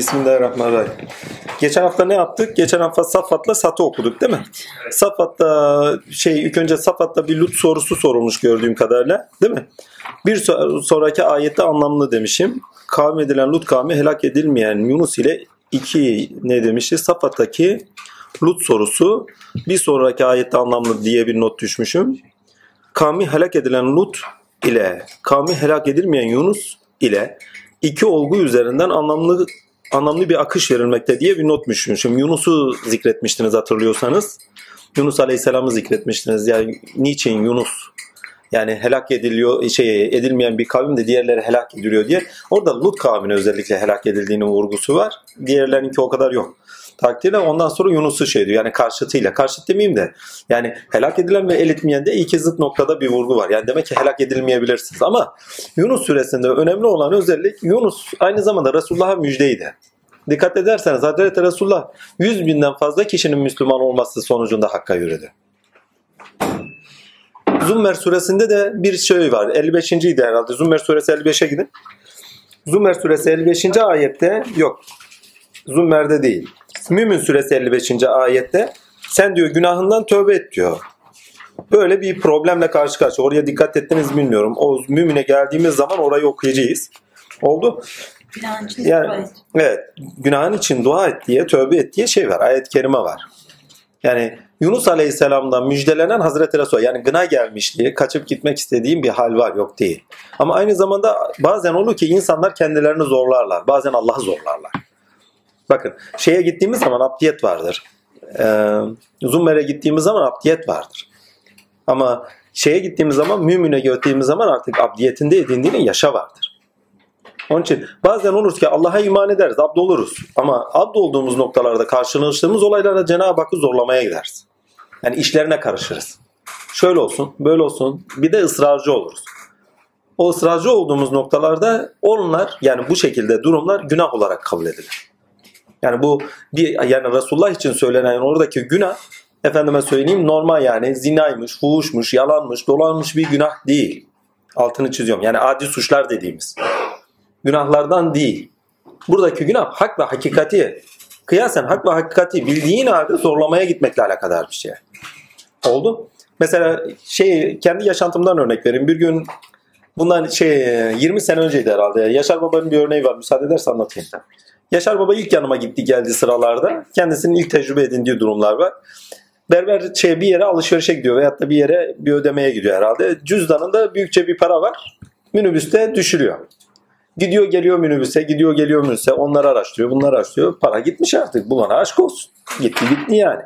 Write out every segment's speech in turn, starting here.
Bismillahirrahmanirrahim. Geçen hafta ne yaptık? Geçen hafta Safat'la Sat'ı okuduk değil mi? Safat'ta şey ilk önce Safat'ta bir Lut sorusu sorulmuş gördüğüm kadarıyla değil mi? Bir so- sonraki ayette anlamlı demişim. Kavim edilen Lut kavmi helak edilmeyen Yunus ile iki ne demişti? Safat'taki Lut sorusu bir sonraki ayette anlamlı diye bir not düşmüşüm. Kavmi helak edilen Lut ile kavmi helak edilmeyen Yunus ile iki olgu üzerinden anlamlı anlamlı bir akış verilmekte diye bir not düşmüşüm. Yunus'u zikretmiştiniz hatırlıyorsanız. Yunus Aleyhisselam'ı zikretmiştiniz. Yani niçin Yunus yani helak ediliyor şey edilmeyen bir kavim de diğerleri helak ediliyor diye. Orada Lut kavmine özellikle helak edildiğinin vurgusu var. Diğerlerinki o kadar yok. Takdirle ondan sonra Yunus'u şey diyor yani karşıtıyla. Karşıt demeyeyim de yani helak edilen ve el etmeyen de iki zıt noktada bir vurgu var. Yani demek ki helak edilmeyebilirsiniz. Ama Yunus suresinde önemli olan özellik Yunus aynı zamanda Resulullah'a müjdeydi. Dikkat ederseniz Hazreti Resulullah 100 binden fazla kişinin Müslüman olması sonucunda Hakk'a yürüdü. Zummer suresinde de bir şey var. 55. idi herhalde. Zummer suresi 55'e gidin. Zummer suresi 55. ayette yok. Zummer'de değil. Mümin suresi 55. ayette sen diyor günahından tövbe et diyor. Böyle bir problemle karşı karşıya. Oraya dikkat ettiniz bilmiyorum. O mümine geldiğimiz zaman orayı okuyacağız. Oldu. Günahın için Yani, dua et. evet. Günahın için dua et diye, tövbe et diye şey var. Ayet-i kerime var. Yani Yunus Aleyhisselam'dan müjdelenen Hazreti Resul yani gına gelmiş diye kaçıp gitmek istediğim bir hal var yok değil. Ama aynı zamanda bazen olur ki insanlar kendilerini zorlarlar. Bazen Allah'ı zorlarlar. Bakın şeye gittiğimiz zaman abdiyet vardır. Ee, Zummer'e gittiğimiz zaman abdiyet vardır. Ama şeye gittiğimiz zaman mümine gittiğimiz zaman artık abdiyetinde edindiğinin yaşa vardır. Onun için bazen olur ki Allah'a iman ederiz, abd oluruz. Ama abd olduğumuz noktalarda karşılaştığımız olaylara Cenab-ı Hakk'ı zorlamaya gideriz. Yani işlerine karışırız. Şöyle olsun, böyle olsun. Bir de ısrarcı oluruz. O ısrarcı olduğumuz noktalarda onlar yani bu şekilde durumlar günah olarak kabul edilir. Yani bu bir yani Resulullah için söylenen oradaki günah efendime söyleyeyim normal yani zinaymış, fuhuşmuş, yalanmış, dolanmış bir günah değil. Altını çiziyorum. Yani adi suçlar dediğimiz. Günahlardan değil. Buradaki günah hak ve hakikati kıyasen hak ve hakikati bildiğin halde zorlamaya gitmekle alakadar bir şey. Oldu. Mesela şey kendi yaşantımdan örnek vereyim. Bir gün bundan şey 20 sene önceydi herhalde. Yaşar Baba'nın bir örneği var. Müsaade edersen anlatayım. Yaşar Baba ilk yanıma gitti geldi sıralarda. Kendisinin ilk tecrübe edindiği durumlar var. Berber şey bir yere alışverişe gidiyor veyahut da bir yere bir ödemeye gidiyor herhalde. Cüzdanında büyükçe bir para var. Minibüste düşürüyor. Gidiyor geliyor minibüse, gidiyor geliyor minibüse. Onları araştırıyor, bunları araştırıyor. Para gitmiş artık. Bu bana aşk olsun. Gitti gitti yani.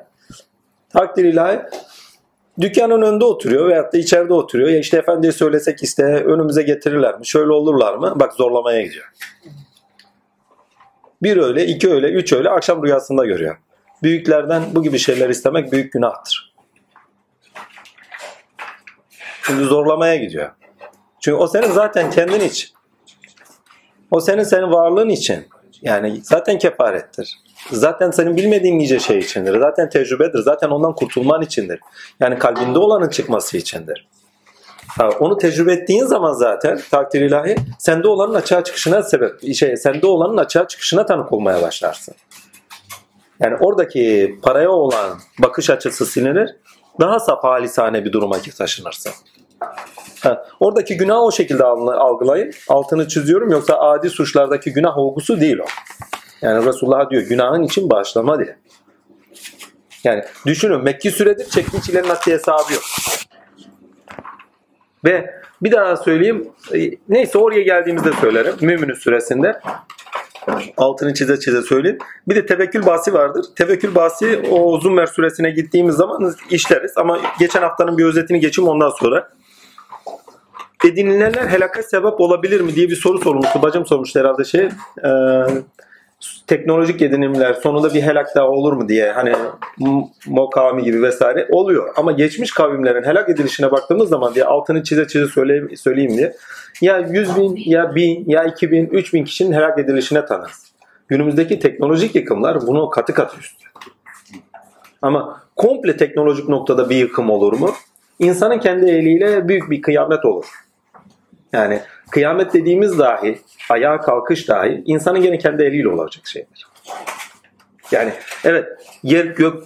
Takdir ilahi. Dükkanın önünde oturuyor veyahut da içeride oturuyor. Ya işte efendiye söylesek iste önümüze getirirler mi? Şöyle olurlar mı? Bak zorlamaya gidiyor. Bir öyle, iki öyle, üç öyle akşam rüyasında görüyor. Büyüklerden bu gibi şeyler istemek büyük günahtır. Şimdi zorlamaya gidiyor. Çünkü o senin zaten kendin için. O senin senin varlığın için. Yani zaten kefarettir. Zaten senin bilmediğin nice şey içindir. Zaten tecrübedir. Zaten ondan kurtulman içindir. Yani kalbinde olanın çıkması içindir. Onu tecrübe ettiğin zaman zaten takdir ilahi sende olanın açığa çıkışına sebep şey sende olanın açığa çıkışına tanık olmaya başlarsın. Yani oradaki paraya olan bakış açısı silinir. Daha saf halisane bir duruma taşınırsın. Ha, oradaki günah o şekilde algılayın. Altını çiziyorum yoksa adi suçlardaki günah olgusu değil o. Yani Resulullah diyor günahın için bağışlama diye. Yani düşünün Mekki süredir çektiği çilenin haddi hesabı yok. Ve bir daha söyleyeyim. Neyse oraya geldiğimizde söylerim. Müminün süresinde. Altını çize çize söyleyeyim. Bir de tevekkül bahsi vardır. Tevekkül bahsi o Zummer suresine gittiğimiz zaman işleriz. Ama geçen haftanın bir özetini geçeyim ondan sonra. Edinilenler helaka sebep olabilir mi diye bir soru sormuştu. Bacım sormuştu herhalde şey. E, teknolojik edinimler sonunda bir helak daha olur mu diye hani Mo kavmi gibi vesaire oluyor. Ama geçmiş kavimlerin helak edilişine baktığımız zaman diye altını çize çize söyleyeyim, söyleyeyim diye ya 100 bin ya 1000 ya 2000 3000 kişinin helak edilişine tanırız. Günümüzdeki teknolojik yıkımlar bunu katı katı üstü. Ama komple teknolojik noktada bir yıkım olur mu? İnsanın kendi eliyle büyük bir kıyamet olur. Yani kıyamet dediğimiz dahi, ayağa kalkış dahi insanın gene kendi eliyle olacak şeydir. Yani evet yer gök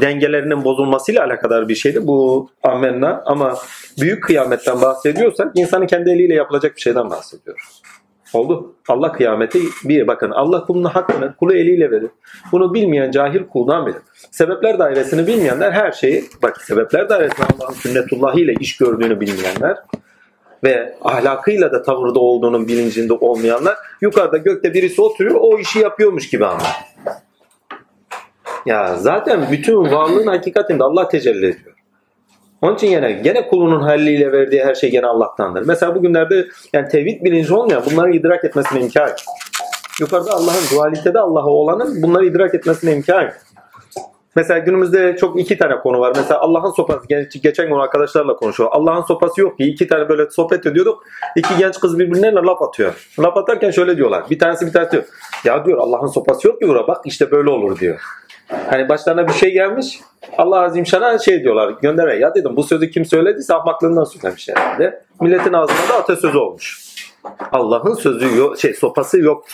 dengelerinin bozulmasıyla alakadar bir şeydi bu amenna ama büyük kıyametten bahsediyorsak insanın kendi eliyle yapılacak bir şeyden bahsediyoruz. Oldu. Allah kıyameti bir bakın Allah kulunun hakkını kulu eliyle verir. Bunu bilmeyen cahil kuldan bilir. Sebepler dairesini bilmeyenler her şeyi bak sebepler dairesinde Allah'ın sünnetullahı ile iş gördüğünü bilmeyenler ve ahlakıyla da tavırda olduğunun bilincinde olmayanlar yukarıda gökte birisi oturuyor o işi yapıyormuş gibi anlar. Ya zaten bütün varlığın hakikatinde Allah tecelli ediyor. Onun için yine gene kulunun halliyle verdiği her şey gene Allah'tandır. Mesela bugünlerde yani tevhid bilinci olmayan bunları idrak etmesine imkan yok. Yukarıda Allah'ın dualitede Allah'a olanın bunları idrak etmesine imkan yok. Mesela günümüzde çok iki tane konu var. Mesela Allah'ın sopası. Geçen gün arkadaşlarla konuşuyor. Allah'ın sopası yok ki. iki tane böyle sohbet ediyorduk. İki genç kız birbirine laf atıyor. Laf atarken şöyle diyorlar. Bir tanesi bir tanesi diyor. Ya diyor Allah'ın sopası yok ki bura. Bak işte böyle olur diyor. Hani başlarına bir şey gelmiş. Allah Azim Şan'a şey diyorlar. Gönder ya dedim bu sözü kim söylediyse ahmaklığından söylemiş herhalde. Milletin ağzında da atasözü olmuş. Allah'ın sözü yok, şey sopası yok.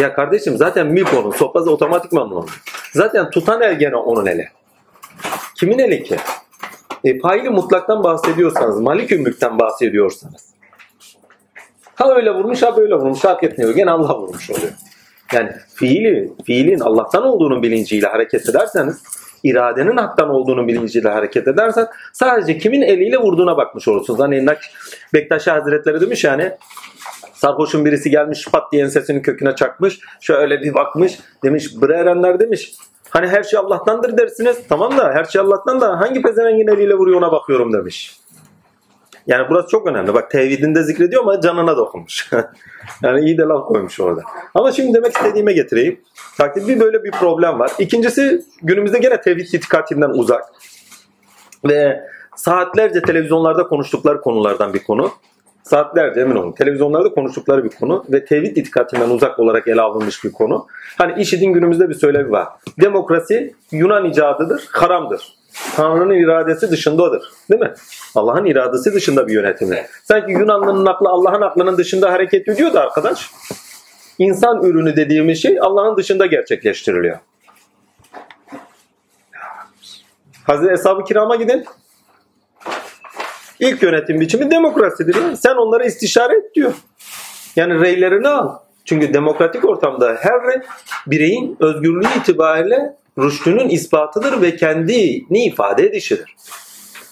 Ya kardeşim zaten mülk onun. Sopası otomatikman onun. Zaten tutan el gene onun eli. Kimin eli ki? E, faili mutlaktan bahsediyorsanız, malik mülkten bahsediyorsanız. Ha öyle vurmuş ha böyle vurmuş hak etmiyor. Gene Allah vurmuş oluyor. Yani fiili, fiilin Allah'tan olduğunun bilinciyle hareket ederseniz, iradenin haktan olduğunun bilinciyle hareket edersen sadece kimin eliyle vurduğuna bakmış olursunuz. Hani Bektaşi Hazretleri demiş yani sarhoşun birisi gelmiş pat diye ensesinin köküne çakmış. Şöyle bir bakmış demiş bre erenler demiş. Hani her şey Allah'tandır dersiniz. Tamam da her şey Allah'tan da hangi pezevengin eliyle vuruyor ona bakıyorum demiş. Yani burası çok önemli. Bak tevhidinde zikrediyor ama canına dokunmuş. yani iyi de laf koymuş orada. Ama şimdi demek istediğime getireyim. Takdir bir böyle bir problem var. İkincisi günümüzde gene tevhid itikatinden uzak. Ve saatlerce televizyonlarda konuştukları konulardan bir konu. Saatlerce emin olun. Televizyonlarda konuştukları bir konu ve tevhid itikatinden uzak olarak ele alınmış bir konu. Hani IŞİD'in günümüzde bir söylevi var. Demokrasi Yunan icadıdır, haramdır. Tanrı'nın iradesi dışındadır. Değil mi? Allah'ın iradesi dışında bir yönetimi. Sanki Yunanlı'nın aklı Allah'ın aklının dışında hareket ediyor da arkadaş. İnsan ürünü dediğimiz şey Allah'ın dışında gerçekleştiriliyor. Hazreti Eshab-ı Kiram'a gidin. İlk yönetim biçimi demokrasidir. Sen onlara istişare et diyor. Yani reylerini al. Çünkü demokratik ortamda her rey bireyin özgürlüğü itibariyle rüştünün ispatıdır ve kendini ifade edişidir.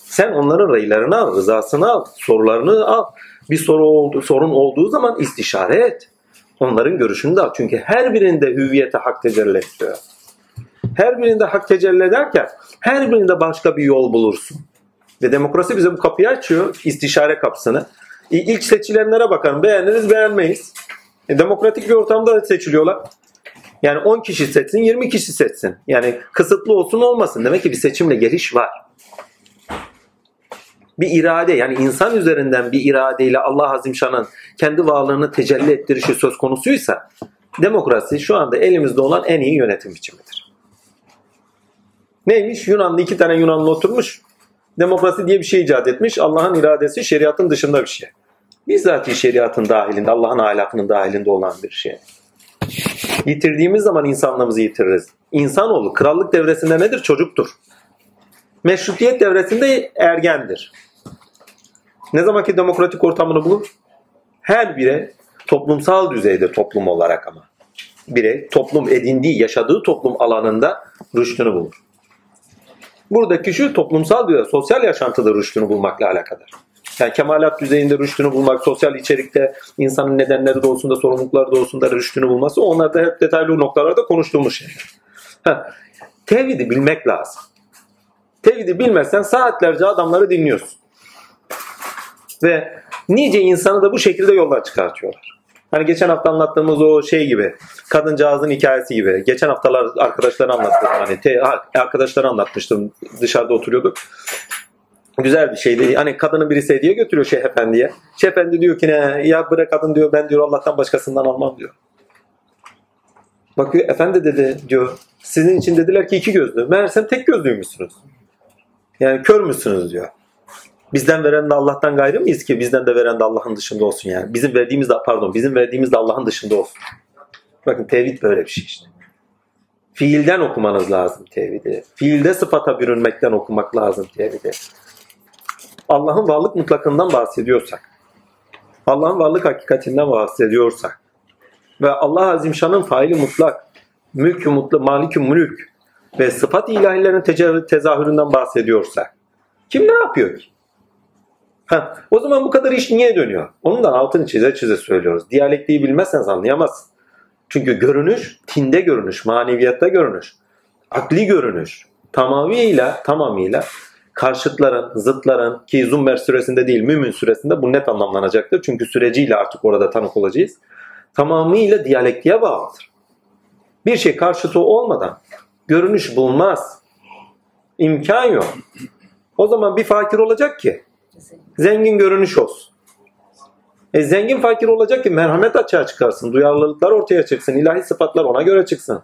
Sen onların reylerini al, rızasını al, sorularını al. Bir soru oldu, sorun olduğu zaman istişare et. Onların görüşünü de al. Çünkü her birinde hüviyete hak tecelli ediyor. Her birinde hak tecelli ederken her birinde başka bir yol bulursun. Ve demokrasi bize bu kapıyı açıyor, istişare kapısını. İlk seçilenlere bakalım. Beğeniriz, beğenmeyiz. E, demokratik bir ortamda seçiliyorlar. Yani 10 kişi seçsin, 20 kişi seçsin. Yani kısıtlı olsun olmasın. Demek ki bir seçimle geliş var. Bir irade yani insan üzerinden bir iradeyle Allah Azimşan'ın kendi varlığını tecelli ettirişi söz konusuysa demokrasi şu anda elimizde olan en iyi yönetim biçimidir. Neymiş? Yunanlı iki tane Yunanlı oturmuş. Demokrasi diye bir şey icat etmiş. Allah'ın iradesi şeriatın dışında bir şey. Bizzat şeriatın dahilinde, Allah'ın ahlakının dahilinde olan bir şey. Yitirdiğimiz zaman insanlığımızı yitiririz. İnsanoğlu krallık devresinde nedir? Çocuktur. Meşrutiyet devresinde ergendir. Ne zamanki demokratik ortamını bulur? Her bire toplumsal düzeyde toplum olarak ama. Bire toplum edindiği, yaşadığı toplum alanında rüştünü bulur. Buradaki şu toplumsal düzeyde, sosyal yaşantıda rüştünü bulmakla alakadar. Yani kemalat düzeyinde rüştünü bulmak, sosyal içerikte insanın nedenleri doğusunda, sorumlulukları doğusunda rüştünü bulması onlar da hep detaylı noktalarda konuştuğumuz şeyler. Tevhidi bilmek lazım. Tevhidi bilmezsen saatlerce adamları dinliyorsun. Ve nice insanı da bu şekilde yoldan çıkartıyorlar. Hani geçen hafta anlattığımız o şey gibi, kadıncağızın hikayesi gibi. Geçen haftalar arkadaşlara anlattım. Hani te, arkadaşlara anlatmıştım. Dışarıda oturuyorduk güzel bir şeydi. Hani kadını birisi hediye götürüyor Şeyh Efendi'ye. Şeyh Efendi diyor ki ne ya bırak kadın diyor ben diyor Allah'tan başkasından almam diyor. Bakıyor efendi dedi diyor sizin için dediler ki iki gözlü. Meğersem tek gözlüymüşsünüz. Yani kör müsünüz diyor. Bizden veren de Allah'tan gayrı mıyız ki bizden de veren de Allah'ın dışında olsun yani. Bizim verdiğimiz de pardon bizim verdiğimiz de Allah'ın dışında olsun. Bakın tevhid böyle bir şey işte. Fiilden okumanız lazım tevhidi. Fiilde sıfata bürünmekten okumak lazım tevhidi. Allah'ın varlık mutlakından bahsediyorsak, Allah'ın varlık hakikatinden bahsediyorsak ve Allah Azimşan'ın faili mutlak, mülkü mutlak, malikü mülk ve sıfat ilahilerin tezahüründen bahsediyorsak kim ne yapıyor ki? Ha, o zaman bu kadar iş niye dönüyor? Onun da altını çize çize söylüyoruz. Diyalektiği bilmezseniz anlayamazsın. Çünkü görünüş, tinde görünüş, maneviyatta görünüş, akli görünüş tamamıyla tamamıyla karşıtların, zıtların ki Zummer süresinde değil Mümin süresinde bu net anlamlanacaktır. Çünkü süreciyle artık orada tanık olacağız. Tamamıyla diyalektiğe bağlıdır. Bir şey karşıtı olmadan görünüş bulmaz. İmkan yok. O zaman bir fakir olacak ki zengin görünüş olsun. E zengin fakir olacak ki merhamet açığa çıkarsın. Duyarlılıklar ortaya çıksın. ilahi sıfatlar ona göre çıksın.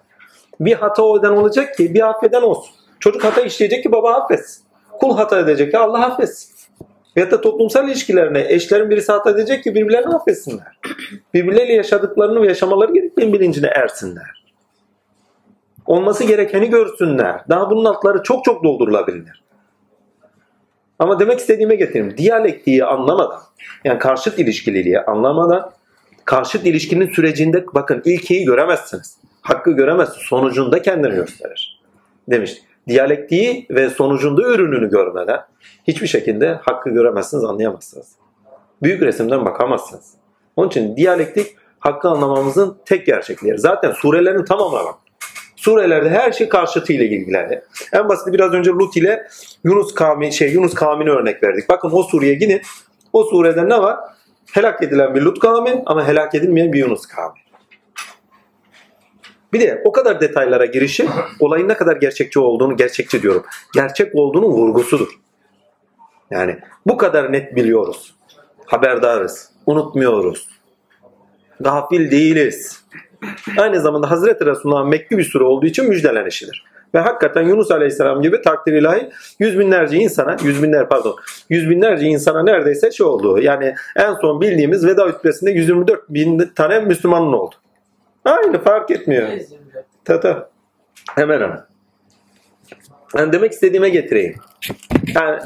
Bir hata eden olacak ki bir affeden olsun. Çocuk hata işleyecek ki baba affetsin. Kul hata edecek ki Allah affetsin. Veyahut da toplumsal ilişkilerine eşlerin birisi hata edecek ki birbirlerini affetsinler. Birbirleriyle yaşadıklarını ve yaşamaları gerektiğin bilincine ersinler. Olması gerekeni görsünler. Daha bunun altları çok çok doldurulabilir. Ama demek istediğime getireyim. Diyalektiği anlamadan, yani karşıt ilişkililiği anlamadan, karşıt ilişkinin sürecinde bakın ilkeyi göremezsiniz. Hakkı göremezsiniz. Sonucunda kendini gösterir. Demiş. Diyalektiği ve sonucunda ürününü görmeden hiçbir şekilde hakkı göremezsiniz, anlayamazsınız. Büyük resimden bakamazsınız. Onun için diyalektik hakkı anlamamızın tek gerçekliği. Zaten surelerin tamamına bak. Surelerde her şey karşıtıyla ilgili. En basit biraz önce Lut ile Yunus kavmi şey Yunus kavmini örnek verdik. Bakın o sureye gidin. O surede ne var? Helak edilen bir Lut kavmi ama helak edilmeyen bir Yunus kavmi. Bir de o kadar detaylara girişi olayın ne kadar gerçekçi olduğunu, gerçekçi diyorum. Gerçek olduğunun vurgusudur. Yani bu kadar net biliyoruz. Haberdarız. Unutmuyoruz. Gafil değiliz. Aynı zamanda Hazreti Resulullah'ın Mekki bir sure olduğu için müjdelenişidir. Ve hakikaten Yunus Aleyhisselam gibi takdir ilahi yüz binlerce insana, yüz binler pardon, yüz binlerce insana neredeyse şey oldu. Yani en son bildiğimiz veda hutbesinde 124 bin tane Müslümanın oldu. Aynı fark etmiyor. Tata. Hemen hemen. Yani demek istediğime getireyim. Yani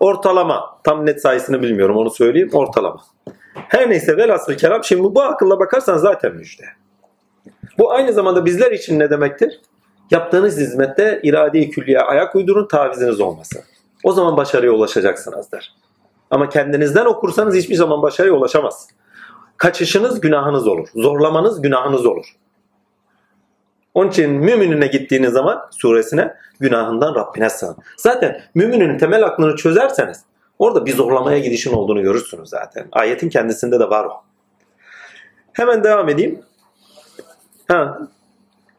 ortalama, tam net sayısını bilmiyorum onu söyleyeyim, ortalama. Her neyse velhasıl kelam şimdi bu akılla bakarsan zaten müjde. Bu aynı zamanda bizler için ne demektir? Yaptığınız hizmette irade-i külliye ayak uydurun taviziniz olmasın. O zaman başarıya ulaşacaksınızdır. Ama kendinizden okursanız hiçbir zaman başarıya ulaşamaz. Kaçışınız günahınız olur. Zorlamanız günahınız olur. Onun için müminine gittiğiniz zaman suresine günahından Rabbine sığın. Zaten müminin temel aklını çözerseniz orada bir zorlamaya gidişin olduğunu görürsünüz zaten. Ayetin kendisinde de var o. Hemen devam edeyim. Ha.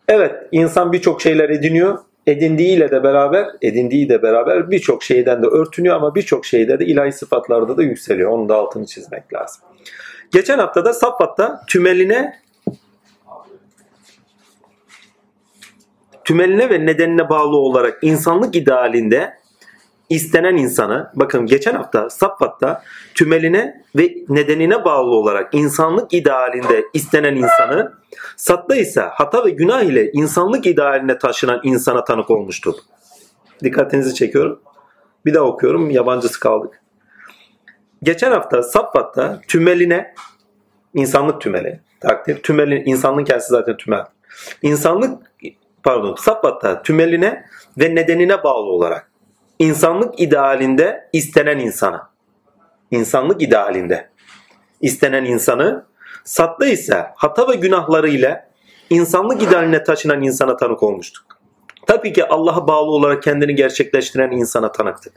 Evet insan birçok şeyler ediniyor. Edindiğiyle de beraber, edindiği de beraber birçok şeyden de örtünüyor ama birçok şeyde de ilahi sıfatlarda da yükseliyor. Onun da altını çizmek lazım. Geçen haftada Saffat'ta tümeline tümeline ve nedenine bağlı olarak insanlık idealinde istenen insanı bakın geçen hafta Saffat'ta tümeline ve nedenine bağlı olarak insanlık idealinde istenen insanı Satta ise hata ve günah ile insanlık idealine taşınan insana tanık olmuştur. Dikkatinizi çekiyorum. Bir daha okuyorum. Yabancısı kaldık. Geçen hafta Saffat'ta tümeline insanlık tümeli takdir. Tümeli insanlığın kendisi zaten tümel. İnsanlık pardon Saffat'ta tümeline ve nedenine bağlı olarak insanlık idealinde istenen insana insanlık idealinde istenen insanı Satta ise hata ve günahları ile insanlık idealine taşınan insana tanık olmuştuk. Tabii ki Allah'a bağlı olarak kendini gerçekleştiren insana tanıktık.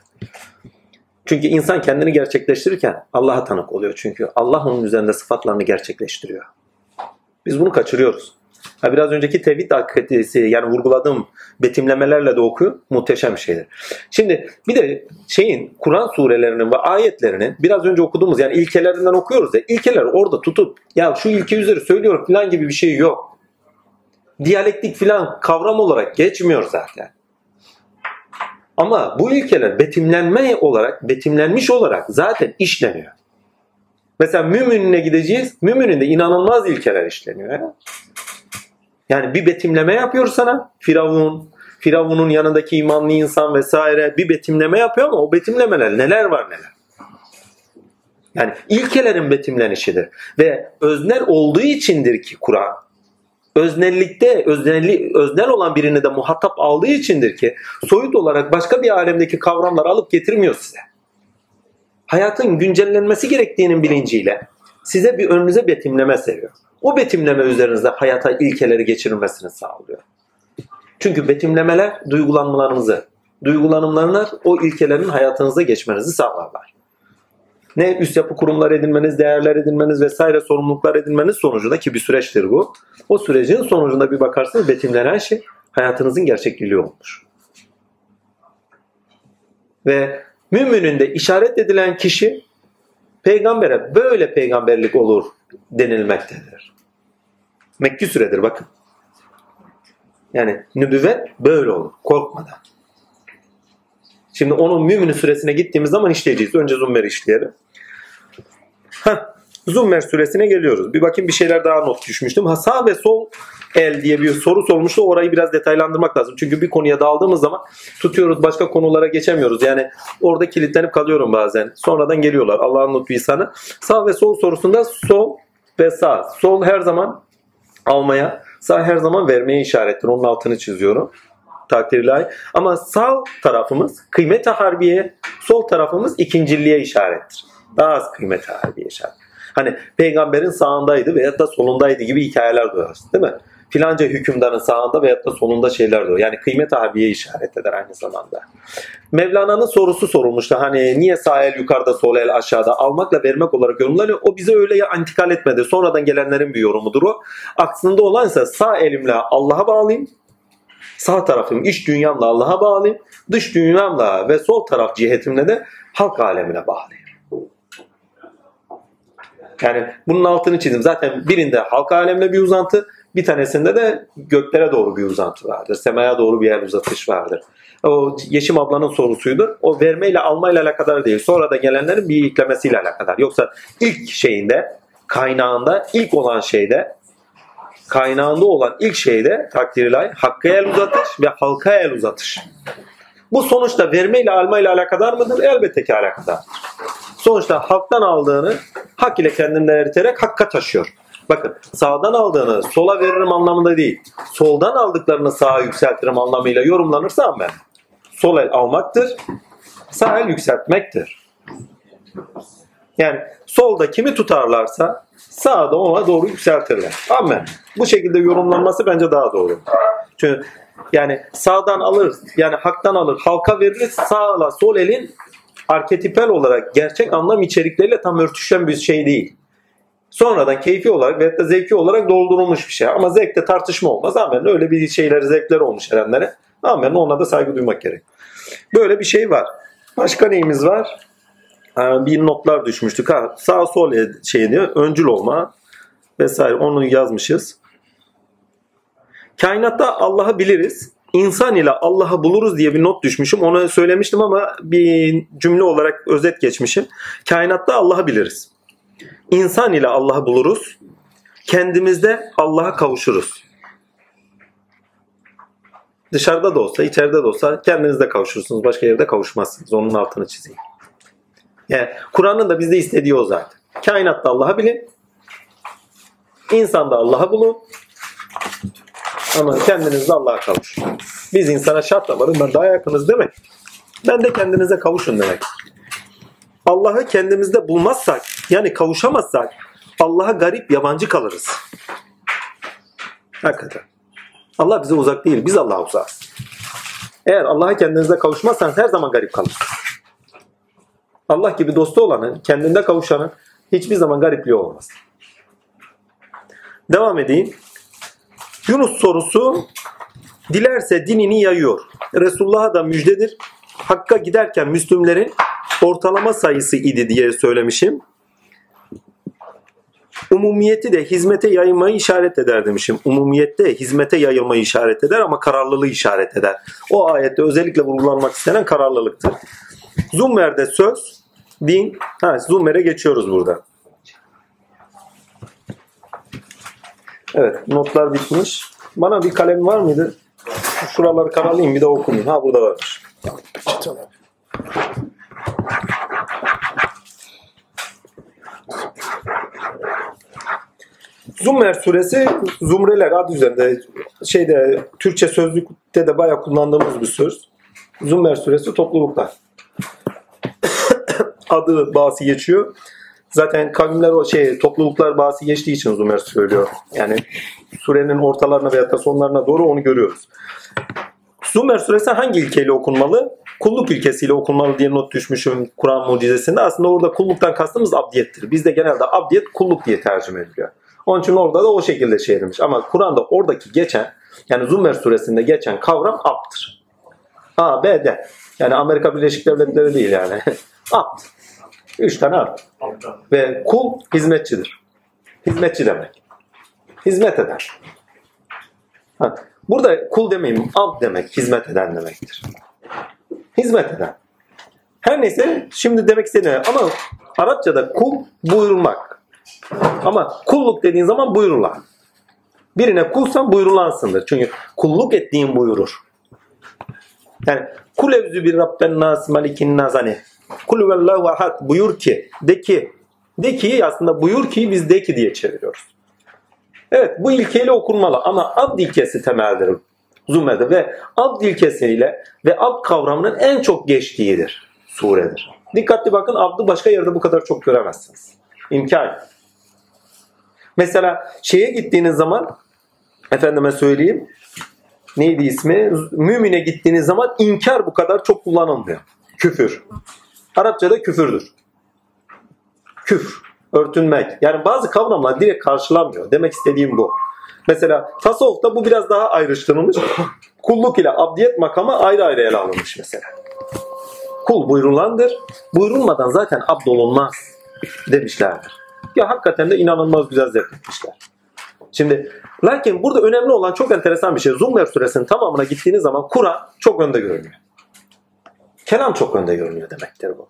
Çünkü insan kendini gerçekleştirirken Allah'a tanık oluyor. Çünkü Allah onun üzerinde sıfatlarını gerçekleştiriyor. Biz bunu kaçırıyoruz. Ha biraz önceki tevhid akidesi yani vurguladığım betimlemelerle de okuyor. Muhteşem şeydir. Şimdi bir de şeyin Kur'an surelerinin ve ayetlerinin biraz önce okuduğumuz yani ilkelerinden okuyoruz ya ilkeler orada tutup ya şu ilke üzeri söylüyorum falan gibi bir şey yok. Diyalektik falan kavram olarak geçmiyor zaten. Ama bu ilkeler betimlenme olarak, betimlenmiş olarak zaten işleniyor. Mesela Mümin'ine gideceğiz. Mümin'inde inanılmaz ilkeler işleniyor. Ya. Yani bir betimleme yapıyor sana Firavun, Firavun'un yanındaki imanlı insan vesaire bir betimleme yapıyor ama o betimlemeler neler var neler. Yani ilkelerin betimlenişidir. Ve öznel olduğu içindir ki Kur'an. Öznellikte, öznelli, öznel olan birini de muhatap aldığı içindir ki soyut olarak başka bir alemdeki kavramları alıp getirmiyor size. Hayatın güncellenmesi gerektiğinin bilinciyle size bir önünüze betimleme seriyor. O betimleme üzerinizde hayata ilkeleri geçirilmesini sağlıyor. Çünkü betimlemeler duygulanmalarınızı, duygulanımlarlar o ilkelerin hayatınıza geçmenizi sağlarlar. Ne üst yapı kurumlar edinmeniz, değerler edinmeniz vesaire sorumluluklar edinmeniz sonucunda ki bir süreçtir bu. O sürecin sonucunda bir bakarsınız betimlenen şey hayatınızın gerçekliği olmuş. Ve müminin de işaret edilen kişi peygambere böyle peygamberlik olur denilmektedir. Mekki süredir bakın. Yani nübüvvet böyle olur. Korkmadan. Şimdi onun müminin süresine gittiğimiz zaman işleyeceğiz. Önce Zummer işleyelim. Heh, Zummer süresine geliyoruz. Bir bakayım bir şeyler daha not düşmüştüm. Ha, sağ ve sol el diye bir soru sormuştu. Orayı biraz detaylandırmak lazım. Çünkü bir konuya daldığımız zaman tutuyoruz başka konulara geçemiyoruz. Yani orada kilitlenip kalıyorum bazen. Sonradan geliyorlar. Allah'ın lütfu sana. Sağ ve sol sorusunda sol ve sağ. Sol her zaman almaya, sağ her zaman vermeye işarettir. Onun altını çiziyorum. Takdirli Ama sağ tarafımız kıymet harbiye, sol tarafımız ikinciliğe işarettir. Daha az kıymet harbiye işaret. Hani peygamberin sağındaydı veyahut da solundaydı gibi hikayeler duyarız değil mi? Filanca hükümdarın sağında veyahut da solunda şeyler diyor. Yani kıymet harbiye işaret eder aynı zamanda. Mevlana'nın sorusu sorulmuştu. Hani niye sağ el yukarıda sol el aşağıda almakla vermek olarak yorumlanıyor. O bize öyle antikal etmedi. Sonradan gelenlerin bir yorumudur o. Aksında olan ise sağ elimle Allah'a bağlayayım. Sağ tarafım iç dünyamla Allah'a bağlayayım. Dış dünyamla ve sol taraf cihetimle de halk alemine bağlayayım. Yani bunun altını çizdim. Zaten birinde halk alemle bir uzantı, bir tanesinde de göklere doğru bir uzantı vardır. Semaya doğru bir yer uzatış vardır. O Yeşim ablanın sorusuydu. O vermeyle almayla alakadar değil. Sonra da gelenlerin bir yüklemesiyle alakadar. Yoksa ilk şeyinde, kaynağında, ilk olan şeyde, kaynağında olan ilk şeyde takdirlay hakka el uzatış ve halka el uzatış. Bu sonuçta vermeyle almayla alakadar mıdır? Elbette ki alakadardır. Sonuçta halktan aldığını hak ile kendinden eriterek hakka taşıyor. Bakın sağdan aldığını sola veririm anlamında değil. Soldan aldıklarını sağa yükseltirim anlamıyla yorumlanırsa ben. Sol el almaktır. Sağ el yükseltmektir. Yani solda kimi tutarlarsa sağda ona doğru yükseltirler. Amen. Bu şekilde yorumlanması bence daha doğru. Çünkü yani sağdan alır, yani haktan alır, halka verir, sağla sol elin arketipel olarak gerçek anlam içerikleriyle tam örtüşen bir şey değil. Sonradan keyfi olarak ve da zevki olarak doldurulmuş bir şey. Ama zevkte tartışma olmaz. Amen. Öyle bir şeyler, zevkler olmuş erenlere. Amen. Ona da saygı duymak gerek. Böyle bir şey var. Başka neyimiz var? Bir notlar düşmüştük. Ha, sağ sol şey diyor. Öncül olma vesaire. Onu yazmışız. Kainatta Allah'ı biliriz. İnsan ile Allah'ı buluruz diye bir not düşmüşüm. Onu söylemiştim ama bir cümle olarak özet geçmişim. Kainatta Allah'ı biliriz. İnsan ile Allah'ı buluruz. Kendimizde Allah'a kavuşuruz. Dışarıda da olsa, içeride de olsa kendinizde kavuşursunuz. Başka yerde kavuşmazsınız. Onun altını çizeyim. Yani Kur'an'ın da bizde istediği o zaten. Kainatta Allah'ı bilin. İnsanda Allah'ı bulun. Ama kendinizde Allah'a kavuşun. Biz insana şartla varın. Ben daha yakınız demek. Ben de kendinize kavuşun demek. Allah'ı kendimizde bulmazsak yani kavuşamazsak Allah'a garip yabancı kalırız. Hakikaten. Allah bize uzak değil. Biz Allah'a uzağız. Eğer Allah'a kendinizde kavuşmazsanız her zaman garip kalırsınız. Allah gibi dostu olanın, kendinde kavuşanın hiçbir zaman garipliği olmaz. Devam edeyim. Yunus sorusu dilerse dinini yayıyor. Resulullah'a da müjdedir. Hakka giderken Müslümlerin ortalama sayısı idi diye söylemişim. umumiyeti de hizmete yayılmayı işaret eder demişim. Umumiyette hizmete yayılmayı işaret eder ama kararlılığı işaret eder. O ayette özellikle vurgulanmak istenen kararlılıktır. Zummer'de söz, din, ha, Zummer'e geçiyoruz burada. Evet, notlar bitmiş. Bana bir kalem var mıydı? Şuraları karalayayım bir de okuyayım. Ha burada varmış. Zummer suresi zumreler adı üzerinde şeyde Türkçe sözlükte de bayağı kullandığımız bir söz. Zummer suresi topluluklar. adı bahsi geçiyor. Zaten kavimler o şey topluluklar bahsi geçtiği için Zümer söylüyor. Yani surenin ortalarına veya da sonlarına doğru onu görüyoruz. Zümer suresi hangi ilkeyle okunmalı? Kulluk ilkesiyle okunmalı diye not düşmüşüm Kur'an mucizesinde. Aslında orada kulluktan kastımız abdiyettir. Bizde genelde abdiyet kulluk diye tercüme ediliyor. Onun için orada da o şekilde çevrilmiş. Ama Kur'an'da oradaki geçen yani Zümer suresinde geçen kavram abdır. A, B, D. Yani Amerika Birleşik Devletleri değil yani. abd. Üç tane abd. Ve kul hizmetçidir. Hizmetçi demek. Hizmet eder. Ha, burada kul demeyeyim, abd demek, hizmet eden demektir. Hizmet eden. Her neyse şimdi demek istediğim ama Arapçada kul buyurmak. Ama kulluk dediğin zaman buyurulan. Birine kulsan buyurulansındır. Çünkü kulluk ettiğin buyurur. Yani kul evzü bir rabben nas malikin nas hani. Kul vellahu ahad buyur ki de ki de ki aslında buyur ki biz de ki diye çeviriyoruz. Evet bu ilkeyle okunmalı ama abd ilkesi temeldir Zümer'de ve abd ilkesiyle ve abd kavramının en çok geçtiğidir suredir. Dikkatli bakın abdı başka yerde bu kadar çok göremezsiniz. İmkan. Mesela şeye gittiğiniz zaman efendime söyleyeyim neydi ismi? Mümine gittiğiniz zaman inkar bu kadar çok kullanılmıyor. Küfür. Arapçada küfürdür. Küfür, örtünmek. Yani bazı kavramlar direkt karşılanmıyor. Demek istediğim bu. Mesela tasavvufta bu biraz daha ayrıştırılmış. Kulluk ile abdiyet makamı ayrı ayrı ele alınmış mesela. Kul buyrulandır. Buyurulmadan zaten abdolunmaz demişlerdir. Ya hakikaten de inanılmaz güzel zevketmişler. Şimdi lakin burada önemli olan çok enteresan bir şey. Zummer suresinin tamamına gittiğiniz zaman Kur'an çok önde görünüyor. Kelam çok önde görünüyor demektir bu.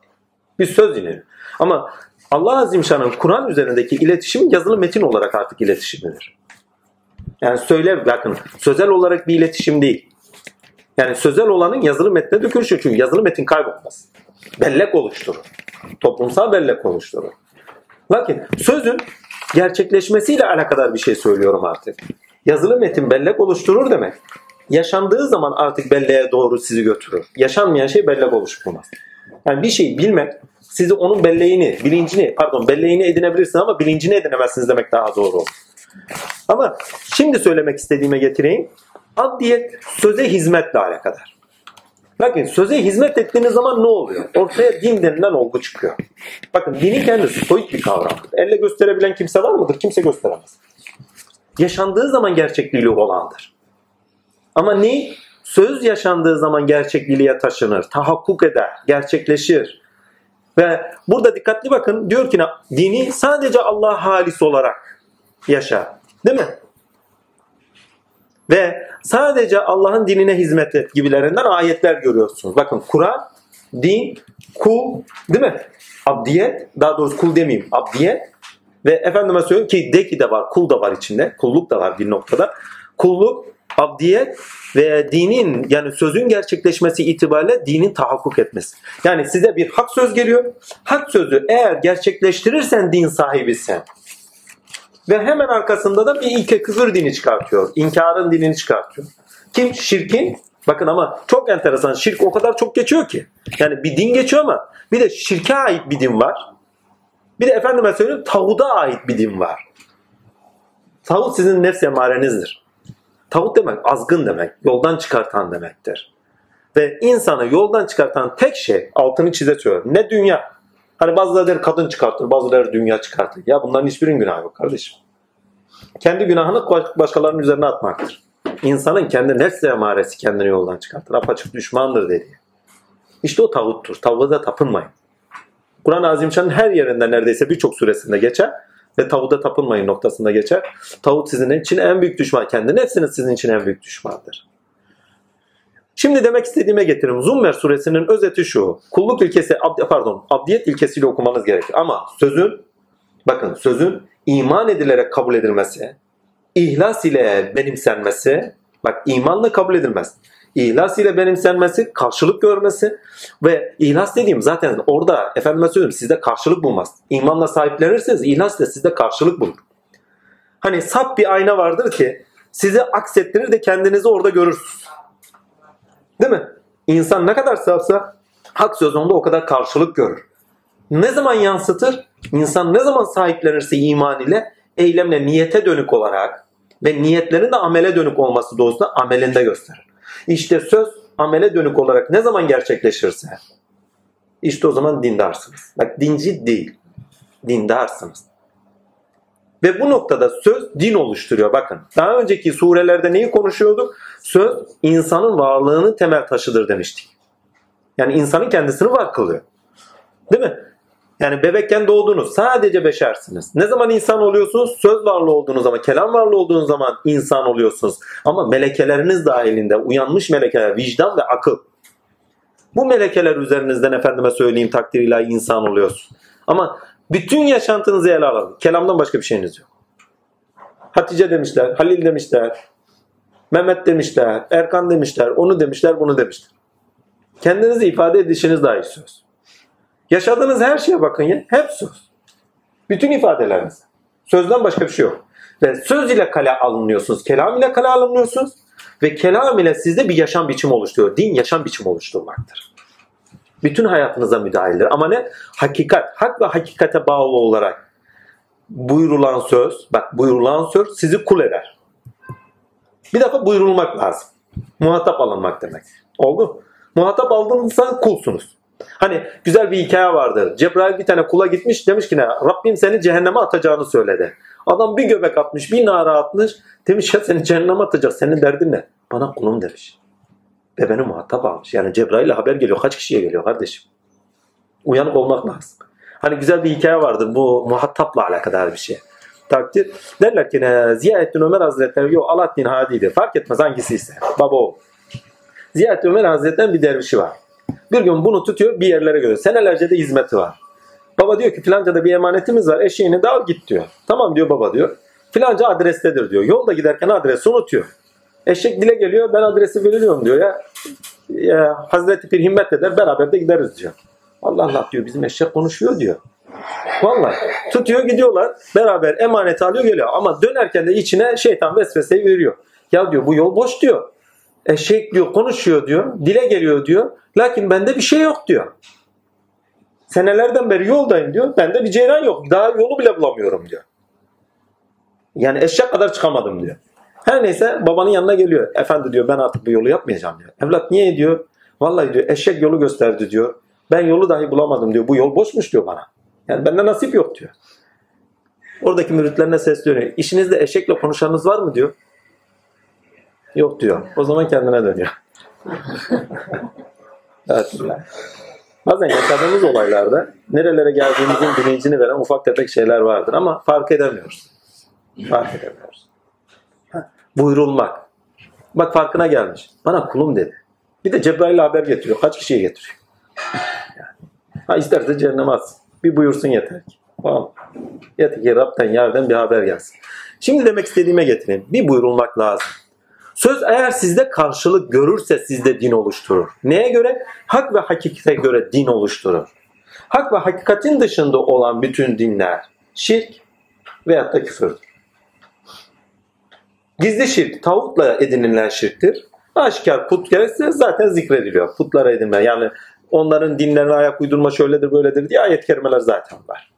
Bir söz dinliyor. Ama Allah Azimşan'ın Kur'an üzerindeki iletişim yazılı metin olarak artık iletişimidir. Yani söyle bakın sözel olarak bir iletişim değil. Yani sözel olanın yazılı metne dökülüşü çünkü yazılı metin kaybolmaz. Bellek oluşturur. Toplumsal bellek oluşturur. Lakin sözün gerçekleşmesiyle alakadar bir şey söylüyorum artık. Yazılı metin bellek oluşturur demek. Yaşandığı zaman artık belleğe doğru sizi götürür. Yaşanmayan şey bellek oluşturmaz. Yani bir şeyi bilmek sizi onun belleğini, bilincini, pardon belleğini edinebilirsiniz ama bilincini edinemezsiniz demek daha doğru olur. Ama şimdi söylemek istediğime getireyim. Abdiyet söze hizmetle alakadar. Lakin söze hizmet ettiğiniz zaman ne oluyor? Ortaya din denilen olgu çıkıyor. Bakın dinin kendisi soyut bir kavramdır. Elle gösterebilen kimse var mıdır? Kimse gösteremez. Yaşandığı zaman gerçekliği olandır. Ama ne? Söz yaşandığı zaman gerçekliğe taşınır, tahakkuk eder, gerçekleşir. Ve burada dikkatli bakın diyor ki dini sadece Allah halis olarak yaşa. Değil mi? Ve sadece Allah'ın dinine hizmet et gibilerinden ayetler görüyorsunuz. Bakın Kur'an, din, kul değil mi? Abdiyet, daha doğrusu kul demeyeyim, abdiyet ve efendime söylüyorum ki de ki de var, kul da var içinde, kulluk da var bir noktada. Kulluk, abdiyet ve dinin yani sözün gerçekleşmesi itibariyle dinin tahakkuk etmesi. Yani size bir hak söz geliyor. Hak sözü eğer gerçekleştirirsen din sahibisin. Ve hemen arkasında da bir ilke küfür dini çıkartıyor. İnkarın dinini çıkartıyor. Kim? Şirkin. Bakın ama çok enteresan. Şirk o kadar çok geçiyor ki. Yani bir din geçiyor ama bir de şirke ait bir din var. Bir de efendime söyleyeyim tağuda ait bir din var. Tağut sizin nefs emarenizdir. Tağut demek azgın demek. Yoldan çıkartan demektir. Ve insanı yoldan çıkartan tek şey altını çize. Ne dünya Hani bazıları der kadın çıkartır, bazıları dünya çıkartır. Ya bunların hiçbirinin günahı yok kardeşim. Kendi günahını başkalarının üzerine atmaktır. İnsanın kendi nefs emaresi kendini yoldan çıkartır. Apaçık düşmandır dedi. İşte o tağuttur. Tavuğa da tapınmayın. Kur'an-ı Azimşan'ın her yerinde neredeyse birçok suresinde geçer. ve tavuda tapınmayın noktasında geçer. Tavut sizin için en büyük düşman. Kendi nefsiniz sizin için en büyük düşmandır. Şimdi demek istediğime getirim. Zummer suresinin özeti şu. Kulluk ilkesi, pardon, abdiyet ilkesiyle okumanız gerekir. Ama sözün, bakın sözün iman edilerek kabul edilmesi, ihlas ile benimsenmesi, bak imanla kabul edilmez. İhlas ile benimsenmesi, karşılık görmesi ve ihlas dediğim zaten orada efendime söyleyeyim sizde karşılık bulmaz. İmanla sahiplenirseniz ihlas da sizde karşılık bulur. Hani sap bir ayna vardır ki sizi aksettirir de kendinizi orada görürsünüz. Değil mi? İnsan ne kadar safsa hak sözünde o kadar karşılık görür. Ne zaman yansıtır? İnsan ne zaman sahiplenirse iman ile eylemle niyete dönük olarak ve niyetlerin de amele dönük olması doğrusunda amelinde gösterir. İşte söz amele dönük olarak ne zaman gerçekleşirse işte o zaman dindarsınız. Bak dinci değil. Dindarsınız. Ve bu noktada söz din oluşturuyor. Bakın daha önceki surelerde neyi konuşuyorduk? Söz insanın varlığının temel taşıdır demiştik. Yani insanın kendisini var kılıyor. Değil mi? Yani bebekken doğdunuz. Sadece beşersiniz. Ne zaman insan oluyorsunuz? Söz varlığı olduğunuz zaman, kelam varlığı olduğunuz zaman insan oluyorsunuz. Ama melekeleriniz dahilinde uyanmış melekeler, vicdan ve akıl. Bu melekeler üzerinizden efendime söyleyeyim takdir insan oluyorsunuz. Ama bütün yaşantınızı ele alın. Kelamdan başka bir şeyiniz yok. Hatice demişler, Halil demişler, Mehmet demişler, Erkan demişler, onu demişler, bunu demişler. Kendinizi ifade edişiniz dahi söz. Yaşadığınız her şeye bakın ya, hep söz. Bütün ifadeleriniz. Sözden başka bir şey yok. Ve söz ile kale alınıyorsunuz, kelam ile kale alınıyorsunuz ve kelam ile sizde bir yaşam biçimi oluşturuyor. Din yaşam biçimi oluşturmaktır. Bütün hayatınıza müdahildir. Ama ne? Hakikat, hak ve hakikate bağlı olarak buyurulan söz, bak buyurulan söz sizi kul eder. Bir defa buyurulmak lazım. Muhatap alınmak demek. Oldu. Muhatap aldığınızda kulsunuz. Hani güzel bir hikaye vardır. Cebrail bir tane kula gitmiş demiş ki ne? Rabbim seni cehenneme atacağını söyledi. Adam bir göbek atmış, bir nara atmış. Demiş ya seni cehenneme atacak. Senin derdin ne? Bana kulum demiş. Ve beni muhatap almış. Yani Cebrail haber geliyor. Kaç kişiye geliyor kardeşim? Uyanık olmak lazım. Hani güzel bir hikaye vardır. Bu muhatapla alakadar bir şey. Takdir. Derler ki? Ziyaettin Ömer Hazretleri yok Alaaddin Hadi'dir. Fark etmez hangisi ise. Baba o. Ziyaettin Ömer Hazretleri'nin bir dervişi var. Bir gün bunu tutuyor bir yerlere götürüyor. Senelerce de hizmeti var. Baba diyor ki filanca da bir emanetimiz var eşeğini de al git diyor. Tamam diyor baba diyor. Filanca adrestedir diyor. Yolda giderken adresi unutuyor. Eşek dile geliyor ben adresi veriyorum diyor ya. ya Hazreti bir himmet eder beraber de gideriz diyor. Allah Allah diyor bizim eşek konuşuyor diyor. Vallahi tutuyor gidiyorlar beraber emanet alıyor geliyor ama dönerken de içine şeytan vesveseyi veriyor. Ya diyor bu yol boş diyor. Eşek diyor konuşuyor diyor. Dile geliyor diyor. Lakin bende bir şey yok diyor. Senelerden beri yoldayım diyor. Bende bir ceylan yok. Daha yolu bile bulamıyorum diyor. Yani eşek kadar çıkamadım diyor. Her neyse babanın yanına geliyor. Efendi diyor ben artık bu yolu yapmayacağım diyor. Evlat niye diyor. Vallahi diyor eşek yolu gösterdi diyor. Ben yolu dahi bulamadım diyor. Bu yol boşmuş diyor bana. Yani bende nasip yok diyor. Oradaki müritlerine sesleniyor. İşinizde eşekle konuşanınız var mı diyor. Yok diyor. O zaman kendine dönüyor. evet. Bazen yaşadığımız olaylarda nerelere geldiğimizin bilincini veren ufak tefek şeyler vardır ama fark edemiyoruz. Fark edemiyoruz. Buyrulmak. Bak farkına gelmiş. Bana kulum dedi. Bir de Cebrail haber getiriyor. Kaç kişiye getiriyor? Yani. Ha isterse cehenneme atsın. Bir buyursun yeter ki. Tamam. Yeter ki Rab'den yerden bir haber gelsin. Şimdi demek istediğime getireyim. Bir buyurulmak lazım. Söz eğer sizde karşılık görürse sizde din oluşturur. Neye göre? Hak ve hakikate göre din oluşturur. Hak ve hakikatin dışında olan bütün dinler şirk veyahut da küfürdür. Gizli şirk tavukla edinilen şirktir. Aşikar put gerekse zaten zikrediliyor. Putlara edinme yani onların dinlerine ayak uydurma şöyledir böyledir diye ayet kerimeler zaten var.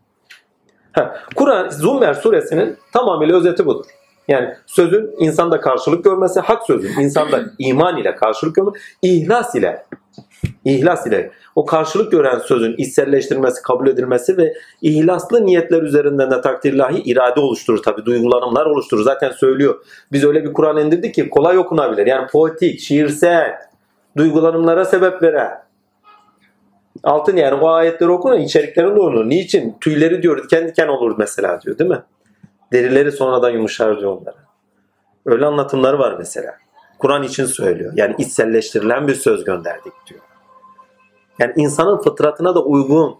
Kur'an Zummer suresinin tamamıyla özeti budur. Yani sözün insanda karşılık görmesi, hak sözün insanda iman ile karşılık görmesi, ihlas ile ihlas ile o karşılık gören sözün içselleştirilmesi, kabul edilmesi ve ihlaslı niyetler üzerinden de takdirlahi irade oluşturur tabi duygulanımlar oluşturur. Zaten söylüyor. Biz öyle bir Kur'an indirdik ki kolay okunabilir. Yani poetik, şiirsel, duygulanımlara sebep veren. Altın yani o ayetleri okuyun içeriklerinde olur. Niçin? Tüyleri diyor kendi diken olur mesela diyor değil mi? Derileri sonradan yumuşar diyor onlara. Öyle anlatımları var mesela. Kur'an için söylüyor. Yani içselleştirilen bir söz gönderdik diyor. Yani insanın fıtratına da uygun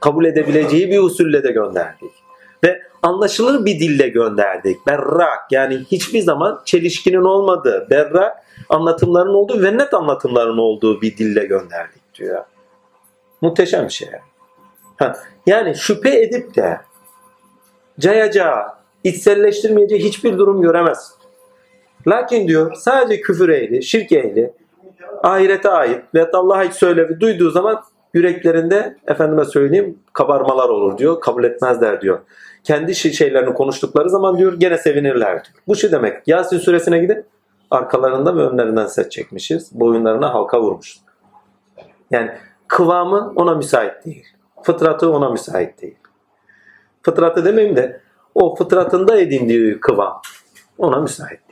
kabul edebileceği bir usulle de gönderdik. Ve anlaşılır bir dille gönderdik. Berrak yani hiçbir zaman çelişkinin olmadığı, berrak anlatımların olduğu ve net anlatımların olduğu bir dille gönderdik diyor. Muhteşem bir şey. Ha, yani şüphe edip de cayacağı, içselleştirmeyeceği hiçbir durum göremez. Lakin diyor sadece küfür ehli, şirk ehli, ahirete ait ve Allah'a ait söylevi duyduğu zaman yüreklerinde efendime söyleyeyim kabarmalar olur diyor. Kabul etmezler diyor. Kendi şeylerini konuştukları zaman diyor gene sevinirler diyor. Bu şu demek. Yasin suresine gidin. Arkalarında ve önlerinden set çekmişiz. Boyunlarına halka vurmuş. Yani kıvamı ona müsait değil. Fıtratı ona müsait değil. Fıtratı demeyeyim de o fıtratında edindiği kıvam ona müsait.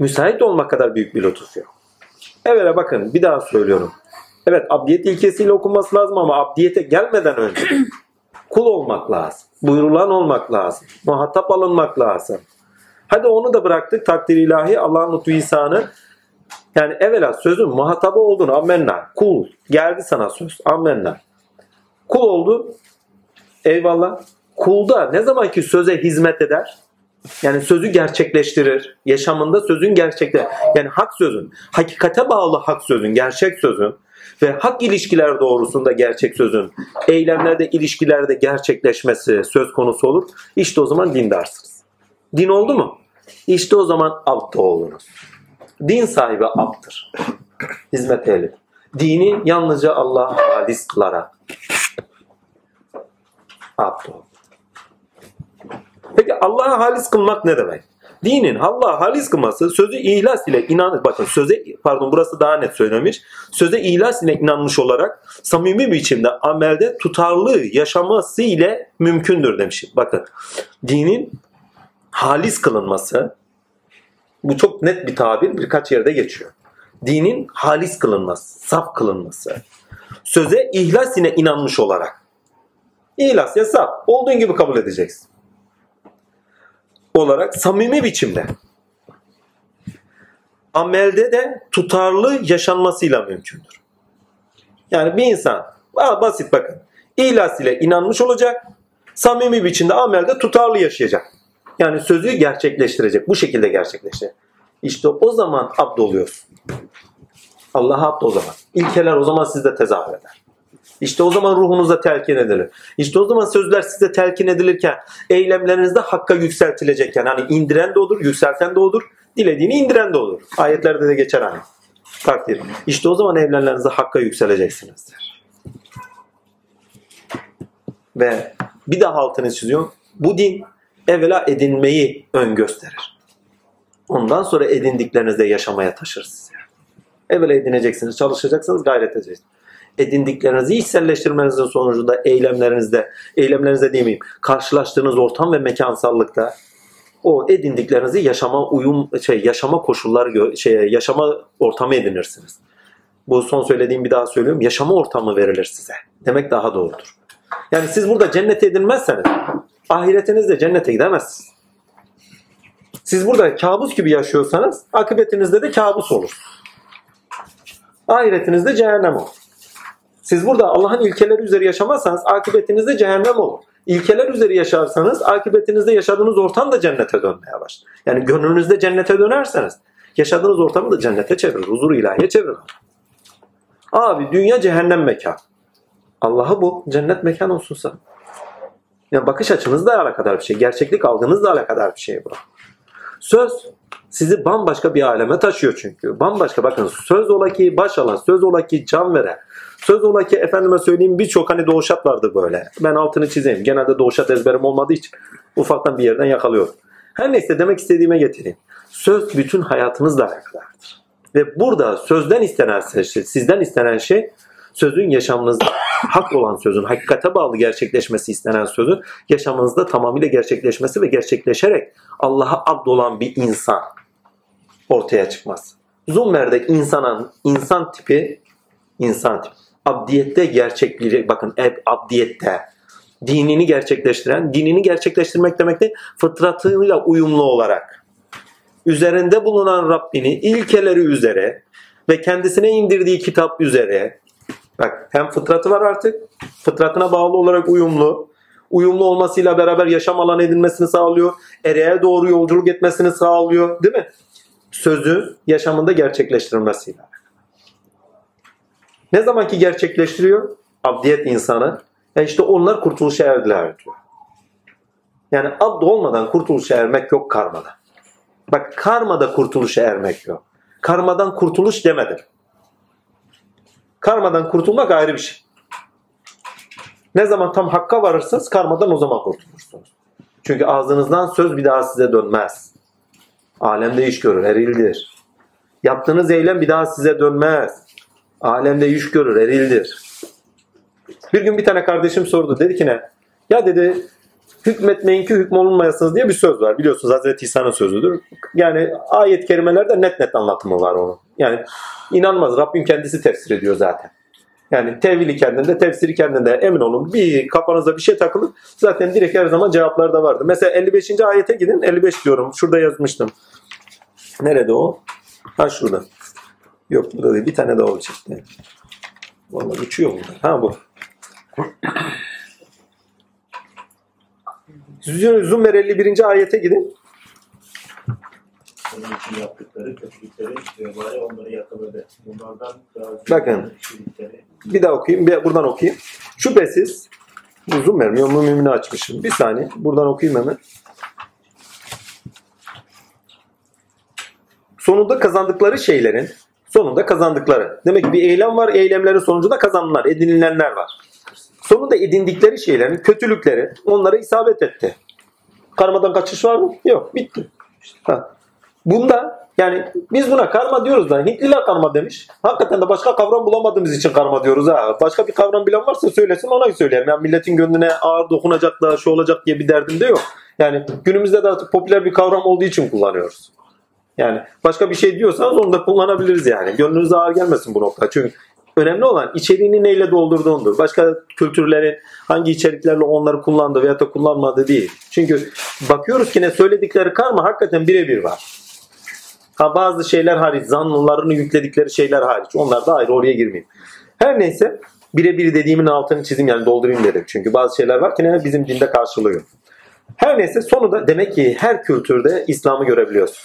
Müsait olmak kadar büyük bir lütuf yok. Evet bakın bir daha söylüyorum. Evet abdiyet ilkesiyle okunması lazım ama abdiyete gelmeden önce kul olmak lazım. Buyurulan olmak lazım. Muhatap alınmak lazım. Hadi onu da bıraktık takdir ilahi Allah'ın lütfu ihsanı. Yani evvela sözün muhatabı oldun ammenna. Kul. Geldi sana söz. Ammenna. Kul oldu. Eyvallah. Kulda ne zaman ki söze hizmet eder, yani sözü gerçekleştirir. Yaşamında sözün gerçekte yani hak sözün, hakikate bağlı hak sözün, gerçek sözün ve hak ilişkiler doğrusunda gerçek sözün, eylemlerde, ilişkilerde gerçekleşmesi söz konusu olur. İşte o zaman dindarsınız. Din oldu mu? İşte o zaman abd olunuz. Din sahibi abdır. Hizmet ehli. Dini yalnızca Allah halis kılarak abd olur. Peki Allah'a halis kılmak ne demek? Dinin Allah'a halis kılması sözü ihlas ile inanır. Bakın söze pardon burası daha net söylemiş. Söze ihlas ile inanmış olarak samimi biçimde amelde tutarlı yaşaması ile mümkündür demiş. Bakın dinin halis kılınması bu çok net bir tabir birkaç yerde geçiyor. Dinin halis kılınması, saf kılınması. Söze ihlas ile inanmış olarak. İhlas ya saf. Olduğun gibi kabul edeceksin olarak samimi biçimde amelde de tutarlı yaşanmasıyla mümkündür. Yani bir insan basit bakın ilas ile inanmış olacak samimi biçimde amelde tutarlı yaşayacak. Yani sözü gerçekleştirecek. Bu şekilde gerçekleştirecek. İşte o zaman abd oluyorsun. Allah'a abd o zaman. İlkeler o zaman sizde tezahür eder. İşte o zaman ruhunuza telkin edilir. İşte o zaman sözler size telkin edilirken eylemlerinizde hakka yükseltilecekken hani indiren de olur, yükselten de olur, dilediğini indiren de olur. Ayetlerde de geçer hani. Takdir. İşte o zaman evlenlerinizde hakka yükseleceksinizdir. Ve bir daha altını çiziyor. Bu din evvela edinmeyi ön gösterir. Ondan sonra edindiklerinizde yaşamaya taşır sizi. Evvela edineceksiniz, çalışacaksınız, gayret edeceksiniz edindiklerinizi içselleştirmenizin sonucunda eylemlerinizde, eylemlerinizde değil miyim, karşılaştığınız ortam ve mekansallıkta o edindiklerinizi yaşama uyum şey yaşama koşulları şey yaşama ortamı edinirsiniz. Bu son söylediğim bir daha söylüyorum. Yaşama ortamı verilir size. Demek daha doğrudur. Yani siz burada cennete edinmezseniz ahiretinizde cennete gidemezsiniz. Siz burada kabus gibi yaşıyorsanız akıbetinizde de kabus olur. Ahiretinizde cehennem olur. Siz burada Allah'ın ilkeleri üzeri yaşamazsanız akıbetinizde cehennem olur. İlkeler üzeri yaşarsanız akıbetinizde yaşadığınız ortam da cennete dönmeye başlar. Yani gönlünüzde cennete dönerseniz yaşadığınız ortamı da cennete çevirir. Huzur ilahiye çevirir. Abi dünya cehennem mekan. Allah'a bu cennet mekan olsun sana. Yani bakış açınızla alakadar bir şey. Gerçeklik algınızla alakadar bir şey bu. Söz sizi bambaşka bir aleme taşıyor çünkü. Bambaşka bakın söz ola ki baş alan, söz ola ki can veren, söz ola ki efendime söyleyeyim birçok hani doğuşat vardı böyle. Ben altını çizeyim. Genelde doğuşat ezberim olmadığı için ufaktan bir yerden yakalıyorum. Her neyse demek istediğime getireyim. Söz bütün hayatınızla alakalıdır. Ve burada sözden istenen şey, sizden istenen şey sözün yaşamınızda hak olan sözün, hakikate bağlı gerçekleşmesi istenen sözün yaşamınızda tamamıyla gerçekleşmesi ve gerçekleşerek Allah'a abd olan bir insan ortaya çıkmaz. Zummer'de insanın insan tipi insan tipi. Abdiyette gerçekliği bakın abdiyette dinini gerçekleştiren, dinini gerçekleştirmek demek de fıtratıyla uyumlu olarak üzerinde bulunan Rabbini ilkeleri üzere ve kendisine indirdiği kitap üzere bak hem fıtratı var artık fıtratına bağlı olarak uyumlu uyumlu olmasıyla beraber yaşam alanı edinmesini sağlıyor. Ereğe doğru yolculuk etmesini sağlıyor. Değil mi? Sözü yaşamında gerçekleştirmesiyle. Ne zamanki gerçekleştiriyor? Abdiyet insanı. E işte onlar kurtuluşa erdiler diyor. Yani abd olmadan kurtuluşa ermek yok karmada. Bak karmada kurtuluşa ermek yok. Karmadan kurtuluş demedim. Karmadan kurtulmak ayrı bir şey. Ne zaman tam hakka varırsınız karmadan o zaman kurtulursunuz. Çünkü ağzınızdan söz bir daha size dönmez. Alemde iş görür, erildir. Yaptığınız eylem bir daha size dönmez. Alemde iş görür, erildir. Bir gün bir tane kardeşim sordu. Dedi ki ne? Ya dedi hükmetmeyin ki hükmolunmayasınız diye bir söz var. Biliyorsunuz Hazreti İsa'nın sözüdür. Yani ayet kelimelerde net net anlatımı var onun. Yani inanmaz. Rabbim kendisi tefsir ediyor zaten. Yani tevili kendinde, tefsiri kendinde emin olun. Bir kafanıza bir şey takılır. Zaten direkt her zaman cevaplar da vardı. Mesela 55. ayete gidin. 55 diyorum. Şurada yazmıştım. Nerede o? Ha şurada. Yok burada değil. Bir tane daha olacaktı. Vallahi uçuyor burada. Ha bu. Zümer 51. ayete gidin. Onun için yaptıkları kötülükleri vebali onları yakaladı. Bunlardan razı Bakın. Bir daha okuyayım. Bir, buradan okuyayım. Şüphesiz uzun vermiyor. Mümini açmışım. Bir saniye. Buradan okuyayım hemen. Sonunda kazandıkları şeylerin sonunda kazandıkları. Demek ki bir eylem var. Eylemlerin sonucunda kazanılan, edinilenler var. Sonunda edindikleri şeylerin kötülükleri onlara isabet etti. Karmadan kaçış var mı? Yok. Bitti. Ha. Bunda yani biz buna karma diyoruz da Hintliler karma demiş. Hakikaten de başka kavram bulamadığımız için karma diyoruz ha. Başka bir kavram bilen varsa söylesin ona söyleyelim. Yani milletin gönlüne ağır dokunacak da şu olacak diye bir derdim de yok. Yani günümüzde de artık popüler bir kavram olduğu için kullanıyoruz. Yani başka bir şey diyorsanız onu da kullanabiliriz yani. Gönlünüze ağır gelmesin bu nokta. Çünkü önemli olan içeriğini neyle doldurduğundur. Başka kültürlerin hangi içeriklerle onları kullandığı veya da kullanmadığı değil. Çünkü bakıyoruz ki ne söyledikleri karma hakikaten birebir var. Ha bazı şeyler hariç, zanlılarını yükledikleri şeyler hariç. Onlar da ayrı oraya girmeyeyim. Her neyse birebir dediğimin altını çizeyim yani doldurayım dedim. Çünkü bazı şeyler var ki ne bizim dinde karşılıyor. Her neyse sonu da demek ki her kültürde İslam'ı görebiliyoruz.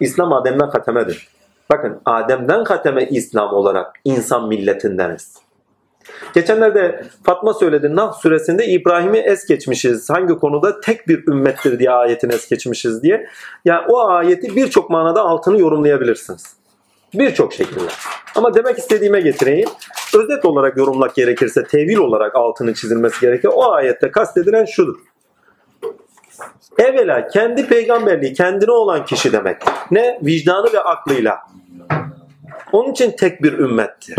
İslam Adem'den katemedir. Bakın Adem'den kateme İslam olarak insan milletindeniz. Geçenlerde Fatma söyledi Nah suresinde İbrahim'i es geçmişiz. Hangi konuda tek bir ümmettir diye ayetini es geçmişiz diye. Ya o ayeti birçok manada altını yorumlayabilirsiniz. Birçok şekilde. Ama demek istediğime getireyim. Özet olarak yorumlak gerekirse tevil olarak altını çizilmesi gerekir. O ayette kastedilen şudur. Evvela kendi peygamberliği kendine olan kişi demek. Ne? Vicdanı ve aklıyla. Onun için tek bir ümmettir.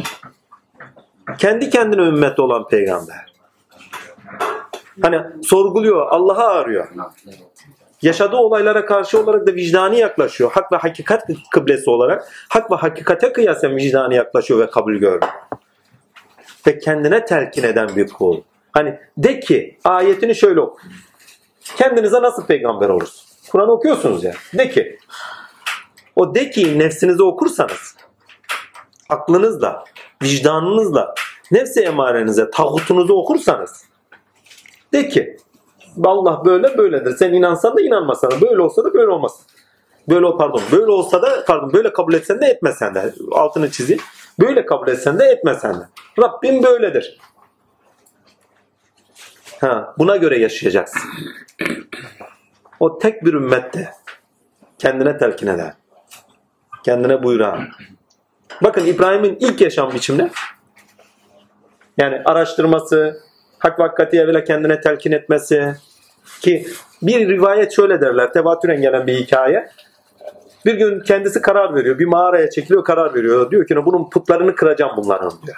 Kendi kendine ümmet olan peygamber. Hani sorguluyor, Allah'a arıyor. Yaşadığı olaylara karşı olarak da vicdani yaklaşıyor. Hak ve hakikat kıblesi olarak hak ve hakikate kıyasen vicdani yaklaşıyor ve kabul görüyor. Ve kendine telkin eden bir kul. Hani de ki ayetini şöyle oku. Kendinize nasıl peygamber olursun? Kur'an okuyorsunuz ya. De ki. O de ki nefsinizi okursanız aklınızla, vicdanınızla, nefsi emarenize, tağutunuzu okursanız de ki Allah böyle böyledir. Sen inansan da inanmasan da böyle olsa da böyle olmaz. Böyle pardon böyle olsa da pardon böyle kabul etsen de etmesen de altını çizeyim. Böyle kabul etsen de etmesen de. Rabbim böyledir. Ha, buna göre yaşayacaksın. O tek bir ümmette kendine telkin eder. Kendine buyuran. Bakın İbrahim'in ilk yaşam biçimi ne? Yani araştırması, hak ve hakikati evvela kendine telkin etmesi ki bir rivayet şöyle derler, tevatüren gelen bir hikaye. Bir gün kendisi karar veriyor, bir mağaraya çekiliyor, karar veriyor. Diyor ki bunun putlarını kıracağım bunların diyor.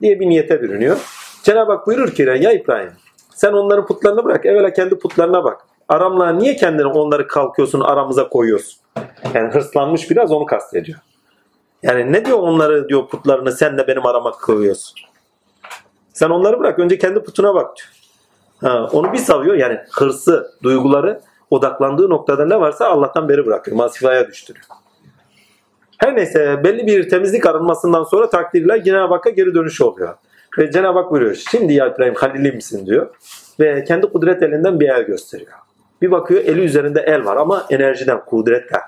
Diye bir niyete bürünüyor. Cenab-ı Hak buyurur ki ya İbrahim sen onların putlarını bırak, evvela kendi putlarına bak. Aramla niye kendini onları kalkıyorsun, aramıza koyuyorsun? Yani hırslanmış biraz onu kastediyor. Yani ne diyor onları diyor putlarını sen de benim arama koyuyorsun. Sen onları bırak önce kendi putuna bak diyor. Ha, onu bir savuyor yani hırsı, duyguları odaklandığı noktada ne varsa Allah'tan beri bırakıyor. Masifaya düştürüyor. Her neyse belli bir temizlik arınmasından sonra takdirle Cenab-ı Hakk'a geri dönüşü oluyor. Ve Cenab-ı Hak buyuruyor. Şimdi ya İbrahim Halil'im misin diyor. Ve kendi kudret elinden bir el gösteriyor. Bir bakıyor eli üzerinde el var ama enerjiden, kudretten.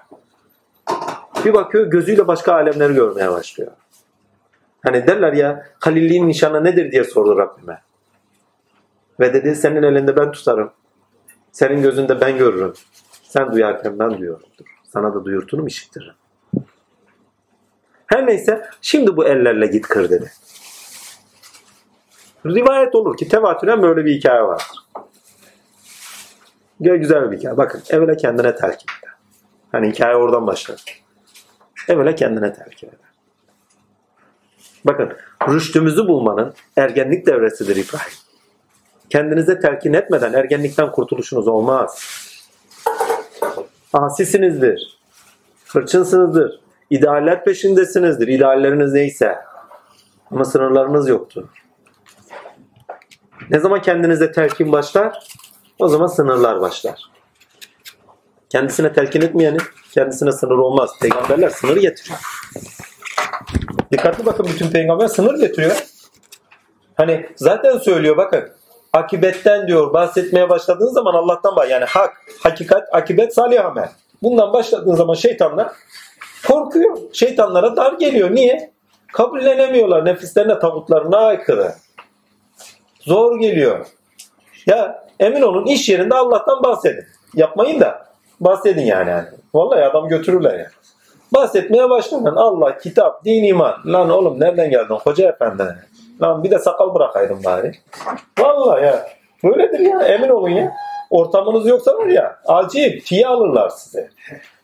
Bir bakıyor gözüyle başka alemleri görmeye başlıyor. Hani derler ya Halilliğin nişanı nedir diye sordu Rabbime. Ve dedi senin elinde ben tutarım. Senin gözünde ben görürüm. Sen duyarken ben duyuyorumdur. Sana da duyurturum işittiririm. Her neyse şimdi bu ellerle git kır dedi. Rivayet olur ki tevatüren böyle bir hikaye vardır. Güzel bir hikaye. Bakın evvela kendine telkin eder. Hani hikaye oradan başlar. Evvela kendine telkin eder. Bakın rüştümüzü bulmanın ergenlik devresidir İbrahim. Kendinize telkin etmeden ergenlikten kurtuluşunuz olmaz. Asisinizdir. Hırçınsınızdır. İdealler peşindesinizdir. İdealleriniz neyse. Ama sınırlarınız yoktur. Ne zaman kendinize telkin başlar? O zaman sınırlar başlar. Kendisine telkin etmeyenin kendisine sınır olmaz. Peygamberler sınır getiriyor. Dikkatli bakın bütün peygamber sınır getiriyor. Hani zaten söylüyor bakın. Akibetten diyor bahsetmeye başladığın zaman Allah'tan bahsediyor. Yani hak, hakikat, akibet, salih amel. Bundan başladığın zaman şeytanlar korkuyor. Şeytanlara dar geliyor. Niye? Kabullenemiyorlar. Nefislerine, tavutlarına aykırı. Zor geliyor. Ya emin olun iş yerinde Allah'tan bahsedin. Yapmayın da bahsedin yani. yani. Vallahi adam götürürler yani. Bahsetmeye başlayın. Allah, kitap, din, iman. Lan oğlum nereden geldin hoca efendi? Lan bir de sakal bırakaydın bari. Vallahi ya. Böyledir ya emin olun ya. Ortamınız yoksa var ya acil tiye alırlar size.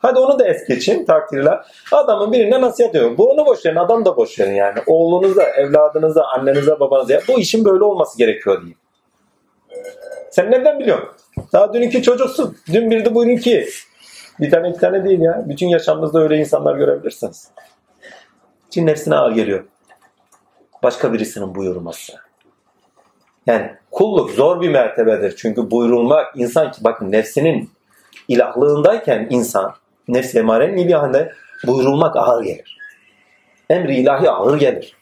Hadi onu da es geçin takdirler. Adamın birine nasihat ediyor. Bu onu boş verin adam da boş verin yani. Oğlunuza, evladınıza, annenize, babanıza. Bu işin böyle olması gerekiyor diyeyim. Sen nereden biliyorsun? Daha dün iki çocuksun. Dün birdi bugün iki. Bir tane iki tane değil ya. Bütün yaşamınızda öyle insanlar görebilirsiniz. Cin nefsine ağır geliyor. Başka birisinin buyurması. Yani kulluk zor bir mertebedir. Çünkü buyurulmak insan ki bakın nefsinin ilahlığındayken insan nefs emarenin ilahında buyurulmak ağır gelir. Emri ilahi ağır gelir.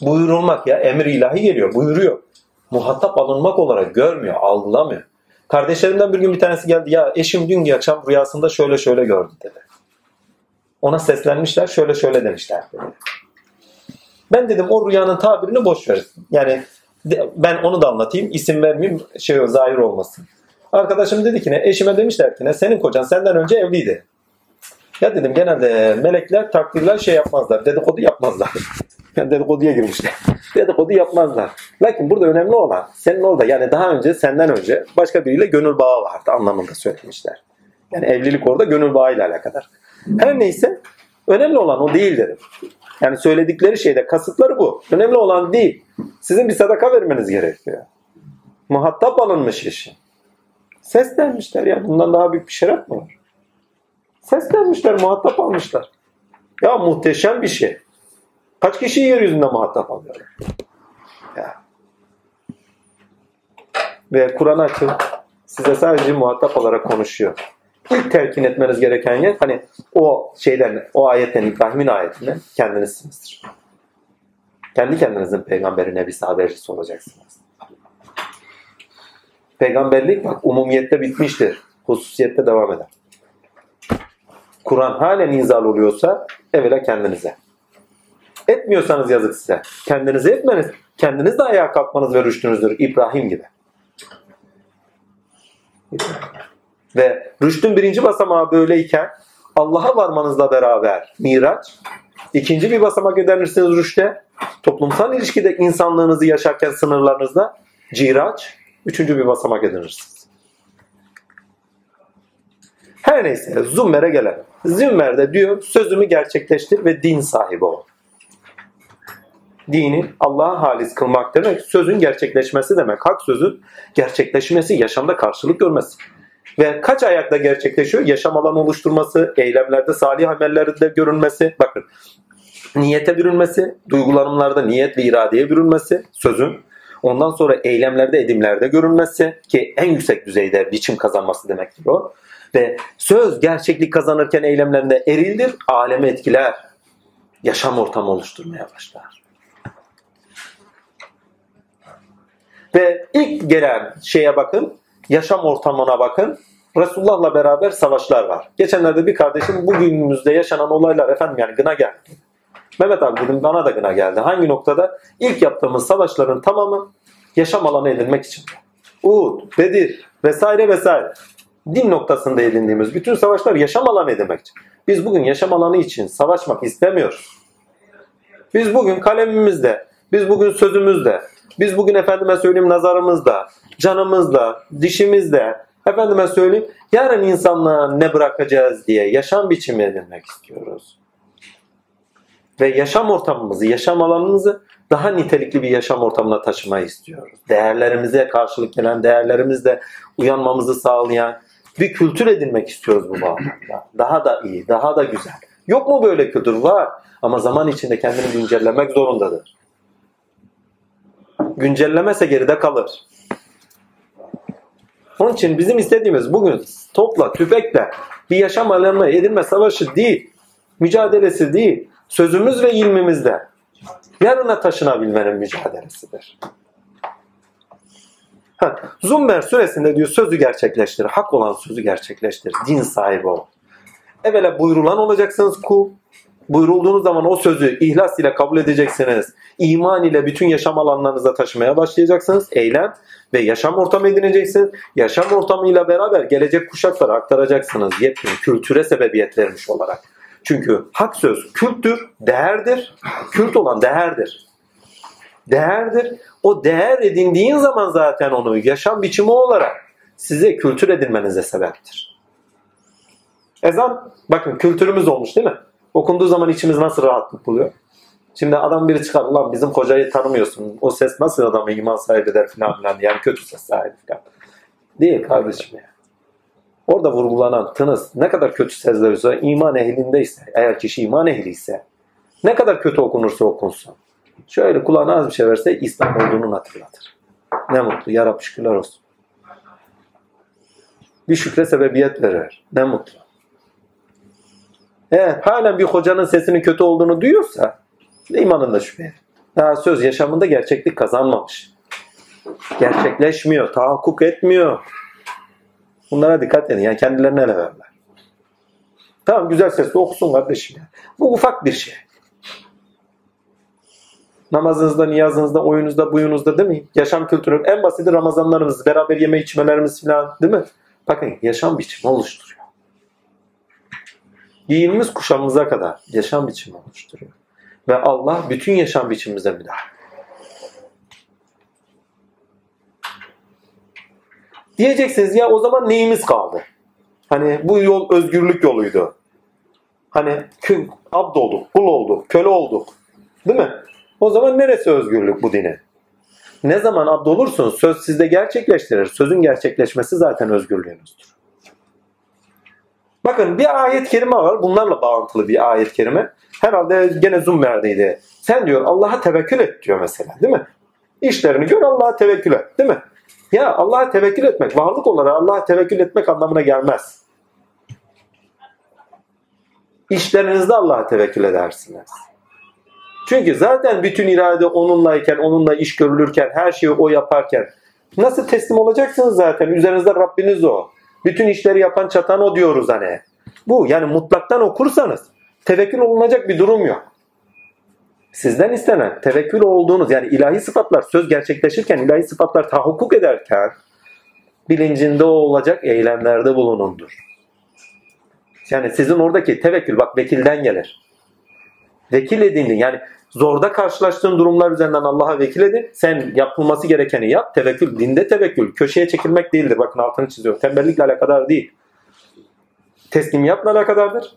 Buyurulmak ya emir ilahi geliyor buyuruyor. Muhatap alınmak olarak görmüyor algılamıyor. Kardeşlerimden bir gün bir tanesi geldi ya eşim dün akşam rüyasında şöyle şöyle gördü dedi. Ona seslenmişler şöyle şöyle demişler dedi. Ben dedim o rüyanın tabirini boş ver. Yani ben onu da anlatayım. İsim vermeyeyim şey zahir olmasın. Arkadaşım dedi ki ne? Eşime demişler ki ne? Senin kocan senden önce evliydi. Ya dedim genelde melekler takdirler şey yapmazlar. Dedikodu yapmazlar. Yani dedikoduya girmişler. dedikodu yapmazlar. Lakin burada önemli olan senin orada yani daha önce senden önce başka biriyle gönül bağı vardı anlamında söylemişler. Yani evlilik orada gönül bağıyla alakadar. Her neyse önemli olan o değil dedim. Yani söyledikleri şeyde kasıtları bu. Önemli olan değil. Sizin bir sadaka vermeniz gerekiyor. Muhatap alınmış işi. Seslenmişler ya. Bundan daha büyük bir şeref mi var? Seslenmişler, muhatap almışlar. Ya muhteşem bir şey. Kaç kişi yeryüzünde muhatap alıyorlar? Ya. Ve Kur'an açın size sadece muhatap olarak konuşuyor. İlk telkin etmeniz gereken yer hani o şeyden, o ayetten, İbrahim'in ayetinden kendinizsinizdir. Kendi kendinizin peygamberi, nebisi, habercisi olacaksınız. Peygamberlik bak umumiyette bitmiştir. Hususiyette devam eder. Kur'an halen inzal oluyorsa evvela kendinize. Etmiyorsanız yazık size. Kendinize etmeniz, kendiniz de ayağa kalkmanız ve rüştünüzdür. İbrahim gibi. Ve rüştün birinci basamağı böyleyken Allah'a varmanızla beraber miraç, ikinci bir basamak ödenirsiniz rüşte, toplumsal ilişkide insanlığınızı yaşarken sınırlarınızda ciraç, üçüncü bir basamak edinirsiniz. Her neyse Zümmer'e gelelim. Zümmer de diyor sözümü gerçekleştir ve din sahibi ol. Dini Allah'a halis kılmak demek sözün gerçekleşmesi demek. Hak sözün gerçekleşmesi, yaşamda karşılık görmesi. Ve kaç ayakta gerçekleşiyor? Yaşam alanı oluşturması, eylemlerde, salih amellerde görünmesi. Bakın niyete bürünmesi, duygulanımlarda niyet ve iradeye bürünmesi, sözün. Ondan sonra eylemlerde, edimlerde görünmesi ki en yüksek düzeyde biçim kazanması demektir o. Ve söz gerçeklik kazanırken eylemlerinde erildir, alemi etkiler, yaşam ortamı oluşturmaya başlar. Ve ilk gelen şeye bakın, yaşam ortamına bakın. Resulullah'la beraber savaşlar var. Geçenlerde bir kardeşim bugünümüzde yaşanan olaylar efendim yani gına geldi. Mehmet abi bugün bana da gına geldi. Hangi noktada? İlk yaptığımız savaşların tamamı yaşam alanı edinmek için. Uhud, Bedir vesaire vesaire. Din noktasında edindiğimiz bütün savaşlar yaşam alanı edinmek için. Biz bugün yaşam alanı için savaşmak istemiyoruz. Biz bugün kalemimizde, biz bugün sözümüzde, biz bugün efendime söyleyeyim nazarımızda, canımızda, dişimizde, efendime söyleyeyim yarın insanlığa ne bırakacağız diye yaşam biçimi edinmek istiyoruz. Ve yaşam ortamımızı, yaşam alanımızı daha nitelikli bir yaşam ortamına taşımayı istiyoruz. Değerlerimize karşılık gelen, değerlerimizle uyanmamızı sağlayan bir kültür edinmek istiyoruz bu bağlamda. Daha da iyi, daha da güzel. Yok mu böyle kültür? Var. Ama zaman içinde kendini güncellemek zorundadır. Güncellemese geride kalır. Onun için bizim istediğimiz bugün topla, tüfekle bir yaşam alanı edinme savaşı değil. Mücadelesi değil. Sözümüz ve ilmimizde. Yarına taşınabilmenin mücadelesidir. Ha, Zummer suresinde diyor sözü gerçekleştir. Hak olan sözü gerçekleştir. Din sahibi ol. Evvela buyurulan olacaksınız kul. Buyurulduğunuz zaman o sözü ihlas ile kabul edeceksiniz. İman ile bütün yaşam alanlarınıza taşımaya başlayacaksınız. Eylem ve yaşam ortamı edineceksiniz. Yaşam ortamıyla beraber gelecek kuşaklara aktaracaksınız. Yetkin, kültüre sebebiyet vermiş olarak. Çünkü hak söz kültür, değerdir. Kült olan değerdir. Değerdir. O değer edindiğin zaman zaten onu yaşam biçimi olarak size kültür edinmenize sebeptir. Ezan, bakın kültürümüz olmuş değil mi? Okunduğu zaman içimiz nasıl rahatlık buluyor? Şimdi adam biri çıkar, ulan bizim kocayı tanımıyorsun, o ses nasıl adamı iman sahibi eder filan filan, yani kötü ses sahibi filan. Değil kardeşim ya. Orada vurgulanan tınız ne kadar kötü sezlerse iman ehlindeyse, eğer kişi iman ehliyse, ne kadar kötü okunursa okunsun, şöyle kulağına az bir şey verse İslam olduğunu hatırlatır. Ne mutlu, ya Rabbi şükürler olsun. Bir şükre sebebiyet verir. Ne mutlu. Eğer halen bir hocanın sesinin kötü olduğunu duyuyorsa imanında şüphe. Daha söz yaşamında gerçeklik kazanmamış. Gerçekleşmiyor, tahakkuk etmiyor. Bunlara dikkat edin. Yani kendilerine ele verler. Tamam güzel sesle okusun kardeşim. Ya. Bu ufak bir şey. Namazınızda, niyazınızda, oyunuzda, buyunuzda değil mi? Yaşam kültürü en basiti Ramazanlarımız, beraber yeme içmelerimiz falan değil mi? Bakın yaşam biçimi oluşturuyor. Giyimimiz kuşamımıza kadar yaşam biçimi oluşturuyor. Ve Allah bütün yaşam biçimimize müdahale. Diyeceksiniz ya o zaman neyimiz kaldı? Hani bu yol özgürlük yoluydu. Hani kül, abd olduk, kul olduk, köle olduk. Değil mi? O zaman neresi özgürlük bu dine? Ne zaman abd olursunuz söz sizde gerçekleştirir. Sözün gerçekleşmesi zaten özgürlüğünüzdür. Bakın bir ayet kerime var. Bunlarla bağlantılı bir ayet kerime. Herhalde gene Zummer'deydi. Sen diyor Allah'a tevekkül et diyor mesela değil mi? İşlerini gör Allah'a tevekkül et değil mi? Ya Allah'a tevekkül etmek, varlık olarak Allah'a tevekkül etmek anlamına gelmez. İşlerinizde Allah'a tevekkül edersiniz. Çünkü zaten bütün irade onunlayken, onunla iş görülürken, her şeyi o yaparken nasıl teslim olacaksınız zaten? Üzerinizde Rabbiniz o. Bütün işleri yapan çatan o diyoruz hani. Bu yani mutlaktan okursanız tevekkül olunacak bir durum yok. Sizden istenen tevekkül olduğunuz yani ilahi sıfatlar söz gerçekleşirken ilahi sıfatlar tahakkuk ederken bilincinde olacak eylemlerde bulunundur. Yani sizin oradaki tevekkül bak vekilden gelir. Vekil edindin yani zorda karşılaştığın durumlar üzerinden Allah'a vekil edin. Sen yapılması gerekeni yap. Tevekkül, dinde tevekkül. Köşeye çekilmek değildir. Bakın altını çiziyorum. Tembellikle alakadar değil. Teslimiyatla alakadardır.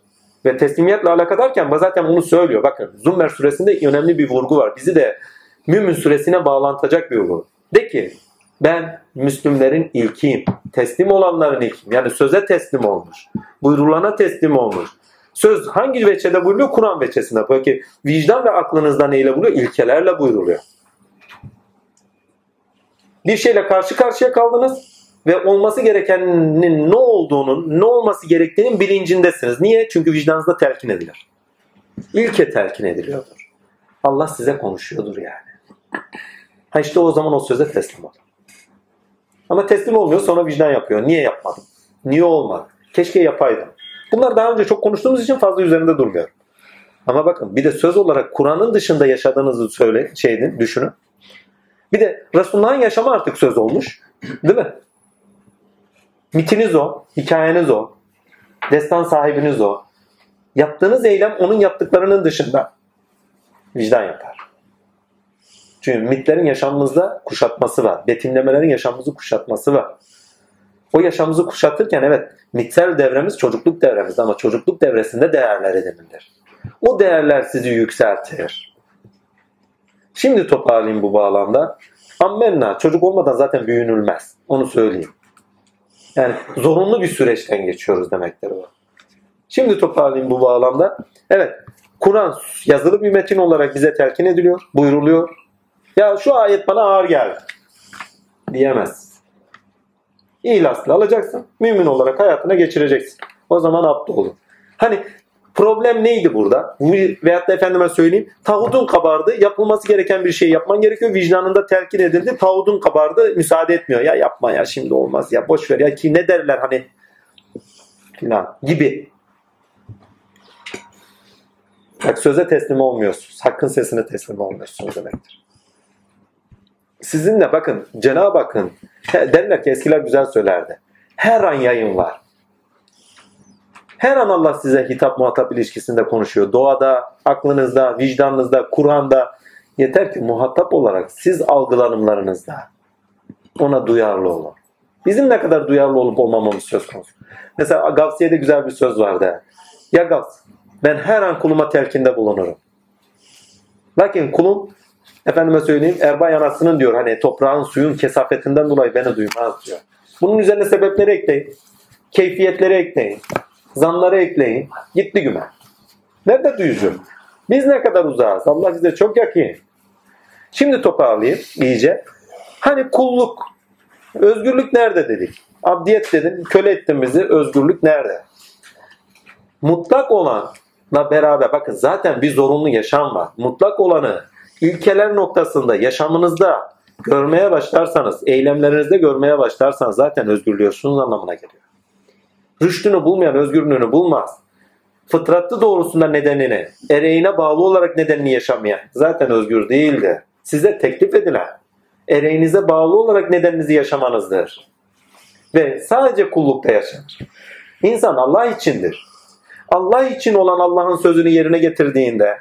Ve teslimiyetle alakadarken zaten onu söylüyor. Bakın Zummer suresinde önemli bir vurgu var. Bizi de Mümin suresine bağlantacak bir vurgu. De ki Ben Müslümlerin ilkiyim. Teslim olanların ilkiyim. Yani söze teslim olmuş. Buyrulana teslim olmuş. Söz hangi veçede buyuruluyor? Kur'an veçesinde. Peki vicdan ve aklınızda neyle buyuruyor? İlkelerle buyruluyor. Bir şeyle karşı karşıya kaldınız ve olması gerekenin ne olduğunun, ne olması gerektiğinin bilincindesiniz. Niye? Çünkü vicdanınızda telkin edilir. İlke telkin ediliyordur. Allah size konuşuyordur yani. Ha işte o zaman o söze teslim ol. Ama teslim olmuyor sonra vicdan yapıyor. Niye yapmadım? Niye olmadı? Keşke yapaydım. Bunlar daha önce çok konuştuğumuz için fazla üzerinde durmuyorum. Ama bakın bir de söz olarak Kur'an'ın dışında yaşadığınızı söyle, şeydi, düşünün. Bir de Resulullah'ın yaşamı artık söz olmuş. Değil mi? Mitiniz o, hikayeniz o, destan sahibiniz o. Yaptığınız eylem onun yaptıklarının dışında vicdan yapar. Çünkü mitlerin yaşamımızda kuşatması var. Betimlemelerin yaşamımızı kuşatması var. O yaşamımızı kuşatırken evet mitsel devremiz çocukluk devremiz ama çocukluk devresinde değerler edinilir. O değerler sizi yükseltir. Şimdi toparlayayım bu bağlamda. Ammenna çocuk olmadan zaten büyünülmez. Onu söyleyeyim. Yani zorunlu bir süreçten geçiyoruz demektir o. Şimdi toparlayayım bu bağlamda. Evet Kur'an yazılı bir metin olarak bize telkin ediliyor, buyruluyor. Ya şu ayet bana ağır geldi diyemez. İhlaslı alacaksın. Mümin olarak hayatına geçireceksin. O zaman abd olur. Hani problem neydi burada? Veyahut da efendime söyleyeyim. Tağutun kabardı. Yapılması gereken bir şey yapman gerekiyor. Vicdanında telkin edildi. Tağutun kabardı. Müsaade etmiyor. Ya yapma ya şimdi olmaz ya. Boş ver ya ki ne derler hani filan gibi. Bak söze teslim olmuyorsunuz. Hakkın sesine teslim olmuyorsunuz demektir. Sizinle bakın Cenab-ı Hakk'ın derler ki eskiler güzel söylerdi. Her an yayın var. Her an Allah size hitap muhatap ilişkisinde konuşuyor. Doğada, aklınızda, vicdanınızda, Kur'an'da. Yeter ki muhatap olarak siz algılanımlarınızda ona duyarlı olun. Bizim ne kadar duyarlı olup olmamamız söz konusu. Mesela Gavsiye'de güzel bir söz vardı. Ya Gavs, ben her an kuluma telkinde bulunurum. Lakin kulum efendime söyleyeyim erba yanasının diyor hani toprağın suyun kesafetinden dolayı beni duymaz diyor. Bunun üzerine sebepleri ekleyin. Keyfiyetleri ekleyin. Zanları ekleyin. Gitti güme. Nerede duyucu? Biz ne kadar uzağız? Allah bize çok yakın. Şimdi toparlayayım iyice. Hani kulluk, özgürlük nerede dedik? Abdiyet dedin, köle ettin bizi, özgürlük nerede? Mutlak olanla beraber, bakın zaten bir zorunlu yaşam var. Mutlak olanı ilkeler noktasında, yaşamınızda görmeye başlarsanız, eylemlerinizde görmeye başlarsanız zaten özgürlüyorsunuz anlamına geliyor. Rüştünü bulmayan özgürlüğünü bulmaz. Fıtratlı doğrusunda nedenini, ereğine bağlı olarak nedenini yaşamayan zaten özgür değildir. Size teklif edilen, ereğinize bağlı olarak nedeninizi yaşamanızdır. Ve sadece kullukta yaşanır. İnsan Allah içindir. Allah için olan Allah'ın sözünü yerine getirdiğinde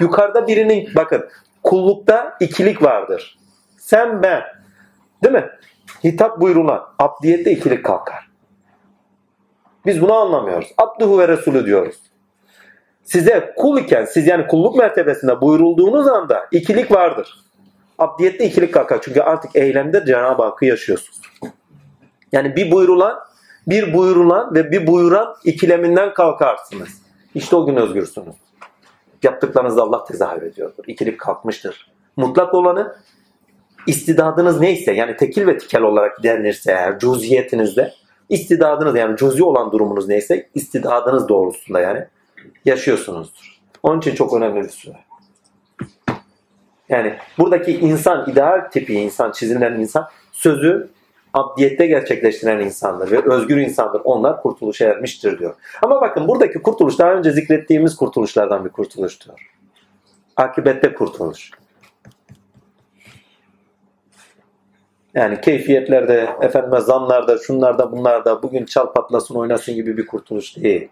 yukarıda birinin bakın kullukta ikilik vardır. Sen ben. Değil mi? Hitap buyurulan abdiyette ikilik kalkar. Biz bunu anlamıyoruz. Abduhu ve Resulü diyoruz. Size kul iken siz yani kulluk mertebesinde buyurulduğunuz anda ikilik vardır. Abdiyette ikilik kalkar. Çünkü artık eylemde Cenab-ı Hakk'ı yaşıyorsunuz. Yani bir buyurulan, bir buyurulan ve bir buyuran ikileminden kalkarsınız. İşte o gün özgürsünüz. Yaptıklarınızda Allah tezahür ediyordur. İkilik kalkmıştır. Mutlak olanı istidadınız neyse yani tekil ve tikel olarak denirse eğer cüziyetinizde istidadınız yani cüzi olan durumunuz neyse istidadınız doğrultusunda yani yaşıyorsunuzdur. Onun için çok önemli bir süre. Yani buradaki insan, ideal tipi insan, çizilen insan sözü abdiyette gerçekleştiren insandır ve özgür insandır. Onlar kurtuluşa ermiştir diyor. Ama bakın buradaki kurtuluş daha önce zikrettiğimiz kurtuluşlardan bir kurtuluştur. Akibette kurtuluş. Yani keyfiyetlerde, efendime zamlarda, şunlarda, bunlarda bugün çal patlasın oynasın gibi bir kurtuluş değil.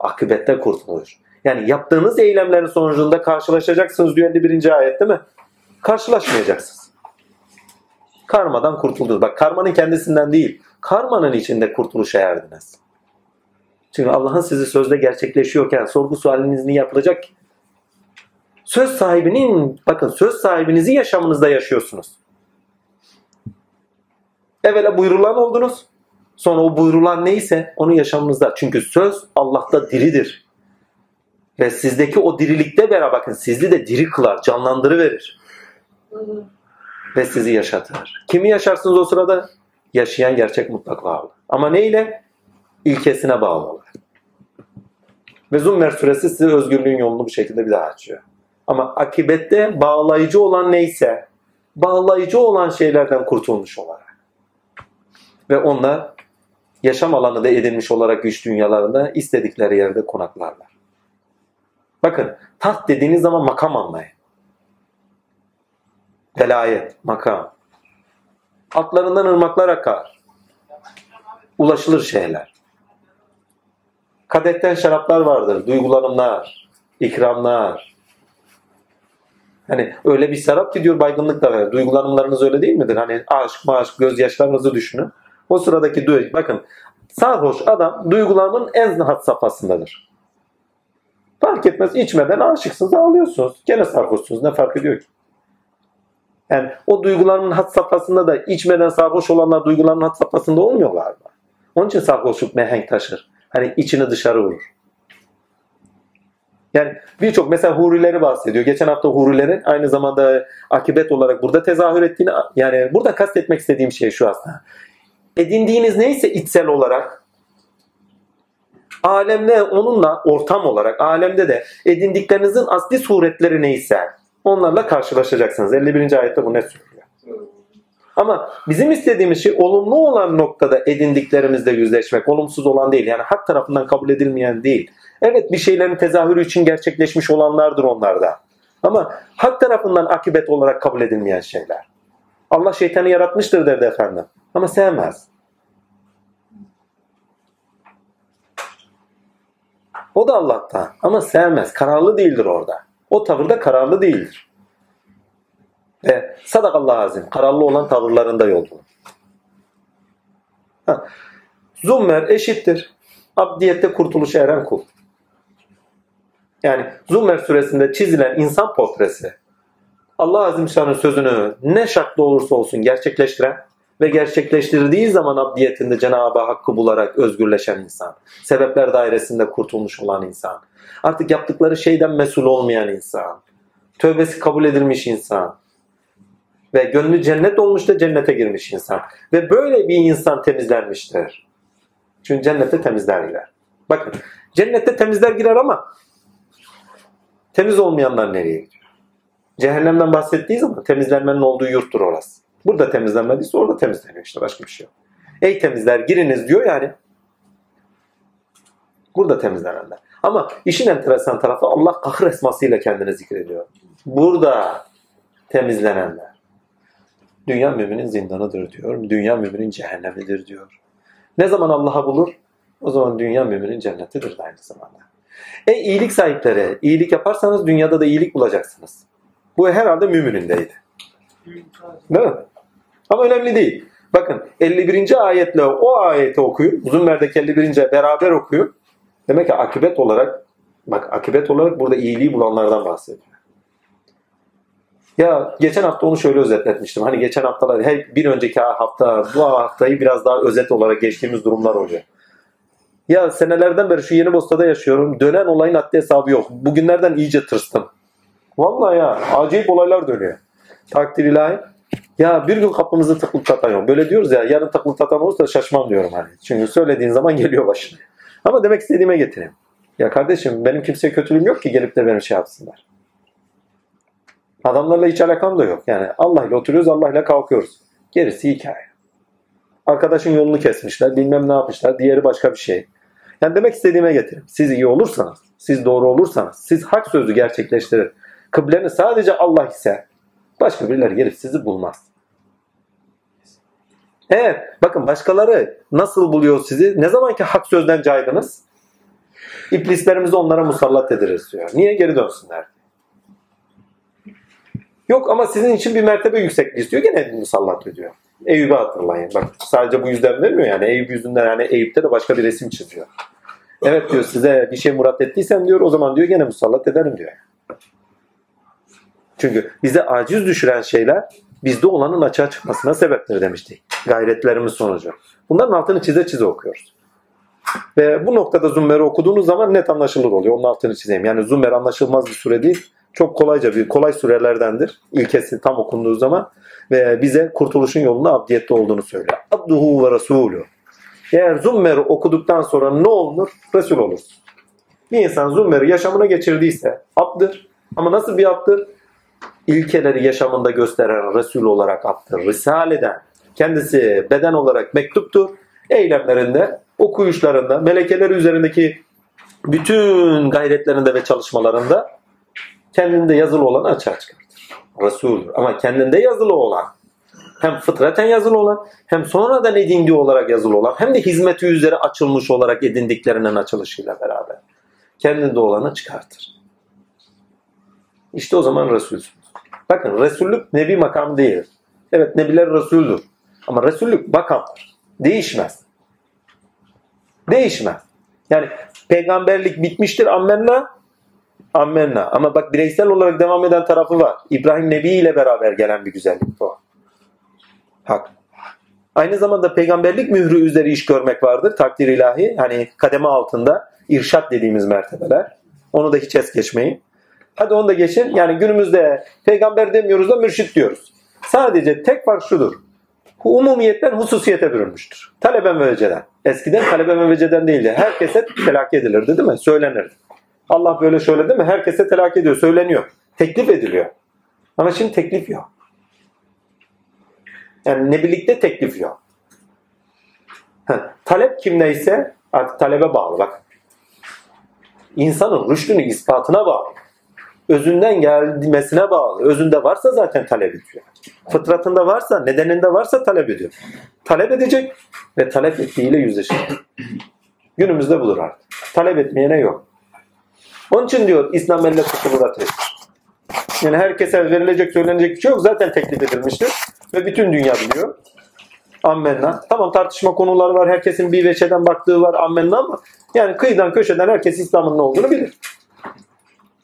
Akibette kurtuluş. Yani yaptığınız eylemlerin sonucunda karşılaşacaksınız diyor 51. ayet değil mi? Karşılaşmayacaksınız. Karmadan kurtuldunuz. Bak karmanın kendisinden değil, karmanın içinde kurtuluşa erdiniz. Çünkü Allah'ın sizi sözde gerçekleşiyorken sorgu sualiniz niye yapılacak? Söz sahibinin, bakın söz sahibinizi yaşamınızda yaşıyorsunuz. Evvela buyurulan oldunuz. Sonra o buyurulan neyse onu yaşamınızda. Çünkü söz Allah'ta diridir. Ve sizdeki o dirilikte beraber bakın sizi de diri kılar, canlandırıverir. Ve sizi yaşatır. Kimi yaşarsınız o sırada? Yaşayan gerçek mutlaklığa bağlı. Ama neyle? İlkesine bağlı. Ve Zummer suresi size özgürlüğün yolunu bu şekilde bir daha açıyor. Ama akibette bağlayıcı olan neyse, bağlayıcı olan şeylerden kurtulmuş olarak. Ve onlar yaşam alanı da edinmiş olarak güç dünyalarında istedikleri yerde konaklarlar. Bakın taht dediğiniz zaman makam anlayın. Velayet, makam. Altlarından ırmaklar akar. Ulaşılır şeyler. Kadetten şaraplar vardır, duygulanımlar, ikramlar. Hani öyle bir şarap ki diyor baygınlık da verir. Duygulanımlarınız öyle değil midir? Hani aşk, maşk, gözyaşlarınızı düşünün. O sıradaki duygu, bakın sarhoş adam duygulanımın en hat safhasındadır. Fark etmez içmeden aşıksınız ağlıyorsunuz. Gene sarhoşsunuz ne fark ediyor ki? Yani o duyguların hat safhasında da içmeden sarhoş olanlar duyguların hat safhasında olmuyorlar mı? Onun için sarhoşluk mehenk taşır. Hani içini dışarı vurur. Yani birçok mesela hurileri bahsediyor. Geçen hafta hurilerin aynı zamanda akibet olarak burada tezahür ettiğini yani burada kastetmek istediğim şey şu aslında. Edindiğiniz neyse içsel olarak alemde onunla ortam olarak alemde de edindiklerinizin asli suretleri neyse onlarla karşılaşacaksınız. 51. ayette bu ne söylüyor? Ama bizim istediğimiz şey olumlu olan noktada edindiklerimizle yüzleşmek, olumsuz olan değil. Yani hak tarafından kabul edilmeyen değil. Evet bir şeylerin tezahürü için gerçekleşmiş olanlardır onlarda. Ama hak tarafından akibet olarak kabul edilmeyen şeyler. Allah şeytanı yaratmıştır derdi efendim. Ama sevmez. O da Allah'tan ama sevmez. Kararlı değildir orada. O tavırda kararlı değildir. Ve sadakallah azim. Kararlı olan tavırlarında yol bulun. Zummer eşittir. Abdiyette kurtuluşa eren kul. Yani Zummer suresinde çizilen insan portresi Allah Azimşan'ın sözünü ne şartlı olursa olsun gerçekleştiren ve gerçekleştirdiği zaman abdiyetinde Cenab-ı Hakk'ı bularak özgürleşen insan. Sebepler dairesinde kurtulmuş olan insan. Artık yaptıkları şeyden mesul olmayan insan. Tövbesi kabul edilmiş insan. Ve gönlü cennet olmuş da cennete girmiş insan. Ve böyle bir insan temizlenmiştir. Çünkü cennette temizler girer. Bakın cennette temizler girer ama temiz olmayanlar nereye gidiyor? Cehennemden bahsettiği zaman temizlenmenin olduğu yurttur orası. Burada temizlenmediyse orada temizleniyor işte başka bir şey yok. Ey temizler giriniz diyor yani. Burada temizlenenler. Ama işin enteresan tarafı Allah kahır esmasıyla kendini zikrediyor. Burada temizlenenler. Dünya müminin zindanıdır diyor. Dünya müminin cehennemidir diyor. Ne zaman Allah'a bulur? O zaman dünya müminin cennetidir aynı zamanda. Ey iyilik sahipleri, iyilik yaparsanız dünyada da iyilik bulacaksınız. Bu herhalde müminindeydi. Değil mi? Ama önemli değil. Bakın 51. ayetle o ayeti okuyun. Zümer'deki 51. beraber okuyun. Demek ki akibet olarak bak akibet olarak burada iyiliği bulanlardan bahsediyor. Ya geçen hafta onu şöyle özetletmiştim. Hani geçen haftalar her bir önceki hafta bu haftayı biraz daha özet olarak geçtiğimiz durumlar oluyor. Ya senelerden beri şu Yeni Bosta'da yaşıyorum. Dönen olayın haddi hesabı yok. Bugünlerden iyice tırstım. Vallahi ya acayip olaylar dönüyor. Takdir ilahi. Ya bir gün kapımızı tıklatan yok. Böyle diyoruz ya yarın tıklatan olursa şaşmam diyorum hani. Çünkü söylediğin zaman geliyor başına. Ama demek istediğime getireyim. Ya kardeşim benim kimseye kötülüğüm yok ki gelip de benim şey yapsınlar. Adamlarla hiç alakam da yok. Yani Allah ile oturuyoruz, Allah ile kalkıyoruz. Gerisi hikaye. Arkadaşın yolunu kesmişler, bilmem ne yapmışlar, diğeri başka bir şey. Yani demek istediğime getireyim. Siz iyi olursanız, siz doğru olursanız, siz hak sözü gerçekleştirir. Kıbleni sadece Allah ise başka birileri gelip sizi bulmaz. Evet, bakın başkaları nasıl buluyor sizi? Ne zaman ki hak sözden caydınız? İblislerimizi onlara musallat ederiz diyor. Niye geri dönsünler? Yok ama sizin için bir mertebe yüksekliği istiyor. Gene musallat ediyor. Eyüp'ü hatırlayın. Bak sadece bu yüzden vermiyor yani. Eyüp yüzünden yani Eyüp'te de başka bir resim çiziyor. Evet diyor size bir şey murat ettiysem diyor o zaman diyor gene musallat ederim diyor. Çünkü bize aciz düşüren şeyler bizde olanın açığa çıkmasına sebeptir demiştik. Gayretlerimiz sonucu. Bunların altını çize çize okuyoruz. Ve bu noktada Zummer'i okuduğunuz zaman net anlaşılır oluyor. Onun altını çizeyim. Yani Zummer anlaşılmaz bir sure değil. Çok kolayca bir kolay surelerdendir. İlkesi tam okunduğu zaman ve bize kurtuluşun yolunda abdiyette olduğunu söylüyor. Abduhu ve Resulü. Eğer Zummer'i okuduktan sonra ne olur? Resul olur. Bir insan Zummer'i yaşamına geçirdiyse abdır. Ama nasıl bir abdır? İlkeleri yaşamında gösteren Resul olarak abdır. Risaleden. Kendisi beden olarak mektuptur. Eylemlerinde, okuyuşlarında, melekeleri üzerindeki bütün gayretlerinde ve çalışmalarında kendinde yazılı olan açığa çıkartır. Resul'dür. Ama kendinde yazılı olan hem fıtraten yazılı olan hem sonradan edindiği olarak yazılı olan hem de hizmeti üzere açılmış olarak edindiklerinin açılışıyla beraber kendinde olanı çıkartır. İşte o zaman Resulsünüz. Bakın Resullük nebi makam değil. Evet nebiler Resul'dür. Ama Resullük makamdır. Değişmez. Değişmez. Yani peygamberlik bitmiştir ammenna ammenna. Ama bak bireysel olarak devam eden tarafı var. İbrahim Nebi ile beraber gelen bir güzellik bu. Hak. Aynı zamanda peygamberlik mührü üzeri iş görmek vardır. Takdir ilahi. Hani kademe altında irşat dediğimiz mertebeler. Onu da hiç es geçmeyin. Hadi onu da geçin. Yani günümüzde peygamber demiyoruz da mürşit diyoruz. Sadece tek fark şudur. Umumiyetten hususiyete bürünmüştür. Talebe mevceden. Eskiden talebe mevceden değildi. Herkese telakki edilirdi değil mi? Söylenirdi. Allah böyle şöyle değil mi? Herkese telakki ediyor, söyleniyor. Teklif ediliyor. Ama şimdi teklif yok. Yani ne birlikte teklif yok. Ha, talep kimdeyse artık talebe bağlı bak. İnsanın rüştünü ispatına bağlı. Özünden gelmesine bağlı. Özünde varsa zaten talep ediyor. Fıtratında varsa, nedeninde varsa talep ediyor. Talep edecek ve talep ettiğiyle yüzleşecek. Günümüzde budur artık. Talep etmeyene yok. Onun için diyor İslam elle tutulur ateş. Yani herkese verilecek, söylenecek bir şey yok. Zaten teklif edilmiştir. Ve bütün dünya biliyor. Ammenna. Tamam tartışma konuları var. Herkesin bir veçeden baktığı var. Ammenna ama yani kıyıdan köşeden herkes İslam'ın ne olduğunu bilir.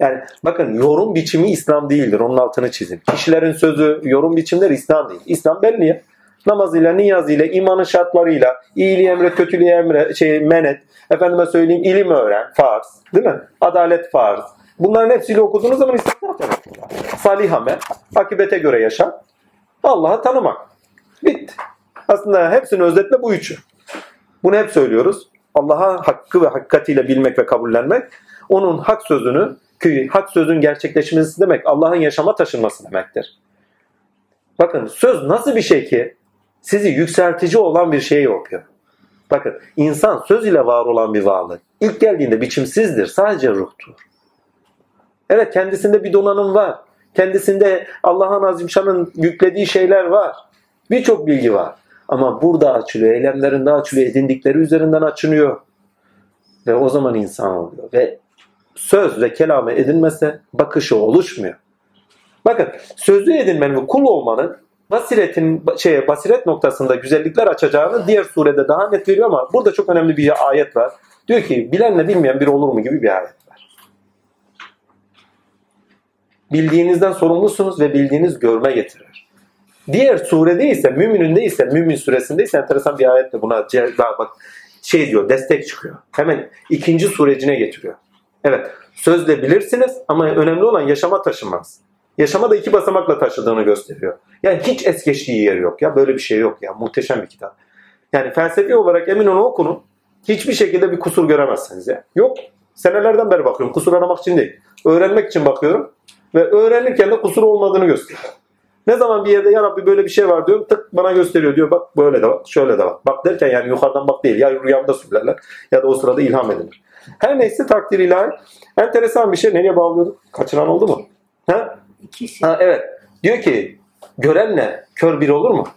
Yani bakın yorum biçimi İslam değildir. Onun altını çizin. Kişilerin sözü, yorum biçimleri İslam değil. İslam belli. Namazıyla, niyazıyla, imanın şartlarıyla, iyiliği emret, kötülüğü emret, şey, menet, efendime söyleyeyim ilim öğren, farz, değil mi? Adalet farz. Bunların hepsiyle okuduğunuz zaman İslam Salih amel, akibete göre yaşa, Allah'ı tanımak. Bitti. Aslında hepsini özetle bu üçü. Bunu hep söylüyoruz. Allah'a hakkı ve hakikatiyle bilmek ve kabullenmek, onun hak sözünü, ki hak sözün gerçekleşmesi demek Allah'ın yaşama taşınması demektir. Bakın söz nasıl bir şey ki sizi yükseltici olan bir şey yapıyor. Bakın insan söz ile var olan bir varlık. İlk geldiğinde biçimsizdir. Sadece ruhtur. Evet kendisinde bir donanım var. Kendisinde Allah'ın Azimşan'ın yüklediği şeyler var. Birçok bilgi var. Ama burada açılıyor. Eylemlerinde açılıyor. Edindikleri üzerinden açılıyor. Ve o zaman insan oluyor. Ve söz ve kelamı edinmese bakışı oluşmuyor. Bakın sözlü edinmenin ve kul olmanın basiretin şey basiret noktasında güzellikler açacağını diğer surede daha net veriyor ama burada çok önemli bir ayet var. Diyor ki bilenle bilmeyen bir olur mu gibi bir ayet var. Bildiğinizden sorumlusunuz ve bildiğiniz görme getirir. Diğer surede ise Mümin'inde ise Mümin suresinde ise enteresan bir ayetle buna bak şey diyor destek çıkıyor. Hemen ikinci surecine getiriyor. Evet sözle bilirsiniz ama önemli olan yaşama taşınmaz. Yaşama da iki basamakla taşıdığını gösteriyor. Yani hiç es geçtiği yer yok ya. Böyle bir şey yok ya. Muhteşem bir kitap. Yani felsefi olarak emin onu okunun. Hiçbir şekilde bir kusur göremezsiniz ya. Yok. Senelerden beri bakıyorum. Kusur aramak için değil. Öğrenmek için bakıyorum. Ve öğrenirken de kusur olmadığını gösteriyor. Ne zaman bir yerde ya Rabbi böyle bir şey var diyorum tık bana gösteriyor diyor bak böyle de bak şöyle de bak. Bak derken yani yukarıdan bak değil ya rüyamda söylerler ya da o sırada ilham edilir. Her neyse takdir ilahi. Enteresan bir şey. Nereye bağlıyorduk? Kaçıran oldu mu? Ha? İkisi. Ha, evet. Diyor ki görenle kör bir olur mu?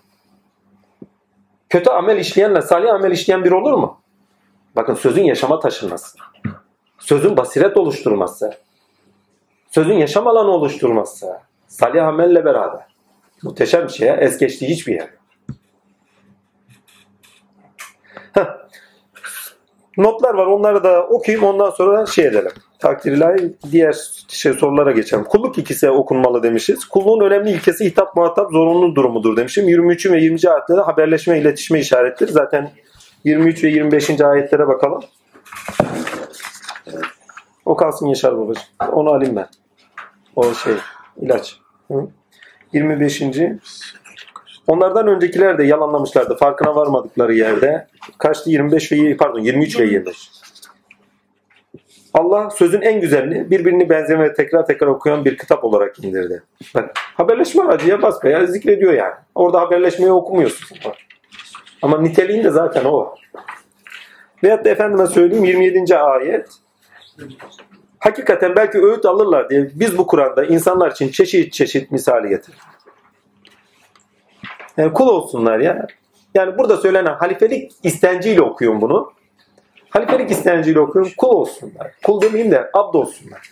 Kötü amel işleyenle salih amel işleyen bir olur mu? Bakın sözün yaşama taşınması. Sözün basiret oluşturması. Sözün yaşam alanı oluşturması. Salih amelle beraber. Muhteşem bir şey ya. Es geçtiği hiçbir yer. Notlar var. Onları da okuyayım. Ondan sonra şey edelim. Takdir ilahi diğer şey sorulara geçelim. Kulluk ikisi okunmalı demişiz. Kulluğun önemli ilkesi hitap muhatap zorunlu durumudur demişim. 23. ve 20. ayetlerde haberleşme iletişme işarettir. Zaten 23 ve 25. ayetlere bakalım. O kalsın Yaşar babacığım. Onu alayım ben. O şey ilaç. Hı? 25. Onlardan öncekiler de yalanlamışlardı. Farkına varmadıkları yerde. Kaçtı? 25 ve pardon 23 ve 25. Allah sözün en güzelini birbirini benzeme ve tekrar tekrar okuyan bir kitap olarak indirdi. Bak haberleşme aracıya basbaya zikrediyor yani. Orada haberleşmeyi okumuyorsun. Ama niteliğin de zaten o. Veyahut da efendime söyleyeyim 27. ayet hakikaten belki öğüt alırlar diye biz bu Kur'an'da insanlar için çeşit çeşit misali getirdik. Yani kul olsunlar ya. Yani burada söylenen halifelik istenciyle okuyorum bunu. Halifelik istenciyle okuyorum. Kul olsunlar. Kul demeyeyim de abd olsunlar.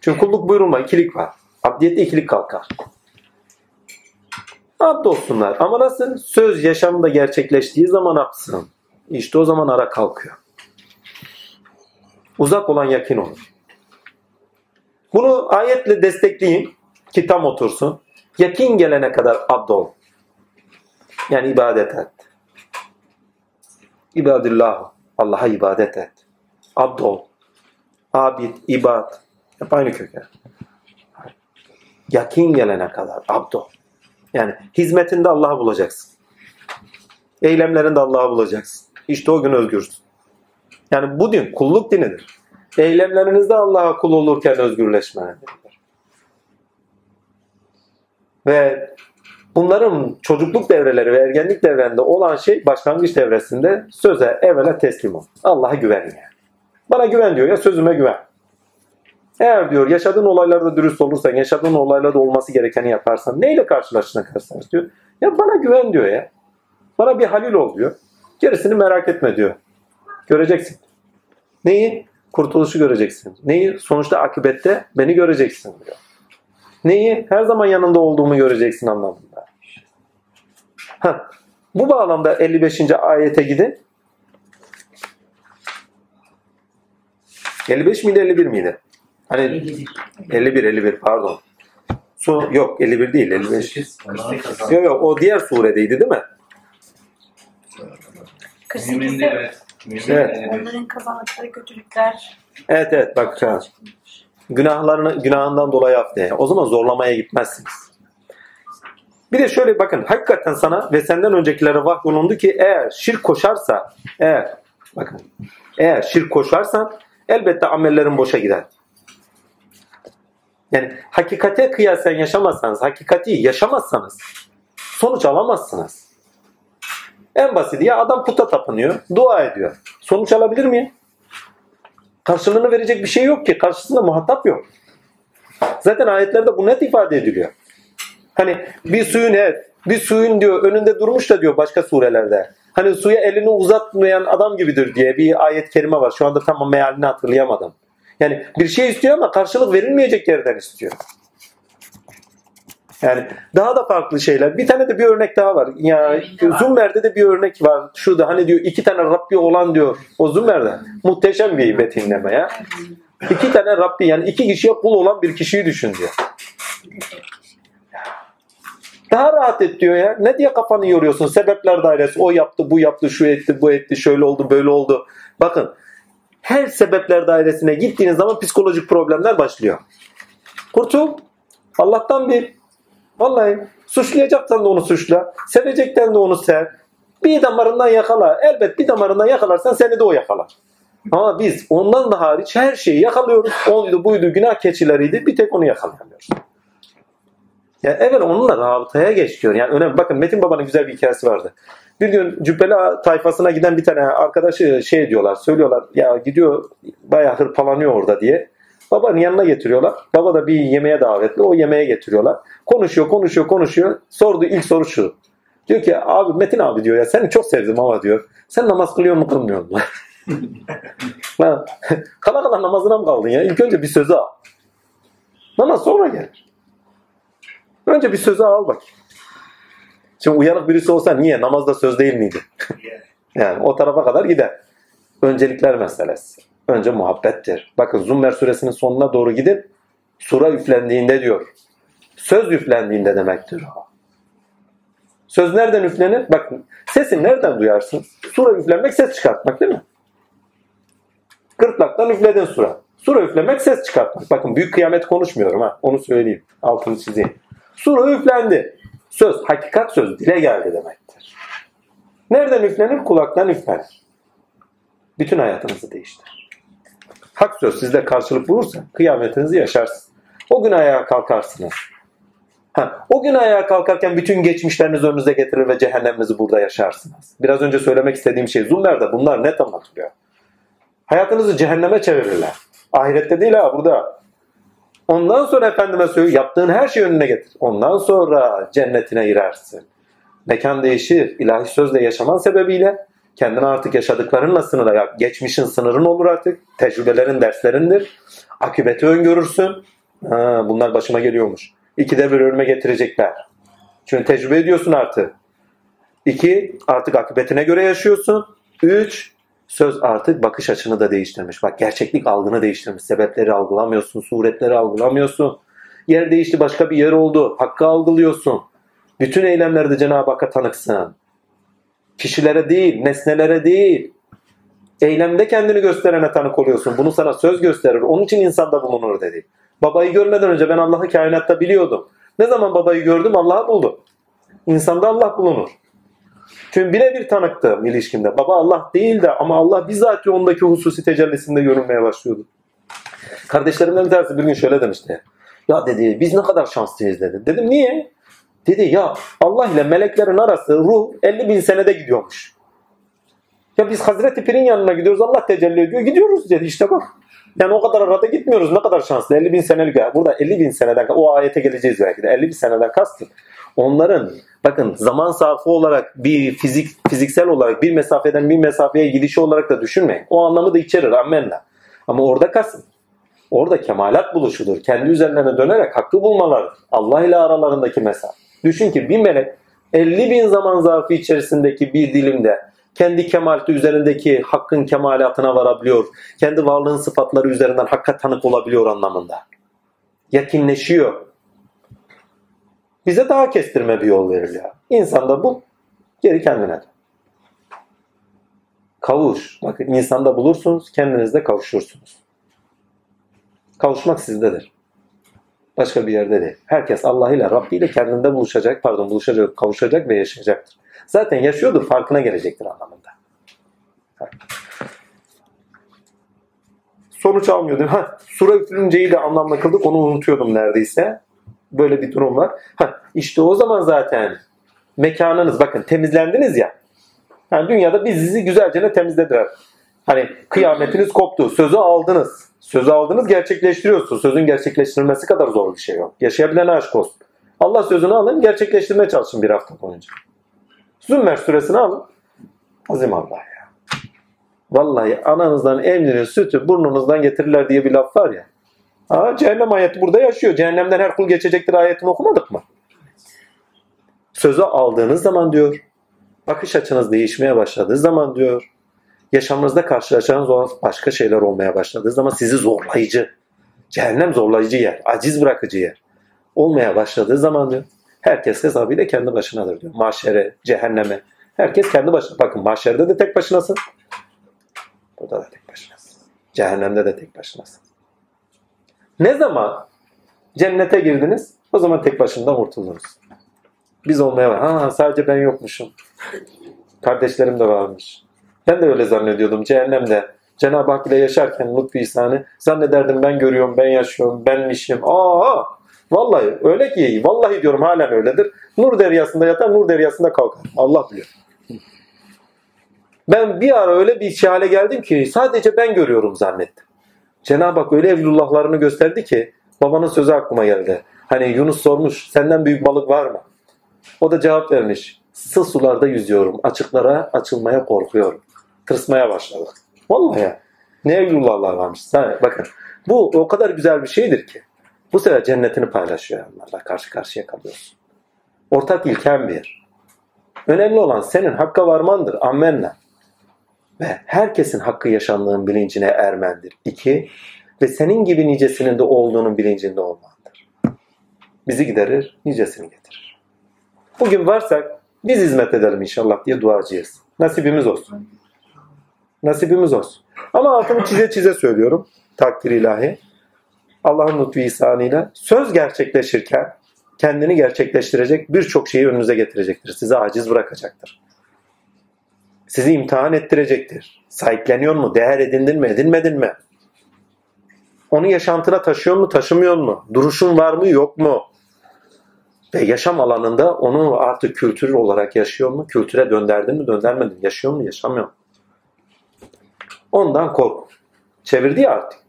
Çünkü kulluk buyurulma ikilik var. Abdiyette ikilik kalkar. Abd olsunlar. Ama nasıl? Söz yaşamda gerçekleştiği zaman apsın. İşte o zaman ara kalkıyor. Uzak olan yakin olur. Bunu ayetle destekleyin ki tam otursun. Yakin gelene kadar abd ol. Yani ibadet et. İbadillah. Allah'a ibadet et. Abd ol. Abid, ibad. Hep aynı köken. Yakin gelene kadar abd ol. Yani hizmetinde Allah'ı bulacaksın. Eylemlerinde Allah'ı bulacaksın. İşte o gün özgürsün. Yani bu din kulluk dinidir. Eylemlerinizde Allah'a kul olurken özgürleşme. Ve bunların çocukluk devreleri ve ergenlik devrelerinde olan şey başlangıç devresinde söze evvela teslim ol. Allah'a güven yani. Bana güven diyor ya sözüme güven. Eğer diyor yaşadığın olaylarda dürüst olursan, yaşadığın olaylarda olması gerekeni yaparsan neyle karşılaştığına karşılaş diyor. Ya bana güven diyor ya. Bana bir halil ol diyor. Gerisini merak etme diyor. Göreceksin. Neyi? Kurtuluşu göreceksin. Neyi? Sonuçta akıbette beni göreceksin diyor. Neyi? Her zaman yanında olduğumu göreceksin anlamında. Heh. Bu bağlamda 55. ayete gidin. 55 miydi 51 miydi? Hani 51 51 pardon. Su yok 51 değil 55. Yok yok o diğer suredeydi değil mi? 48'de evet. Evet. onların kazandıkları kötülükler Evet evet bak günahlarını günahından dolayı affeye. O zaman zorlamaya gitmezsiniz. Bir de şöyle bakın hakikaten sana ve senden öncekilere vahyolundu ki eğer şirk koşarsa eğer bakın eğer şirk koşarsan elbette amellerin boşa gider. Yani hakikate kıyasen yaşamazsanız, hakikati yaşamazsanız sonuç alamazsınız. En basit ya adam puta tapınıyor, dua ediyor. Sonuç alabilir mi? Karşılığını verecek bir şey yok ki. Karşısında muhatap yok. Zaten ayetlerde bu net ifade ediliyor. Hani bir suyun evet, bir suyun diyor önünde durmuş da diyor başka surelerde. Hani suya elini uzatmayan adam gibidir diye bir ayet kerime var. Şu anda tam mealini hatırlayamadım. Yani bir şey istiyor ama karşılık verilmeyecek yerden istiyor. Yani daha da farklı şeyler. Bir tane de bir örnek daha var. Ya Zummer'de de bir örnek var. Şurada hani diyor iki tane Rabbi olan diyor. O Zummer'de. Muhteşem bir betimleme ya. İki tane Rabbi yani iki kişiye kul olan bir kişiyi düşün diyor. Daha rahat et diyor ya. Ne diye kafanı yoruyorsun? Sebepler dairesi. O yaptı, bu yaptı, şu etti, bu etti, şöyle oldu, böyle oldu. Bakın her sebepler dairesine gittiğiniz zaman psikolojik problemler başlıyor. Kurtul. Allah'tan bir. Vallahi suçlayacaksan da onu suçla. Sevecekten de onu sev. Bir damarından yakala. Elbet bir damarından yakalarsan seni de o yakalar. Ama biz ondan da hariç her şeyi yakalıyoruz. Oydu buydu günah keçileriydi. Bir tek onu yakalayamıyoruz. Ya evet onunla rabıtaya geç diyor. Yani önemli. Bakın Metin Baba'nın güzel bir hikayesi vardı. Bir gün Cübbeli tayfasına giden bir tane arkadaşı şey diyorlar. Söylüyorlar ya gidiyor bayağı hırpalanıyor orada diye. Babanın yanına getiriyorlar. Baba da bir yemeğe davetli. O yemeğe getiriyorlar. Konuşuyor, konuşuyor, konuşuyor. Sordu ilk soru şu. Diyor ki abi Metin abi diyor ya seni çok sevdim ama diyor. Sen namaz kılıyor mu kılmıyor mu? Kala kala namazına mı kaldın ya? İlk önce bir sözü al. Namaz sonra gelir. Önce bir sözü al bak. Şimdi uyanık birisi olsa niye? Namazda söz değil miydi? yani o tarafa kadar gider. Öncelikler meselesi. Önce muhabbettir. Bakın Zummer suresinin sonuna doğru gidin. Sura üflendiğinde diyor. Söz üflendiğinde demektir o. Söz nereden üflenir? Bakın sesi nereden duyarsın? Sura üflenmek ses çıkartmak değil mi? Gırtlaktan üfledin sura. Sura üflemek ses çıkartmak. Bakın büyük kıyamet konuşmuyorum ha. Onu söyleyeyim. Altını çizeyim. Sura üflendi. Söz, hakikat söz dile geldi demektir. Nereden üflenir? Kulaktan üflenir. Bütün hayatınızı değiştirir. Hak söz sizde karşılık bulursa kıyametinizi yaşarsınız. O gün ayağa kalkarsınız. Ha, o gün ayağa kalkarken bütün geçmişlerinizi önünüze getirir ve cehenneminizi burada yaşarsınız. Biraz önce söylemek istediğim şey Zummer'de bunlar net anlatılıyor. Hayatınızı cehenneme çevirirler. Ahirette değil ha burada. Ondan sonra efendime söylüyor yaptığın her şeyi önüne getir. Ondan sonra cennetine girersin. Mekan değişir. İlahi sözle yaşaman sebebiyle kendine artık yaşadıklarınla sınırla geçmişin sınırın olur artık. Tecrübelerin derslerindir. Akıbeti öngörürsün. Ha, bunlar başıma geliyormuş. İkide bir önüme getirecekler. Çünkü tecrübe ediyorsun artık. İki, artık akıbetine göre yaşıyorsun. Üç, söz artık bakış açını da değiştirmiş. Bak gerçeklik algını değiştirmiş. Sebepleri algılamıyorsun, suretleri algılamıyorsun. Yer değişti başka bir yer oldu. Hakkı algılıyorsun. Bütün eylemlerde Cenab-ı Hakk'a tanıksın. Kişilere değil, nesnelere değil. Eylemde kendini gösterene tanık oluyorsun. Bunu sana söz gösterir. Onun için insanda bulunur dedi. Babayı görmeden önce ben Allah'ı kainatta biliyordum. Ne zaman babayı gördüm Allah'ı buldum. İnsanda Allah bulunur. Çünkü birebir tanıktım ilişkimde. Baba Allah değil de ama Allah bizzat ondaki hususi tecellisinde görünmeye başlıyordu. Kardeşlerimden bir tanesi bir gün şöyle demişti. Ya dedi biz ne kadar şanslıyız dedi. Dedim niye? Dedi ya Allah ile meleklerin arası ruh 50 bin senede gidiyormuş. Ya biz Hazreti Pir'in yanına gidiyoruz Allah tecelli ediyor. Gidiyoruz dedi işte bak. Yani o kadar arada gitmiyoruz. Ne kadar şanslı. 50 bin senelik. Burada 50 bin seneden o ayete geleceğiz belki de. 50 bin seneden kastım. Onların bakın zaman sarfı olarak bir fizik fiziksel olarak bir mesafeden bir mesafeye gidişi olarak da düşünmeyin. O anlamı da içerir. Ammenna. Ama orada kasın. Orada kemalat buluşudur. Kendi üzerlerine dönerek hakkı bulmalarıdır. Allah ile aralarındaki mesafe. Düşün ki bir melek 50 bin zaman zarfı içerisindeki bir dilimde kendi kemalti üzerindeki hakkın kemalatına varabiliyor. Kendi varlığın sıfatları üzerinden hakka tanık olabiliyor anlamında. Yakinleşiyor. Bize daha kestirme bir yol veriliyor. İnsanda bu, geri kendine. Kavuş. Bakın insanda bulursunuz, kendinizde kavuşursunuz. Kavuşmak sizdedir. Başka bir yerde değil. Herkes Allah ile Rabbi ile kendinde buluşacak, pardon buluşacak, kavuşacak ve yaşayacaktır. Zaten yaşıyordur, farkına gelecektir anlamında. Sonuç almıyordum. Ha, sura üfürünceyi de anlamla kıldık, onu unutuyordum neredeyse. Böyle bir durum var. Ha, işte o zaman zaten mekanınız, bakın temizlendiniz ya. Yani dünyada biz sizi güzelce ne temizlediler. Hani kıyametiniz koptu, sözü aldınız. Sözü aldınız, gerçekleştiriyorsunuz. Sözün gerçekleştirilmesi kadar zor bir şey yok. Yaşayabilene aşk olsun. Allah sözünü alın, gerçekleştirmeye çalışın bir hafta boyunca. Zümmer suresini alın. Azim Allah ya. Vallahi ananızdan emrinin sütü burnunuzdan getirirler diye bir laf var ya. Aa, cehennem ayeti burada yaşıyor. Cehennemden her kul geçecektir ayetini okumadık mı? Sözü aldığınız zaman diyor, bakış açınız değişmeye başladığı zaman diyor, yaşamınızda karşılaşacağınız başka şeyler olmaya başladığı zaman sizi zorlayıcı, cehennem zorlayıcı yer, aciz bırakıcı yer olmaya başladığı zaman diyor, herkes hesabıyla kendi başınadır diyor. Mahşere, cehenneme, herkes kendi başına. Bakın mahşerde de tek başınasın, burada da tek başınasın. Cehennemde de tek başınasın. Ne zaman cennete girdiniz o zaman tek başından kurtuldunuz. Biz olmaya var. Ha sadece ben yokmuşum. Kardeşlerim de varmış. Ben de öyle zannediyordum cehennemde. Cenab-ı Hak ile yaşarken lütfu ihsanı zannederdim ben görüyorum, ben yaşıyorum, benmişim. Aa, vallahi öyle ki, vallahi diyorum halen öyledir. Nur deryasında yatar, nur deryasında kalkar. Allah biliyor. Ben bir ara öyle bir hale geldim ki sadece ben görüyorum zannettim. Cenab-ı Hak öyle evlullahlarını gösterdi ki babanın sözü aklıma geldi. Hani Yunus sormuş senden büyük balık var mı? O da cevap vermiş. Sığ sularda yüzüyorum. Açıklara açılmaya korkuyorum. Tırsmaya başladı. Vallahi ya. Ne evlullahlar varmış. Bakın bu o kadar güzel bir şeydir ki. Bu sefer cennetini paylaşıyor onlarla. Karşı karşıya kalıyorsun. Ortak ilken bir. Önemli olan senin hakka varmandır. Ammenna. ve herkesin hakkı yaşandığının bilincine ermendir. İki, ve senin gibi nicesinin de olduğunun bilincinde olmandır. Bizi giderir, nicesini getirir. Bugün varsak biz hizmet edelim inşallah diye duacıyız. Nasibimiz olsun. Nasibimiz olsun. Ama altını çize çize söylüyorum. Takdir ilahi. Allah'ın lütfu ihsanıyla söz gerçekleşirken kendini gerçekleştirecek birçok şeyi önünüze getirecektir. Sizi aciz bırakacaktır. Sizi imtihan ettirecektir. Sahipleniyor mu? Değer edindin mi? Edinmedin mi? Onu yaşantına taşıyor mu? Taşımıyor mu? Duruşun var mı? Yok mu? Ve yaşam alanında onu artık kültür olarak yaşıyor mu? Kültüre dönderdin mi? Döndermedin. Yaşıyor mu? Yaşamıyor mu? Ondan kork. Çevirdi ya artık.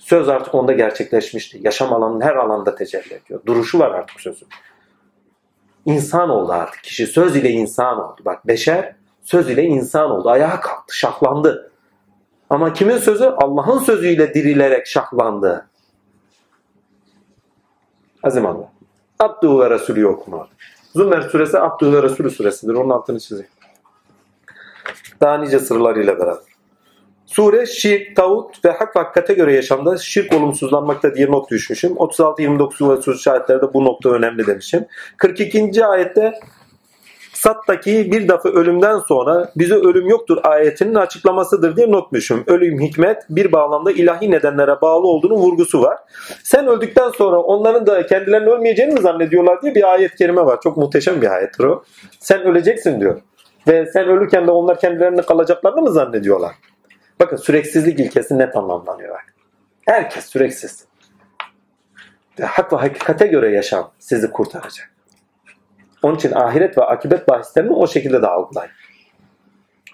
Söz artık onda gerçekleşmişti. Yaşam alanının her alanda tecelli ediyor. Duruşu var artık sözün. İnsan oldu artık kişi. Söz ile insan oldu. Bak beşer söz ile insan oldu. Ayağa kalktı, şahlandı. Ama kimin sözü? Allah'ın sözüyle dirilerek şahlandı. Azim Allah. Abdü ve Resulü okuma. Zümer suresi Abdü ve Resulü suresidir. Onun altını çizeyim. Daha nice sırlarıyla beraber. Sure şirk, tağut ve hak ve hakikate göre yaşamda şirk olumsuzlanmakta diye not düşmüşüm. 36-29 ve sus ayetlerde bu nokta önemli demişim. 42. ayette Sat'taki bir defa ölümden sonra bize ölüm yoktur ayetinin açıklamasıdır diye not düşmüşüm. Ölüm hikmet bir bağlamda ilahi nedenlere bağlı olduğunu vurgusu var. Sen öldükten sonra onların da kendilerinin ölmeyeceğini mi zannediyorlar diye bir ayet kerime var. Çok muhteşem bir ayettir o. Sen öleceksin diyor. Ve sen ölürken de onlar kendilerini kalacaklarını mı zannediyorlar? Bakın süreksizlik ilkesi net anlamlanıyor. Herkes süreksiz. Hak ve hakikate göre yaşam sizi kurtaracak. Onun için ahiret ve akibet bahislerini o şekilde de algılayın.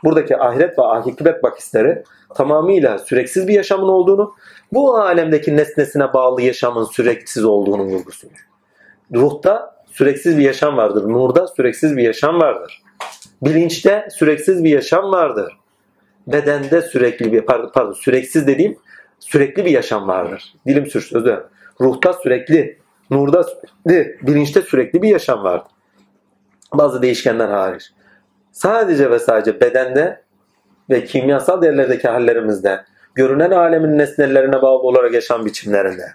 Buradaki ahiret ve akibet bahisleri tamamıyla süreksiz bir yaşamın olduğunu, bu alemdeki nesnesine bağlı yaşamın süreksiz olduğunu vurgusuyor. Ruhta süreksiz bir yaşam vardır. Nurda süreksiz bir yaşam vardır. Bilinçte süreksiz bir yaşam vardır. Bedende sürekli bir pardon, pardon süreksiz dediğim sürekli bir yaşam vardır. Dilim sürçtü özür dilerim. Ruhta sürekli, nurda sürekli, bilinçte sürekli bir yaşam vardır. Bazı değişkenler hariç. Sadece ve sadece bedende ve kimyasal değerlerdeki hallerimizde, görünen alemin nesnelerine bağlı olarak yaşam biçimlerinde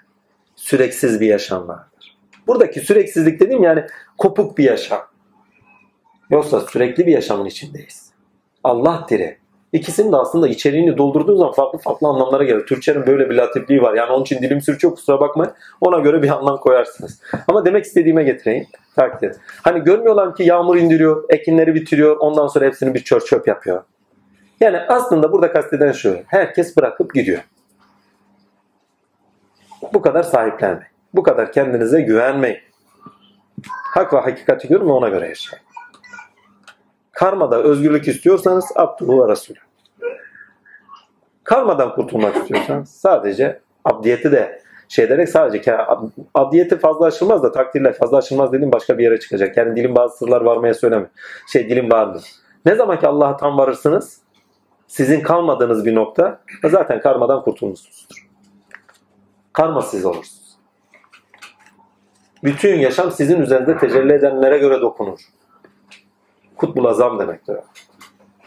süreksiz bir yaşam vardır. Buradaki süreksizlik dediğim yani kopuk bir yaşam. Yoksa sürekli bir yaşamın içindeyiz. Allah diri. İkisinin de aslında içeriğini doldurduğun zaman farklı farklı anlamlara gelir. Türkçenin böyle bir latipliği var. Yani onun için dilim sürçüyor kusura bakmayın. Ona göre bir anlam koyarsınız. Ama demek istediğime getireyim. Takdir et. Hani görmüyorlar ki yağmur indiriyor, ekinleri bitiriyor, ondan sonra hepsini bir çöp çöp yapıyor. Yani aslında burada kasteden şu. Herkes bırakıp gidiyor. Bu kadar sahiplenmeyin. Bu kadar kendinize güvenmeyin. Hak ve hakikati görün ve ona göre yaşayın. Karmada özgürlük istiyorsanız Abdullah ve Resulü. Karmadan kurtulmak istiyorsanız sadece abdiyeti de şey ederek sadece abdiyeti fazla aşılmaz da takdirle fazla aşılmaz dediğim başka bir yere çıkacak. Yani dilim bazı sırlar varmaya söyleme. Şey dilim bağırdı. Ne zaman ki Allah'a tam varırsınız sizin kalmadığınız bir nokta zaten karmadan kurtulmuşsunuzdur. Karmasız olursunuz. Bütün yaşam sizin üzerinde tecelli edenlere göre dokunur. Kutbul azam demektir.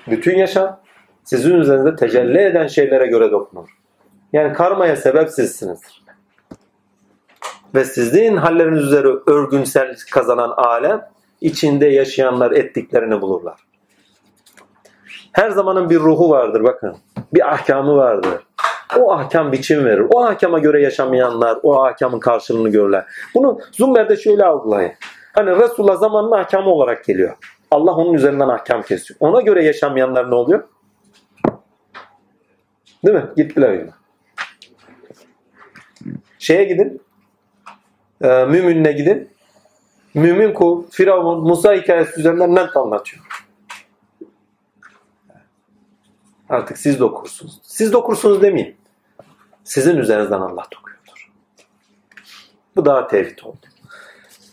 Bütün yaşam sizin üzerinde tecelli eden şeylere göre dokunur. Yani karmaya sebep sizsinizdir. Ve sizin halleriniz üzere örgünsel kazanan alem içinde yaşayanlar ettiklerini bulurlar. Her zamanın bir ruhu vardır bakın. Bir ahkamı vardır. O ahkam biçim verir. O ahkama göre yaşamayanlar o ahkamın karşılığını görürler. Bunu Zumber'de şöyle algılayın. Hani Resulullah zamanının ahkamı olarak geliyor. Allah onun üzerinden ahkam kesiyor. Ona göre yaşamayanlar ne oluyor? Değil mi? Gittiler yine. Şeye gidin. E, müminine gidin. Mümin kul Firavun Musa hikayesi üzerinden net anlatıyor. Artık siz de okursunuz. Siz de okursunuz demeyin. Sizin üzerinizden Allah dokuyordur. Bu daha tevhid oldu.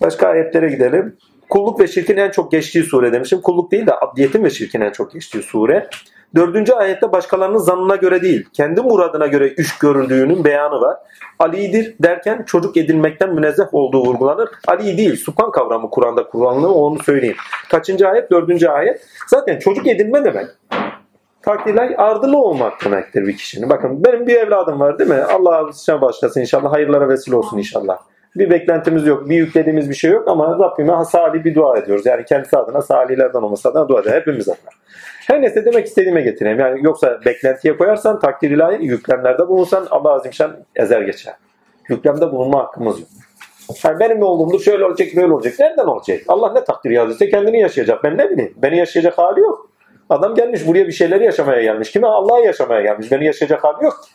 Başka ayetlere gidelim. Kulluk ve şirkin en çok geçtiği sure demişim. Kulluk değil de abdiyetin ve şirkin en çok geçtiği sure. Dördüncü ayette başkalarının zanına göre değil, kendi muradına göre iş görüldüğünün beyanı var. Ali'dir derken çocuk edilmekten münezzeh olduğu vurgulanır. Ali değil, sukan kavramı Kur'an'da kullanılıyor onu söyleyeyim. Kaçıncı ayet? Dördüncü ayet. Zaten çocuk edinme demek. Takdirler ardılı olmak demektir bir kişinin. Bakın benim bir evladım var değil mi? Allah sizden başlasın inşallah. Hayırlara vesile olsun inşallah. Bir beklentimiz yok. Bir yüklediğimiz bir şey yok ama Rabbime salih bir dua ediyoruz. Yani kendisi adına salihlerden olması adına dua ediyoruz. Hepimiz adına. Her neyse demek istediğime getireyim. Yani yoksa beklentiye koyarsan takdir ilahi yüklemlerde bulunsan Allah azimşan ezer geçer. Yüklemde bulunma hakkımız yok. Yani benim olduğumda şöyle olacak böyle olacak. Nereden olacak? Allah ne takdir yazdıysa kendini yaşayacak. Ben ne bileyim. Beni yaşayacak hali yok. Adam gelmiş buraya bir şeyleri yaşamaya gelmiş. Kime? Allah'ı yaşamaya gelmiş. Beni yaşayacak hali yok.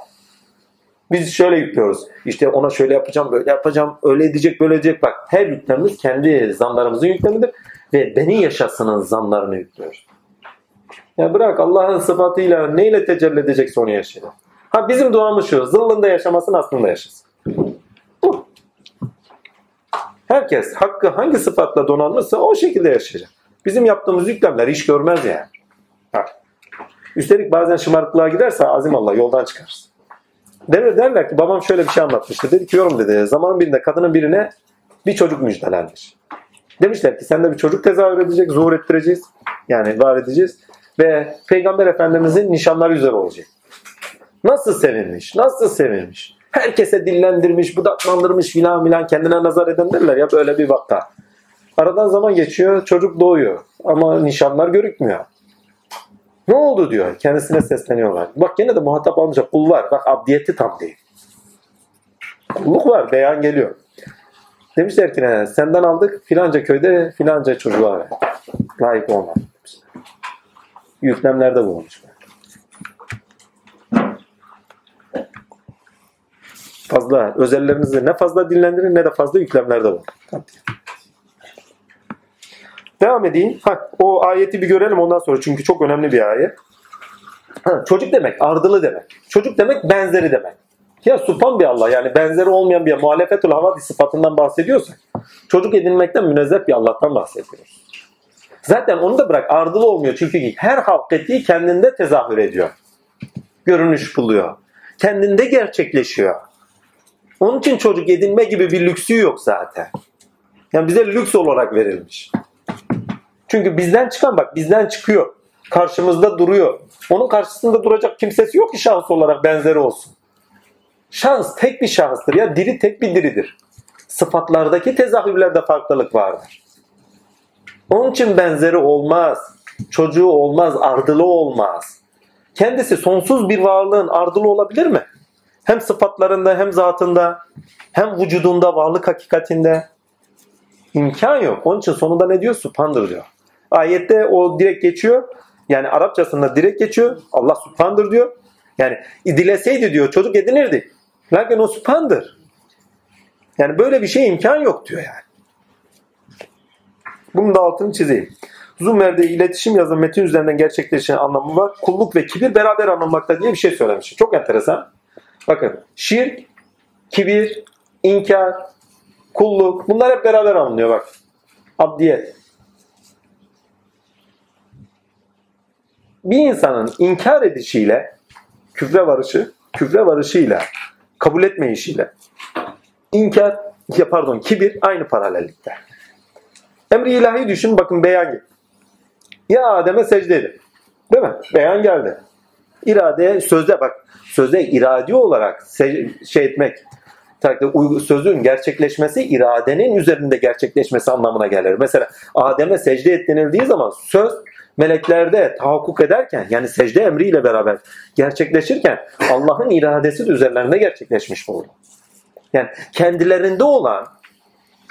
Biz şöyle yüklüyoruz. İşte ona şöyle yapacağım, böyle yapacağım, öyle edecek, böyle edecek. Bak her yüklemimiz kendi zanlarımızın yüklemidir. Ve beni yaşasının zanlarını yüklüyoruz. Ya bırak Allah'ın sıfatıyla neyle tecelli edecekse onu yaşayacak. Ha bizim duamız şu. Zıllında yaşamasın aslında yaşasın. Bu. Herkes hakkı hangi sıfatla donanmışsa o şekilde yaşayacak. Bizim yaptığımız yüklemler iş görmez yani. Bak. Üstelik bazen şımarıklığa giderse azim Allah yoldan çıkarız. Der, derler ki babam şöyle bir şey anlatmıştı. Dedi ki yorum dedi. Zaman birinde kadının birine bir çocuk müjdelenmiş. Demişler ki sende bir çocuk tezahür edecek, zuhur ettireceğiz. Yani var edeceğiz. Ve Peygamber Efendimizin nişanları üzere olacak. Nasıl sevinmiş, nasıl sevinmiş. Herkese dillendirmiş, budaklandırmış filan filan kendine nazar eden derler ya böyle bir vaka. Aradan zaman geçiyor, çocuk doğuyor. Ama nişanlar görükmüyor. Ne oldu diyor. Kendisine sesleniyorlar. Bak yine de muhatap almayacak. Kul var. Bak abdiyeti tam değil. Kulluk var. Beyan geliyor. Demişler ki? Senden aldık filanca köyde filanca çocuğa ver. Layık olmadı. Yüklemlerde bulunmuş. Fazla özellerinizi ne fazla dinlendirin ne de fazla yüklemlerde bulun. Devam edeyim. Ha, o ayeti bir görelim ondan sonra çünkü çok önemli bir ayet. Ha, çocuk demek ardılı demek. Çocuk demek benzeri demek. Ya supan bir Allah yani benzeri olmayan bir muhalefetul havadi sıfatından bahsediyorsak çocuk edinmekten münezzeh bir Allah'tan bahsediyoruz. Zaten onu da bırak ardılı olmuyor çünkü her ettiği kendinde tezahür ediyor. Görünüş buluyor. Kendinde gerçekleşiyor. Onun için çocuk edinme gibi bir lüksü yok zaten. Yani bize lüks olarak verilmiş. Çünkü bizden çıkan bak bizden çıkıyor. Karşımızda duruyor. Onun karşısında duracak kimsesi yok ki şahıs olarak benzeri olsun. Şans tek bir şahıstır ya diri tek bir diridir. Sıfatlardaki tezahürlerde farklılık vardır. Onun için benzeri olmaz. Çocuğu olmaz, ardılı olmaz. Kendisi sonsuz bir varlığın ardılı olabilir mi? Hem sıfatlarında hem zatında hem vücudunda, varlık hakikatinde. imkan yok. Onun için sonunda ne diyor? Subhandır diyor. Ayette o direkt geçiyor. Yani Arapçasında direkt geçiyor. Allah subhandır diyor. Yani dileseydi diyor çocuk edinirdi. Lakin o subhandır. Yani böyle bir şey imkan yok diyor yani. Bunun da altını çizeyim. Zumer'de iletişim yazın metin üzerinden gerçekleşen anlamı var. Kulluk ve kibir beraber anılmakta diye bir şey söylemiş. Çok enteresan. Bakın şirk, kibir, inkar, kulluk bunlar hep beraber anılıyor bak. Abdiyet. Bir insanın inkar edişiyle küfre varışı, küfre varışıyla kabul etmeyişiyle inkar, ya pardon kibir aynı paralellikte. Emri ilahi düşün bakın beyan. Ya Adem'e secde edin. Değil mi? Beyan geldi. İrade sözde bak sözde iradi olarak şey etmek sözün gerçekleşmesi iradenin üzerinde gerçekleşmesi anlamına gelir. Mesela Adem'e secde et denildiği zaman söz meleklerde tahakkuk ederken yani secde emriyle beraber gerçekleşirken Allah'ın iradesi de üzerlerinde gerçekleşmiş olur. Yani kendilerinde olan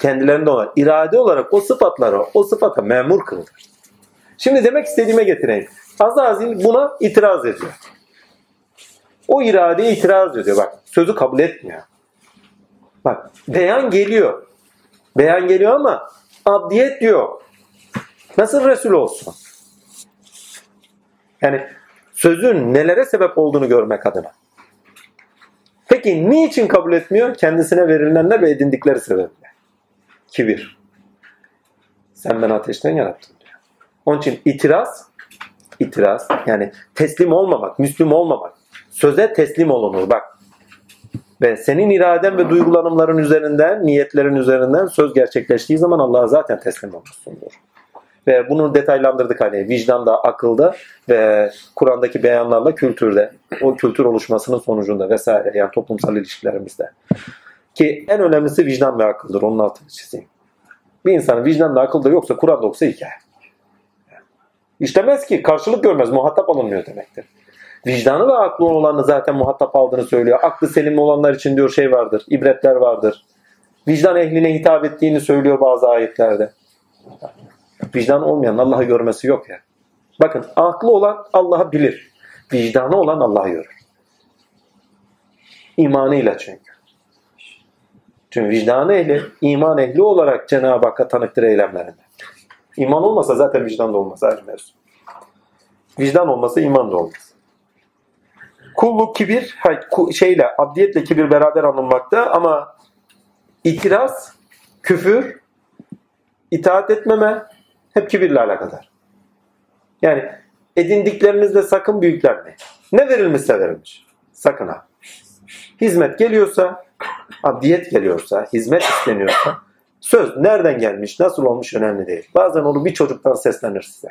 kendilerinde olan irade olarak o sıfatları o sıfata memur kılır. Şimdi demek istediğime getireyim. Azazil buna itiraz ediyor. O iradeye itiraz ediyor. Bak sözü kabul etmiyor. Bak beyan geliyor. Beyan geliyor ama abdiyet diyor. Nasıl Resul olsun? Yani sözün nelere sebep olduğunu görmek adına. Peki niçin kabul etmiyor? Kendisine verilenler ve edindikleri sebeple. Kibir. Sen beni ateşten yarattın diyor. Onun için itiraz, itiraz yani teslim olmamak, müslüm olmamak. Söze teslim olunur bak. Ve senin iraden ve duygulanımların üzerinden, niyetlerin üzerinden söz gerçekleştiği zaman Allah'a zaten teslim olmuşsundur. Ve bunu detaylandırdık hani vicdanda, akılda ve Kur'an'daki beyanlarla kültürde. O kültür oluşmasının sonucunda vesaire yani toplumsal ilişkilerimizde. Ki en önemlisi vicdan ve akıldır. Onun altını çizeyim. Bir insanın vicdan ve akılda yoksa Kur'an'da yoksa hikaye. İşlemez ki karşılık görmez, muhatap alınmıyor demektir. Vicdanı ve aklı olanı zaten muhatap aldığını söylüyor. Aklı selim olanlar için diyor şey vardır, ibretler vardır. Vicdan ehline hitap ettiğini söylüyor bazı ayetlerde. Vicdan olmayan Allah'ı görmesi yok ya. Bakın aklı olan Allah'ı bilir. Vicdanı olan Allah'ı görür. İmanıyla çünkü. Çünkü vicdanı ehli, iman ehli olarak Cenab-ı Hakk'a tanıktır eylemlerinde. İman olmasa zaten vicdan da olmaz ayrı mevzu. Vicdan olmasa iman da olmaz. Kulluk, kibir, şeyle, abdiyetle kibir beraber anılmakta ama itiraz, küfür, itaat etmeme hep kibirle alakadar. Yani edindiklerinizle sakın büyüklenmeyin. Ne verilmişse verilmiş. Sakın ha. Hizmet geliyorsa, abdiyet geliyorsa, hizmet isteniyorsa söz nereden gelmiş, nasıl olmuş önemli değil. Bazen onu bir çocuktan seslenir size.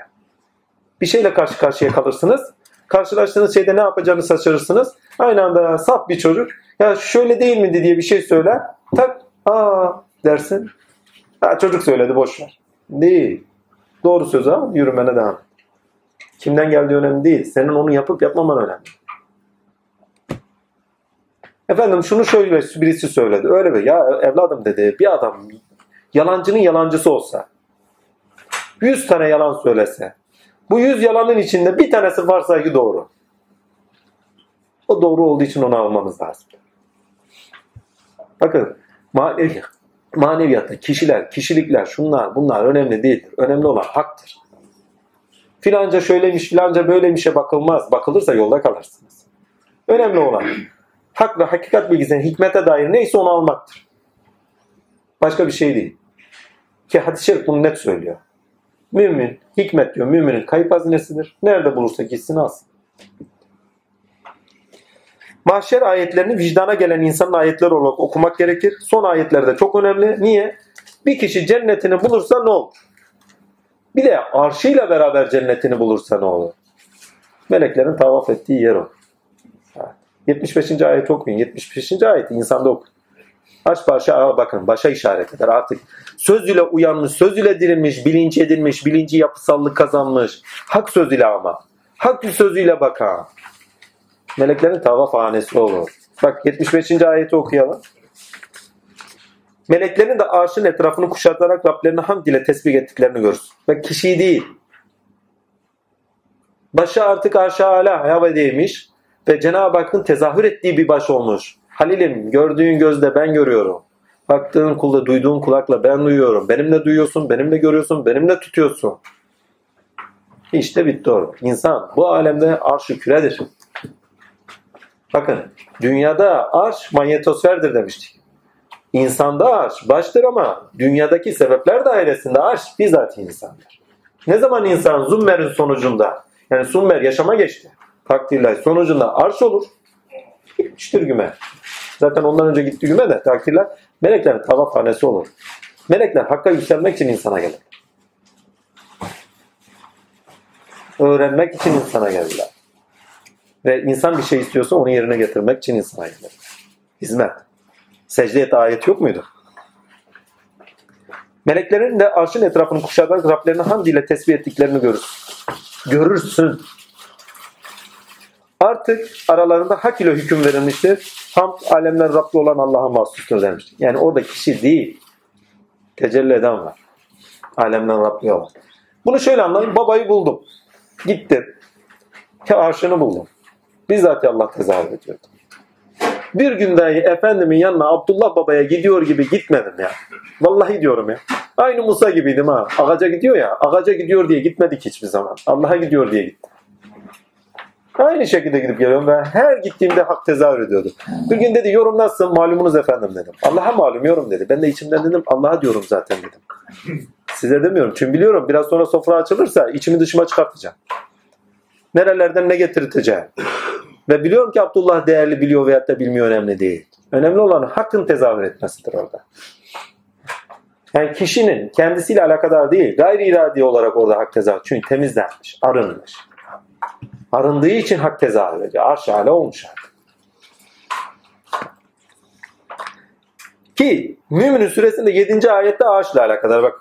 Bir şeyle karşı karşıya kalırsınız. Karşılaştığınız şeyde ne yapacağını şaşırırsınız. Aynı anda saf bir çocuk ya şöyle değil miydi diye bir şey söyler. Tak aa dersin. Ha, çocuk söyledi boş ver. Değil. Doğru söz al yürümene devam et. Kimden geldiği önemli değil. Senin onu yapıp yapmaman önemli. Efendim şunu şöyle birisi söyledi. Öyle mi? Ya evladım dedi bir adam yalancının yalancısı olsa 100 tane yalan söylese bu 100 yalanın içinde bir tanesi varsaygı doğru. O doğru olduğu için onu almamız lazım. Bakın manevi, maneviyatta kişiler, kişilikler, şunlar bunlar önemli değildir. Önemli olan haktır. Filanca şöyleymiş, filanca böyleymişe bakılmaz. Bakılırsa yolda kalırsınız. Önemli olan hak ve hakikat bilgisinin hikmete dair neyse onu almaktır. Başka bir şey değil. Ki hadis-i şerif bunu net söylüyor. Mümin, hikmet diyor, müminin kayıp hazinesidir. Nerede bulursa gitsin alsın. Mahşer ayetlerini vicdana gelen insanın ayetleri olarak okumak gerekir. Son ayetlerde çok önemli. Niye? Bir kişi cennetini bulursa ne olur? Bir de arşıyla beraber cennetini bulursa ne olur? Meleklerin tavaf ettiği yer o. 75. ayet okuyun. 75. ayeti insanda okuyun. Aç aa bakın başa işaret eder artık. Söz ile uyanmış, söz ile dirilmiş, bilinç edilmiş, bilinci yapısallık kazanmış. Hak sözüyle ama. Hak sözüyle bakan. Meleklerin tavaf hanesi olur. Bak 75. ayeti okuyalım. Meleklerin de arşın etrafını kuşatarak Rablerini hamd ile tesbih ettiklerini görürüz. Bak kişiyi değil. Başı artık arşa ala havadeymiş ve Cenab-ı Hakk'ın tezahür ettiği bir baş olmuş. Halilim gördüğün gözle ben görüyorum. Baktığın kulda duyduğun kulakla ben duyuyorum. Benimle duyuyorsun, benimle görüyorsun, benimle tutuyorsun. İşte bitti orada. İnsan bu alemde arş-ı küredir. Bakın dünyada arş manyetosferdir demiştik. İnsanda arş baştır ama dünyadaki sebepler dairesinde arş bizzat insandır. Ne zaman insan zummerin sonucunda yani summer yaşama geçti. Takdirler sonucunda arş olur. Gitmiştir güme. Zaten ondan önce gitti güme de takdirler meleklerin tavafhanesi olur. Melekler hakka yükselmek için insana gelir. Öğrenmek için insana geldiler. Ve insan bir şey istiyorsa onu yerine getirmek için insana gelir. Hizmet. Secde et ayet yok muydu? Meleklerin de arşın etrafını kuşatarak Rablerini hamd ile tesbih ettiklerini görürsün. Görürsün. Artık aralarında hak ile hüküm verilmiştir. Hamd alemler Rabbi olan Allah'a mahsustur demiştir. Yani orada kişi değil. Tecelli eden var. Alemden Rabbi olan. Bunu şöyle anlayın. Babayı buldum. Gittim. Arşını buldum. Bizzat Allah tezahür ediyordu. Bir gün efendimin yanına Abdullah babaya gidiyor gibi gitmedim ya. Vallahi diyorum ya. Aynı Musa gibiydim ha. Ağaca gidiyor ya. Ağaca gidiyor diye gitmedik hiçbir zaman. Allah'a gidiyor diye gittim. Aynı şekilde gidip geliyorum ve her gittiğimde hak tezahür ediyordu. Bir gün dedi yorum nasıl? Malumunuz efendim dedim. Allah'a malum yorum dedi. Ben de içimden dedim Allah'a diyorum zaten dedim. Size demiyorum. Çünkü biliyorum biraz sonra sofra açılırsa içimi dışıma çıkartacağım. Nerelerden ne getirteceğim. Ve biliyorum ki Abdullah değerli biliyor veyahut da bilmiyor önemli değil. Önemli olan hakkın tezahür etmesidir orada. Yani kişinin kendisiyle alakadar değil, gayri iradi olarak orada hak tezahür. Çünkü temizlenmiş, arınmış. Arındığı için hak tezahür ediyor. Arş hale olmuş artık. Ki Mümin'in suresinde 7. ayette arşla alakadar. Bak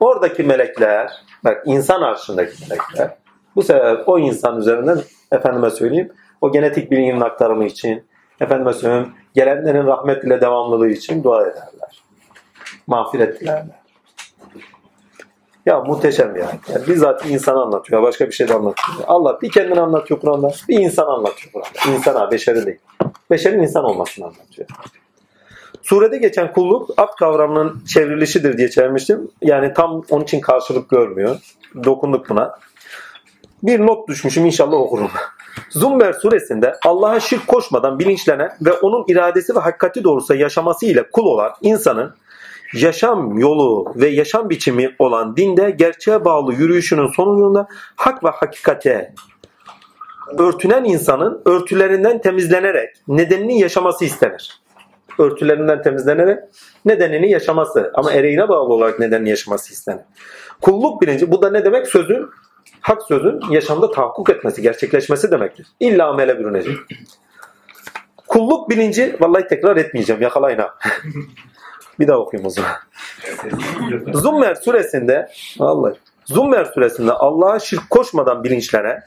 oradaki melekler, bak insan arşındaki melekler bu sefer o insan üzerinden efendime söyleyeyim o genetik bilginin aktarımı için efendime söyleyeyim gelenlerin rahmet ile devamlılığı için dua ederler. Mağfiret dilerler. Ya muhteşem ya. Yani bizzat insan anlatıyor. Başka bir şey de anlatıyor. Allah bir kendini anlatıyor Kur'an'da. Bir insan anlatıyor Kur'an'da. İnsana, beşeri değil. Beşerin insan olmasını anlatıyor. Surede geçen kulluk abd kavramının çevrilişidir diye çevirmiştim. Yani tam onun için karşılık görmüyor. Dokunduk buna. Bir not düşmüşüm inşallah okurum. Zumber suresinde Allah'a şirk koşmadan bilinçlenen ve onun iradesi ve hakikati doğrusu yaşaması ile kul olan insanın yaşam yolu ve yaşam biçimi olan dinde gerçeğe bağlı yürüyüşünün sonucunda hak ve hakikate örtünen insanın örtülerinden temizlenerek nedenini yaşaması istenir. Örtülerinden temizlenerek nedenini yaşaması ama ereğine bağlı olarak nedenini yaşaması istenir. Kulluk bilinci bu da ne demek? Sözün hak sözün yaşamda tahakkuk etmesi, gerçekleşmesi demektir. İlla amele bürünecek. Kulluk bilinci, vallahi tekrar etmeyeceğim, yakalayın ha. Bir daha okuyayım o zaman. Zummer suresinde, vallahi, Zummer suresinde Allah'a şirk koşmadan bilinçlenen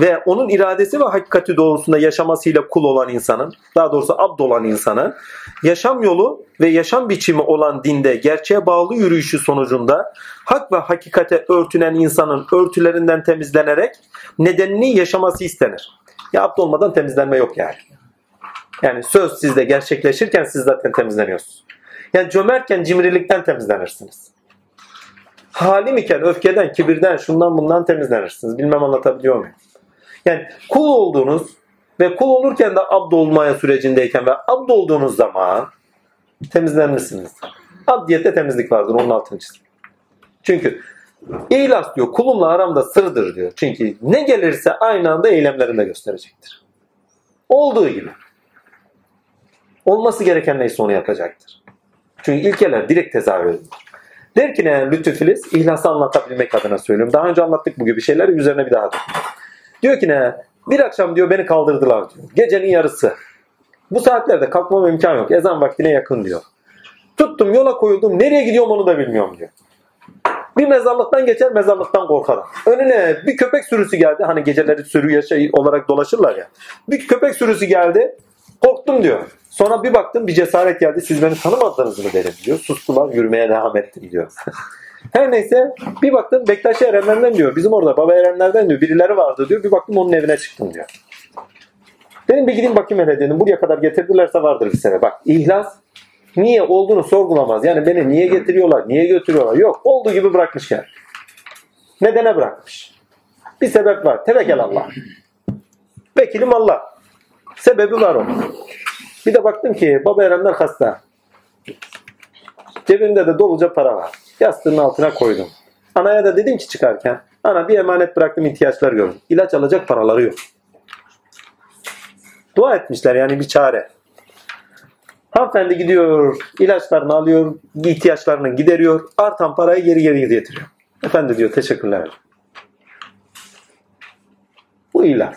ve onun iradesi ve hakikati doğrusunda yaşamasıyla kul olan insanın, daha doğrusu abd olan insanın, yaşam yolu ve yaşam biçimi olan dinde gerçeğe bağlı yürüyüşü sonucunda hak ve hakikate örtünen insanın örtülerinden temizlenerek nedenini yaşaması istenir. Ya abd olmadan temizlenme yok yani. Yani söz sizde gerçekleşirken siz zaten temizleniyorsunuz. Yani cömertken cimrilikten temizlenirsiniz. Halim iken öfkeden, kibirden, şundan bundan temizlenirsiniz. Bilmem anlatabiliyor muyum? Yani kul olduğunuz ve kul olurken de abd olmaya sürecindeyken ve abd olduğunuz zaman temizlenmişsiniz. Abdiyette temizlik vardır. Onun altını çizim. Çünkü İhlas diyor kulumla aramda sırdır diyor. Çünkü ne gelirse aynı anda eylemlerinde gösterecektir. Olduğu gibi. Olması gereken neyse onu yapacaktır. Çünkü ilkeler direkt tezahür edilir. Der ki ne Lütfü Filiz? İhlası anlatabilmek adına söylüyorum. Daha önce anlattık bu gibi şeyleri üzerine bir daha dokunmak. Diyor ki ne? Bir akşam diyor beni kaldırdılar diyor. Gecenin yarısı. Bu saatlerde kalkmam imkan yok. Ezan vaktine yakın diyor. Tuttum yola koyuldum. Nereye gidiyorum onu da bilmiyorum diyor. Bir mezarlıktan geçer mezarlıktan korkarım. Önüne bir köpek sürüsü geldi. Hani geceleri sürü yaşa olarak dolaşırlar ya. Bir köpek sürüsü geldi. Korktum diyor. Sonra bir baktım bir cesaret geldi. Siz beni tanımadınız mı dedim diyor. Sustular yürümeye devam ettim diyor. Her neyse bir baktım Bektaşi Erenler'den diyor. Bizim orada Baba Erenler'den diyor. Birileri vardı diyor. Bir baktım onun evine çıktım diyor. Dedim bir gideyim bakayım hele dedim. Buraya kadar getirdilerse vardır bir sene. Bak ihlas niye olduğunu sorgulamaz. Yani beni niye getiriyorlar, niye götürüyorlar? Yok. Olduğu gibi bırakmış yani. Nedene bırakmış. Bir sebep var. Tevekkül Allah. Vekilim Allah. Sebebi var onun. Bir de baktım ki baba Erenler hasta. Cebimde de doluca para var. Yastığın altına koydum. Anaya da dedim ki çıkarken ana bir emanet bıraktım ihtiyaçlar gördüm. İlaç alacak paraları yok. Dua etmişler yani bir çare. Hanımefendi gidiyor, ilaçlarını alıyor, ihtiyaçlarını gideriyor, artan parayı geri geri getiriyor. Efendi diyor teşekkürler. Bu ilah.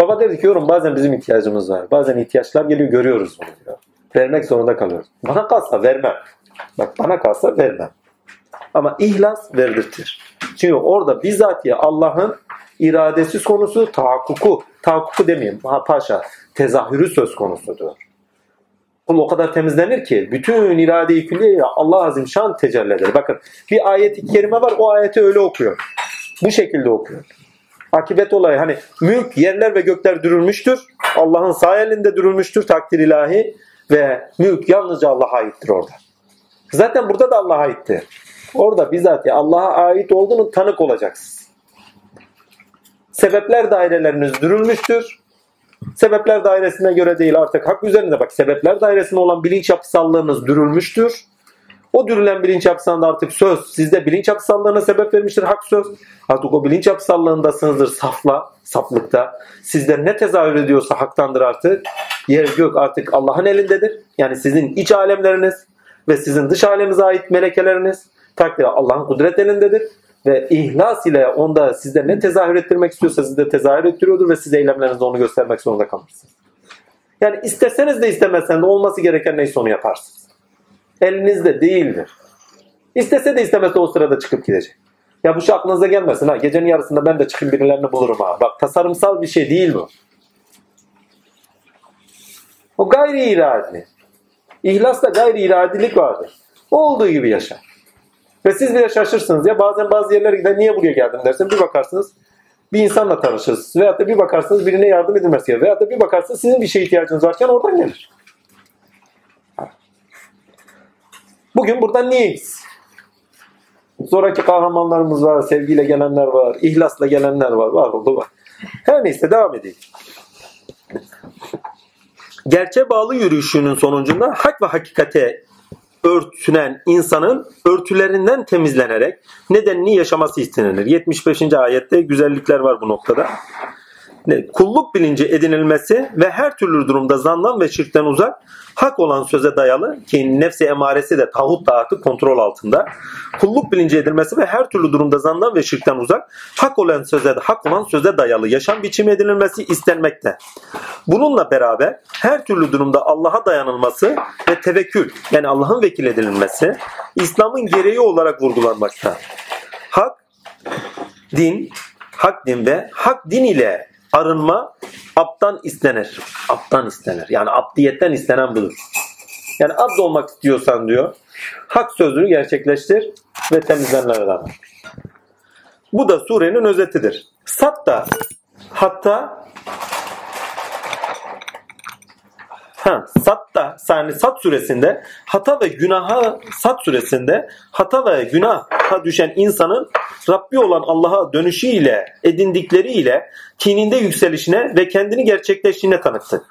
Baba dedi ki yorum bazen bizim ihtiyacımız var. Bazen ihtiyaçlar geliyor görüyoruz bunu diyor. Vermek zorunda kalıyoruz. Bana kalsa vermem. Bak bana kalsa vermem. Ama ihlas verdirtir. Çünkü orada bizatihi Allah'ın iradesi konusu tahakkuku. Tahakkuku demeyeyim. Ha, paşa. Tezahürü söz konusudur. Kul o kadar temizlenir ki bütün irade-i külliye Allah azim şan tecelli eder. Bakın bir ayet-i kerime var o ayeti öyle okuyor. Bu şekilde okuyor. Akibet olayı hani mülk, yerler ve gökler dürülmüştür. Allah'ın sağ elinde dürülmüştür takdir ilahi ve mülk yalnızca Allah'a aittir orada. Zaten burada da Allah'a aitti. Orada bizzat Allah'a ait olduğunu tanık olacaksınız. Sebepler daireleriniz dürülmüştür. Sebepler dairesine göre değil artık hak üzerinde bak sebepler dairesinde olan bilinç yapısallığınız dürülmüştür. O dürülen bilinç yapısında artık söz sizde bilinç yapısallığına sebep vermiştir hak söz. Artık o bilinç yapısallığındasınızdır safla, saflıkta. Sizde ne tezahür ediyorsa haktandır artık. Yer gök artık Allah'ın elindedir. Yani sizin iç alemleriniz ve sizin dış alemize ait melekeleriniz takdir Allah'ın kudret elindedir ve ihlas ile onda sizde ne tezahür ettirmek istiyorsa sizde tezahür ettiriyordur ve siz eylemlerinizde onu göstermek zorunda kalırsınız. Yani isteseniz de istemezseniz de olması gereken neyse onu yaparsınız. Elinizde değildir. İstese de istemese de o sırada çıkıp gidecek. Ya bu şey aklınıza gelmesin ha. Gecenin yarısında ben de çıkıp birilerini bulurum ha. Bak tasarımsal bir şey değil bu. O gayri iradi. İhlasta gayri iradilik vardır. Olduğu gibi yaşar. Ve siz bile şaşırsınız ya bazen bazı yerlere gider niye buraya geldim dersin bir bakarsınız bir insanla tanışırsınız veyahut da bir bakarsınız birine yardım edilmesi gerekiyor veyahut da bir bakarsınız sizin bir şeye ihtiyacınız varken oradan gelir. Bugün buradan niyeyiz? Zoraki kahramanlarımız var, sevgiyle gelenler var, ihlasla gelenler var, var oldu var. Her neyse devam edelim. Gerçe bağlı yürüyüşünün sonucunda hak ve hakikate örtünen insanın örtülerinden temizlenerek nedenini yaşaması istenir. 75. ayette güzellikler var bu noktada. Kulluk bilinci edinilmesi ve her türlü durumda zandan ve şirkten uzak hak olan söze dayalı ki nefsi emaresi de tağut taatı kontrol altında. Kulluk bilinci edilmesi ve her türlü durumda zandan ve şirkten uzak hak olan söze hak olan söze dayalı yaşam biçimi edinilmesi istenmekte. Bununla beraber her türlü durumda Allah'a dayanılması ve tevekkül yani Allah'ın vekil edilmesi İslam'ın gereği olarak vurgulanmakta. Hak, din, hak din ve hak din ile arınma aptan istenir. Aptan istenir. Yani abdiyetten istenen budur. Yani abd olmak istiyorsan diyor hak sözünü gerçekleştir ve temizlenler adam. Bu da surenin özetidir. Sat da hatta Ha, sat da yani Sat suresinde hata ve günaha Sat suresinde hata ve günaha düşen insanın Rabbi olan Allah'a dönüşüyle edindikleriyle kininde yükselişine ve kendini gerçekleştiğine tanıktı.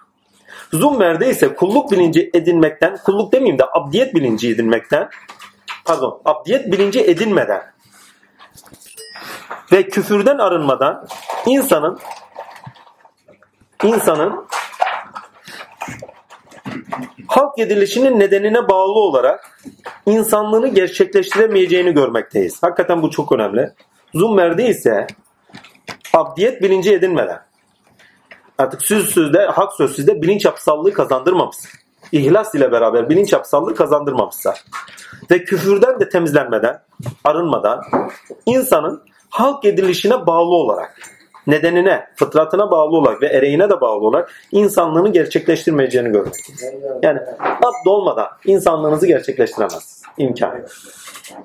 Zummer'de ise kulluk bilinci edinmekten, kulluk demeyeyim de abdiyet bilinci edinmekten, pardon abdiyet bilinci edinmeden ve küfürden arınmadan insanın insanın halk edilişinin nedenine bağlı olarak insanlığını gerçekleştiremeyeceğini görmekteyiz. Hakikaten bu çok önemli. Zummer'de ise abdiyet bilinci edinmeden artık söz sözde, hak söz bilinç yapısallığı kazandırmamış. İhlas ile beraber bilinç yapısallığı kazandırmamışsa ve küfürden de temizlenmeden, arınmadan insanın halk edilişine bağlı olarak nedenine, fıtratına bağlı olarak ve ereğine de bağlı olarak insanlığını gerçekleştirmeyeceğini görmek. Yani abd olmadan insanlığınızı gerçekleştiremez. İmkan yok.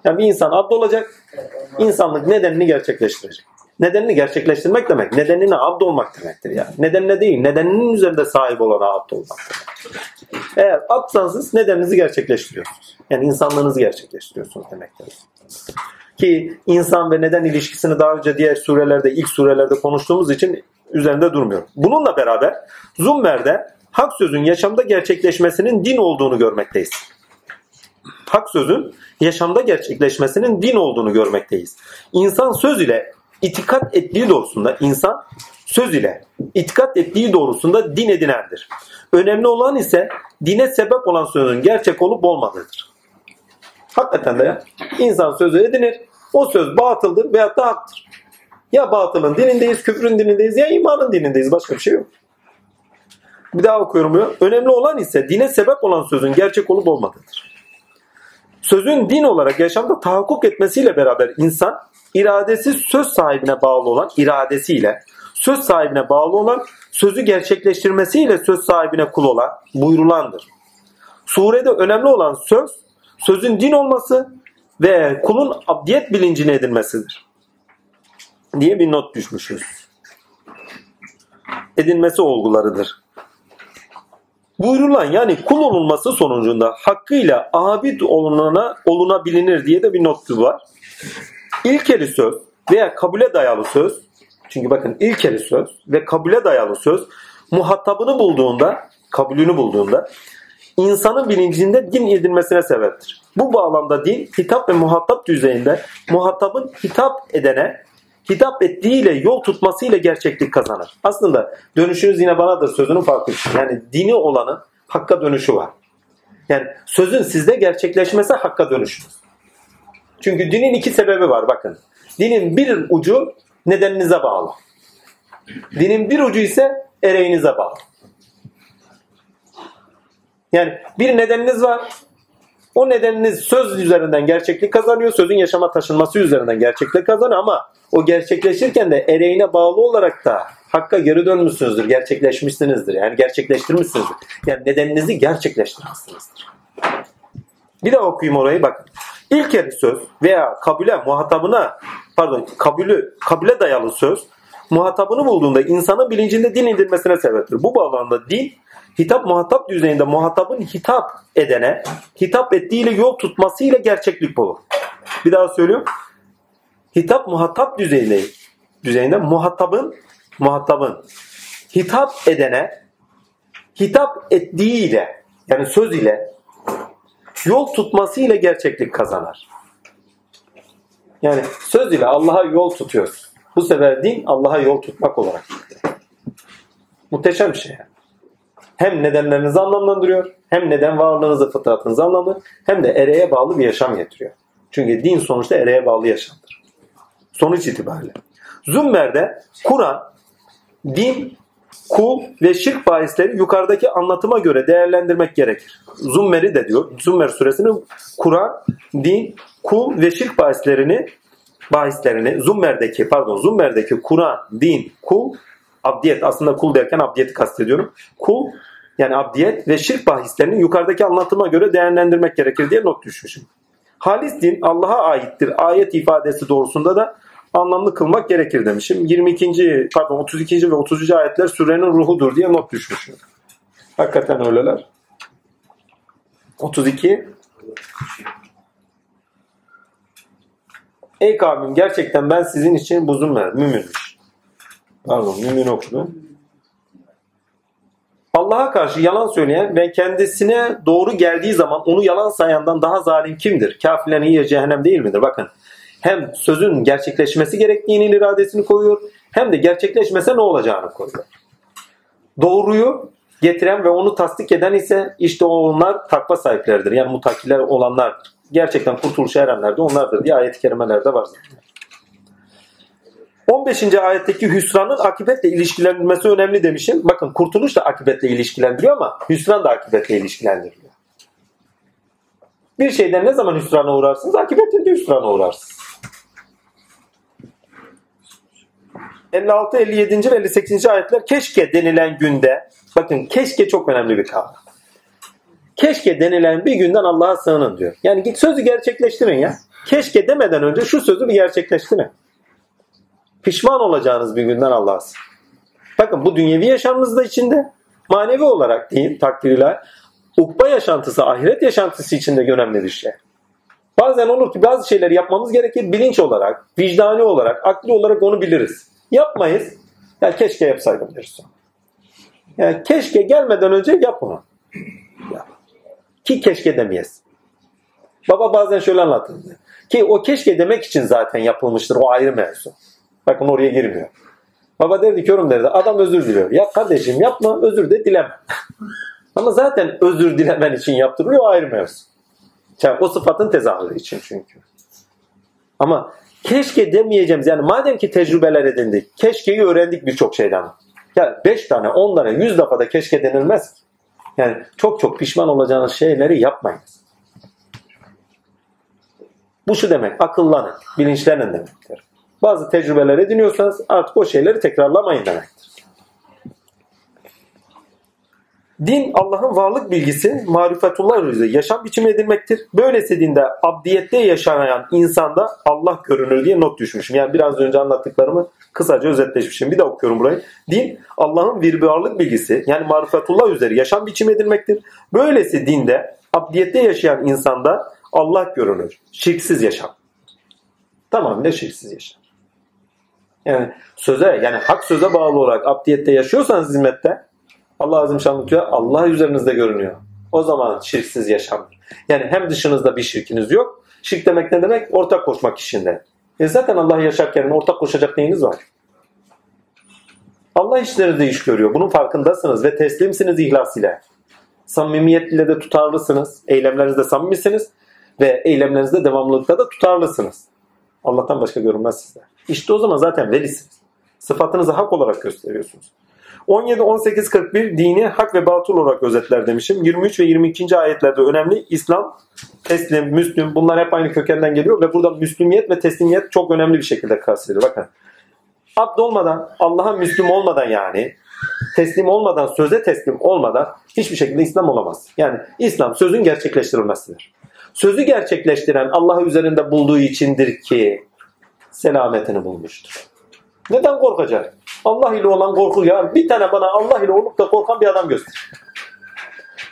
Yani bir insan abd olacak, insanlık nedenini gerçekleştirecek. Nedenini gerçekleştirmek demek, nedenine abd olmak demektir yani. Nedenine değil, nedeninin üzerinde sahip olana abd olmak Eğer abdsanız nedeninizi gerçekleştiriyorsunuz. Yani insanlığınızı gerçekleştiriyorsunuz demektir. Ki insan ve neden ilişkisini daha önce diğer surelerde, ilk surelerde konuştuğumuz için üzerinde durmuyor. Bununla beraber Zummer'de hak sözün yaşamda gerçekleşmesinin din olduğunu görmekteyiz. Hak sözün yaşamda gerçekleşmesinin din olduğunu görmekteyiz. İnsan söz ile itikat ettiği doğrusunda insan söz ile itikat ettiği doğrusunda din edinendir. Önemli olan ise dine sebep olan sözün gerçek olup olmadığıdır. Hakikaten de ya. İnsan sözü edinir. O söz batıldır veyahut da haktır. Ya batılın dinindeyiz, küfrün dinindeyiz ya imanın dinindeyiz. Başka bir şey yok. Bir daha okuyorum ya. Önemli olan ise dine sebep olan sözün gerçek olup olmadığıdır. Sözün din olarak yaşamda tahakkuk etmesiyle beraber insan iradesi söz sahibine bağlı olan iradesiyle söz sahibine bağlı olan sözü gerçekleştirmesiyle söz sahibine kul olan buyurulandır. Surede önemli olan söz sözün din olması ve kulun abdiyet bilincine edinmesidir. Diye bir not düşmüşüz. Edinmesi olgularıdır. Buyurulan yani kul olunması sonucunda hakkıyla abid olunana, olunabilinir diye de bir not var. İlkeli söz veya kabule dayalı söz çünkü bakın ilkeli söz ve kabule dayalı söz muhatabını bulduğunda, kabulünü bulduğunda insanın bilincinde din edilmesine sebeptir. Bu bağlamda din hitap ve muhatap düzeyinde muhatabın hitap edene hitap ettiğiyle yol tutmasıyla gerçeklik kazanır. Aslında dönüşünüz yine banadır sözünün farkı. Yani dini olanın hakka dönüşü var. Yani sözün sizde gerçekleşmesi hakka dönüşünüz. Çünkü dinin iki sebebi var bakın. Dinin bir ucu nedeninize bağlı. Dinin bir ucu ise ereğinize bağlı. Yani bir nedeniniz var. O nedeniniz söz üzerinden gerçeklik kazanıyor. Sözün yaşama taşınması üzerinden gerçeklik kazanıyor ama o gerçekleşirken de ereğine bağlı olarak da hakka geri dönmüşsünüzdür. Gerçekleşmişsinizdir. Yani gerçekleştirmişsinizdir. Yani nedeninizi gerçekleştirmişsinizdir. Bir daha okuyayım orayı bakın. İlk eri söz veya kabule muhatabına pardon kabulü kabule dayalı söz muhatabını bulduğunda insanın bilincinde din indirmesine sebeptir. Bu bağlamda din hitap muhatap düzeyinde muhatabın hitap edene hitap ettiğiyle yol tutmasıyla gerçeklik bulur. Bir daha söylüyorum. Hitap muhatap düzeyinde düzeyinde muhatabın muhatabın hitap edene hitap ettiğiyle yani söz ile yol tutmasıyla gerçeklik kazanır. Yani söz ile Allah'a yol tutuyoruz. Bu sefer din Allah'a yol tutmak olarak. Muhteşem bir şey yani. Hem nedenlerinizi anlamlandırıyor, hem neden varlığınızı, fıtratınızı anlamlandırıyor, hem de ereğe bağlı bir yaşam getiriyor. Çünkü din sonuçta ereğe bağlı yaşamdır. Sonuç itibariyle. Zümmer'de Kur'an, din, kul ve şirk bahisleri yukarıdaki anlatıma göre değerlendirmek gerekir. Zummer'i de diyor. Zummer suresinin Kur'an, din, kul ve şirk bahislerini bahislerini Zummer'deki pardon Zummer'deki Kur'an, din, kul, abdiyet aslında kul derken abdiyeti kastediyorum. Kul yani abdiyet ve şirk bahislerini yukarıdaki anlatıma göre değerlendirmek gerekir diye not düşmüşüm. Halis din Allah'a aittir. Ayet ifadesi doğrusunda da anlamlı kılmak gerekir demişim. 22. pardon 32. ve 30. ayetler sürenin ruhudur diye not düşmüşüm. Hakikaten öyleler. 32 Ey kavmim gerçekten ben sizin için buzum ver. Müminmiş. Pardon mümin okudum. Allah'a karşı yalan söyleyen ve kendisine doğru geldiği zaman onu yalan sayandan daha zalim kimdir? Kafirlerin iyi cehennem değil midir? Bakın hem sözün gerçekleşmesi gerektiğinin iradesini koyuyor hem de gerçekleşmese ne olacağını koyuyor. Doğruyu getiren ve onu tasdik eden ise işte onlar takva sahipleridir. Yani mutakiler olanlardır. Gerçekten kurtuluşa erenler de onlardır diye ayet-i kerimelerde var zaten. 15. ayetteki hüsranın akibetle ilişkilendirilmesi önemli demişim. Bakın kurtuluş da akibetle ilişkilendiriyor ama hüsran da akibetle ilişkilendiriliyor. Bir şeyden ne zaman hüsrana uğrarsınız? Akibetle de hüsrana uğrarsınız. 56, 57. ve 58. ayetler keşke denilen günde bakın keşke çok önemli bir kavram. Keşke denilen bir günden Allah'a sığının diyor. Yani git sözü gerçekleştirin ya. Keşke demeden önce şu sözü bir gerçekleştirin. Pişman olacağınız bir günden Allah'a. Bakın bu dünyevi yaşamınızda içinde manevi olarak diyeyim takdirle ukba yaşantısı, ahiret yaşantısı içinde önemli bir şey. Bazen olur ki bazı şeyleri yapmamız gerekir bilinç olarak, vicdani olarak, akli olarak onu biliriz. Yapmayız. Ya keşke yapsaydım deriz. Yani keşke gelmeden önce yap onu. Yap. Ki keşke demeyiz. Baba bazen şöyle anlatırdı. Ki o keşke demek için zaten yapılmıştır. O ayrı mevzu. Bakın oraya girmiyor. Baba derdi yorum derdi. Adam özür diliyor. Ya kardeşim yapma özür de dileme. Ama zaten özür dilemen için yaptırılıyor ayrı mevzu. Yani o sıfatın tezahürü için çünkü. Ama keşke demeyeceğimiz yani madem ki tecrübeler edindik, keşkeyi öğrendik birçok şeyden. Ya 5 tane, 10 tane, 100 defa da keşke denilmez. Yani çok çok pişman olacağınız şeyleri yapmayınız. Bu şu demek, akıllanın, bilinçlenin demektir. Bazı tecrübeler ediniyorsanız artık o şeyleri tekrarlamayın demektir. Din Allah'ın varlık bilgisi, marifetullah üzere yaşam biçimi edilmektir. Böylesi dinde abdiyette yaşayan insanda Allah görünür diye not düşmüşüm. Yani biraz önce anlattıklarımı kısaca özetleşmişim. Bir de okuyorum burayı. Din Allah'ın bir varlık bilgisi yani marifetullah üzere yaşam biçimi edilmektir. Böylesi dinde abdiyette yaşayan insanda Allah görünür. Şirksiz yaşam. Tamamıyla şirksiz yaşam. Yani söze yani hak söze bağlı olarak abdiyette yaşıyorsanız hizmette Allah Azim Şanlı diyor Allah üzerinizde görünüyor. O zaman şirksiz yaşamdır. Yani hem dışınızda bir şirkiniz yok. Şirk demek ne demek? Ortak koşmak işinde. E zaten Allah yaşarken ortak koşacak neyiniz var? Allah işlerinizde iş görüyor. Bunun farkındasınız ve teslimsiniz ihlas ile. Samimiyetle de tutarlısınız. Eylemlerinizde samimisiniz. Ve eylemlerinizde devamlılıkta da tutarlısınız. Allah'tan başka görünmez sizler. İşte o zaman zaten velisiniz. Sıfatınızı hak olarak gösteriyorsunuz. 17, 18, 41 dini hak ve batıl olarak özetler demişim. 23 ve 22. ayetlerde önemli. İslam, teslim, müslüm bunlar hep aynı kökenden geliyor ve burada müslümiyet ve teslimiyet çok önemli bir şekilde kastediyor. Bakın. Abd olmadan, Allah'a müslüm olmadan yani teslim olmadan, söze teslim olmadan hiçbir şekilde İslam olamaz. Yani İslam sözün gerçekleştirilmesidir. Sözü gerçekleştiren Allah üzerinde bulduğu içindir ki selametini bulmuştur. Neden korkacak? Allah ile olan korku ya bir tane bana Allah ile olup da korkan bir adam göster.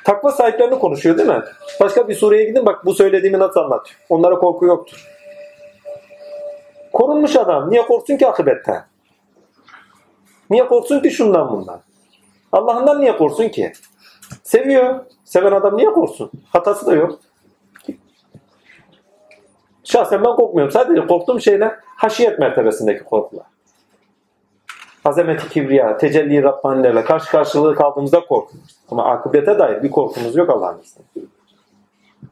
Takva sahiplerini konuşuyor değil mi? Başka bir sureye gidin bak bu söylediğimi nasıl anlatıyor. Onlara korku yoktur. Korunmuş adam. Niye korksun ki akıbette? Niye korksun ki şundan bundan? Allah'ından niye korksun ki? Seviyor. Seven adam niye korksun? Hatası da yok. Şahsen ben korkmuyorum. Sadece korktuğum şeyler haşiyet mertebesindeki korkular. Azameti kibriya, tecelli Rabbanilerle karşı karşılığı kaldığımızda korkuyoruz. Ama akıbete dair bir korkumuz yok Allah'ın izniyle.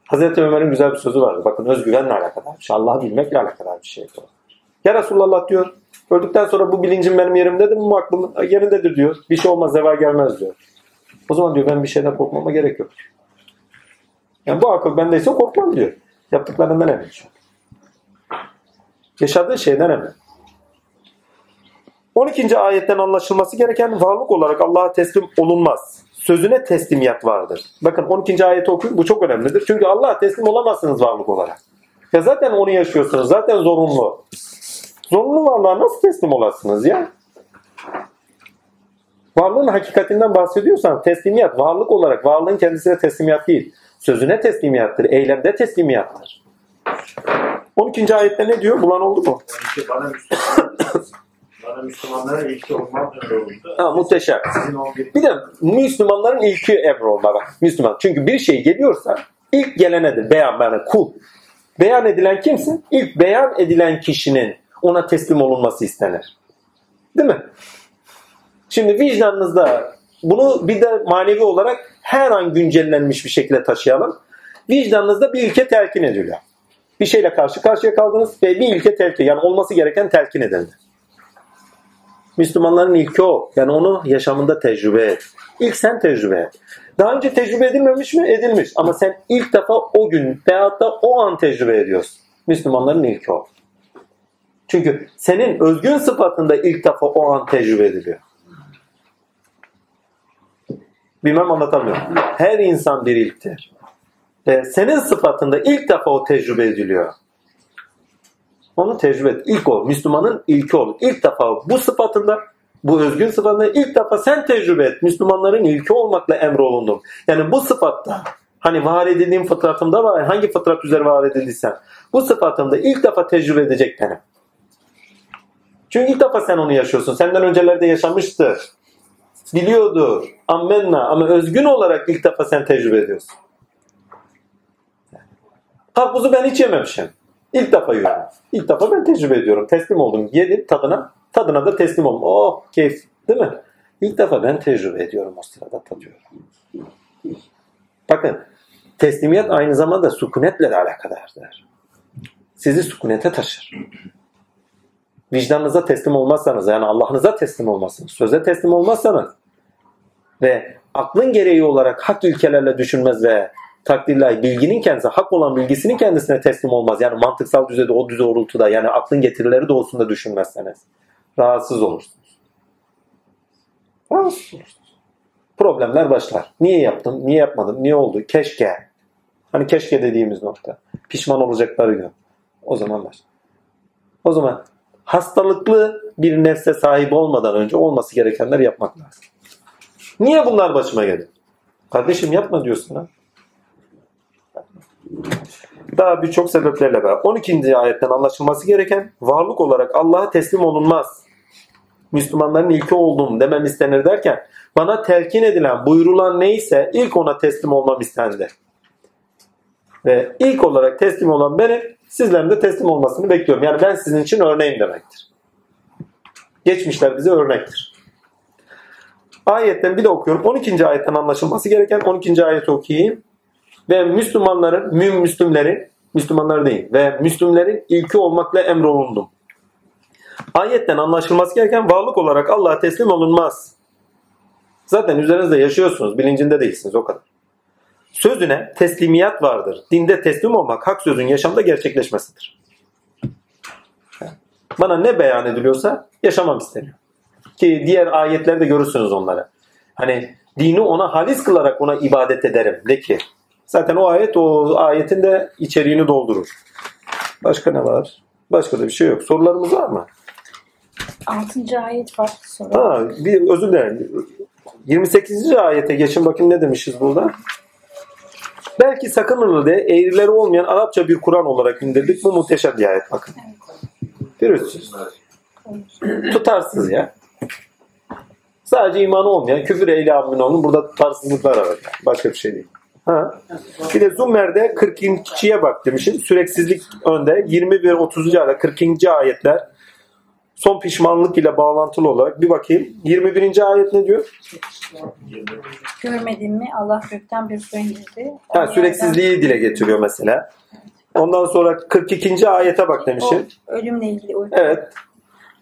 Hazreti Ömer'in güzel bir sözü vardı. Bakın özgüvenle alakadar bir şey. Allah'ı bilmekle alakadar bir şey. Ya Resulullah diyor, öldükten sonra bu bilincim benim yerimdedir mi? Bu aklım yerindedir diyor. Bir şey olmaz, zeval gelmez diyor. O zaman diyor ben bir şeyden korkmama gerek yok. Yani bu akıl bendeyse korkmam diyor. Yaptıklarından emin Yaşadığı şeyden emin. 12. ayetten anlaşılması gereken varlık olarak Allah'a teslim olunmaz. Sözüne teslimiyet vardır. Bakın 12. ayeti okuyun. Bu çok önemlidir. Çünkü Allah'a teslim olamazsınız varlık olarak. Ya zaten onu yaşıyorsunuz. Zaten zorunlu. Zorunlu varlığa nasıl teslim olasınız ya? Varlığın hakikatinden bahsediyorsan teslimiyet varlık olarak varlığın kendisine teslimiyet değil. Sözüne teslimiyattır. Eylemde teslimiyattır. 12. ayette ne diyor? Bulan oldu mu? Bana Müslüman, bana Müslümanlara ilki olmak. Ha, muhteşem. Sizin 11 Bir de Müslümanların ilki emrolma bak. Müslüman. Çünkü bir şey geliyorsa ilk gelenedir. Beyan yani kul. Beyan edilen kimsin? İlk beyan edilen kişinin ona teslim olunması istenir. Değil mi? Şimdi vicdanınızda bunu bir de manevi olarak her an güncellenmiş bir şekilde taşıyalım. Vicdanınızda bir ilke telkin ediliyor. Bir şeyle karşı karşıya kaldınız ve bir ilke telkin yani olması gereken telkin edildi. Müslümanların ilki o. Yani onu yaşamında tecrübe et. İlk sen tecrübe et. Daha önce tecrübe edilmemiş mi? Edilmiş. Ama sen ilk defa o gün veyahut da o an tecrübe ediyorsun. Müslümanların ilki o. Çünkü senin özgün sıfatında ilk defa o an tecrübe ediliyor. Bilmem anlatamıyorum. Her insan bir ilktir. Ve senin sıfatında ilk defa o tecrübe ediliyor. Onu tecrübe et. İlk o. Müslümanın ilki ol. İlk defa bu sıfatında bu özgün sıfatında ilk defa sen tecrübe et. Müslümanların ilki olmakla emrolundum. Yani bu sıfatta hani var edildiğim fıtratımda var. Hangi fıtrat üzere var edildiysen bu sıfatımda ilk defa tecrübe edecek benim. Çünkü ilk defa sen onu yaşıyorsun. Senden öncelerde yaşamıştır. Biliyordur. Ammenna. Ama özgün olarak ilk defa sen tecrübe ediyorsun. Karpuzu ben hiç yememişim. İlk defa yiyorum. İlk defa ben tecrübe ediyorum. Teslim oldum. Yedim tadına. Tadına da teslim oldum. Oh keyif. Değil mi? İlk defa ben tecrübe ediyorum o sırada tadıyorum. Bakın teslimiyet aynı zamanda sükunetle de alakadardır. Sizi sükunete taşır. Vicdanınıza teslim olmazsanız yani Allah'ınıza teslim olmazsınız. Söze teslim olmazsanız ve aklın gereği olarak hak ilkelerle düşünmez ve takdirler bilginin kendisi, hak olan bilgisinin kendisine teslim olmaz. Yani mantıksal düzeyde o düzey doğrultuda yani aklın getirileri doğusunda düşünmezseniz rahatsız olursunuz. Rahatsız olursunuz. Problemler başlar. Niye yaptım? Niye yapmadım? Niye oldu? Keşke. Hani keşke dediğimiz nokta. Pişman olacakları gün. O zaman başlar. O zaman hastalıklı bir nefse sahip olmadan önce olması gerekenler yapmak lazım. Niye bunlar başıma geldi? Kardeşim yapma diyorsun ha. Daha birçok sebeplerle beraber. 12. ayetten anlaşılması gereken varlık olarak Allah'a teslim olunmaz. Müslümanların ilki olduğum demem istenir derken bana telkin edilen, buyurulan neyse ilk ona teslim olmam istendi. Ve ilk olarak teslim olan beni, sizlerin de teslim olmasını bekliyorum. Yani ben sizin için örneğim demektir. Geçmişler bize örnektir. Ayetten bir de okuyorum. 12. ayetten anlaşılması gereken 12. ayeti okuyayım. Ve Müslümanların, müm Müslümlerin, Müslümanlar değil ve Müslümlerin ilki olmakla emrolundum. Ayetten anlaşılması gereken varlık olarak Allah'a teslim olunmaz. Zaten üzerinizde yaşıyorsunuz, bilincinde değilsiniz o kadar. Sözüne teslimiyat vardır. Dinde teslim olmak hak sözün yaşamda gerçekleşmesidir. Bana ne beyan ediliyorsa yaşamam isteniyor. Ki diğer ayetlerde görürsünüz onları. Hani dini ona halis kılarak ona ibadet ederim de ki. Zaten o ayet o ayetin de içeriğini doldurur. Başka ne var? Başka da bir şey yok. Sorularımız var mı? 6. ayet var soru. Ha, bir özür dilerim. 28. ayete geçin bakın ne demişiz burada. Belki sakınırlı diye eğrileri olmayan Arapça bir Kur'an olarak indirdik. Bu muhteşem bir ayet bakın. Görüyorsunuz. Tutarsız ya. Sadece imanı olmayan küfür eyle abinin burada tutarsızlıklar var. Yani. Başka bir şey değil. Ha. Bir de Zummer'de 42'ye bak demişim. Süreksizlik önde. 20 ve 30. ayet 42. ayetler son pişmanlık ile bağlantılı olarak bir bakayım. 21. ayet ne diyor? Görmedin mi Allah gökten bir su indirdi. Ha, süreksizliği dile getiriyor mesela. Ondan sonra 42. ayete bak O demişim. ölümle ilgili uyku. Evet.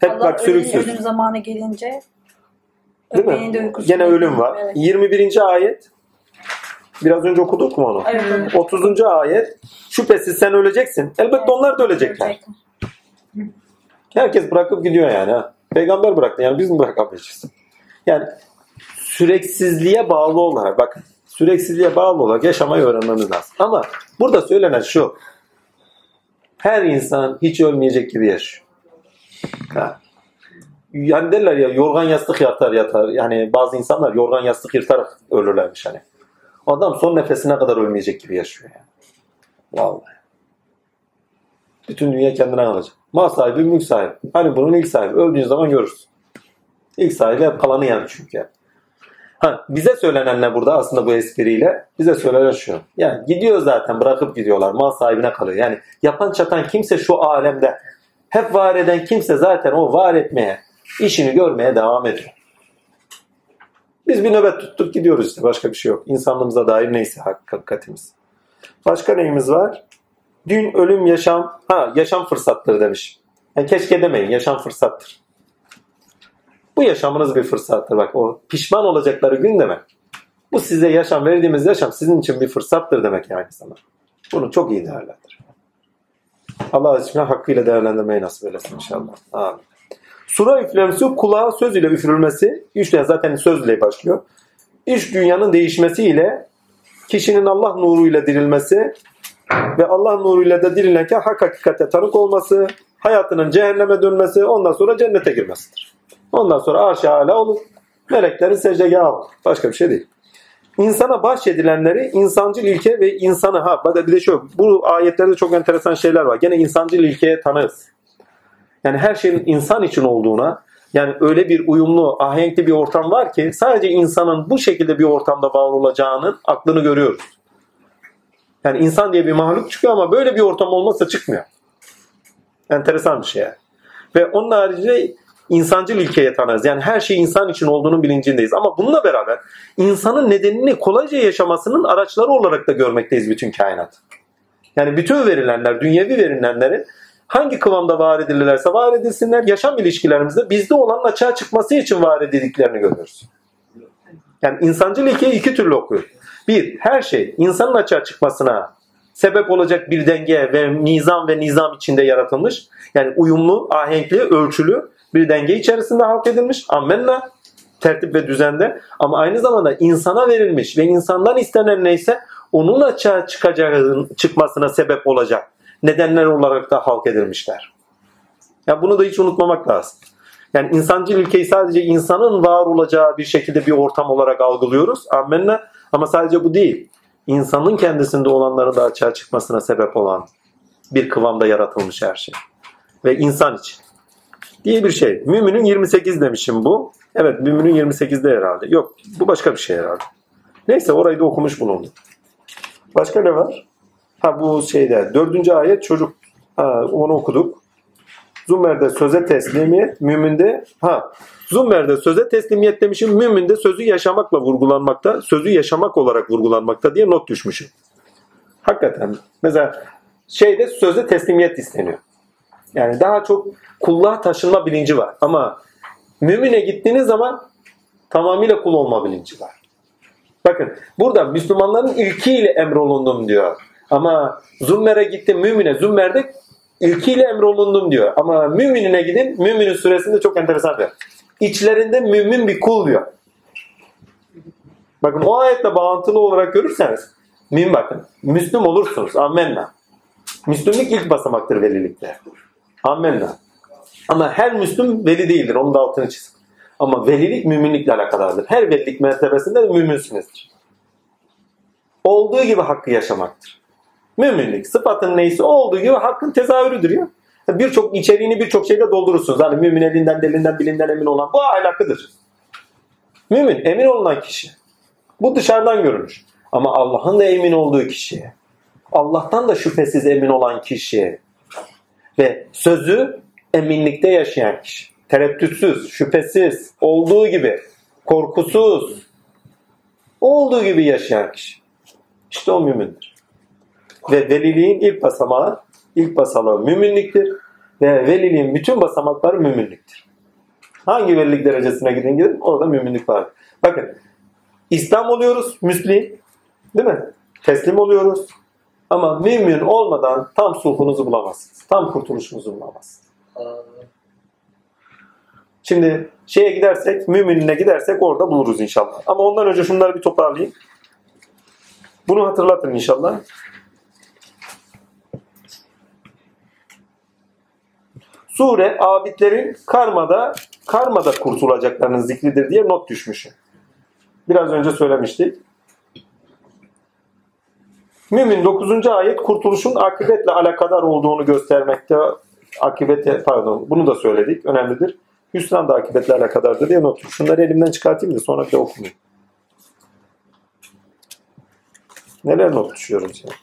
Hep Allah bak sürüksüz. ölüm zamanı gelince Değil mi? Gene ölüm var. Evet. 21. ayet. Biraz önce okuduk mu onu? Evet, evet. 30. ayet. Şüphesiz sen öleceksin. Elbette onlar da ölecekler. Herkes bırakıp gidiyor yani. Ha. Peygamber bıraktı. Yani biz mi bırakamayacağız? Yani süreksizliğe bağlı olarak bakın süreksizliğe bağlı olarak yaşamayı öğrenmemiz lazım. Ama burada söylenen şu. Her insan hiç ölmeyecek gibi yaşıyor. Ha. Yani derler ya yorgan yastık yatar yatar. Yani bazı insanlar yorgan yastık yırtarak ölürlermiş hani. Adam son nefesine kadar ölmeyecek gibi yaşıyor yani. Vallahi. Bütün dünya kendine alacak. Mal sahibi, mülk sahibi. Hani bunun ilk sahibi. Öldüğün zaman görürsün. İlk sahibi hep kalanı yani çünkü. Ha, bize söylenen ne burada aslında bu espriyle? Bize söylenen şu. Yani gidiyor zaten bırakıp gidiyorlar. Mal sahibine kalıyor. Yani yapan çatan kimse şu alemde hep var eden kimse zaten o var etmeye, işini görmeye devam ediyor. Biz bir nöbet tuttuk gidiyoruz işte. Başka bir şey yok. İnsanlığımıza dair neyse hakikatimiz. Başka neyimiz var? Dün ölüm yaşam, ha yaşam fırsattır demiş. Yani keşke demeyin, yaşam fırsattır. Bu yaşamınız bir fırsattır. Bak o pişman olacakları gün demek. Bu size yaşam, verdiğimiz yaşam sizin için bir fırsattır demek yani sana. Bunu çok iyi değerlendir. Allah aşkına hakkıyla değerlendirmeyi nasip eylesin inşallah. Amin. Sura üflemesi kulağa söz ile üfürülmesi. Üç tane zaten sözle başlıyor. İş dünyanın değişmesiyle kişinin Allah nuruyla dirilmesi ve Allah nuruyla da dirilenken hak hakikate tanık olması, hayatının cehenneme dönmesi, ondan sonra cennete girmesidir. Ondan sonra arş-ı âlâ olur. Meleklerin secdegahı olur. Başka bir şey değil. İnsana bahşedilenleri insancıl ilke ve insanı ha bir de şu bu ayetlerde çok enteresan şeyler var. Gene insancıl ilkeye tanığız. Yani her şeyin insan için olduğuna yani öyle bir uyumlu, ahenkli bir ortam var ki sadece insanın bu şekilde bir ortamda var olacağının aklını görüyoruz. Yani insan diye bir mahluk çıkıyor ama böyle bir ortam olmazsa çıkmıyor. Enteresan bir şey yani. Ve onun haricinde insancıl ilkeye tanırız. Yani her şey insan için olduğunun bilincindeyiz. Ama bununla beraber insanın nedenini kolayca yaşamasının araçları olarak da görmekteyiz bütün kainat. Yani bütün verilenler, dünyevi verilenlerin hangi kıvamda var edilirlerse var edilsinler, yaşam ilişkilerimizde bizde olan açığa çıkması için var edildiklerini görüyoruz. Yani insancıl ilkeyi iki türlü okuyor. Bir, her şey insanın açığa çıkmasına sebep olacak bir denge ve nizam ve nizam içinde yaratılmış. Yani uyumlu, ahenkli, ölçülü bir denge içerisinde halk edilmiş. Ammenna tertip ve düzende ama aynı zamanda insana verilmiş ve insandan istenen neyse onun açığa çıkacağı, çıkmasına sebep olacak nedenler olarak da halk edilmişler. Yani bunu da hiç unutmamak lazım. Yani insancıl ülkeyi sadece insanın var olacağı bir şekilde bir ortam olarak algılıyoruz. Ammenna. Ama sadece bu değil. İnsanın kendisinde olanların da açığa çıkmasına sebep olan bir kıvamda yaratılmış her şey. Ve insan için. Diye bir şey. Müminin 28 demişim bu. Evet müminin 28'de herhalde. Yok bu başka bir şey herhalde. Neyse orayı da okumuş bulundum. Başka ne var? Ha bu şeyde dördüncü ayet çocuk ha, onu okuduk. Zümer'de söze teslimiyet, müminde ha Zummer'de söze teslimiyet demişim. Mümin'de sözü yaşamakla vurgulanmakta, sözü yaşamak olarak vurgulanmakta diye not düşmüşüm. Hakikaten. Mesela şeyde söze teslimiyet isteniyor. Yani daha çok kulluğa taşınma bilinci var. Ama mümine gittiğiniz zaman tamamıyla kul olma bilinci var. Bakın burada Müslümanların ilkiyle emrolundum diyor. Ama Zummer'e gittim mümine. Zummer'de ilkiyle emrolundum diyor. Ama müminine gidin. Müminin suresinde çok enteresan diyor. İçlerinde mümin bir kul diyor. Bakın o ayetle bağıntılı olarak görürseniz mümin bakın. Müslüm olursunuz. Ammenna. Müslümlük ilk basamaktır velilikte. Ammenna. Ama her Müslüm veli değildir. Onun da altını çizin. Ama velilik müminlikle alakalıdır. Her velilik mertebesinde de müminsinizdir. Olduğu gibi hakkı yaşamaktır. Müminlik sıfatın neyse olduğu gibi hakkın tezahürüdür ya. Birçok içeriğini birçok şeyle doldurursunuz. Hani mümin elinden, delinden, bilinden emin olan bu ahlakıdır. Mümin emin olunan kişi. Bu dışarıdan görünür. Ama Allah'ın da emin olduğu kişi. Allah'tan da şüphesiz emin olan kişi. Ve sözü eminlikte yaşayan kişi. Tereddütsüz, şüphesiz, olduğu gibi, korkusuz, olduğu gibi yaşayan kişi. İşte o mümindir. Ve veliliğin ilk basamağı, ilk basamağı müminliktir. Ve veliliğin bütün basamakları müminliktir. Hangi velilik derecesine gidin gidin orada müminlik var. Bakın İslam oluyoruz, Müslim. Değil mi? Teslim oluyoruz. Ama mümin olmadan tam sulhunuzu bulamazsınız. Tam kurtuluşunuzu bulamazsınız. Şimdi şeye gidersek, müminine gidersek orada buluruz inşallah. Ama ondan önce şunları bir toparlayayım. Bunu hatırlatın inşallah. Sure abidlerin karmada karmada kurtulacaklarının zikridir diye not düşmüşüm. Biraz önce söylemiştik. Mümin 9. ayet kurtuluşun akıbetle alakadar olduğunu göstermekte. Akibete pardon bunu da söyledik. Önemlidir. Hüsran da akibetle alakadardır diye not. Şunları elimden çıkartayım da sonra bir de okumayayım. Neler not düşüyorum şimdi?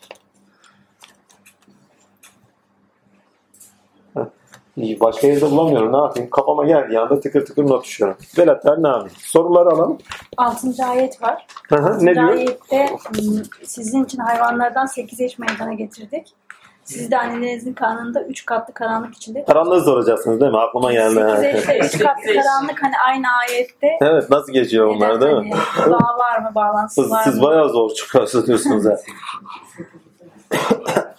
Başka yerde bulamıyorum. Ne yapayım? Kafama geldiği anda tıkır tıkır not düşüyorum. Velatlar ne yapayım? Soruları alalım. 6. ayet var. Hı hı, 6. ne diyor? ayette sizin için hayvanlardan 8 eş meydana getirdik. Siz de annenizin karnında 3 katlı karanlık içinde. Karanlığı soracaksınız değil mi? Aklıma geldi. 8 eşte 3 katlı karanlık hani aynı ayette. Evet nasıl geçiyor onlar değil mi? Hani bağ var mı, bağlantısı Siz, var siz mı? bayağı zor çıkartıyorsunuz ha.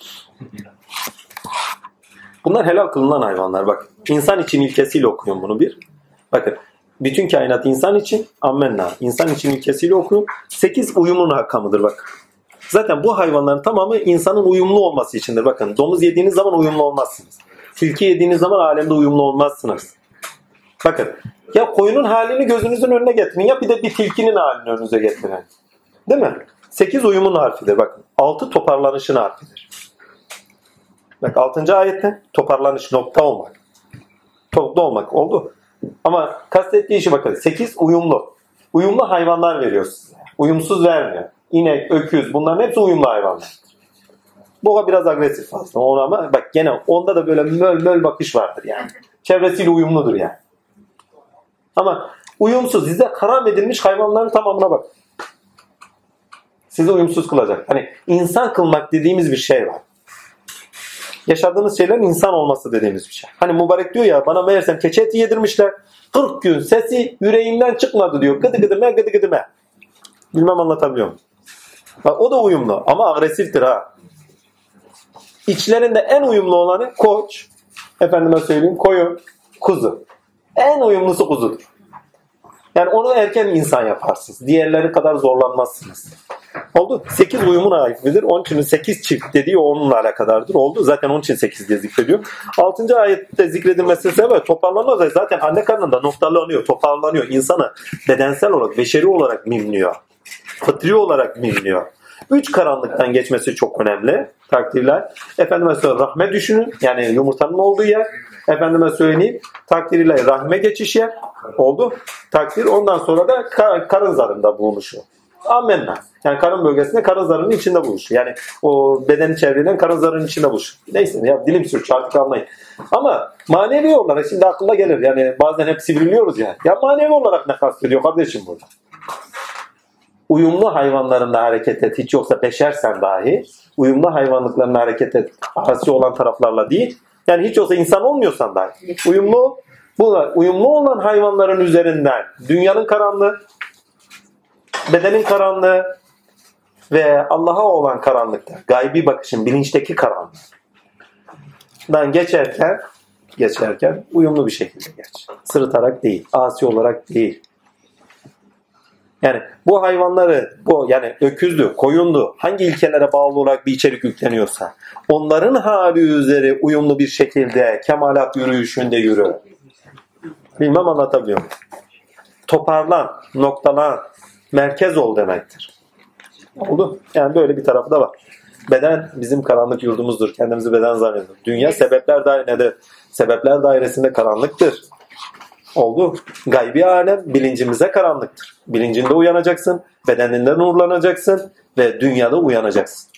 Bunlar helal kılınan hayvanlar bak. İnsan için ilkesiyle okuyun bunu bir. Bakın bütün kainat insan için ammenna. İnsan için ilkesiyle okuyun. Sekiz uyumun rakamıdır bak. Zaten bu hayvanların tamamı insanın uyumlu olması içindir. Bakın domuz yediğiniz zaman uyumlu olmazsınız. Tilki yediğiniz zaman alemde uyumlu olmazsınız. Bakın ya koyunun halini gözünüzün önüne getirin ya bir de bir tilkinin halini önünüze getirin. Değil mi? Sekiz uyumun harfidir. Bakın altı toparlanışın harfidir. Bak 6. ayette toparlanış nokta olmak. Nokta olmak oldu. Ama kastettiği işi bakın. 8 uyumlu. Uyumlu hayvanlar veriyor size. Uyumsuz vermiyor. İnek, öküz bunların hepsi uyumlu hayvanlar. Boğa biraz agresif aslında ona ama bak gene onda da böyle möl möl bakış vardır yani. Çevresiyle uyumludur yani. Ama uyumsuz size haram edilmiş hayvanların tamamına bak. Sizi uyumsuz kılacak. Hani insan kılmak dediğimiz bir şey var yaşadığınız şeylerin insan olması dediğimiz bir şey. Hani mübarek diyor ya bana meğersem keçi eti yedirmişler. 40 gün sesi yüreğimden çıkmadı diyor. Gıdı gıdıme gıdı gıdıme. Bilmem anlatabiliyor muyum? Bak, o da uyumlu ama agresiftir ha. İçlerinde en uyumlu olanı koç. Efendime söyleyeyim koyun, kuzu. En uyumlusu kuzudur. Yani onu erken insan yaparsınız. Diğerleri kadar zorlanmazsınız. Oldu. 8 uyumun aitlidir. Onun için 8 çift dediği onunla alakadardır. Oldu. Zaten onun için 8 diye zikrediyor. 6. ayette zikredilmesinin sebebi toparlanmaz. Zaten anne karnında noktalanıyor, toparlanıyor. İnsanı bedensel olarak, beşeri olarak mimliyor. Fıtri olarak mimliyor. Üç karanlıktan geçmesi çok önemli. Takdirler. Efendime söyleyeyim rahme düşünün. Yani yumurtanın olduğu yer. Efendime söyleyeyim takdiriyle rahme geçiş yer. Oldu. Takdir ondan sonra da kar, karın zarında bulunuşu. Amenna. Yani karın bölgesinde karın zarının içinde buluşuyor. Yani o bedeni çevreleyen karın zarının içinde buluşuyor. Neyse ya dilim sürçü artık anlayın. Ama manevi olarak şimdi aklıma gelir. Yani bazen hep sivriliyoruz ya. Ya manevi olarak ne kastediyor kardeşim burada? Uyumlu hayvanlarında hareket et. Hiç yoksa beşersen dahi uyumlu hayvanlıklarında hareket et. Asi olan taraflarla değil. Yani hiç olsa insan olmuyorsan dahi. Uyumlu bunlar uyumlu olan hayvanların üzerinden dünyanın karanlığı, bedenin karanlığı ve Allah'a olan karanlıkta, gaybi bakışın bilinçteki karanlıktan geçerken geçerken uyumlu bir şekilde geç. Sırıtarak değil, asi olarak değil. Yani bu hayvanları, bu yani öküzdü, koyundu, hangi ilkelere bağlı olarak bir içerik yükleniyorsa onların hali üzere uyumlu bir şekilde kemalat yürüyüşünde yürü. Bilmem anlatabiliyor muyum? Toparlan, noktalan, merkez ol demektir. Oldu. Yani böyle bir tarafı da var. Beden bizim karanlık yurdumuzdur. Kendimizi beden zannediyoruz. Dünya sebepler dairede, sebepler dairesinde karanlıktır. Oldu. Gaybi alem bilincimize karanlıktır. Bilincinde uyanacaksın, bedeninde nurlanacaksın ve dünyada uyanacaksın.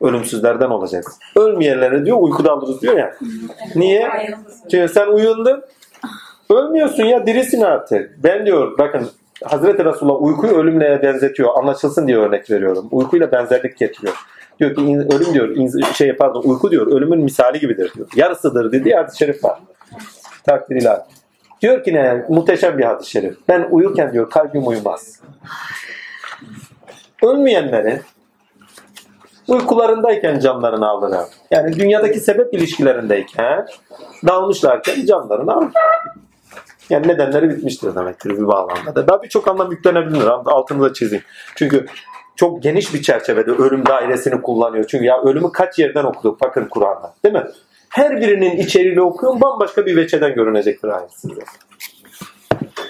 Ölümsüzlerden olacaksın. Ölmeyenlere diyor uykuda alırız diyor ya. Niye? Çünkü sen uyundun. Ölmüyorsun ya dirisin artık. Ben diyor bakın Hazreti Resulullah uykuyu ölümle benzetiyor. Anlaşılsın diye örnek veriyorum. Uykuyla benzerlik getiriyor. Diyor ki ölüm diyor şey pardon uyku diyor ölümün misali gibidir diyor. Yarısıdır dediği hadis-i şerif var. Takdir ilahi. Diyor ki ne? Muhteşem bir hadis-i şerif. Ben uyurken diyor kalbim uyumaz. Ölmeyenlerin uykularındayken canlarını alırlar. Yani dünyadaki sebep ilişkilerindeyken dalmışlarken canlarını alır. Yani nedenleri bitmiştir demektir bir bağlamda. Daha birçok anlam yüklenebilir. Altını da çizeyim. Çünkü çok geniş bir çerçevede ölüm dairesini kullanıyor. Çünkü ya ölümü kaç yerden okuduk bakın Kur'an'da. Değil mi? Her birinin içeriğiyle okuyun bambaşka bir veçeden görünecektir ayet size.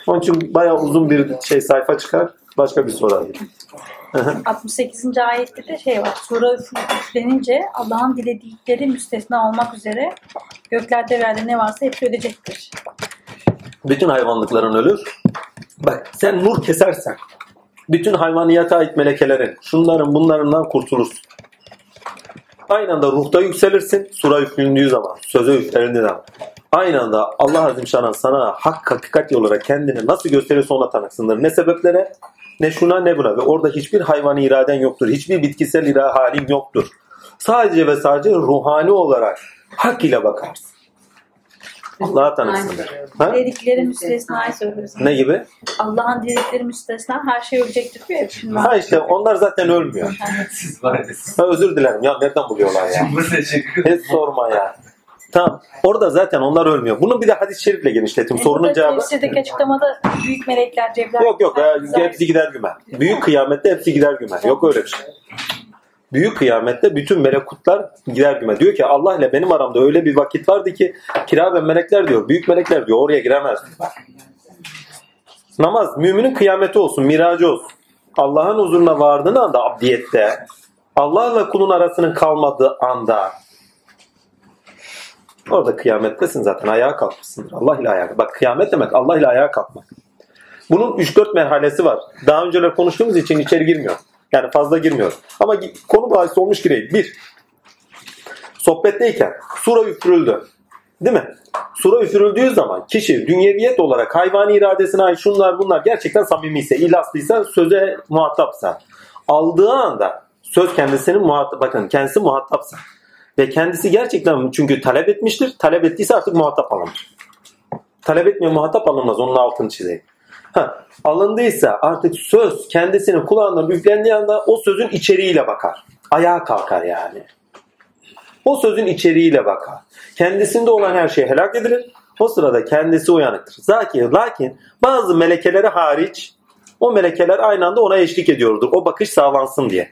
Onun için bayağı uzun bir şey sayfa çıkar. Başka bir soru alayım. 68. ayette de şey var. Sura üflenince Allah'ın diledikleri müstesna olmak üzere göklerde ve ne varsa hepsi ödeyecektir. Bütün hayvanlıkların ölür. Bak sen nur kesersen bütün hayvaniyata ait melekelerin şunların bunlarından kurtulursun. Aynı anda ruhta yükselirsin. Sura üflündüğü zaman, söze üflendiği zaman. Aynı anda Allah Azim Şan'a sana hak hakikat olarak kendini nasıl gösterirse ona tanıksındır. Ne sebeplere, ne şuna ne buna. Ve orada hiçbir hayvani iraden yoktur. Hiçbir bitkisel ira halin yoktur. Sadece ve sadece ruhani olarak hak ile bakarsın. Allah'a tanısındır. Ha? Dedikleri müstesnayı söylüyoruz. Ne gibi? Allah'ın dedikleri müstesna her şey ölecektir diyor ya. Şimdi Ha işte onlar zaten ölmüyor. Siz var ya. Ha, özür dilerim ya nereden buluyorlar ya? Hiç sorma ya. Tamam. Orada zaten onlar ölmüyor. Bunu bir de hadis-i şerifle genişletim. Sorunun Burada cevabı Tefsirdeki açıklamada büyük melekler, cebler... yok yok. e, Hepsi gider güme. Büyük kıyamette hepsi gider güme. Yok öyle bir şey. Büyük kıyamette bütün melekutlar gider güme. Diyor ki Allah ile benim aramda öyle bir vakit vardı ki kira ve melekler diyor. Büyük melekler diyor oraya giremez. Namaz müminin kıyameti olsun, miracı olsun. Allah'ın huzuruna vardığın anda abdiyette Allah'la kulun arasının kalmadığı anda orada kıyamettesin zaten. Ayağa kalkmışsındır. Allah ile ayağa. Bak kıyamet demek Allah ile ayağa kalkmak. Bunun 3-4 merhalesi var. Daha önceler konuştuğumuz için içeri girmiyor. Yani fazla girmiyor. Ama konu bahis olmuş gireyim. Bir, sohbetteyken sura üfürüldü. Değil mi? Sura üfürüldüğü zaman kişi dünyeviyet olarak hayvani iradesine ait şunlar bunlar gerçekten samimiyse, ilaslıysa, söze muhatapsa, aldığı anda söz kendisinin muhatap, bakın kendisi muhatapsa ve kendisi gerçekten çünkü talep etmiştir. Talep ettiyse artık muhatap alınır. Talep etmiyor muhatap alınmaz. Onun altını çizeyim. Alındıysa artık söz kendisinin kulağından üflendiği anda o sözün içeriğiyle bakar. Ayağa kalkar yani. O sözün içeriğiyle bakar. Kendisinde olan her şey helak edilir. O sırada kendisi uyanıktır. Lakin, lakin bazı melekeleri hariç o melekeler aynı anda ona eşlik ediyordur. O bakış sağlansın diye.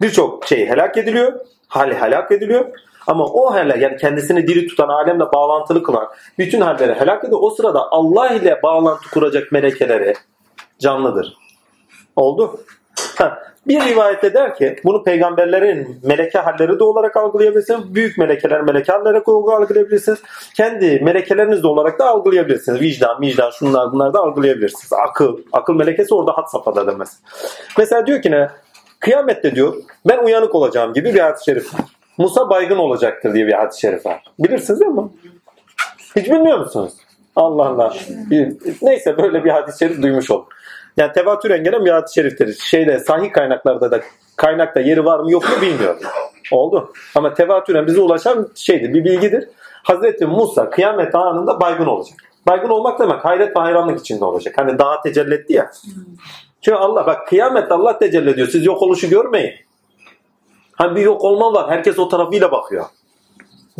Birçok şey helak ediliyor. Hali helak ediliyor. Ama o haller yani kendisini diri tutan alemle bağlantılı kılan bütün halleri helak ediyor. O sırada Allah ile bağlantı kuracak melekeleri canlıdır. Oldu. Bir rivayette der ki bunu peygamberlerin meleke halleri de olarak algılayabilirsiniz. Büyük melekeler meleke halleri algılayabilirsiniz. Kendi melekeleriniz de olarak da algılayabilirsiniz. Vicdan, vicdan şunlar bunlar da algılayabilirsiniz. Akıl, akıl melekesi orada hat safhada demez. Mesela diyor ki ne? Kıyamette diyor ben uyanık olacağım gibi bir hadis-i şerif. Musa baygın olacaktır diye bir hadis-i şerif var. Bilirsiniz değil mi? Hiç bilmiyor musunuz? Allah Allah. Neyse böyle bir hadis-i şerif duymuş oldum. Yani tevatüren gelen bir hadis-i şeriftir. Şeyde sahih kaynaklarda da kaynakta yeri var mı yok mu bilmiyorum. Oldu. Ama tevatüren bize ulaşan şeydir, bir bilgidir. Hazreti Musa kıyamet anında baygın olacak. Baygın olmak demek hayret ve hayranlık içinde olacak. Hani dağa tecelli etti ya. Çünkü Allah bak kıyamette Allah tecelli ediyor. Siz yok oluşu görmeyin. Hani bir yok olma var. Herkes o tarafıyla bakıyor.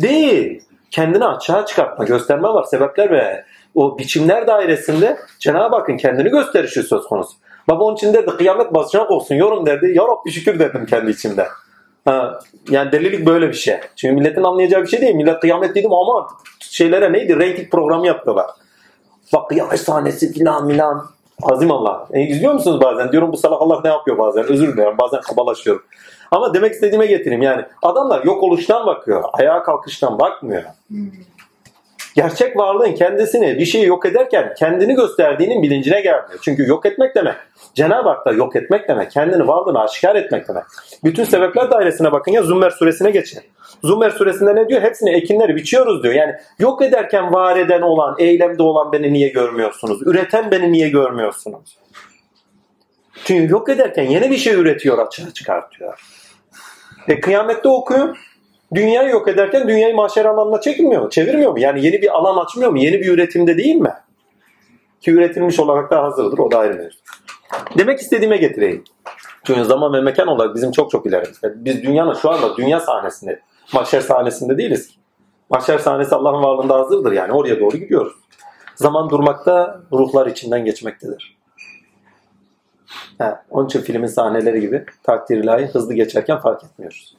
Değil. Kendini açığa çıkartma, gösterme var. Sebepler ve o biçimler dairesinde Cenab-ı Hakk'ın kendini gösterişi söz konusu. Baba onun için dedi kıyamet basacak olsun yorum derdi. Ya Rabbi şükür dedim kendi içimde. Ha, yani delilik böyle bir şey. Çünkü milletin anlayacağı bir şey değil. Millet kıyamet dedim ama şeylere neydi? Rating programı yapıyorlar. Bak kıyamet sahnesi filan milan. Azim Allah. E, izliyor musunuz bazen? Diyorum bu salak Allah ne yapıyor bazen? Özür dilerim. Bazen kabalaşıyorum. Ama demek istediğime getireyim yani. Adamlar yok oluştan bakıyor. Ayağa kalkıştan bakmıyor. Gerçek varlığın kendisini bir şeyi yok ederken kendini gösterdiğinin bilincine gelmiyor. Çünkü yok etmek demek. Cenab-ı Hak da yok etmek demek. Kendini varlığını aşikar etmek demek. Bütün sebepler dairesine bakın ya Zümer suresine geçin. Zümer suresinde ne diyor? Hepsini ekinleri biçiyoruz diyor. Yani yok ederken var eden olan, eylemde olan beni niye görmüyorsunuz? Üreten beni niye görmüyorsunuz? Çünkü yok ederken yeni bir şey üretiyor, açığa çıkartıyor. E kıyamette okuyun. Dünyayı yok ederken dünyayı mahşer alanına çekmiyor mu? Çevirmiyor mu? Yani yeni bir alan açmıyor mu? Yeni bir üretimde değil mi? Ki üretilmiş olarak da hazırdır. O da ayrı mevzu. Demek istediğime getireyim. Çünkü zaman ve mekan olarak bizim çok çok ilerimizde. Biz dünyanın şu anda dünya sahnesinde, mahşer sahnesinde değiliz ki. Mahşer sahnesi Allah'ın varlığında hazırdır yani. Oraya doğru gidiyoruz. Zaman durmakta, ruhlar içinden geçmektedir. Ha, onun için filmin sahneleri gibi takdir ilahi hızlı geçerken fark etmiyoruz.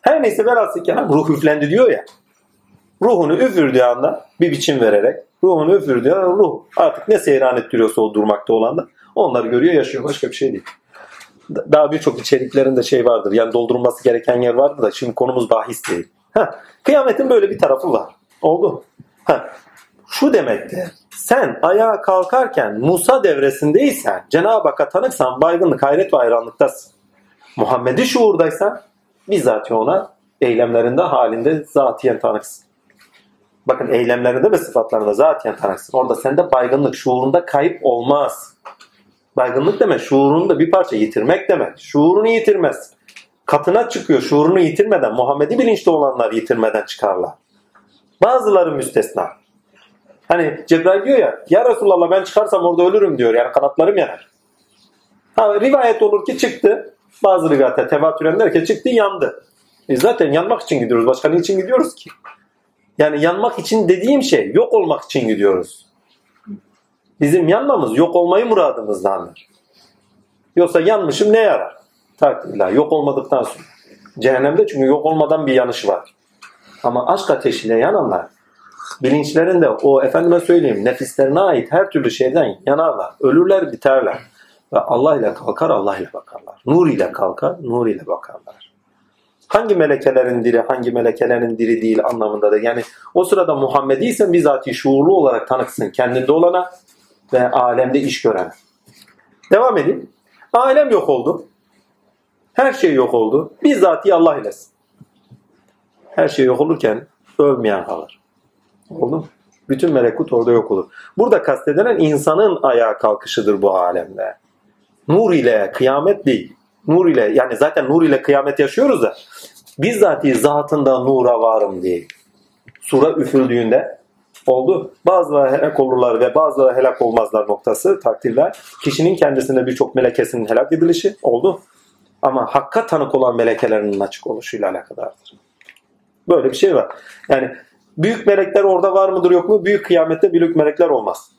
Her neyse velhasıl kelam ruh üflendi diyor ya. Ruhunu üfürdüğü anda bir biçim vererek ruhunu üfürdüğü anda ruh artık ne seyran ettiriyorsa o durmakta olan da onları görüyor yaşıyor. Başka bir şey değil. Da- Daha birçok içeriklerinde şey vardır. Yani doldurulması gereken yer vardır da şimdi konumuz bahis değil. Heh, kıyametin böyle bir tarafı var. Oldu. Heh, şu demekti. Sen ayağa kalkarken Musa devresindeysen, Cenab-ı Hakk'a tanıksan baygınlık, hayret ve hayranlıktasın. Muhammed'i şuurdaysan bizzat ona eylemlerinde halinde zatiyen tanıksın. Bakın eylemlerinde ve sıfatlarında zatiyen tanıksın. Orada sende baygınlık, şuurunda kayıp olmaz. Baygınlık demek şuurunu da bir parça yitirmek demek. Şuurunu yitirmez. Katına çıkıyor şuurunu yitirmeden, Muhammed'i bilinçli olanlar yitirmeden çıkarlar. Bazıları müstesna. Hani Cebrail diyor ya, ya Resulallah ben çıkarsam orada ölürüm diyor. Yani kanatlarım yanar. Ha, rivayet olur ki çıktı. Bazı rivayette tevatüren der ki çıktı yandı. E zaten yanmak için gidiyoruz. Başka ne için gidiyoruz ki? Yani yanmak için dediğim şey yok olmak için gidiyoruz. Bizim yanmamız yok olmayı muradımızdandır. Yoksa yanmışım ne yarar? Takdirler yok olmadıktan sonra. Cehennemde çünkü yok olmadan bir yanış var. Ama aşk ateşiyle yananlar bilinçlerinde o efendime söyleyeyim nefislerine ait her türlü şeyden yanarlar. Ölürler biterler. Ve Allah ile kalkar Allah ile bakarlar. Nur ile kalkar nur ile bakarlar. Hangi melekelerin diri hangi melekelerin diri değil anlamında da yani o sırada Muhammediysen bizatihi şuurlu olarak tanıksın kendinde olana ve alemde iş gören. Devam edeyim. Alem yok oldu. Her şey yok oldu. Bizzatihi Allah ilesin. Her şey yok olurken ölmeyen kalır. Oldu mu? Bütün melekut orada yok olur. Burada kastedilen insanın ayağa kalkışıdır bu alemde. Nur ile kıyamet değil. Nur ile yani zaten nur ile kıyamet yaşıyoruz da bizzatihi zatında nura varım diye. Sura üfürdüğünde oldu. Bazıları helak olurlar ve bazıları helak olmazlar noktası takdirler. Kişinin kendisinde birçok melekesinin helak edilişi oldu. Ama hakka tanık olan melekelerinin açık oluşuyla alakadardır. Böyle bir şey var. Yani büyük melekler orada var mıdır yok mu? Büyük kıyamette büyük melekler olmaz.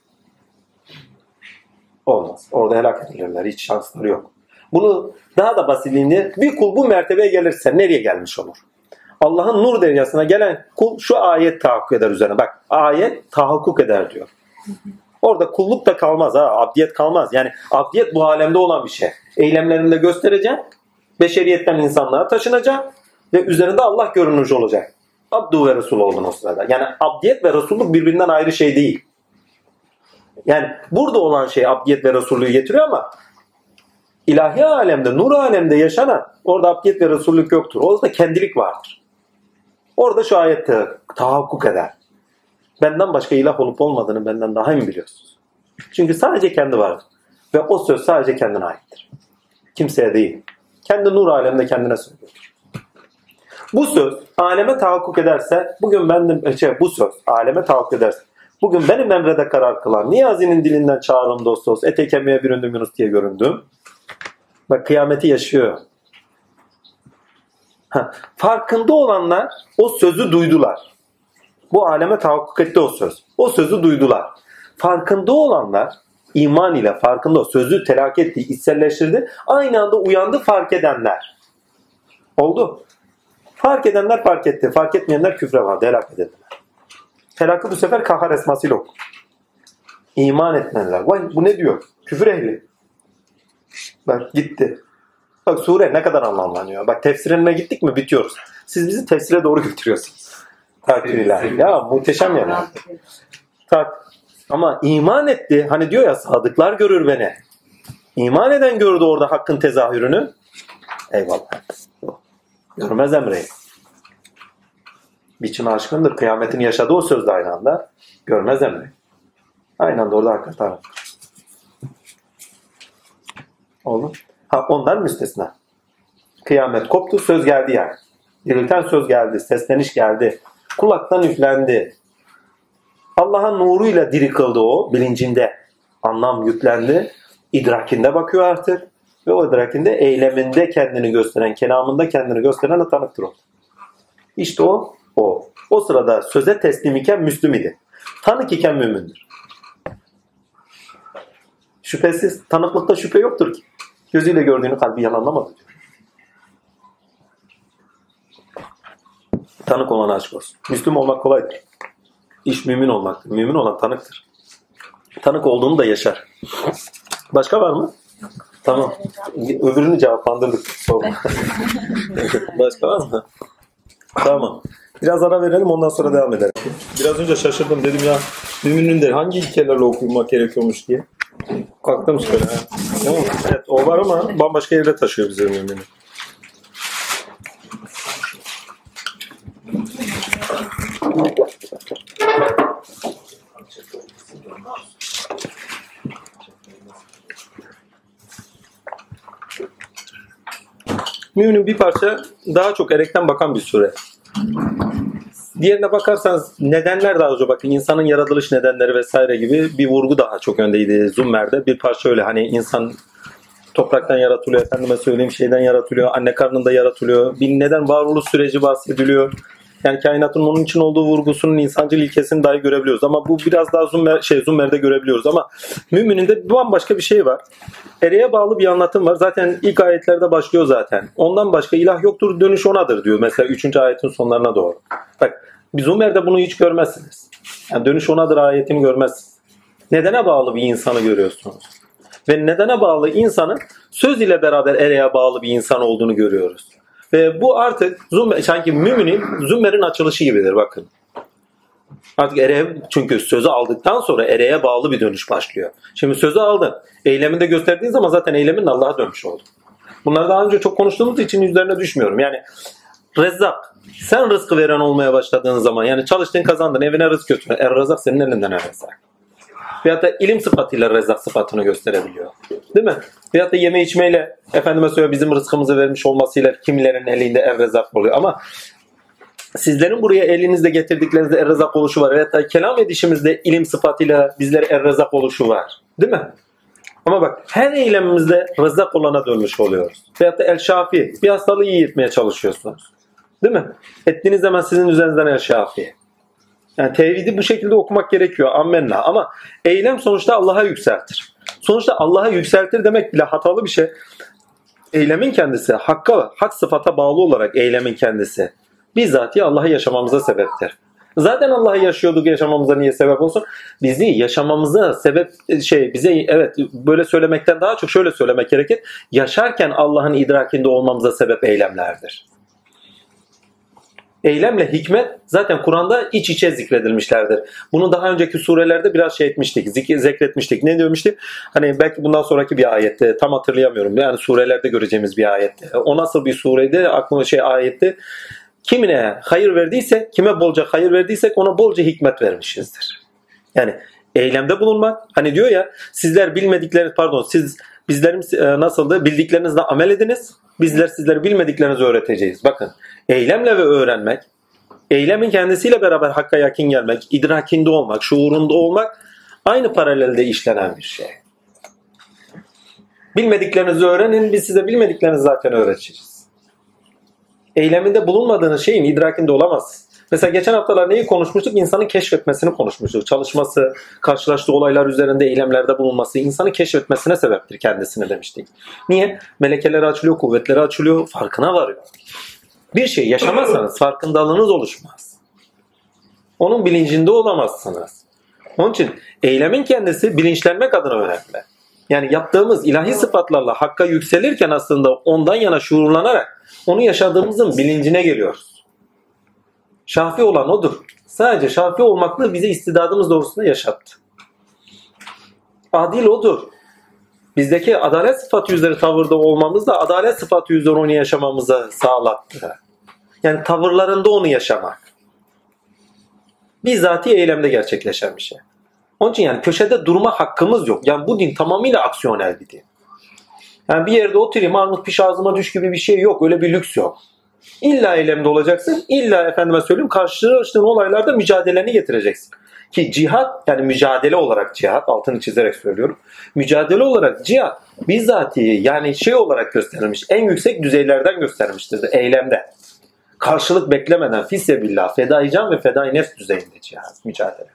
Olmaz. Orada helak edilirler. Hiç şansları yok. Bunu daha da basitliğinde bir kul bu mertebeye gelirse nereye gelmiş olur? Allah'ın nur deryasına gelen kul şu ayet tahakkuk eder üzerine. Bak ayet tahakkuk eder diyor. Orada kulluk da kalmaz ha. Abdiyet kalmaz. Yani abdiyet bu alemde olan bir şey. Eylemlerinde göstereceğim. Beşeriyetten insanlığa taşınacak. Ve üzerinde Allah görünücü olacak. Abdu ve Resul oldun o sırada. Yani abdiyet ve Resulluk birbirinden ayrı şey değil. Yani burada olan şey abdiyet ve Resullüğü getiriyor ama ilahi alemde, nur alemde yaşanan orada abdiyet ve Resullük yoktur. Orada kendilik vardır. Orada şu ayette tahakkuk eder. Benden başka ilah olup olmadığını benden daha iyi biliyorsunuz. Çünkü sadece kendi vardır. Ve o söz sadece kendine aittir. Kimseye değil. Kendi nur alemde kendine söylüyor. Bu söz aleme tahakkuk ederse, bugün ben de, şey, bu söz aleme tahakkuk ederse, bugün benim emrede karar kılan, Niyazi'nin dilinden çağırın dost dost, ete kemiğe büründüm Yunus diye göründüm. Bak kıyameti yaşıyor. Ha, farkında olanlar o sözü duydular. Bu aleme tahakkuk etti o söz. O sözü duydular. Farkında olanlar iman ile farkında sözü telakki etti, içselleştirdi. Aynı anda uyandı fark edenler. Oldu. Fark edenler fark etti. Fark etmeyenler küfre vardı. Helak edildiler. Helakı bu sefer kahar esmasıyla oku. İman etmeyenler. Vay bu ne diyor? Küfür ehli. Bak gitti. Bak sure ne kadar anlamlanıyor. Bak tefsirine gittik mi bitiyoruz. Siz bizi tefsire doğru götürüyorsunuz. Takdir ilahi. Ya muhteşem yani. Tak. Ama iman etti. Hani diyor ya sadıklar görür beni. İman eden gördü orada hakkın tezahürünü. Eyvallah. Görmez Emre'yi. Biçim aşkındır. Kıyametin yaşadığı o sözde aynı anda. Görmez Emre'yi. Aynı anda orada hakkı tanır. Oldu. Ha ondan müstesna. Kıyamet koptu, söz geldi yani. Dirilten söz geldi, sesleniş geldi. Kulaktan üflendi. Allah'ın nuruyla diri kıldı o bilincinde. Anlam yüklendi. İdrakinde bakıyor artık. Ve o idrakinde eyleminde kendini gösteren, kelamında kendini gösteren tanıktır o. İşte o, o. O sırada söze teslim iken Müslüm idi. Tanık iken mümindir. Şüphesiz tanıklıkta şüphe yoktur ki. Gözüyle gördüğünü kalbi yalanlamadı diyor. Tanık olana aşk olsun. Müslüm olmak kolaydır. İş mümin olmaktır. Mümin olan tanıktır. Tanık olduğunu da yaşar. Başka var mı? Tamam. Öbürünü cevaplandırdık. Sorma. Başka var mı? Tamam. Biraz ara verelim ondan sonra devam edelim. Biraz önce şaşırdım dedim ya müminin de hangi ilkelerle okumak gerekiyormuş diye. Kalktım şöyle. Tamam. Evet o var ama bambaşka yere taşıyor bizi mümini. Müminin bir parça daha çok erekten bakan bir sure. Diğerine bakarsanız nedenler daha önce bakın insanın yaratılış nedenleri vesaire gibi bir vurgu daha çok öndeydi Zummer'de. Bir parça öyle hani insan topraktan yaratılıyor, efendime söyleyeyim şeyden yaratılıyor, anne karnında yaratılıyor. Bir neden varoluş süreci bahsediliyor. Yani kainatın onun için olduğu vurgusunun insancıl ilkesini dahi görebiliyoruz. Ama bu biraz daha Zummer, şey, Zummer'de görebiliyoruz. Ama müminin de bambaşka bir şey var. Ereğe bağlı bir anlatım var. Zaten ilk ayetlerde başlıyor zaten. Ondan başka ilah yoktur, dönüş onadır diyor. Mesela 3. ayetin sonlarına doğru. Bak Zummer'de bunu hiç görmezsiniz. Yani dönüş onadır ayetini görmezsiniz. Nedene bağlı bir insanı görüyorsunuz. Ve nedene bağlı insanın söz ile beraber ereğe bağlı bir insan olduğunu görüyoruz. Ve bu artık Zummer, sanki müminin Zummer'in açılışı gibidir bakın. Artık ereğe, çünkü sözü aldıktan sonra ereğe bağlı bir dönüş başlıyor. Şimdi sözü aldın. Eyleminde gösterdiğin zaman zaten eylemin Allah'a dönmüş oldu. Bunları daha önce çok konuştuğumuz için üzerine düşmüyorum. Yani Rezzak. Sen rızkı veren olmaya başladığın zaman yani çalıştın kazandın evine rızk götürün. Er Rezzak senin elinden er Rezzak. Veyahut da ilim sıfatıyla Rezzak sıfatını gösterebiliyor. Değil mi? Veyahut da yeme içmeyle efendime söylüyor bizim rızkımızı vermiş olmasıyla kimilerin elinde er Rezzak oluyor. Ama sizlerin buraya elinizde getirdiklerinizde er Rezzak oluşu var. Veyahut da kelam edişimizde ilim sıfatıyla bizlere er Rezzak oluşu var. Değil mi? Ama bak her eylemimizde rızak olana dönmüş oluyoruz. Veyahut da el şafi bir hastalığı iyi etmeye çalışıyorsunuz. Değil mi? Ettiğiniz zaman sizin üzerinizden el şafi. Yani tevhidi bu şekilde okumak gerekiyor. Ammenna. Ama eylem sonuçta Allah'a yükseltir. Sonuçta Allah'a yükseltir demek bile hatalı bir şey. Eylemin kendisi, hakka, hak sıfata bağlı olarak eylemin kendisi bizzatihi Allah'ı yaşamamıza sebeptir. Zaten Allah'ı yaşıyorduk yaşamamıza niye sebep olsun? Bizi yaşamamıza sebep şey bize evet böyle söylemekten daha çok şöyle söylemek gerekir. Yaşarken Allah'ın idrakinde olmamıza sebep eylemlerdir. Eylemle hikmet zaten Kur'an'da iç içe zikredilmişlerdir. Bunu daha önceki surelerde biraz şey etmiştik, zik- zikretmiştik. Ne demiştik? Hani belki bundan sonraki bir ayette, tam hatırlayamıyorum. Yani surelerde göreceğimiz bir ayette. O nasıl bir sureydi? Aklıma şey ayette. Kimine hayır verdiyse, kime bolca hayır verdiysek ona bolca hikmet vermişizdir. Yani eylemde bulunmak. Hani diyor ya sizler bilmedikleriniz pardon siz bizlerimiz e, nasıldı? Bildiklerinizle amel ediniz. Bizler sizlere bilmediklerinizi öğreteceğiz. Bakın eylemle ve öğrenmek, eylemin kendisiyle beraber hakka yakin gelmek, idrakinde olmak, şuurunda olmak aynı paralelde işlenen bir şey. Bilmediklerinizi öğrenin, biz size bilmediklerinizi zaten öğreteceğiz. Eyleminde bulunmadığınız şeyin idrakinde olamaz. Mesela geçen haftalar neyi konuşmuştuk? İnsanın keşfetmesini konuşmuştuk. Çalışması, karşılaştığı olaylar üzerinde eylemlerde bulunması, insanı keşfetmesine sebeptir kendisine demiştik. Niye? Melekeleri açılıyor, kuvvetleri açılıyor, farkına varıyor. Bir şey yaşamazsanız farkındalığınız oluşmaz. Onun bilincinde olamazsınız. Onun için eylemin kendisi bilinçlenmek adına önemli. Yani yaptığımız ilahi sıfatlarla hakka yükselirken aslında ondan yana şuurlanarak onu yaşadığımızın bilincine geliyoruz. Şafi olan odur. Sadece şafi olmakla bize istidadımız doğrusunda yaşattı. Adil odur. Bizdeki adalet sıfatı üzere tavırda olmamız da adalet sıfatı üzere onu yaşamamıza sağlattı. Yani tavırlarında onu yaşamak. Bizzati eylemde gerçekleşen bir şey. Onun için yani köşede durma hakkımız yok. Yani bu din tamamıyla aksiyonel bir din. Yani bir yerde oturayım armut piş ağzıma düş gibi bir şey yok. Öyle bir lüks yok. İlla eylemde olacaksın. İlla efendime söyleyeyim karşılaştığın olaylarda mücadeleni getireceksin. Ki cihat yani mücadele olarak cihat altını çizerek söylüyorum. Mücadele olarak cihat bizzatihi yani şey olarak gösterilmiş. En yüksek düzeylerden gösterilmiştir eylemde. Karşılık beklemeden fissebillah fedai can ve fedai nefs düzeyinde cihat mücadele.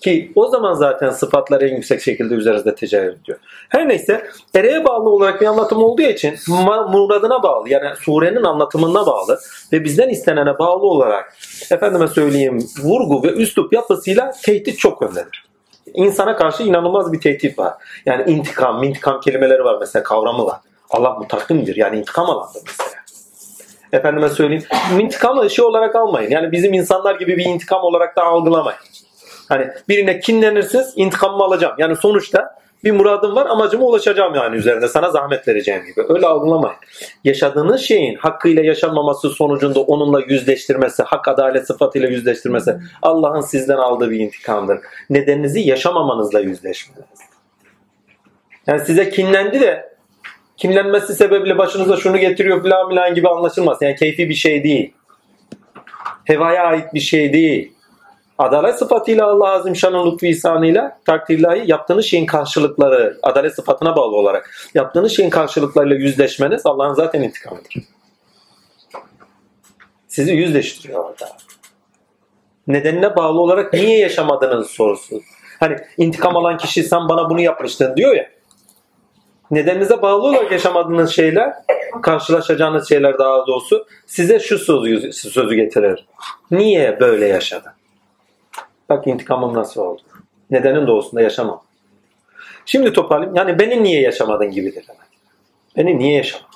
Ki o zaman zaten sıfatlar en yüksek şekilde üzerimizde tecavüz ediyor. Her neyse ereğe bağlı olarak bir anlatım olduğu için muradına bağlı yani surenin anlatımına bağlı ve bizden istenene bağlı olarak efendime söyleyeyim vurgu ve üslup yapısıyla tehdit çok öndedir. İnsana karşı inanılmaz bir tehdit var. Yani intikam, intikam kelimeleri var mesela kavramı var. Allah mutakimdir yani intikam alandır mesela. Efendime söyleyeyim intikamı şey olarak almayın. Yani bizim insanlar gibi bir intikam olarak da algılamayın. Hani birine kinlenirsiniz intikamımı alacağım. Yani sonuçta bir muradım var amacıma ulaşacağım yani üzerinde sana zahmet vereceğim gibi. Öyle algılamayın. Yaşadığınız şeyin hakkıyla yaşanmaması sonucunda onunla yüzleştirmesi, hak adalet sıfatıyla yüzleştirmesi Allah'ın sizden aldığı bir intikamdır. Nedeninizi yaşamamanızla yüzleşmeniz. Yani size kinlendi de kinlenmesi sebebiyle başınıza şunu getiriyor filan filan gibi anlaşılmaz. Yani keyfi bir şey değil. Hevaya ait bir şey değil. Adalet sıfatıyla Allah Azim Şan'ın lütfu ihsanıyla takdirlahi yaptığınız şeyin karşılıkları adalet sıfatına bağlı olarak yaptığınız şeyin karşılıklarıyla yüzleşmeniz Allah'ın zaten intikamıdır. Sizi yüzleştiriyor orada. Nedenine bağlı olarak niye yaşamadığınız sorusu. Hani intikam alan kişi sen bana bunu yapmıştın diyor ya. Nedeninize bağlı olarak yaşamadığınız şeyler, karşılaşacağınız şeyler daha doğrusu size şu sözü, sözü getirir. Niye böyle yaşadın? Bak intikamım nasıl oldu. Nedenin doğusunda yaşamam. Şimdi toparlayayım. Yani beni niye yaşamadın gibidir demek. Beni niye yaşamadın?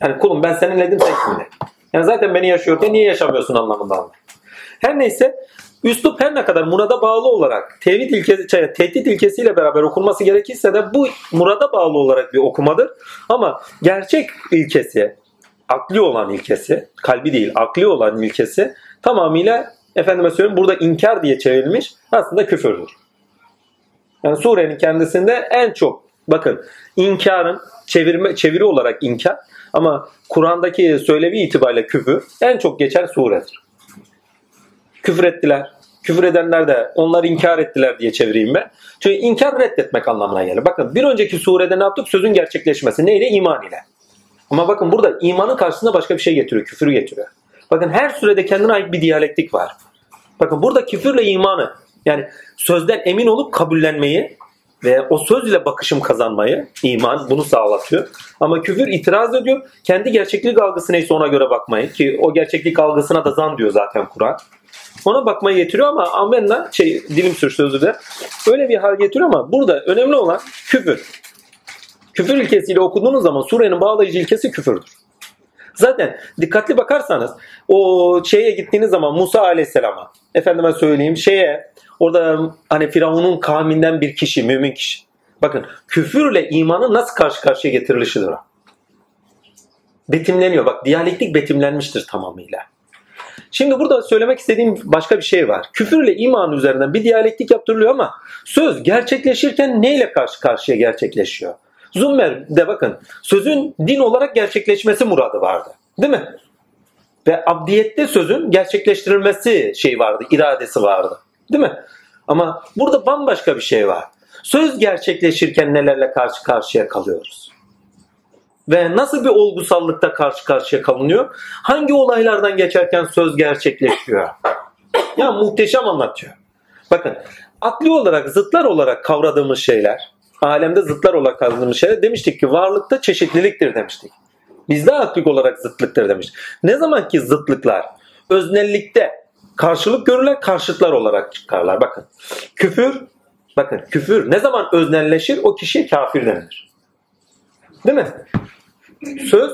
Yani kulum ben seninledim sen kimle? Yani zaten beni yaşıyorken niye yaşamıyorsun anlamında anlar. Her neyse üslup her ne kadar murada bağlı olarak tevhid ilkesi, şey, tehdit ilkesiyle beraber okunması gerekirse de bu murada bağlı olarak bir okumadır. Ama gerçek ilkesi, akli olan ilkesi, kalbi değil akli olan ilkesi tamamıyla efendime söyleyeyim burada inkar diye çevrilmiş aslında küfürdür. Yani surenin kendisinde en çok bakın inkarın çevirme çeviri olarak inkar ama Kur'an'daki söylevi itibariyle küfür en çok geçen suredir. Küfür ettiler. Küfür edenler de onlar inkar ettiler diye çevireyim ben. Çünkü inkar reddetmek anlamına gelir. Bakın bir önceki surede ne yaptık? Sözün gerçekleşmesi. Neyle? İman ile. Ama bakın burada imanın karşısında başka bir şey getiriyor. Küfür getiriyor. Bakın her sürede kendine ait bir diyalektik var. Bakın burada küfürle imanı yani sözden emin olup kabullenmeyi ve o söz ile bakışım kazanmayı iman bunu sağlatıyor. Ama küfür itiraz ediyor. Kendi gerçeklik algısı neyse ona göre bakmayı ki o gerçeklik algısına da zan diyor zaten Kur'an. Ona bakmayı getiriyor ama amenna şey dilim sürçtü özür dilerim. Öyle bir hal getiriyor ama burada önemli olan küfür. Küfür ilkesiyle okuduğunuz zaman surenin bağlayıcı ilkesi küfürdür. Zaten dikkatli bakarsanız o şeye gittiğiniz zaman Musa Aleyhisselam'a efendime söyleyeyim şeye orada hani Firavun'un kavminden bir kişi, mümin kişi. Bakın küfürle imanın nasıl karşı karşıya getirilişidir o. Betimleniyor. Bak diyalektik betimlenmiştir tamamıyla. Şimdi burada söylemek istediğim başka bir şey var. Küfürle iman üzerinden bir diyalektik yaptırılıyor ama söz gerçekleşirken neyle karşı karşıya gerçekleşiyor? Zummer'de bakın sözün din olarak gerçekleşmesi muradı vardı. Değil mi? Ve abdiyette sözün gerçekleştirilmesi şey vardı, iradesi vardı. Değil mi? Ama burada bambaşka bir şey var. Söz gerçekleşirken nelerle karşı karşıya kalıyoruz? Ve nasıl bir olgusallıkta karşı karşıya kalınıyor? Hangi olaylardan geçerken söz gerçekleşiyor? Ya muhteşem anlatıyor. Bakın akli olarak, zıtlar olarak kavradığımız şeyler, alemde zıtlar olarak kavradığımız şeyler demiştik ki varlıkta çeşitliliktir demiştik. Bizde aklik olarak zıtlıktır demiş. Ne zaman ki zıtlıklar öznellikte karşılık görürler, karşıtlar olarak çıkarlar. Bakın küfür, bakın küfür ne zaman öznelleşir o kişiye kafir denilir. Değil mi? Söz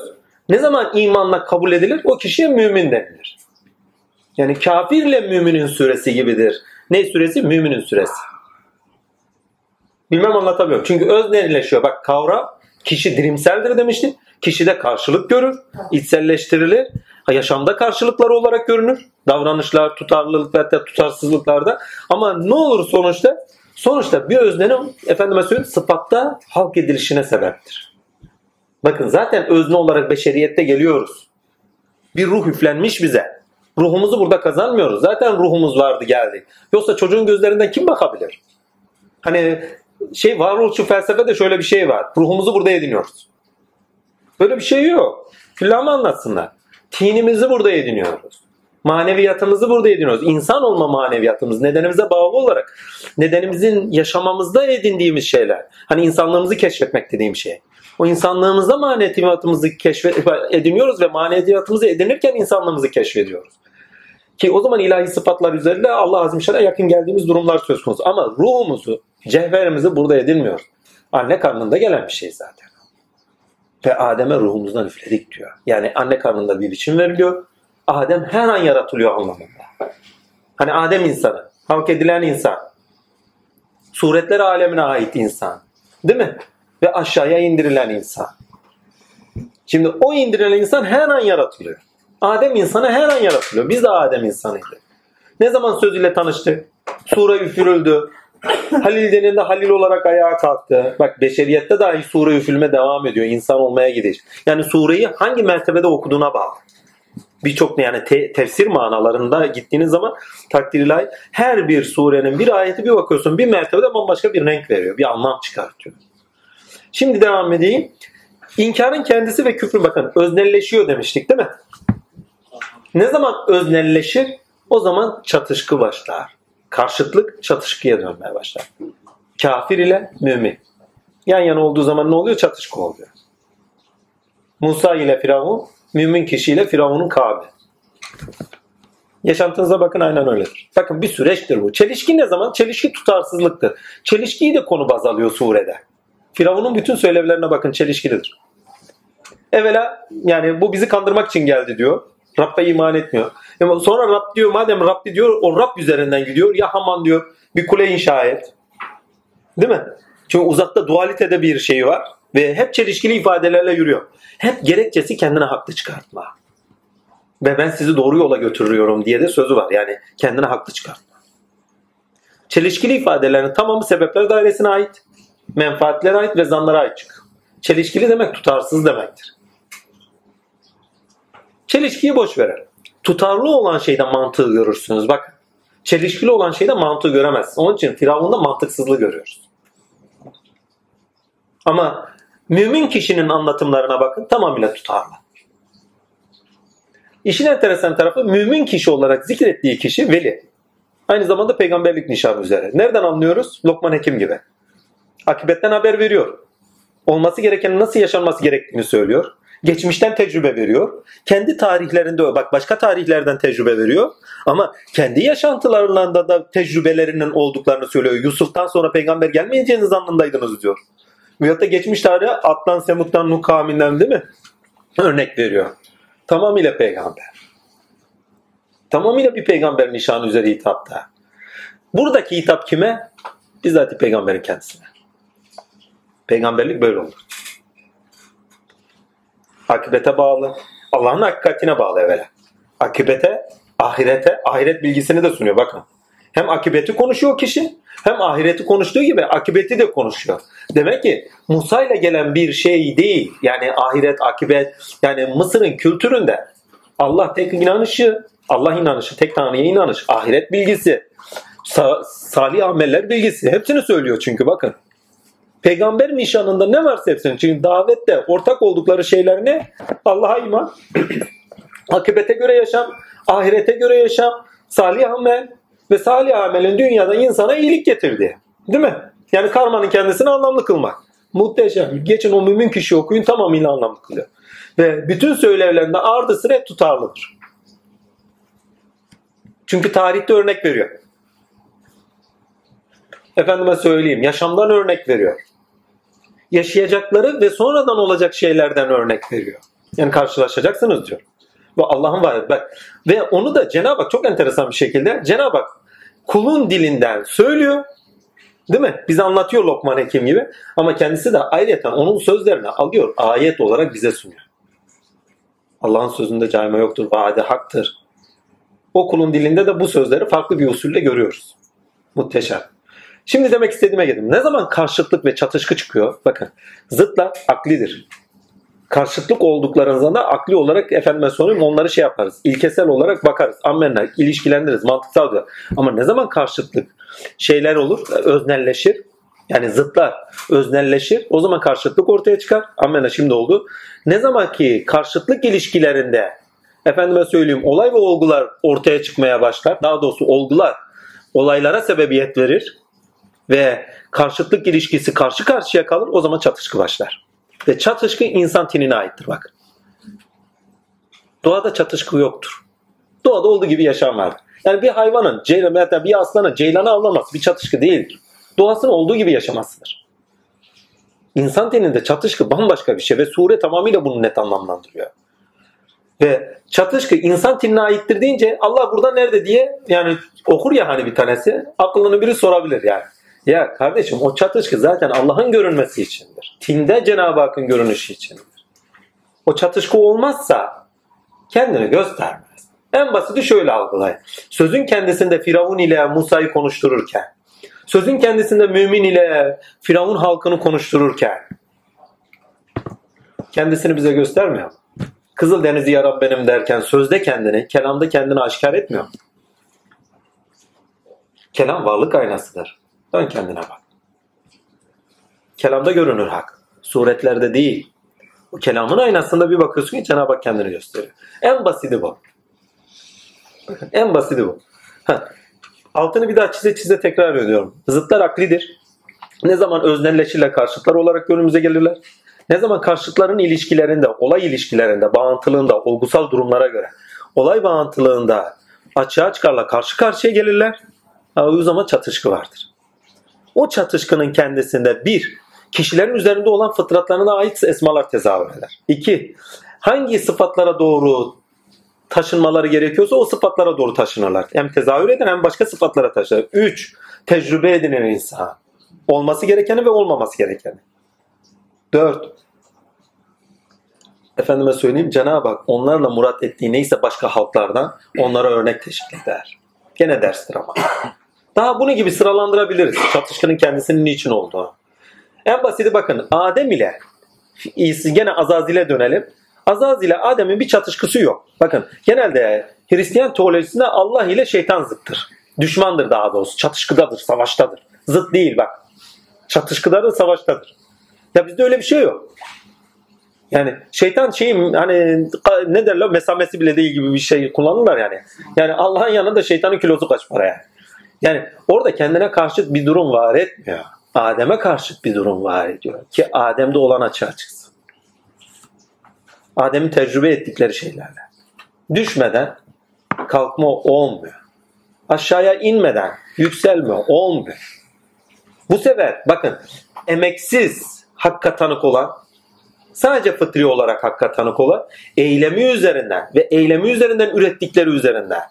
ne zaman imanla kabul edilir o kişiye mümin denilir. Yani kafirle müminin suresi gibidir. Ne suresi? Müminin suresi. Bilmem anlatamıyorum. Çünkü öznelleşiyor. Bak kavram kişi dirimseldir demiştim. Kişide karşılık görür, içselleştirilir. Yaşamda karşılıkları olarak görünür. Davranışlar, tutarlılık ve hatta tutarsızlıklarda. Ama ne olur sonuçta? Sonuçta bir öznenin efendime söyleyeyim sıfatta halk edilişine sebeptir. Bakın zaten özne olarak beşeriyette geliyoruz. Bir ruh üflenmiş bize. Ruhumuzu burada kazanmıyoruz. Zaten ruhumuz vardı geldi. Yoksa çocuğun gözlerinden kim bakabilir? Hani şey varoluşçu felsefede şöyle bir şey var. Ruhumuzu burada ediniyoruz. Böyle bir şey yok. Küllamı anlatsınlar. Tinimizi burada ediniyoruz. Maneviyatımızı burada ediniyoruz. İnsan olma maneviyatımız nedenimize bağlı olarak nedenimizin yaşamamızda edindiğimiz şeyler. Hani insanlığımızı keşfetmek dediğim şey. O insanlığımızda maneviyatımızı keşfet ediniyoruz ve maneviyatımızı edinirken insanlığımızı keşfediyoruz. Ki o zaman ilahi sıfatlar üzerinde Allah Azimüşşan'a yakın geldiğimiz durumlar söz konusu. Ama ruhumuzu, cevherimizi burada edinmiyoruz. Anne karnında gelen bir şey zaten. Ve Adem'e ruhumuzdan üfledik diyor. Yani anne karnında bir biçim veriliyor. Adem her an yaratılıyor anlamında. Hani Adem insanı, halk edilen insan. Suretler alemine ait insan. Değil mi? Ve aşağıya indirilen insan. Şimdi o indirilen insan her an yaratılıyor. Adem insanı her an yaratılıyor. Biz de Adem insanıydık. Ne zaman söz ile tanıştık? Sure üfürüldü. Halil denildi Halil olarak ayağa kalktı. Bak beşeriyette dahi sure üfülme devam ediyor. İnsan olmaya gidiş. Yani sureyi hangi mertebede okuduğuna bağlı. Birçok yani te- tefsir manalarında gittiğiniz zaman takdir ilahi her bir surenin bir ayeti bir bakıyorsun bir mertebede bambaşka bir renk veriyor. Bir anlam çıkartıyor. Şimdi devam edeyim. İnkarın kendisi ve küfür bakın öznelleşiyor demiştik değil mi? Ne zaman öznelleşir? O zaman çatışkı başlar. Karşıtlık çatışkıya dönmeye başlar. Kafir ile mümin. Yan yana olduğu zaman ne oluyor? Çatışkı oluyor. Musa ile Firavun, mümin kişiyle Firavun'un kavmi. Yaşantınıza bakın aynen öyledir. Bakın bir süreçtir bu. Çelişki ne zaman? Çelişki tutarsızlıktır. Çelişkiyi de konu baz alıyor surede. Firavun'un bütün söylevlerine bakın çelişkilidir. Evvela yani bu bizi kandırmak için geldi diyor. Rab'be iman etmiyor. Sonra Rab diyor madem Rabbi diyor o Rab üzerinden gidiyor. Ya Haman diyor bir kule inşa et. Değil mi? Çünkü uzakta dualitede bir şey var. Ve hep çelişkili ifadelerle yürüyor. Hep gerekçesi kendine haklı çıkartma. Ve ben sizi doğru yola götürüyorum diye de sözü var. Yani kendine haklı çıkartma. Çelişkili ifadelerin tamamı sebepler dairesine ait. Menfaatlere ait ve zanlara ait çıkıyor. Çelişkili demek tutarsız demektir. Çelişkiyi boş verelim. Tutarlı olan şeyde mantığı görürsünüz. Bak çelişkili olan şeyde mantığı göremezsiniz. Onun için Firavun'da mantıksızlığı görüyoruz. Ama mümin kişinin anlatımlarına bakın tamamıyla tutarlı. İşin enteresan tarafı mümin kişi olarak zikrettiği kişi veli. Aynı zamanda peygamberlik nişanı üzere. Nereden anlıyoruz? Lokman Hekim gibi. Akibetten haber veriyor. Olması gerekenin nasıl yaşanması gerektiğini söylüyor. Geçmişten tecrübe veriyor. Kendi tarihlerinde bak başka tarihlerden tecrübe veriyor. Ama kendi yaşantılarında da tecrübelerinin olduklarını söylüyor. Yusuf'tan sonra peygamber gelmeyeceğiniz anlamdaydınız diyor. Veyahut da geçmiş tarihe Atlan, Semut'tan, Nuh kavminden değil mi? Örnek veriyor. Tamamıyla peygamber. Tamamıyla bir peygamber nişanı üzere hitapta. Buradaki hitap kime? Bizzat peygamberin kendisine. Peygamberlik böyle olur. Akibete bağlı. Allah'ın hakikatine bağlı evvela. Akibete, ahirete, ahiret bilgisini de sunuyor bakın. Hem akibeti konuşuyor kişi hem ahireti konuştuğu gibi akibeti de konuşuyor. Demek ki Musa ile gelen bir şey değil. Yani ahiret, akibet yani Mısır'ın kültüründe Allah tek inanışı, Allah inanışı, tek Tanrı'ya inanış, ahiret bilgisi, sa- salih ameller bilgisi hepsini söylüyor çünkü bakın. Peygamber nişanında ne varsa hepsini. Çünkü davette ortak oldukları şeyler ne? Allah'a iman, akibete göre yaşam, ahirete göre yaşam, salih amel ve salih amelin dünyada insana iyilik getirdi. Değil mi? Yani karmanın kendisini anlamlı kılmak. Muhteşem. Geçin o mümin kişi okuyun tamamıyla anlamlı kılıyor. Ve bütün söylevlerinde ardı sıra tutarlıdır. Çünkü tarihte örnek veriyor. Efendime söyleyeyim yaşamdan örnek veriyor. Yaşayacakları ve sonradan olacak şeylerden örnek veriyor. Yani karşılaşacaksınız diyor. Ve Allah'ın var. Bak, ve onu da Cenab-ı Hak çok enteresan bir şekilde Cenab-ı Hak kulun dilinden söylüyor. Değil mi? Bize anlatıyor Lokman Hekim gibi. Ama kendisi de ayrıca onun sözlerini alıyor. Ayet olarak bize sunuyor. Allah'ın sözünde cayma yoktur. Vaade haktır. O kulun dilinde de bu sözleri farklı bir usulle görüyoruz. Muhteşem. Şimdi demek istediğime geldim. Ne zaman karşıtlık ve çatışkı çıkıyor? Bakın zıtla aklidir. Karşıtlık olduklarınızda da akli olarak efendime söyleyeyim onları şey yaparız. İlkesel olarak bakarız. Ammenna ilişkilendiririz. Mantıksal diyor. Ama ne zaman karşıtlık şeyler olur, öznelleşir. Yani zıtlar öznelleşir. O zaman karşıtlık ortaya çıkar. Ammenna şimdi oldu. Ne zaman ki karşıtlık ilişkilerinde efendime söyleyeyim olay ve olgular ortaya çıkmaya başlar. Daha doğrusu olgular olaylara sebebiyet verir ve karşıtlık ilişkisi karşı karşıya kalır o zaman çatışkı başlar. Ve çatışkı insan tinine aittir bak. Doğada çatışkı yoktur. Doğada olduğu gibi yaşam vardır. Yani bir hayvanın, ceylan, hatta bir aslanın ceylanı avlaması bir çatışkı değildir. Doğasının olduğu gibi yaşamasıdır. İnsan teninde çatışkı bambaşka bir şey ve sure tamamıyla bunu net anlamlandırıyor. Ve çatışkı insan tinine aittir deyince Allah burada nerede diye yani okur ya hani bir tanesi aklını biri sorabilir yani. Ya kardeşim o çatışkı zaten Allah'ın görünmesi içindir. Tinde Cenab-ı Hakk'ın görünüşü içindir. O çatışkı olmazsa kendini göstermez. En basiti şöyle algılayın. Sözün kendisinde Firavun ile Musa'yı konuştururken, sözün kendisinde mümin ile Firavun halkını konuştururken kendisini bize göstermiyor mu? Kızıl Denizi yaran benim derken sözde kendini, kelamda kendini aşikar etmiyor. mu? Kelam varlık aynasıdır. Dön kendine bak. Kelamda görünür hak. Suretlerde değil. O kelamın aynasında bir bakıyorsun ki Cenab-ı Hak kendini gösteriyor. En basiti bu. En basiti bu. Altını bir daha çize çize tekrar ediyorum. Zıtlar aklidir. Ne zaman öznelleşirler karşıtlar olarak önümüze gelirler. Ne zaman karşıtların ilişkilerinde, olay ilişkilerinde, bağıntılığında, olgusal durumlara göre olay bağıntılığında açığa çıkarlar, karşı karşıya gelirler. O zaman çatışkı vardır. O çatışkının kendisinde bir, kişilerin üzerinde olan fıtratlarına ait esmalar tezahür eder. İki, hangi sıfatlara doğru taşınmaları gerekiyorsa o sıfatlara doğru taşınırlar. Hem tezahür eden hem başka sıfatlara taşınır. Üç, tecrübe edinen insan. Olması gerekeni ve olmaması gerekeni. Dört, efendime söyleyeyim Cenab-ı Hak onlarla murat ettiği neyse başka halklardan onlara örnek teşkil eder. Gene derstir ama. Daha bunu gibi sıralandırabiliriz. Çatışkının kendisinin niçin olduğu. En basiti bakın Adem ile gene Azazil'e dönelim. Azaz ile Adem'in bir çatışkısı yok. Bakın genelde Hristiyan teolojisinde Allah ile şeytan zıttır. Düşmandır daha doğrusu. Çatışkıdadır, savaştadır. Zıt değil bak. Çatışkıdadır, savaştadır. Ya bizde öyle bir şey yok. Yani şeytan şeyin hani ne derler mesamesi bile değil gibi bir şey kullanırlar yani. Yani Allah'ın yanında şeytanın kilosu kaç para yani. Yani orada kendine karşıt bir durum var etmiyor. Adem'e karşıt bir durum var ediyor. Ki Adem'de olan açığa çıksın. Adem'in tecrübe ettikleri şeylerle. Düşmeden kalkma olmuyor. Aşağıya inmeden yükselme olmuyor. Bu sefer bakın emeksiz hakka tanık olan sadece fıtri olarak hakka tanık olan eylemi üzerinden ve eylemi üzerinden ürettikleri üzerinden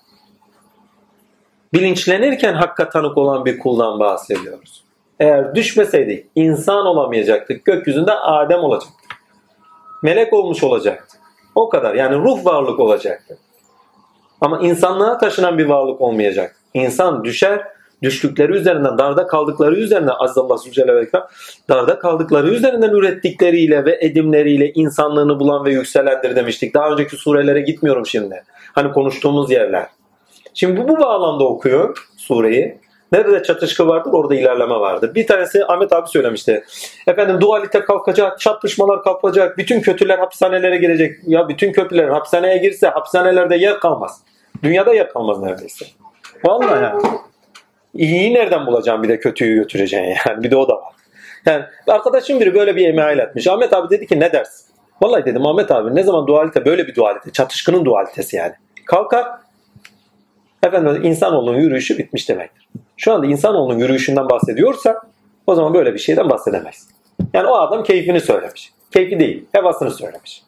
bilinçlenirken hakka tanık olan bir kuldan bahsediyoruz. Eğer düşmeseydik insan olamayacaktık. Gökyüzünde Adem olacaktık. Melek olmuş olacaktı. O kadar. Yani ruh varlık olacaktı. Ama insanlığa taşınan bir varlık olmayacak. İnsan düşer, düştükleri üzerinden, darda kaldıkları üzerinden Aziz Allah Celle ve darda kaldıkları üzerinden ürettikleriyle ve edimleriyle insanlığını bulan ve yükselendir demiştik. Daha önceki surelere gitmiyorum şimdi. Hani konuştuğumuz yerler. Şimdi bu, bu bağlamda okuyor sureyi. Nerede çatışkı vardır orada ilerleme vardır. Bir tanesi Ahmet abi söylemişti. Efendim dualite kalkacak, çatışmalar kalkacak, bütün kötüler hapishanelere girecek. Ya bütün kötüler hapishaneye girse hapishanelerde yer kalmaz. Dünyada yer kalmaz neredeyse. Vallahi yani. İyiyi nereden bulacağım bir de kötüyü götüreceksin yani. Bir de o da var. Yani arkadaşım biri böyle bir email etmiş. Ahmet abi dedi ki ne dersin? Vallahi dedim Ahmet abi ne zaman dualite böyle bir dualite. Çatışkının dualitesi yani. Kalkar efendim insanoğlunun yürüyüşü bitmiş demektir. Şu anda insanoğlunun yürüyüşünden bahsediyorsa o zaman böyle bir şeyden bahsedemeyiz. Yani o adam keyfini söylemiş. Keyfi değil, hevasını söylemiş.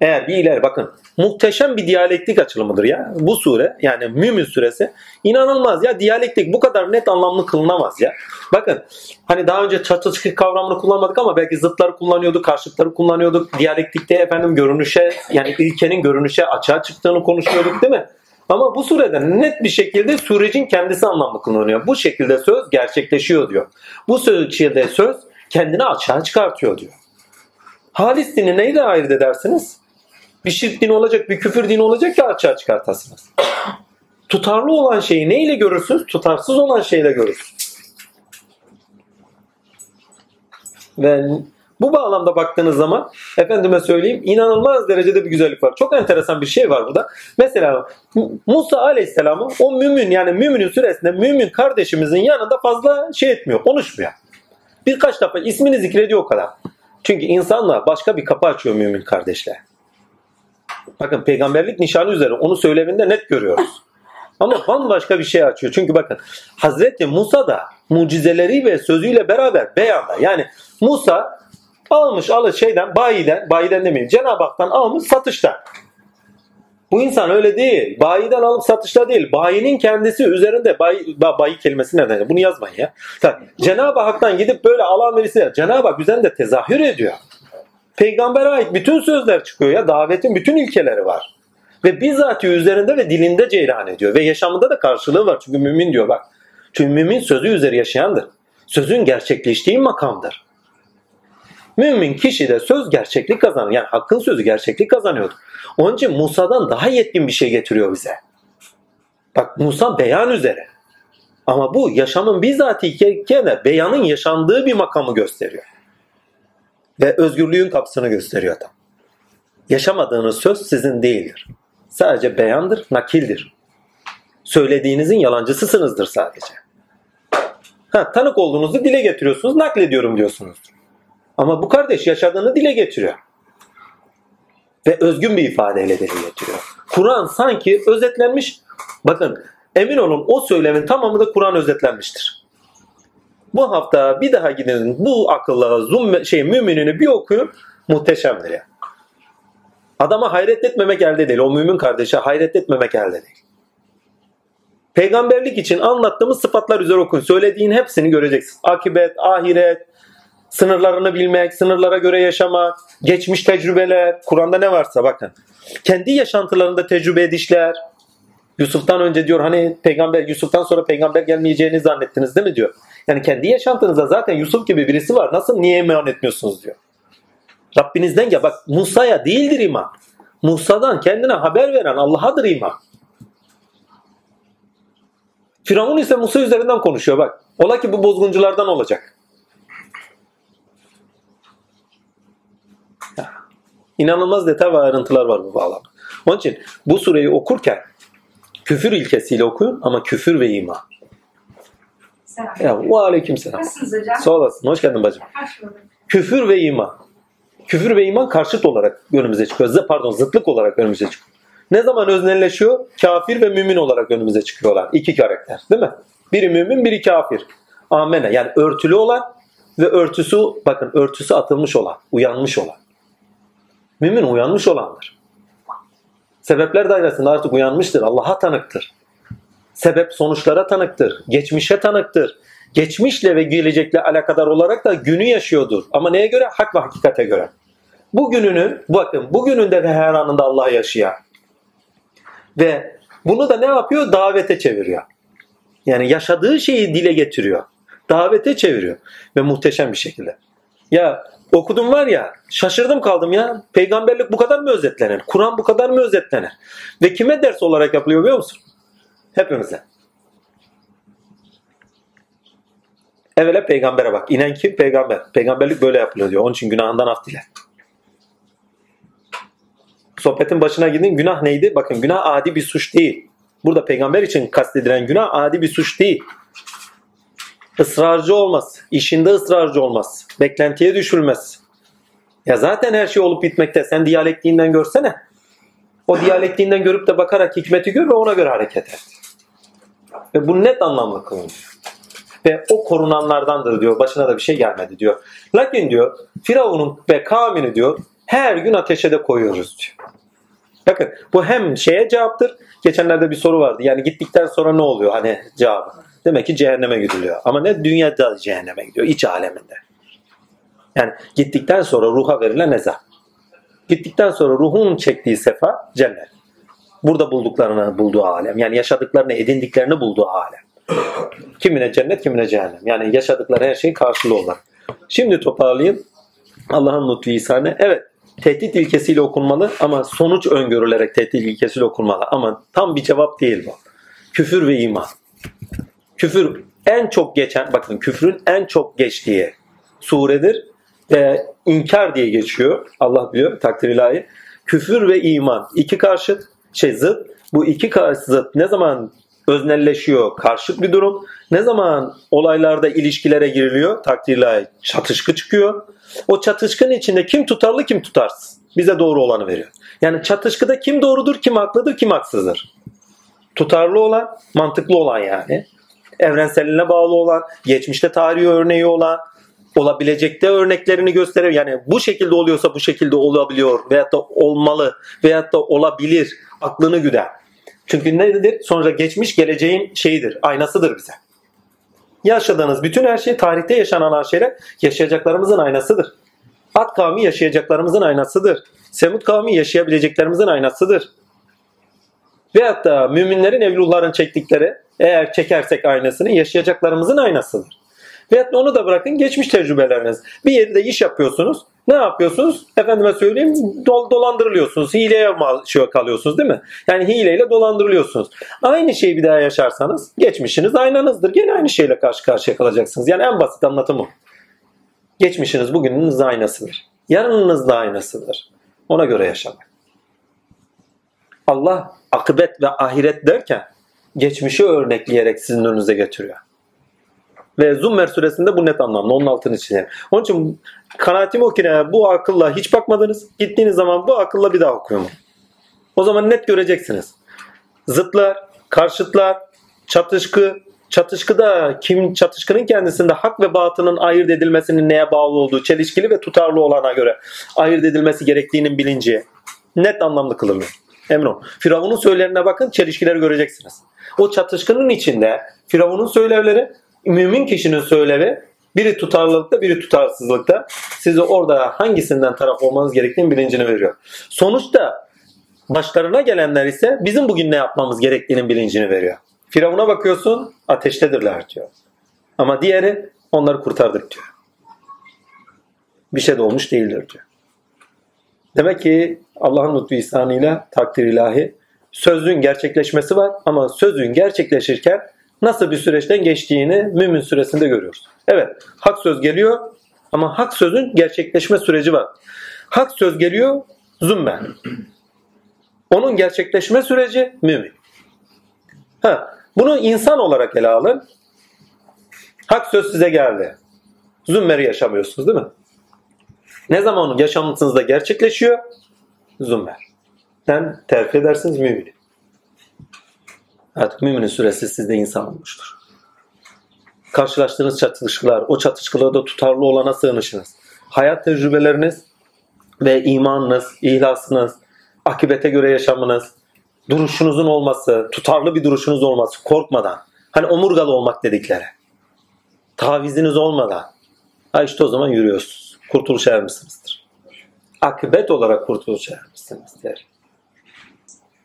Eğer bir ileri bakın muhteşem bir diyalektik açılımıdır ya. Bu sure yani Mümin suresi inanılmaz ya diyalektik bu kadar net anlamlı kılınamaz ya. Bakın hani daha önce çatışkı kavramını kullanmadık ama belki zıtları kullanıyorduk, karşıtları kullanıyorduk. Diyalektikte efendim görünüşe yani ilkenin görünüşe açığa çıktığını konuşuyorduk değil mi? Ama bu surede net bir şekilde sürecin kendisi anlamlı kullanıyor. Bu şekilde söz gerçekleşiyor diyor. Bu şekilde söz kendini açığa çıkartıyor diyor. Halis dini neyle ayırt edersiniz? Bir şirk dini olacak, bir küfür dini olacak ki açığa çıkartasınız. Tutarlı olan şeyi neyle görürsünüz? Tutarsız olan şeyle görürsünüz. Ve bu bağlamda baktığınız zaman efendime söyleyeyim inanılmaz derecede bir güzellik var. Çok enteresan bir şey var burada. Mesela Musa Aleyhisselam'ı o mümin yani müminin süresinde mümin kardeşimizin yanında fazla şey etmiyor, konuşmuyor. Birkaç defa ismini zikrediyor o kadar. Çünkü insanlar başka bir kapı açıyor mümin kardeşler. Bakın peygamberlik nişanı üzere onu söyleminde net görüyoruz. Ama bambaşka bir şey açıyor. Çünkü bakın Hazreti Musa da mucizeleri ve sözüyle beraber beyanda. Yani Musa almış alış şeyden bayiden, bayiden demeyeyim Cenab-ı Hak'tan almış satışta. Bu insan öyle değil. Bayiden alıp satışta değil. Bayinin kendisi üzerinde bayi, bayi kelimesi nereden? Bunu yazmayın ya. Cenab-ı Hak'tan gidip böyle alan birisi Cenab-ı Hak üzerinde tezahür ediyor. Peygambere ait bütün sözler çıkıyor ya. Davetin bütün ilkeleri var. Ve bizzati üzerinde ve dilinde ceylan ediyor. Ve yaşamında da karşılığı var. Çünkü mümin diyor bak. Çünkü mümin sözü üzeri yaşayandır. Sözün gerçekleştiği makamdır. Mümin kişi de söz gerçeklik kazanır. Yani hakkın sözü gerçeklik kazanıyordu. Onun için Musa'dan daha yetkin bir şey getiriyor bize. Bak Musa beyan üzere. Ama bu yaşamın bizzatiyken de beyanın yaşandığı bir makamı gösteriyor. Ve özgürlüğün kapısını gösteriyor tam. Yaşamadığınız söz sizin değildir. Sadece beyandır, nakildir. Söylediğinizin yalancısısınızdır sadece. Ha, tanık olduğunuzu dile getiriyorsunuz, naklediyorum diyorsunuz. Ama bu kardeş yaşadığını dile getiriyor. Ve özgün bir ifadeyle dile getiriyor. Kur'an sanki özetlenmiş. Bakın emin olun o söylemin tamamı da Kur'an özetlenmiştir. Bu hafta bir daha gidin bu akılla zoom şey müminini bir okuyun muhteşemdir ya. Adama hayret etmemek elde değil. O mümin kardeşe hayret etmemek elde değil. Peygamberlik için anlattığımız sıfatlar üzere okuyun. Söylediğin hepsini göreceksin. Akibet, ahiret, sınırlarını bilmek, sınırlara göre yaşamak, geçmiş tecrübeler, Kur'an'da ne varsa bakın. Kendi yaşantılarında tecrübe edişler. Yusuf'tan önce diyor hani peygamber Yusuf'tan sonra peygamber gelmeyeceğini zannettiniz değil mi diyor. Yani kendi yaşantınızda zaten Yusuf gibi birisi var. Nasıl niye iman etmiyorsunuz diyor. Rabbinizden ya bak Musa'ya değildir iman. Musa'dan kendine haber veren Allah'adır iman. Firavun ise Musa üzerinden konuşuyor bak. Ola ki bu bozgunculardan olacak. İnanılmaz detay ve ayrıntılar var bu bağlamda. Onun için bu sureyi okurken küfür ilkesiyle okuyun ama küfür ve iman. Selam. Ya, ve aleyküm selam. Nasılsınız hocam? Sağ olasın. Hoş geldin bacım. Hoş bulduk. Küfür ve iman. Küfür ve iman karşıt olarak önümüze çıkıyor. Pardon zıtlık olarak önümüze çıkıyor. Ne zaman öznelleşiyor? Kafir ve mümin olarak önümüze çıkıyorlar. İki karakter değil mi? Biri mümin, biri kafir. Amene. Yani örtülü olan ve örtüsü bakın örtüsü atılmış olan, uyanmış olan. Mümin uyanmış olandır. Sebepler dairesinde artık uyanmıştır. Allah'a tanıktır. Sebep sonuçlara tanıktır. Geçmişe tanıktır. Geçmişle ve gelecekle alakadar olarak da günü yaşıyordur. Ama neye göre? Hak ve hakikate göre. Bugününü, bakın bugününde ve her anında Allah yaşayan. Ve bunu da ne yapıyor? Davete çeviriyor. Yani yaşadığı şeyi dile getiriyor. Davete çeviriyor. Ve muhteşem bir şekilde. Ya okudum var ya şaşırdım kaldım ya. Peygamberlik bu kadar mı özetlenir? Kur'an bu kadar mı özetlenir? Ve kime ders olarak yapılıyor biliyor musun? Hepimize. Evvela peygambere bak. İnen kim? Peygamber. Peygamberlik böyle yapılıyor diyor. Onun için günahından af dile. Sohbetin başına gidin. Günah neydi? Bakın günah adi bir suç değil. Burada peygamber için kastedilen günah adi bir suç değil. Israrcı olmaz. işinde ısrarcı olmaz. Beklentiye düşülmez. Ya zaten her şey olup bitmekte. Sen diyalektiğinden görsene. O diyalektiğinden görüp de bakarak hikmeti gör ve ona göre hareket et. Ve bu net anlamlı kılınıyor. Ve o korunanlardandır diyor. Başına da bir şey gelmedi diyor. Lakin diyor Firavun'un ve kavmini diyor her gün ateşe de koyuyoruz diyor. Bakın bu hem şeye cevaptır. Geçenlerde bir soru vardı. Yani gittikten sonra ne oluyor? Hani cevabı. Demek ki cehenneme gidiliyor. Ama ne dünyada cehenneme gidiyor. iç aleminde. Yani gittikten sonra ruha verilen eza. Gittikten sonra ruhun çektiği sefa cennet. Burada bulduklarını bulduğu alem. Yani yaşadıklarını, edindiklerini bulduğu alem. Kimine cennet, kimine cehennem. Yani yaşadıkları her şeyin karşılığı olarak. Şimdi toparlayayım. Allah'ın lütfu ihsanı. Evet, tehdit ilkesiyle okunmalı ama sonuç öngörülerek tehdit ilkesiyle okunmalı. Ama tam bir cevap değil bu. Küfür ve iman. Küfür en çok geçen, bakın küfrün en çok geçtiği suredir ve inkar diye geçiyor. Allah biliyor takdir ilahi. Küfür ve iman iki karşıt, şey zıt. Bu iki karşı zıt ne zaman öznelleşiyor karşıt bir durum. Ne zaman olaylarda ilişkilere giriliyor takdir ilahi çatışkı çıkıyor. O çatışkının içinde kim tutarlı kim tutarsız. Bize doğru olanı veriyor. Yani çatışkıda kim doğrudur, kim haklıdır, kim haksızdır. Tutarlı olan, mantıklı olan yani. Evrenseline bağlı olan, geçmişte tarihi örneği olan, olabilecekte örneklerini gösteriyor. Yani bu şekilde oluyorsa bu şekilde olabiliyor veyahut da olmalı veyahut da olabilir. Aklını güder. Çünkü nedir? Sonra geçmiş geleceğin şeyidir, aynasıdır bize. Yaşadığınız bütün her şey, tarihte yaşanan her şeyler yaşayacaklarımızın aynasıdır. At kavmi yaşayacaklarımızın aynasıdır. Semut kavmi yaşayabileceklerimizin aynasıdır. Veyahut da müminlerin, evlullahın çektikleri, eğer çekersek aynasını yaşayacaklarımızın aynasıdır. Veyahut da onu da bırakın geçmiş tecrübeleriniz. Bir yerde iş yapıyorsunuz. Ne yapıyorsunuz? Efendime söyleyeyim dol, dolandırılıyorsunuz. Hileye şey kalıyorsunuz değil mi? Yani hileyle dolandırılıyorsunuz. Aynı şeyi bir daha yaşarsanız geçmişiniz aynanızdır. Gene aynı şeyle karşı karşıya kalacaksınız. Yani en basit anlatımı. Geçmişiniz bugününüz aynasıdır. Yarınınız da aynasıdır. Ona göre yaşamak. Allah akıbet ve ahiret derken geçmişi örnekleyerek sizin önünüze getiriyor. Ve Zummer suresinde bu net anlamda. Onun altını çizelim. Onun için kanaatim o ki bu akılla hiç bakmadınız. Gittiğiniz zaman bu akılla bir daha okuyun. O zaman net göreceksiniz. Zıtlar, karşıtlar, çatışkı, çatışkıda kim çatışkının kendisinde hak ve batının ayırt edilmesinin neye bağlı olduğu, çelişkili ve tutarlı olana göre ayırt edilmesi gerektiğinin bilinci net anlamlı kılınıyor. Emin olun. Firavun'un söylemlerine bakın çelişkileri göreceksiniz. O çatışkının içinde Firavun'un söylevleri, mümin kişinin söylevi biri tutarlılıkta biri tutarsızlıkta size orada hangisinden taraf olmanız gerektiğini bilincini veriyor. Sonuçta başlarına gelenler ise bizim bugün ne yapmamız gerektiğinin bilincini veriyor. Firavun'a bakıyorsun ateştedirler diyor. Ama diğeri onları kurtardık diyor. Bir şey de olmuş değildir diyor. Demek ki Allah'ın lütfu ihsanıyla takdir ilahi sözün gerçekleşmesi var ama sözün gerçekleşirken nasıl bir süreçten geçtiğini mümin süresinde görüyoruz. Evet hak söz geliyor ama hak sözün gerçekleşme süreci var. Hak söz geliyor zümmen. Onun gerçekleşme süreci mümin. Ha, bunu insan olarak ele alın. Hak söz size geldi. Zümmeri yaşamıyorsunuz değil mi? Ne zaman yaşantınızda gerçekleşiyor? Zümer. Sen terfi edersiniz mümini. Artık müminin süresi sizde insan olmuştur. Karşılaştığınız çatışkılar, o çatışkılarda tutarlı olana sığınışınız. Hayat tecrübeleriniz ve imanınız, ihlasınız, akibete göre yaşamınız, duruşunuzun olması, tutarlı bir duruşunuz olması, korkmadan. Hani omurgalı olmak dedikleri. Taviziniz olmadan. Ha işte o zaman yürüyorsunuz. Kurtuluşa ermişsinizdir. Akıbet olarak kurtuluşa ermişsinizdir.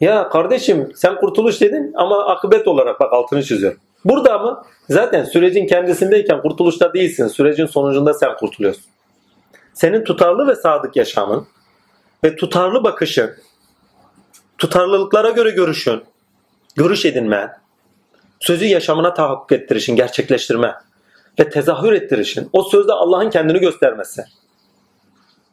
Ya kardeşim sen kurtuluş dedin ama akıbet olarak bak altını çiziyorum. Burada mı? Zaten sürecin kendisindeyken kurtuluşta değilsin. Sürecin sonucunda sen kurtuluyorsun. Senin tutarlı ve sadık yaşamın ve tutarlı bakışın, tutarlılıklara göre görüşün, görüş edinmen, sözü yaşamına tahakkuk ettirişin, gerçekleştirme ve tezahür ettirişin, o sözde Allah'ın kendini göstermesi.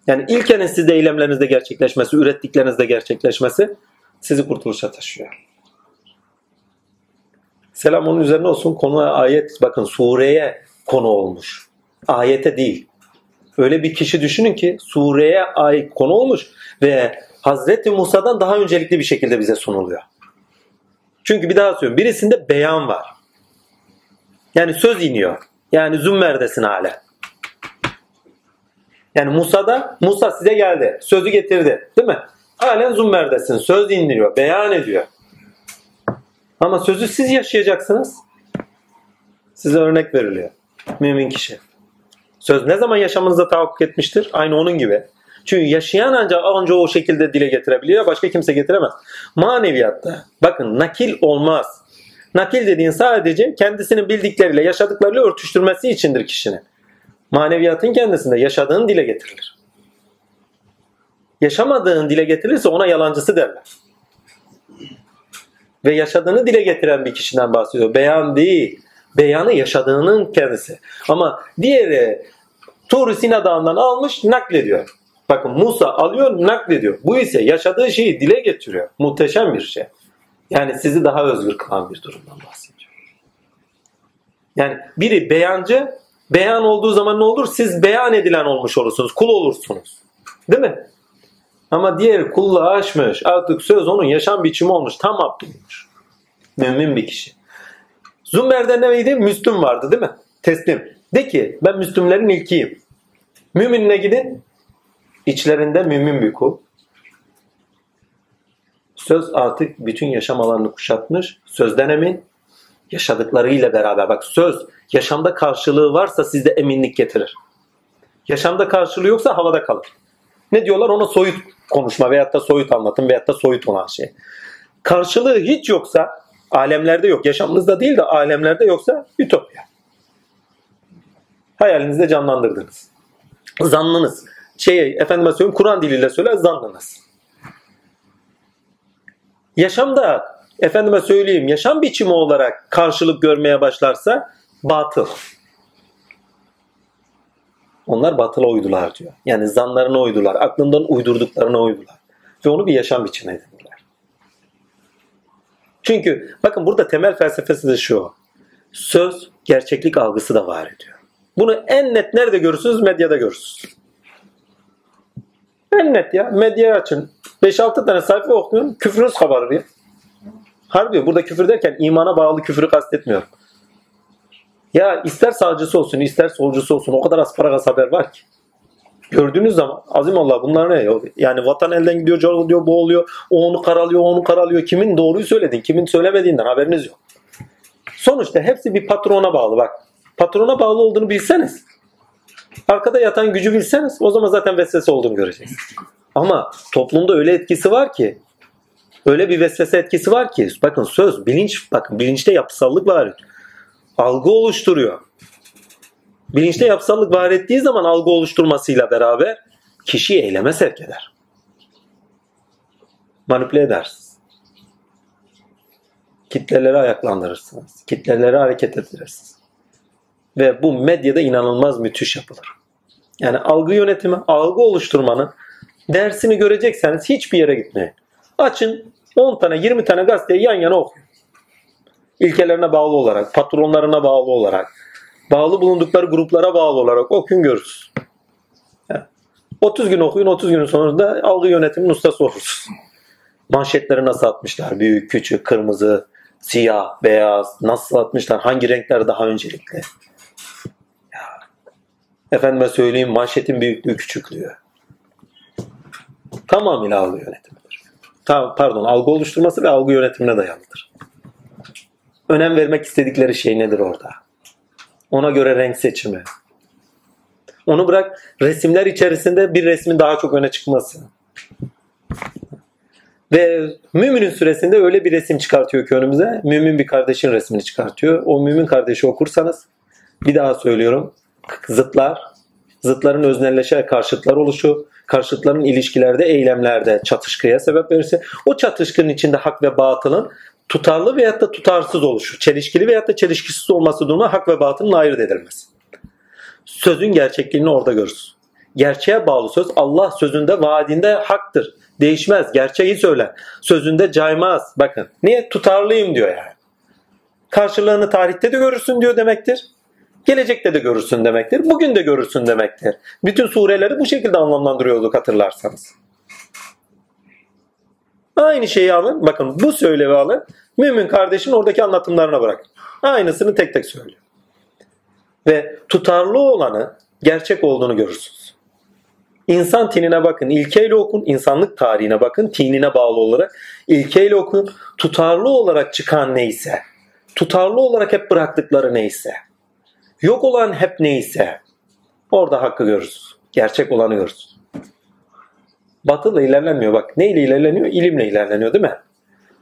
Yani ilkenin sizde eylemlerinizde gerçekleşmesi, ürettiklerinizde gerçekleşmesi sizi kurtuluşa taşıyor. Selam onun üzerine olsun. Konu ayet bakın sureye konu olmuş. Ayete değil. Öyle bir kişi düşünün ki sureye ait konu olmuş ve Hazreti Musa'dan daha öncelikli bir şekilde bize sunuluyor. Çünkü bir daha söylüyorum. Birisinde beyan var. Yani söz iniyor. Yani zümmerdesin hala. Yani Musa'da Musa size geldi. Sözü getirdi. Değil mi? Halen zümmerdesin. Söz indiriyor. Beyan ediyor. Ama sözü siz yaşayacaksınız. Size örnek veriliyor. Mümin kişi. Söz ne zaman yaşamınıza tahakkuk etmiştir? Aynı onun gibi. Çünkü yaşayan ancak anca o şekilde dile getirebiliyor. Başka kimse getiremez. Maneviyatta bakın nakil olmaz. Nakil dediğin sadece kendisinin bildikleriyle, yaşadıklarıyla örtüştürmesi içindir kişinin. Maneviyatın kendisinde yaşadığın dile getirilir. Yaşamadığın dile getirilirse ona yalancısı derler. Ve yaşadığını dile getiren bir kişiden bahsediyor. Beyan değil. Beyanı yaşadığının kendisi. Ama diğeri Tur Sina Dağı'ndan almış naklediyor. Bakın Musa alıyor naklediyor. Bu ise yaşadığı şeyi dile getiriyor. Muhteşem bir şey. Yani sizi daha özgür kılan bir durumdan bahsediyor. Yani biri beyancı, beyan olduğu zaman ne olur? Siz beyan edilen olmuş olursunuz. Kul olursunuz. Değil mi? Ama diğeri kulluğa aşmış. Artık söz onun yaşam biçimi olmuş. Tam abd. Mümin bir kişi. Zümer'de neydi? Müslüm vardı değil mi? Teslim. De ki ben Müslümlerin ilkiyim. Müminine gidin. İçlerinde mümin bir kul. Söz artık bütün yaşam alanını kuşatmış. Sözden emin. Yaşadıklarıyla beraber. Bak söz yaşamda karşılığı varsa sizde eminlik getirir. Yaşamda karşılığı yoksa havada kalır. Ne diyorlar? Ona soyut konuşma veyahut da soyut anlatım veyahut da soyut olan şey. Karşılığı hiç yoksa alemlerde yok. Yaşamınızda değil de alemlerde yoksa ütopya. Hayalinizde canlandırdınız. Zannınız. Şey, efendime söyleyeyim Kur'an diliyle söyler zannınız. Yaşamda efendime söyleyeyim yaşam biçimi olarak karşılık görmeye başlarsa batıl. Onlar batıla uydular diyor. Yani zanlarına uydular. Aklından uydurduklarına uydular. Ve onu bir yaşam biçimi edindiler. Çünkü bakın burada temel felsefesi de şu. Söz gerçeklik algısı da var ediyor. Bunu en net nerede görürsünüz? Medyada görürsünüz. En net ya. Medyayı açın. 5-6 tane sayfa okuyun. Küfrünüz kabarır ya. Harbi. Burada küfür derken imana bağlı küfürü kastetmiyorum. Ya ister sağcısı olsun ister solcusu olsun o kadar asparagas haber var ki. Gördüğünüz zaman azim Allah bunlar ne? Yani vatan elden gidiyor, canı diyor, bu oluyor. O onu karalıyor, onu karalıyor. Kimin doğruyu söyledin, kimin söylemediğinden haberiniz yok. Sonuçta hepsi bir patrona bağlı bak. Patrona bağlı olduğunu bilseniz, arkada yatan gücü bilseniz o zaman zaten vesvese olduğunu göreceksiniz. Ama toplumda öyle etkisi var ki, öyle bir vesvese etkisi var ki, bakın söz, bilinç, bakın bilinçte yapısallık var algı oluşturuyor. Bilinçte yapısallık var ettiği zaman algı oluşturmasıyla beraber kişiyi eyleme sevk eder. Manipüle edersiniz. Kitleleri ayaklandırırsınız. Kitleleri hareket ettirirsiniz. Ve bu medyada inanılmaz müthiş yapılır. Yani algı yönetimi, algı oluşturmanın dersini görecekseniz hiçbir yere gitmeyin. Açın 10 tane 20 tane gazeteyi yan yana okuyun ilkelerine bağlı olarak, patronlarına bağlı olarak, bağlı bulundukları gruplara bağlı olarak okuyun görürsünüz. 30 gün okuyun 30 günün sonunda algı yönetiminin ustası olursunuz. Manşetleri nasıl atmışlar? Büyük, küçük, kırmızı, siyah, beyaz. Nasıl atmışlar? Hangi renkler daha öncelikli? Ya. Efendime söyleyeyim manşetin büyüklüğü, küçüklüğü. Tamamıyla algı yönetimidir. Ta, pardon algı oluşturması ve algı yönetimine dayalıdır. Önem vermek istedikleri şey nedir orada? Ona göre renk seçimi. Onu bırak resimler içerisinde bir resmin daha çok öne çıkması. Ve Mümin'in süresinde öyle bir resim çıkartıyor ki önümüze. Mümin bir kardeşin resmini çıkartıyor. O Mümin kardeşi okursanız bir daha söylüyorum. Zıtlar, zıtların öznelleşerek karşıtlar oluşu, karşıtların ilişkilerde, eylemlerde çatışkıya sebep verirse o çatışkının içinde hak ve batılın tutarlı veyahut da tutarsız oluşu, çelişkili veyahut da çelişkisiz olması durumunda hak ve batılın ayırt edilmesi. Sözün gerçekliğini orada görürüz. Gerçeğe bağlı söz Allah sözünde vaadinde haktır. Değişmez. Gerçeği söyler. Sözünde caymaz. Bakın. Niye? Tutarlıyım diyor yani. Karşılığını tarihte de görürsün diyor demektir. Gelecekte de görürsün demektir. Bugün de görürsün demektir. Bütün sureleri bu şekilde anlamlandırıyorduk hatırlarsanız. Aynı şeyi alın. Bakın bu söylevi alın. Mümin kardeşin oradaki anlatımlarına bırak. Aynısını tek tek söylüyor. Ve tutarlı olanı gerçek olduğunu görürsünüz. İnsan tinine bakın, ilkeyle okun, insanlık tarihine bakın, tinine bağlı olarak ilkeyle okun, tutarlı olarak çıkan neyse, tutarlı olarak hep bıraktıkları neyse, yok olan hep neyse, orada hakkı görürüz. Gerçek olanı görürüz. Batılla ilerlenmiyor bak. Neyle ilerleniyor? İlimle ilerleniyor değil mi?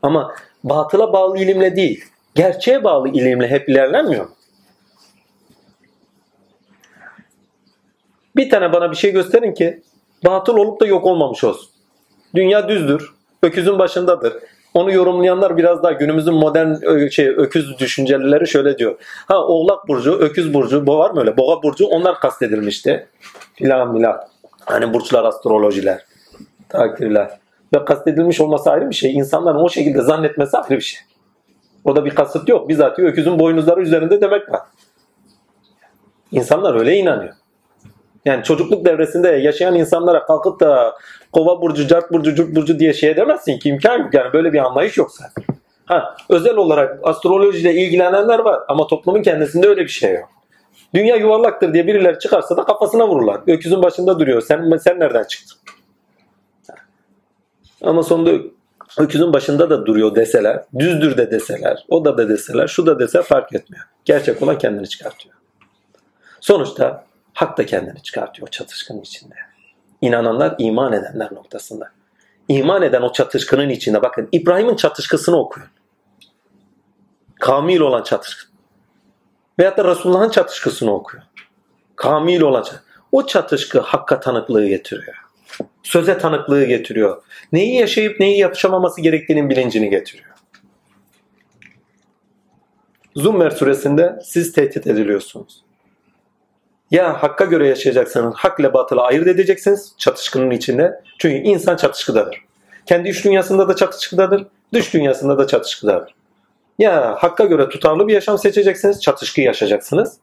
Ama batıla bağlı ilimle değil, gerçeğe bağlı ilimle hep ilerlenmiyor? Bir tane bana bir şey gösterin ki batıl olup da yok olmamış olsun. Dünya düzdür. Öküzün başındadır. Onu yorumlayanlar biraz daha günümüzün modern şey öküz düşüncelileri şöyle diyor. Ha Oğlak burcu, Öküz burcu, bu var mı öyle? Boğa burcu onlar kastedilmişti. Filan filan. Hani burçlar, astrolojiler, takdirler. Ve kastedilmiş olması ayrı bir şey. İnsanların o şekilde zannetmesi ayrı bir şey. Orada bir kasıt yok. Bizatihi öküzün boynuzları üzerinde demek var. İnsanlar öyle inanıyor. Yani çocukluk devresinde yaşayan insanlara kalkıp da kova burcu, cart burcu, cürt burcu diye şey demezsin ki imkan yok. Yani böyle bir anlayış yok zaten. Ha, özel olarak astrolojiyle ilgilenenler var ama toplumun kendisinde öyle bir şey yok. Dünya yuvarlaktır diye birileri çıkarsa da kafasına vururlar. Öküzün başında duruyor. Sen sen nereden çıktın? Ama sonunda öküzün başında da duruyor deseler, düzdür de deseler, o da da deseler, şu da dese fark etmiyor. Gerçek olan kendini çıkartıyor. Sonuçta hak da kendini çıkartıyor o çatışkının içinde. İnananlar iman edenler noktasında. İman eden o çatışkının içinde bakın İbrahim'in çatışkısını okuyun. Kamil olan çatışkı. Veyahut da Resulullah'ın çatışkısını okuyun. Kamil olan çatışkı. O çatışkı hakka tanıklığı getiriyor. Söze tanıklığı getiriyor. Neyi yaşayıp neyi yaşamaması gerektiğinin bilincini getiriyor. Zummer suresinde siz tehdit ediliyorsunuz. Ya hakka göre yaşayacaksınız, hak ile batılı ayırt edeceksiniz çatışkının içinde. Çünkü insan çatışkıdadır. Kendi iç dünyasında da çatışkıdadır, dış dünyasında da çatışkıdadır. Ya hakka göre tutarlı bir yaşam seçeceksiniz, çatışkı yaşayacaksınız.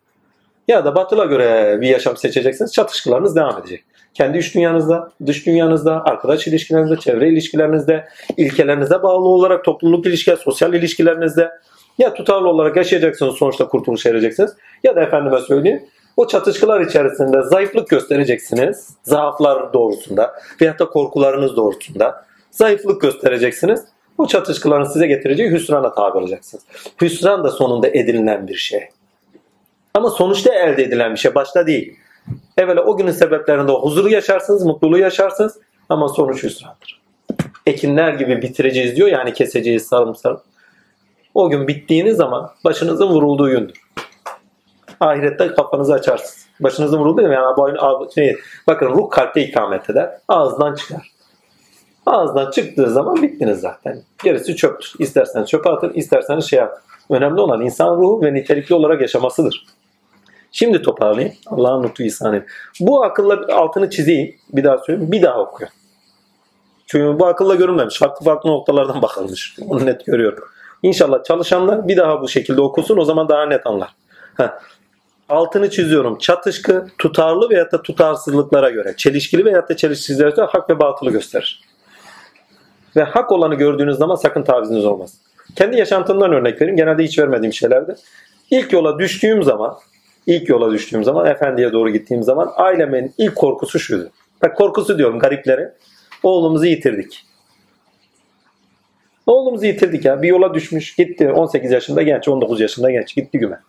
Ya da batıla göre bir yaşam seçeceksiniz, çatışkılarınız devam edecek. Kendi iç dünyanızda, dış dünyanızda, arkadaş ilişkilerinizde, çevre ilişkilerinizde, ilkelerinize bağlı olarak topluluk ilişkiler, sosyal ilişkilerinizde ya tutarlı olarak yaşayacaksınız sonuçta kurtuluş ereceksiniz ya da efendime söyleyeyim o çatışkılar içerisinde zayıflık göstereceksiniz. Zaaflar doğrusunda veyahut da korkularınız doğrultusunda zayıflık göstereceksiniz. Bu çatışkıların size getireceği hüsrana tabi olacaksınız. Hüsran da sonunda edinilen bir şey. Ama sonuçta elde edilen bir şey. Başta değil. Evvela o günün sebeplerinde huzuru yaşarsınız, mutluluğu yaşarsınız ama sonuç hüsrandır. Ekinler gibi bitireceğiz diyor yani keseceğiz sarım sarım. O gün bittiğiniz zaman başınızın vurulduğu gündür. Ahirette kafanızı açarsınız. Başınızın vurulduğu yani yani şey, bakın ruh kalpte ikamet eder. Ağızdan çıkar. Ağızdan çıktığı zaman bittiniz zaten. Gerisi çöptür. İsterseniz çöpe atın, isterseniz şey atın. Önemli olan insan ruhu ve nitelikli olarak yaşamasıdır. Şimdi toparlayayım. Allah'ın lütfu ihsan. Bu akılla altını çizeyim. Bir daha söyleyeyim. Bir daha okuyun. Çünkü bu akılla görünmemiş. Farklı farklı noktalardan bakılmış. Onu net görüyorum. İnşallah çalışanlar bir daha bu şekilde okusun. O zaman daha net anlar. Altını çiziyorum. Çatışkı, tutarlı veyahut da tutarsızlıklara göre, çelişkili veyahut da çelişkisizlere göre hak ve batılı gösterir. Ve hak olanı gördüğünüz zaman sakın taviziniz olmaz. Kendi yaşantımdan örnek vereyim. Genelde hiç vermediğim şeylerdi. İlk yola düştüğüm zaman, ilk yola düştüğüm zaman, efendiye doğru gittiğim zaman ailemin ilk korkusu şuydu. Bak korkusu diyorum gariplere. Oğlumuzu yitirdik. Oğlumuzu yitirdik ya. Bir yola düşmüş. Gitti. 18 yaşında genç, 19 yaşında genç. Gitti güme.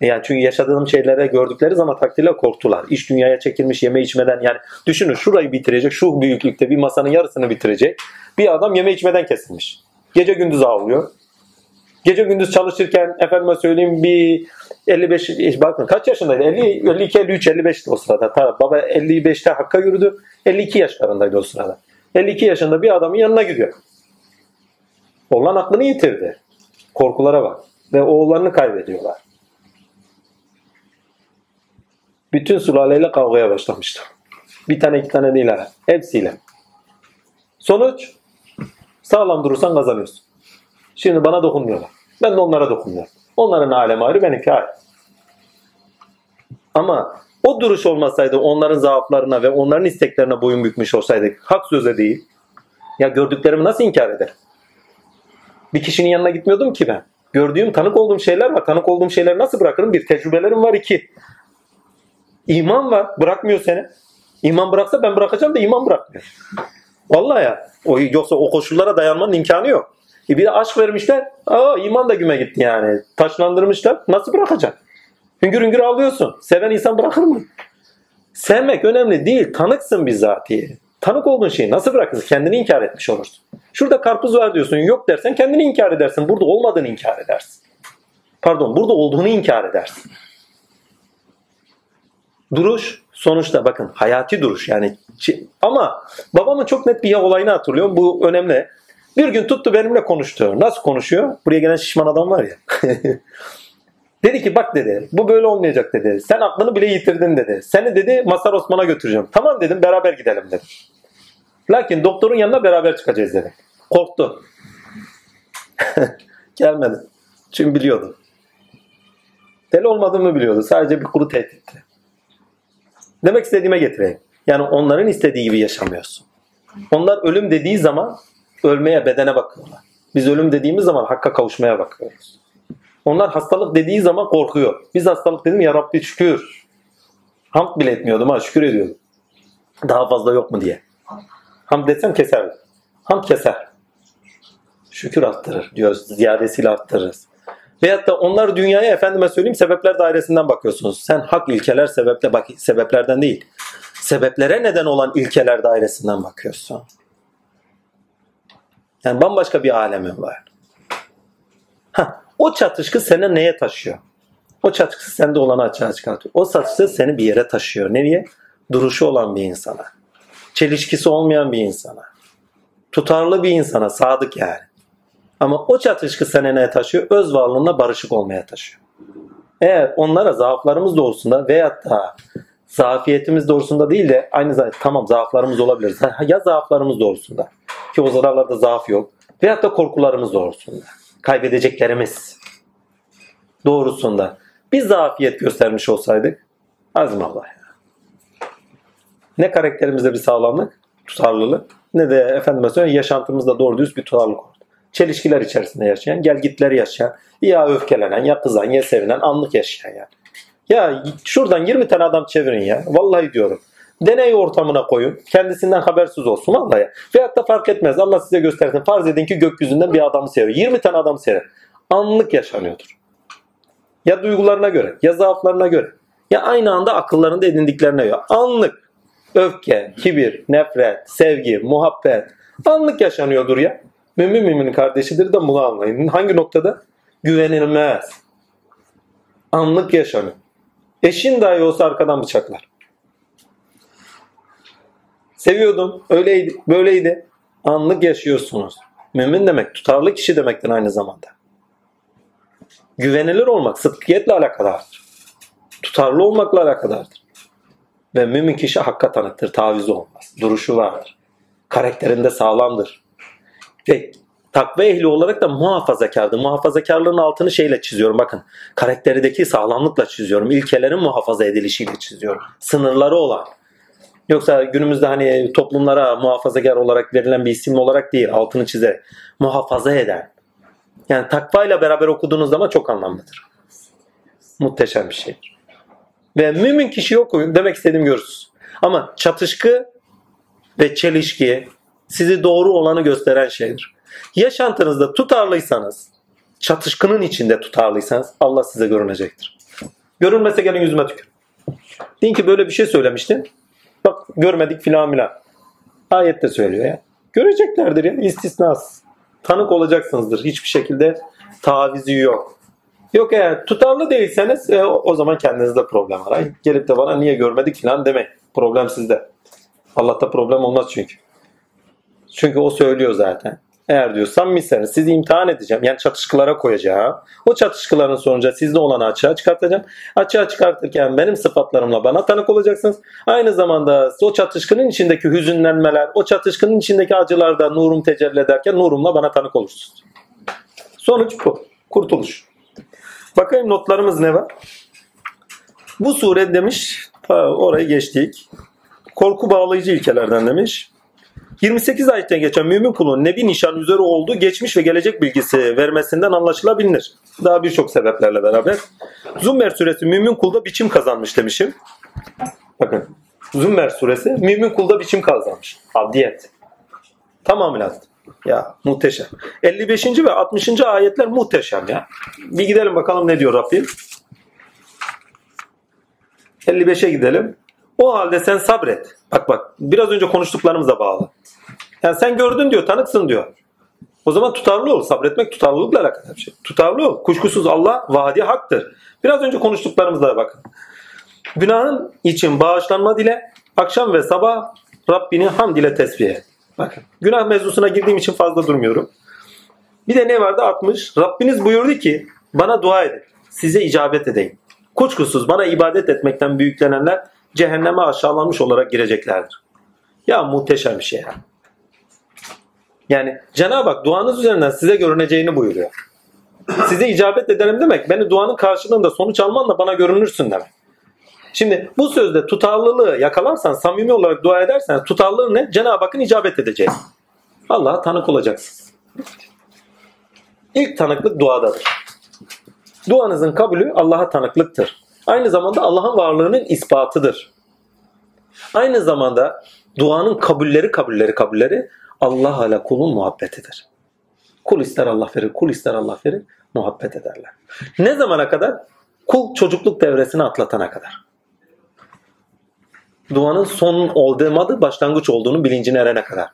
Yani çünkü yaşadığım şeylere gördükleri zaman takdirle korktular. İş dünyaya çekilmiş yeme içmeden yani düşünün şurayı bitirecek şu büyüklükte bir masanın yarısını bitirecek. Bir adam yeme içmeden kesilmiş. Gece gündüz ağlıyor. Gece gündüz çalışırken efendime söyleyeyim bir 55 e, bakın kaç yaşındaydı? 50 52 53 55'ti o sırada. Ta, baba 55'te Hakk'a yürüdü. 52 yaşlarındaydı o sırada. 52 yaşında bir adamın yanına gidiyor. Oğlan aklını yitirdi. Korkulara bak. Ve oğullarını kaybediyorlar. Bütün sülaleyle kavgaya başlamışlar. Bir tane iki tane değil ha. Hepsiyle. Sonuç sağlam durursan kazanıyorsun. Şimdi bana dokunmuyorlar. Ben de onlara dokunmuyorum. Onların alemi ayrı, benimki ayrı. Ama o duruş olmasaydı onların zaaflarına ve onların isteklerine boyun bükmüş olsaydık hak söze değil. Ya gördüklerimi nasıl inkar eder? Bir kişinin yanına gitmiyordum ki ben. Gördüğüm, tanık olduğum şeyler var. Tanık olduğum şeyleri nasıl bırakırım? Bir, tecrübelerim var. iki İman var. Bırakmıyor seni. İman bıraksa ben bırakacağım da iman bırakmıyor. Vallahi ya. O, yoksa o koşullara dayanmanın imkanı yok. E bir de aşk vermişler. Aa iman da güme gitti yani. Taşlandırmışlar. Nasıl bırakacaksın? Hüngür hüngür ağlıyorsun. Seven insan bırakır mı? Sevmek önemli değil. Tanıksın bizatihi. Tanık olduğun şeyi nasıl bırakırsın? Kendini inkar etmiş olursun. Şurada karpuz var diyorsun. Yok dersen kendini inkar edersin. Burada olmadığını inkar edersin. Pardon burada olduğunu inkar edersin. Duruş sonuçta bakın hayati duruş yani ama babamın çok net bir olayını hatırlıyorum. Bu önemli. Bir gün tuttu benimle konuştu. Nasıl konuşuyor? Buraya gelen şişman adam var ya. dedi ki bak dedi bu böyle olmayacak dedi. Sen aklını bile yitirdin dedi. Seni dedi Masar Osman'a götüreceğim. Tamam dedim beraber gidelim dedi. Lakin doktorun yanına beraber çıkacağız dedi. Korktu. Gelmedi. Çünkü biliyordu. Deli olmadığımı biliyordu. Sadece bir kuru tehditti. Demek istediğime getireyim. Yani onların istediği gibi yaşamıyorsun. Onlar ölüm dediği zaman ölmeye, bedene bakıyorlar. Biz ölüm dediğimiz zaman hakka kavuşmaya bakıyoruz. Onlar hastalık dediği zaman korkuyor. Biz hastalık dedim ya Rabbi şükür. Hamd bile etmiyordum ha şükür ediyordum. Daha fazla yok mu diye. Hamd desem keser. Hamd keser. Şükür arttırır diyoruz. Ziyadesiyle arttırırız. Veyahut da onlar dünyaya efendime söyleyeyim sebepler dairesinden bakıyorsunuz. Sen hak ilkeler sebeple bak sebeplerden değil. Sebeplere neden olan ilkeler dairesinden bakıyorsun. Yani bambaşka bir alemin var. Ha, o çatışkı seni neye taşıyor? O çatışkı sende olanı açığa çıkartıyor. O çatışkı seni bir yere taşıyor. Nereye? Duruşu olan bir insana. Çelişkisi olmayan bir insana. Tutarlı bir insana, sadık yani. Ama o çatışkı seni neye taşıyor? Öz varlığına barışık olmaya taşıyor. Eğer onlara zaaflarımız doğrusunda veyahut da zafiyetimiz doğrusunda değil de aynı zamanda tamam zaaflarımız olabilir. Ya zaaflarımız doğrusunda ki o zararlarda zaaf yok. Veyahut da korkularımız doğrusunda. Kaybedeceklerimiz doğrusunda. Bir zafiyet göstermiş olsaydık azmallah. Ne karakterimizde bir sağlamlık, tutarlılık ne de efendime söyleyeyim yaşantımızda doğru düz bir tutarlılık oldu. Çelişkiler içerisinde yaşayan, gelgitleri yaşayan, ya öfkelenen, ya kızan, ya sevinen, anlık yaşayan yani. Ya şuradan 20 tane adam çevirin ya. Vallahi diyorum. Deney ortamına koyun. Kendisinden habersiz olsun vallahi. Veyahut da fark etmez. Allah size göstersin. Farz edin ki gökyüzünden bir adamı seviyor. 20 tane adam seviyor. Anlık yaşanıyordur. Ya duygularına göre, ya zaaflarına göre. Ya aynı anda akıllarında edindiklerine göre. Anlık. Öfke, kibir, nefret, sevgi, muhabbet. Anlık yaşanıyordur ya. Mümin müminin kardeşidir de bunu anlayın. Hangi noktada? Güvenilmez. Anlık yaşanıyor. Eşin dahi olsa arkadan bıçaklar. Seviyordum. Öyleydi. Böyleydi. Anlık yaşıyorsunuz. Mümin demek tutarlı kişi demektir aynı zamanda. Güvenilir olmak sıdkiyetle alakadardır. Tutarlı olmakla alakadardır. Ve mümin kişi hakka tanıktır. Tavizi olmaz. Duruşu vardır. Karakterinde sağlamdır. Ve takva ehli olarak da muhafazakardı. Muhafazakarlığın altını şeyle çiziyorum bakın. Karakterideki sağlamlıkla çiziyorum. İlkelerin muhafaza edilişiyle çiziyorum. Sınırları olan. Yoksa günümüzde hani toplumlara muhafazakar olarak verilen bir isim olarak değil altını çize. Muhafaza eden. Yani takva ile beraber okuduğunuz zaman çok anlamlıdır. Muhteşem bir şey. Ve mümin kişi okuyun demek istediğim görürsünüz. Ama çatışkı ve çelişki sizi doğru olanı gösteren şeydir. Yaşantınızda tutarlıysanız, çatışkının içinde tutarlıysanız Allah size görünecektir. Görünmese gelin yüzüme tükür. Deyin ki böyle bir şey söylemiştin. Bak görmedik filan filan. Ayette söylüyor ya. Göreceklerdir ya istisnasız. Tanık olacaksınızdır. Hiçbir şekilde tavizi yok. Yok eğer tutarlı değilseniz e, o, zaman kendinizde problem var. Ay, gelip de bana niye görmedik filan demeyin. Problem sizde. Allah'ta problem olmaz çünkü. Çünkü o söylüyor zaten. Eğer diyor samimiyseniz sizi imtihan edeceğim. Yani çatışkılara koyacağım. O çatışkıların sonucu sizde olanı açığa çıkartacağım. Açığa çıkartırken benim sıfatlarımla bana tanık olacaksınız. Aynı zamanda o çatışkının içindeki hüzünlenmeler, o çatışkının içindeki acılarda nurum tecelli ederken nurumla bana tanık olursunuz. Sonuç bu. Kurtuluş. Bakayım notlarımız ne var? Bu sure demiş, orayı geçtik. Korku bağlayıcı ilkelerden demiş. 28 ayetten geçen mümin kulun nebi nişan üzeri olduğu geçmiş ve gelecek bilgisi vermesinden anlaşılabilir. Daha birçok sebeplerle beraber. Zummer suresi mümin kulda biçim kazanmış demişim. Bakın Zummer suresi mümin kulda biçim kazanmış. Abdiyet. Tamamıyla. Ya muhteşem. 55. ve 60. ayetler muhteşem ya. Bir gidelim bakalım ne diyor Rabbim. 55'e gidelim. O halde sen sabret. Bak bak biraz önce konuştuklarımıza bağlı. Yani sen gördün diyor, tanıksın diyor. O zaman tutarlı ol. Sabretmek tutarlılıkla alakalı bir şey. Tutarlı ol. Kuşkusuz Allah vaadi haktır. Biraz önce konuştuklarımıza bakın. Günahın için bağışlanma dile, akşam ve sabah Rabbini hamd ile tesbih et. Bakın. Günah mevzusuna girdiğim için fazla durmuyorum. Bir de ne vardı? 60. Rabbiniz buyurdu ki bana dua edin. Size icabet edeyim. Kuşkusuz bana ibadet etmekten büyüklenenler cehenneme aşağılanmış olarak gireceklerdir. Ya muhteşem bir şey ya. Yani Cenab-ı Hak duanız üzerinden size görüneceğini buyuruyor. Size icabet ederim demek beni duanın karşılığında sonuç almanla bana görünürsün demek. Şimdi bu sözde tutarlılığı yakalarsan, samimi olarak dua edersen tutarlılığı ne? Cenab-ı Hakk'ın icabet edeceği. Allah'a tanık olacaksın. İlk tanıklık duadadır. Duanızın kabulü Allah'a tanıklıktır. Aynı zamanda Allah'ın varlığının ispatıdır. Aynı zamanda duanın kabulleri kabulleri kabulleri Allah ile kulun muhabbetidir. Kul ister Allah verir, kul ister Allah verir, muhabbet ederler. Ne zamana kadar? Kul çocukluk devresini atlatana kadar. Duanın son olmadığı başlangıç olduğunu bilincine erene kadar.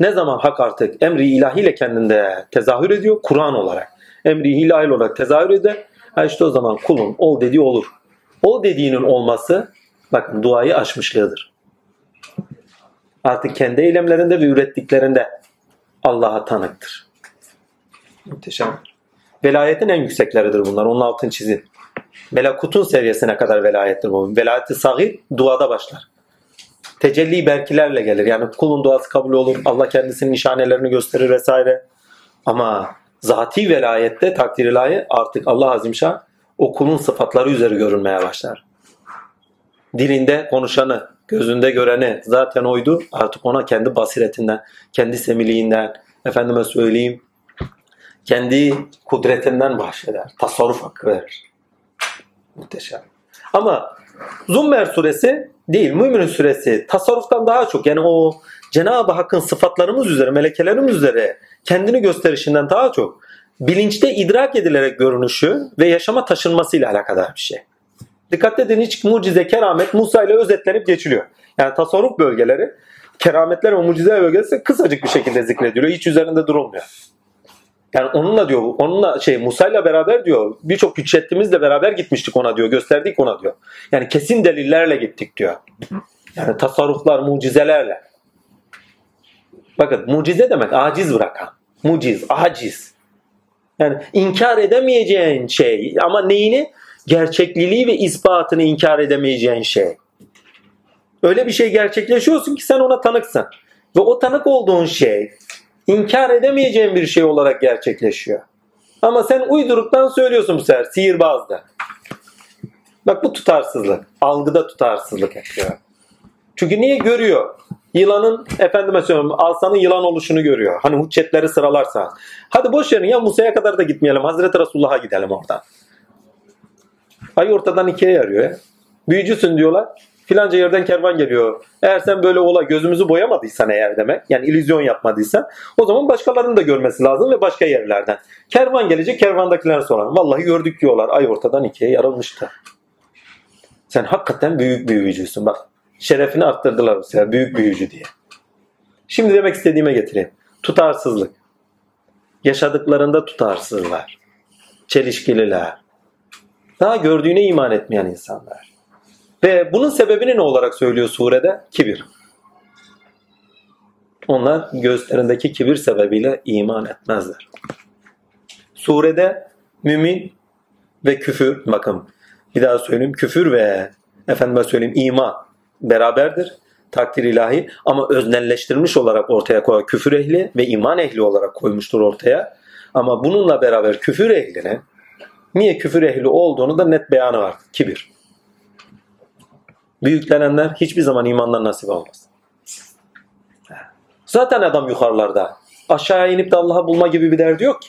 Ne zaman hak artık emri ilahiyle kendinde tezahür ediyor? Kur'an olarak. Emri ilahi olarak tezahür eder. Ha işte o zaman kulun ol dediği olur. O dediğinin olması bakın duayı aşmışlığıdır. Artık kendi eylemlerinde ve ürettiklerinde Allah'a tanıktır. Muhteşem. Velayetin en yüksekleridir bunlar. Onun altını çizin. Melakutun seviyesine kadar velayettir bu. Velayeti sahih duada başlar. Tecelli berkilerle gelir. Yani kulun duası kabul olur. Allah kendisinin nişanelerini gösterir vesaire. Ama zati velayette takdir ilahi artık Allah Azimşah o kulun sıfatları üzeri görünmeye başlar. Dilinde konuşanı, gözünde göreni zaten oydu. Artık ona kendi basiretinden, kendi semiliğinden, efendime söyleyeyim, kendi kudretinden bahşeder. Tasarruf hakkı verir. Muhteşem. Ama Zummer suresi değil, Mümin suresi tasarruftan daha çok yani o Cenab-ı Hakk'ın sıfatlarımız üzere, melekelerimiz üzere kendini gösterişinden daha çok bilinçte idrak edilerek görünüşü ve yaşama taşınmasıyla alakadar bir şey. Dikkat edin hiç mucize, keramet Musa ile özetlenip geçiliyor. Yani tasarruf bölgeleri, kerametler ve mucize bölgesi kısacık bir şekilde zikrediliyor. Hiç üzerinde durulmuyor. Yani onunla diyor, onunla şey Musa ile beraber diyor, birçok hüccetimizle beraber gitmiştik ona diyor, gösterdik ona diyor. Yani kesin delillerle gittik diyor. Yani tasarruflar, mucizelerle. Bakın mucize demek aciz bırakan. Muciz, aciz. Yani inkar edemeyeceğin şey ama neyini? Gerçekliliği ve ispatını inkar edemeyeceğin şey. Öyle bir şey gerçekleşiyorsun ki sen ona tanıksın. Ve o tanık olduğun şey inkar edemeyeceğin bir şey olarak gerçekleşiyor. Ama sen uyduruktan söylüyorsun bu sefer sihirbazda. Bak bu tutarsızlık. Algıda tutarsızlık yapıyor. Çünkü niye görüyor? Yılanın efendime söylüyorum alsanın yılan oluşunu görüyor. Hani hüccetleri sıralarsa. Hadi boş verin ya Musa'ya kadar da gitmeyelim. Hazreti Resulullah'a gidelim oradan. Ay ortadan ikiye yarıyor ya. Büyücüsün diyorlar. Filanca yerden kervan geliyor. Eğer sen böyle ola gözümüzü boyamadıysan eğer demek. Yani illüzyon yapmadıysan. O zaman başkalarının da görmesi lazım ve başka yerlerden. Kervan gelecek kervandakiler sonra. Vallahi gördük diyorlar. Ay ortadan ikiye yarılmıştı. Sen hakikaten büyük büyücüsün. Bak şerefini arttırdılar bu sefer. Büyük büyücü diye. Şimdi demek istediğime getireyim. Tutarsızlık. Yaşadıklarında tutarsızlar. Çelişkililer. Daha gördüğüne iman etmeyen insanlar. Ve bunun sebebini ne olarak söylüyor surede? Kibir. Onlar göğüslerindeki kibir sebebiyle iman etmezler. Surede mümin ve küfür, bakın bir daha söyleyeyim, küfür ve efendime söyleyeyim iman beraberdir. Takdir ilahi ama öznelleştirilmiş olarak ortaya koyar. Küfür ehli ve iman ehli olarak koymuştur ortaya. Ama bununla beraber küfür ehlinin niye küfür ehli olduğunu da net beyanı var. Kibir. Büyüklenenler hiçbir zaman imandan nasip olmaz. Zaten adam yukarılarda. Aşağıya inip de Allah'ı bulma gibi bir derdi yok ki.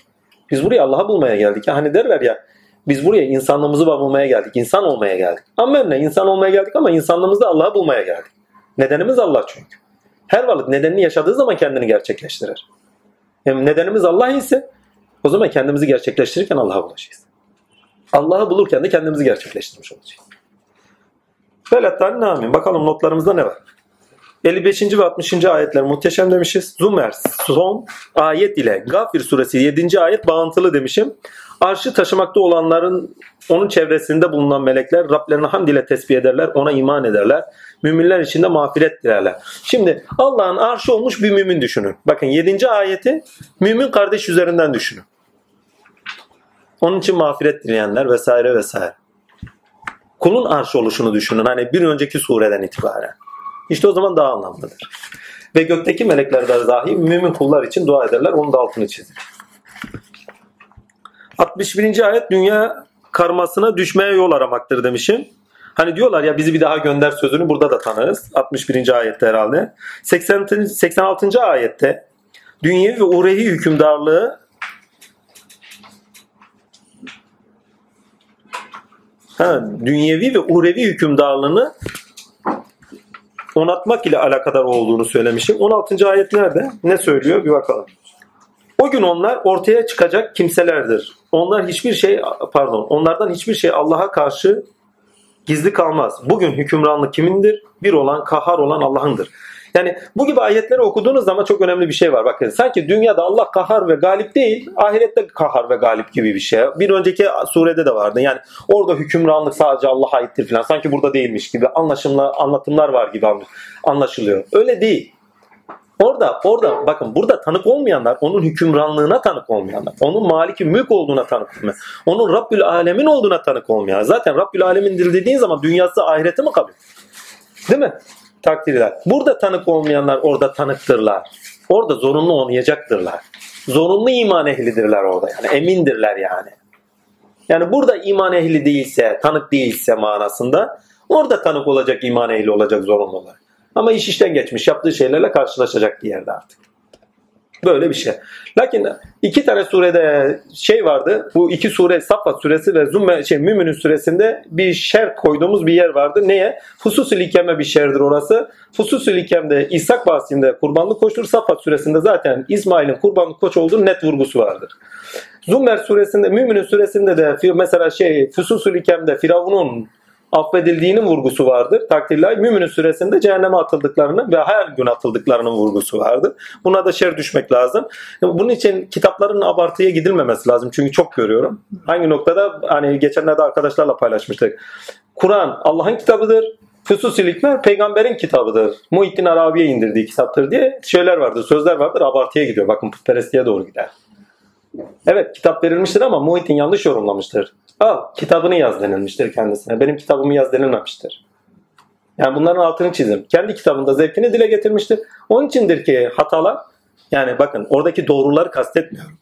Biz buraya Allah'ı bulmaya geldik. Hani derler ya biz buraya insanlığımızı bulmaya geldik. insan olmaya geldik. Ama ne? insan olmaya geldik ama insanlığımızda Allah'ı bulmaya geldik. Nedenimiz Allah çünkü. Her varlık nedenini yaşadığı zaman kendini gerçekleştirir. Yani nedenimiz Allah ise o zaman kendimizi gerçekleştirirken Allah'a ulaşacağız. Allah'ı bulurken de kendimizi gerçekleştirmiş olacağız. Velattan amin. Bakalım notlarımızda ne var? 55. ve 60. ayetler muhteşem demişiz. Zümer son ayet ile Gafir suresi 7. ayet bağıntılı demişim. Arşı taşımakta olanların onun çevresinde bulunan melekler Rablerini hamd ile tesbih ederler, ona iman ederler. Müminler için de mağfiret dilerler. Şimdi Allah'ın arşı olmuş bir mümin düşünün. Bakın 7. ayeti mümin kardeş üzerinden düşünün. Onun için mağfiret dileyenler vesaire vesaire. Kulun arşı oluşunu düşünün. Hani bir önceki sureden itibaren. İşte o zaman daha anlamlıdır. Ve gökteki melekler de dahi mümin kullar için dua ederler. Onun da altını çizir. 61. ayet dünya karmasına düşmeye yol aramaktır demişim. Hani diyorlar ya bizi bir daha gönder sözünü burada da tanırız. 61. ayette herhalde. 80, 86. ayette dünyevi ve uhrevi hükümdarlığı ha, dünyevi ve uhrevi hükümdarlığını onatmak ile alakadar olduğunu söylemişim. 16. ayet nerede? Ne söylüyor? Bir bakalım. O gün onlar ortaya çıkacak kimselerdir. Onlar hiçbir şey pardon, onlardan hiçbir şey Allah'a karşı gizli kalmaz. Bugün hükümranlık kimindir? Bir olan, kahhar olan Allah'ındır. Yani bu gibi ayetleri okuduğunuz zaman çok önemli bir şey var. Bakın sanki dünyada Allah kahhar ve galip değil, ahirette kahhar ve galip gibi bir şey. Bir önceki surede de vardı. Yani orada hükümranlık sadece Allah'a aittir falan. Sanki burada değilmiş gibi anlaşımla anlatımlar var gibi anlaşılıyor. Öyle değil. Orada, orada bakın burada tanık olmayanlar, onun hükümranlığına tanık olmayanlar, onun maliki mülk olduğuna tanık olmayan, onun Rabbül Alemin olduğuna tanık olmayan. Zaten Rabbül Alemin'dir dediğin zaman dünyası ahireti mi kabul? Değil mi? Takdirler. Burada tanık olmayanlar orada tanıktırlar. Orada zorunlu oynayacaktırlar. Zorunlu iman ehlidirler orada yani. Emindirler yani. Yani burada iman ehli değilse, tanık değilse manasında orada tanık olacak, iman ehli olacak zorunlu olarak. Ama iş işten geçmiş. Yaptığı şeylerle karşılaşacak bir yerde artık. Böyle bir şey. Lakin iki tane surede şey vardı. Bu iki sure Saffat suresi ve Zümme şey Mümin'in suresinde bir şer koyduğumuz bir yer vardı. Neye? Fususül ikeme bir şerdir orası. Fususül ikemde İshak bahsinde kurbanlık koştur. Saffat suresinde zaten İsmail'in kurbanlık koç olduğu net vurgusu vardır. Zümer suresinde, Mümin'in suresinde de mesela şey Fususül ikemde Firavun'un affedildiğinin vurgusu vardır. Takdirler müminin süresinde cehenneme atıldıklarını ve her gün atıldıklarının vurgusu vardır. Buna da şer düşmek lazım. Bunun için kitapların abartıya gidilmemesi lazım. Çünkü çok görüyorum. Hangi noktada hani geçenlerde arkadaşlarla paylaşmıştık. Kur'an Allah'ın kitabıdır. Füsus-ül Hikmer peygamberin kitabıdır. Muhittin Arabi'ye indirdiği kitaptır diye şeyler vardır, sözler vardır. Abartıya gidiyor. Bakın putperestliğe doğru gider. Evet kitap verilmiştir ama Muhittin yanlış yorumlamıştır. Al kitabını yaz denilmiştir kendisine. Benim kitabımı yaz denilmemiştir. Yani bunların altını çizim. Kendi kitabında zevkini dile getirmiştir. Onun içindir ki hatalar Yani bakın oradaki doğruları kastetmiyorum.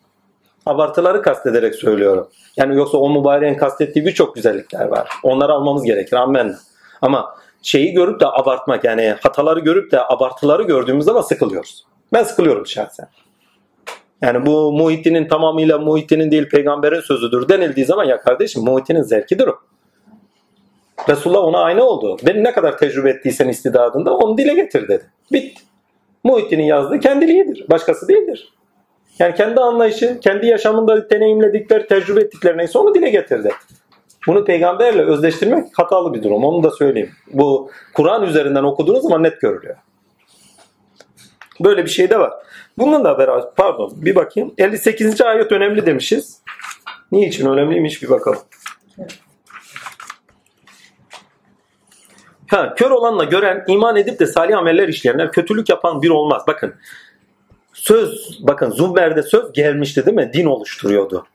Abartıları kastederek söylüyorum. Yani yoksa o mübareğin kastettiği birçok güzellikler var. Onları almamız gerekir. Amen. Ama şeyi görüp de abartmak yani hataları görüp de abartıları gördüğümüz zaman sıkılıyoruz. Ben sıkılıyorum şahsen. Yani bu Muhittin'in tamamıyla Muhittin'in değil peygamberin sözüdür denildiği zaman ya kardeşim Muhittin'in zevkidir o. Resulullah ona aynı oldu. Beni ne kadar tecrübe ettiysen istidadında onu dile getir dedi. Bitti. Muhittin'in yazdığı kendiliğidir. Başkası değildir. Yani kendi anlayışı, kendi yaşamında deneyimledikleri, tecrübe ettikleri neyse onu dile getirdi. Bunu peygamberle özdeştirmek hatalı bir durum. Onu da söyleyeyim. Bu Kur'an üzerinden okuduğunuz zaman net görülüyor. Böyle bir şey de var. Bunun da beraber, pardon bir bakayım. 58. ayet önemli demişiz. Niçin önemliymiş bir bakalım. Ha, kör olanla gören, iman edip de salih ameller işleyenler kötülük yapan bir olmaz. Bakın söz, bakın Zumber'de söz gelmişti değil mi? Din oluşturuyordu.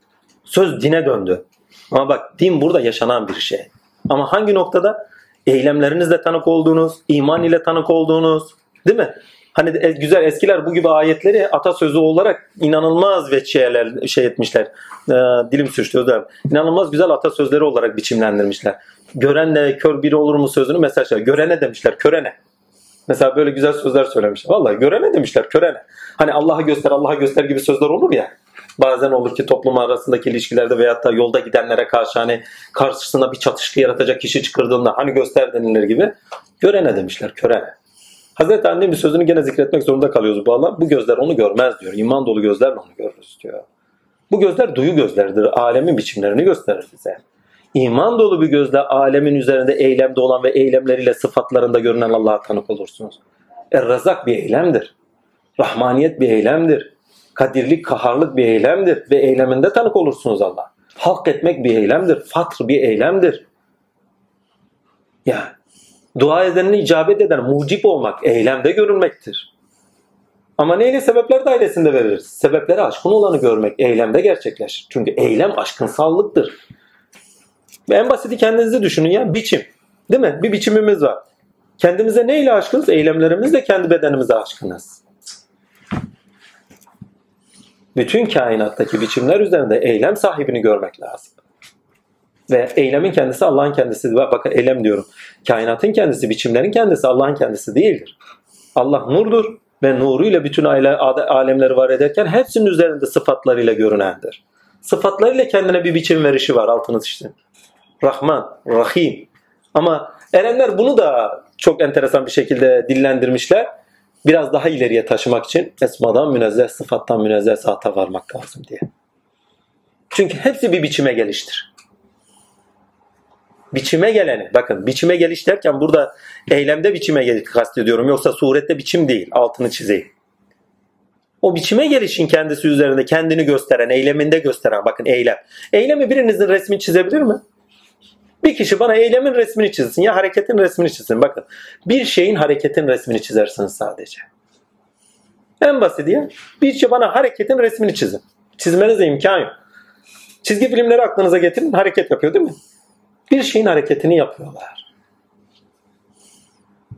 Söz dine döndü. Ama bak din burada yaşanan bir şey. Ama hangi noktada? Eylemlerinizle tanık olduğunuz, iman ile tanık olduğunuz, değil mi? Hani de- güzel eskiler bu gibi ayetleri atasözü olarak inanılmaz ve şeyler şey etmişler. Ee, dilim sürçtü özür dilerim. İnanılmaz güzel atasözleri olarak biçimlendirmişler. Görenle kör biri olur mu sözünü mesela şey, görene demişler, körene. Mesela böyle güzel sözler söylemişler. Vallahi görene demişler, körene. Hani Allah'a göster, Allah'a göster gibi sözler olur ya. Bazen olur ki toplum arasındaki ilişkilerde veyahut da yolda gidenlere karşı hani karşısına bir çatışkı yaratacak kişi çıkırdığında hani göster denilir gibi. Görene demişler, körene. Hazreti Anne'nin sözünü gene zikretmek zorunda kalıyoruz bu Allah. Bu gözler onu görmez diyor. İman dolu gözlerle onu görürüz diyor. Bu gözler duyu gözleridir. Alemin biçimlerini gösterir bize. İman dolu bir gözle alemin üzerinde eylemde olan ve eylemleriyle sıfatlarında görünen Allah'a tanık olursunuz. Er-Razak bir eylemdir. Rahmaniyet bir eylemdir. Kadirlik, kaharlık bir eylemdir. Ve eyleminde tanık olursunuz Allah. Halk etmek bir eylemdir. Fatr bir eylemdir. Yani dua edenine icabet eden mucip olmak eylemde görülmektir. Ama neyle sebepler dairesinde veririz? Sebepleri aşkın olanı görmek eylemde gerçekleşir. Çünkü eylem aşkınsallıktır. Ve en basiti kendinizi düşünün ya biçim. Değil mi? Bir biçimimiz var. Kendimize neyle aşkınız? Eylemlerimizle kendi bedenimize aşkınız. Bütün kainattaki biçimler üzerinde eylem sahibini görmek lazım. Ve eylemin kendisi Allah'ın kendisi. Bakın eylem diyorum. Kainatın kendisi, biçimlerin kendisi Allah'ın kendisi değildir. Allah nurdur ve nuruyla bütün aile- alemleri var ederken hepsinin üzerinde sıfatlarıyla görünendir. Sıfatlarıyla kendine bir biçim verişi var altını işte. Rahman, Rahim. Ama erenler bunu da çok enteresan bir şekilde dillendirmişler. Biraz daha ileriye taşımak için esmadan münezzeh, sıfattan münezzeh zata varmak lazım diye. Çünkü hepsi bir biçime geliştir. Biçime geleni, bakın biçime geliş derken burada eylemde biçime geliş kastediyorum. Yoksa surette biçim değil, altını çizeyim. O biçime gelişin kendisi üzerinde kendini gösteren, eyleminde gösteren, bakın eylem. Eylemi birinizin resmini çizebilir mi? Bir kişi bana eylemin resmini çizsin ya hareketin resmini çizsin. Bakın bir şeyin hareketin resmini çizersiniz sadece. En basit ya. Bir şey bana hareketin resmini çizin. Çizmenize imkan yok. Çizgi filmleri aklınıza getirin hareket yapıyor değil mi? Bir şeyin hareketini yapıyorlar.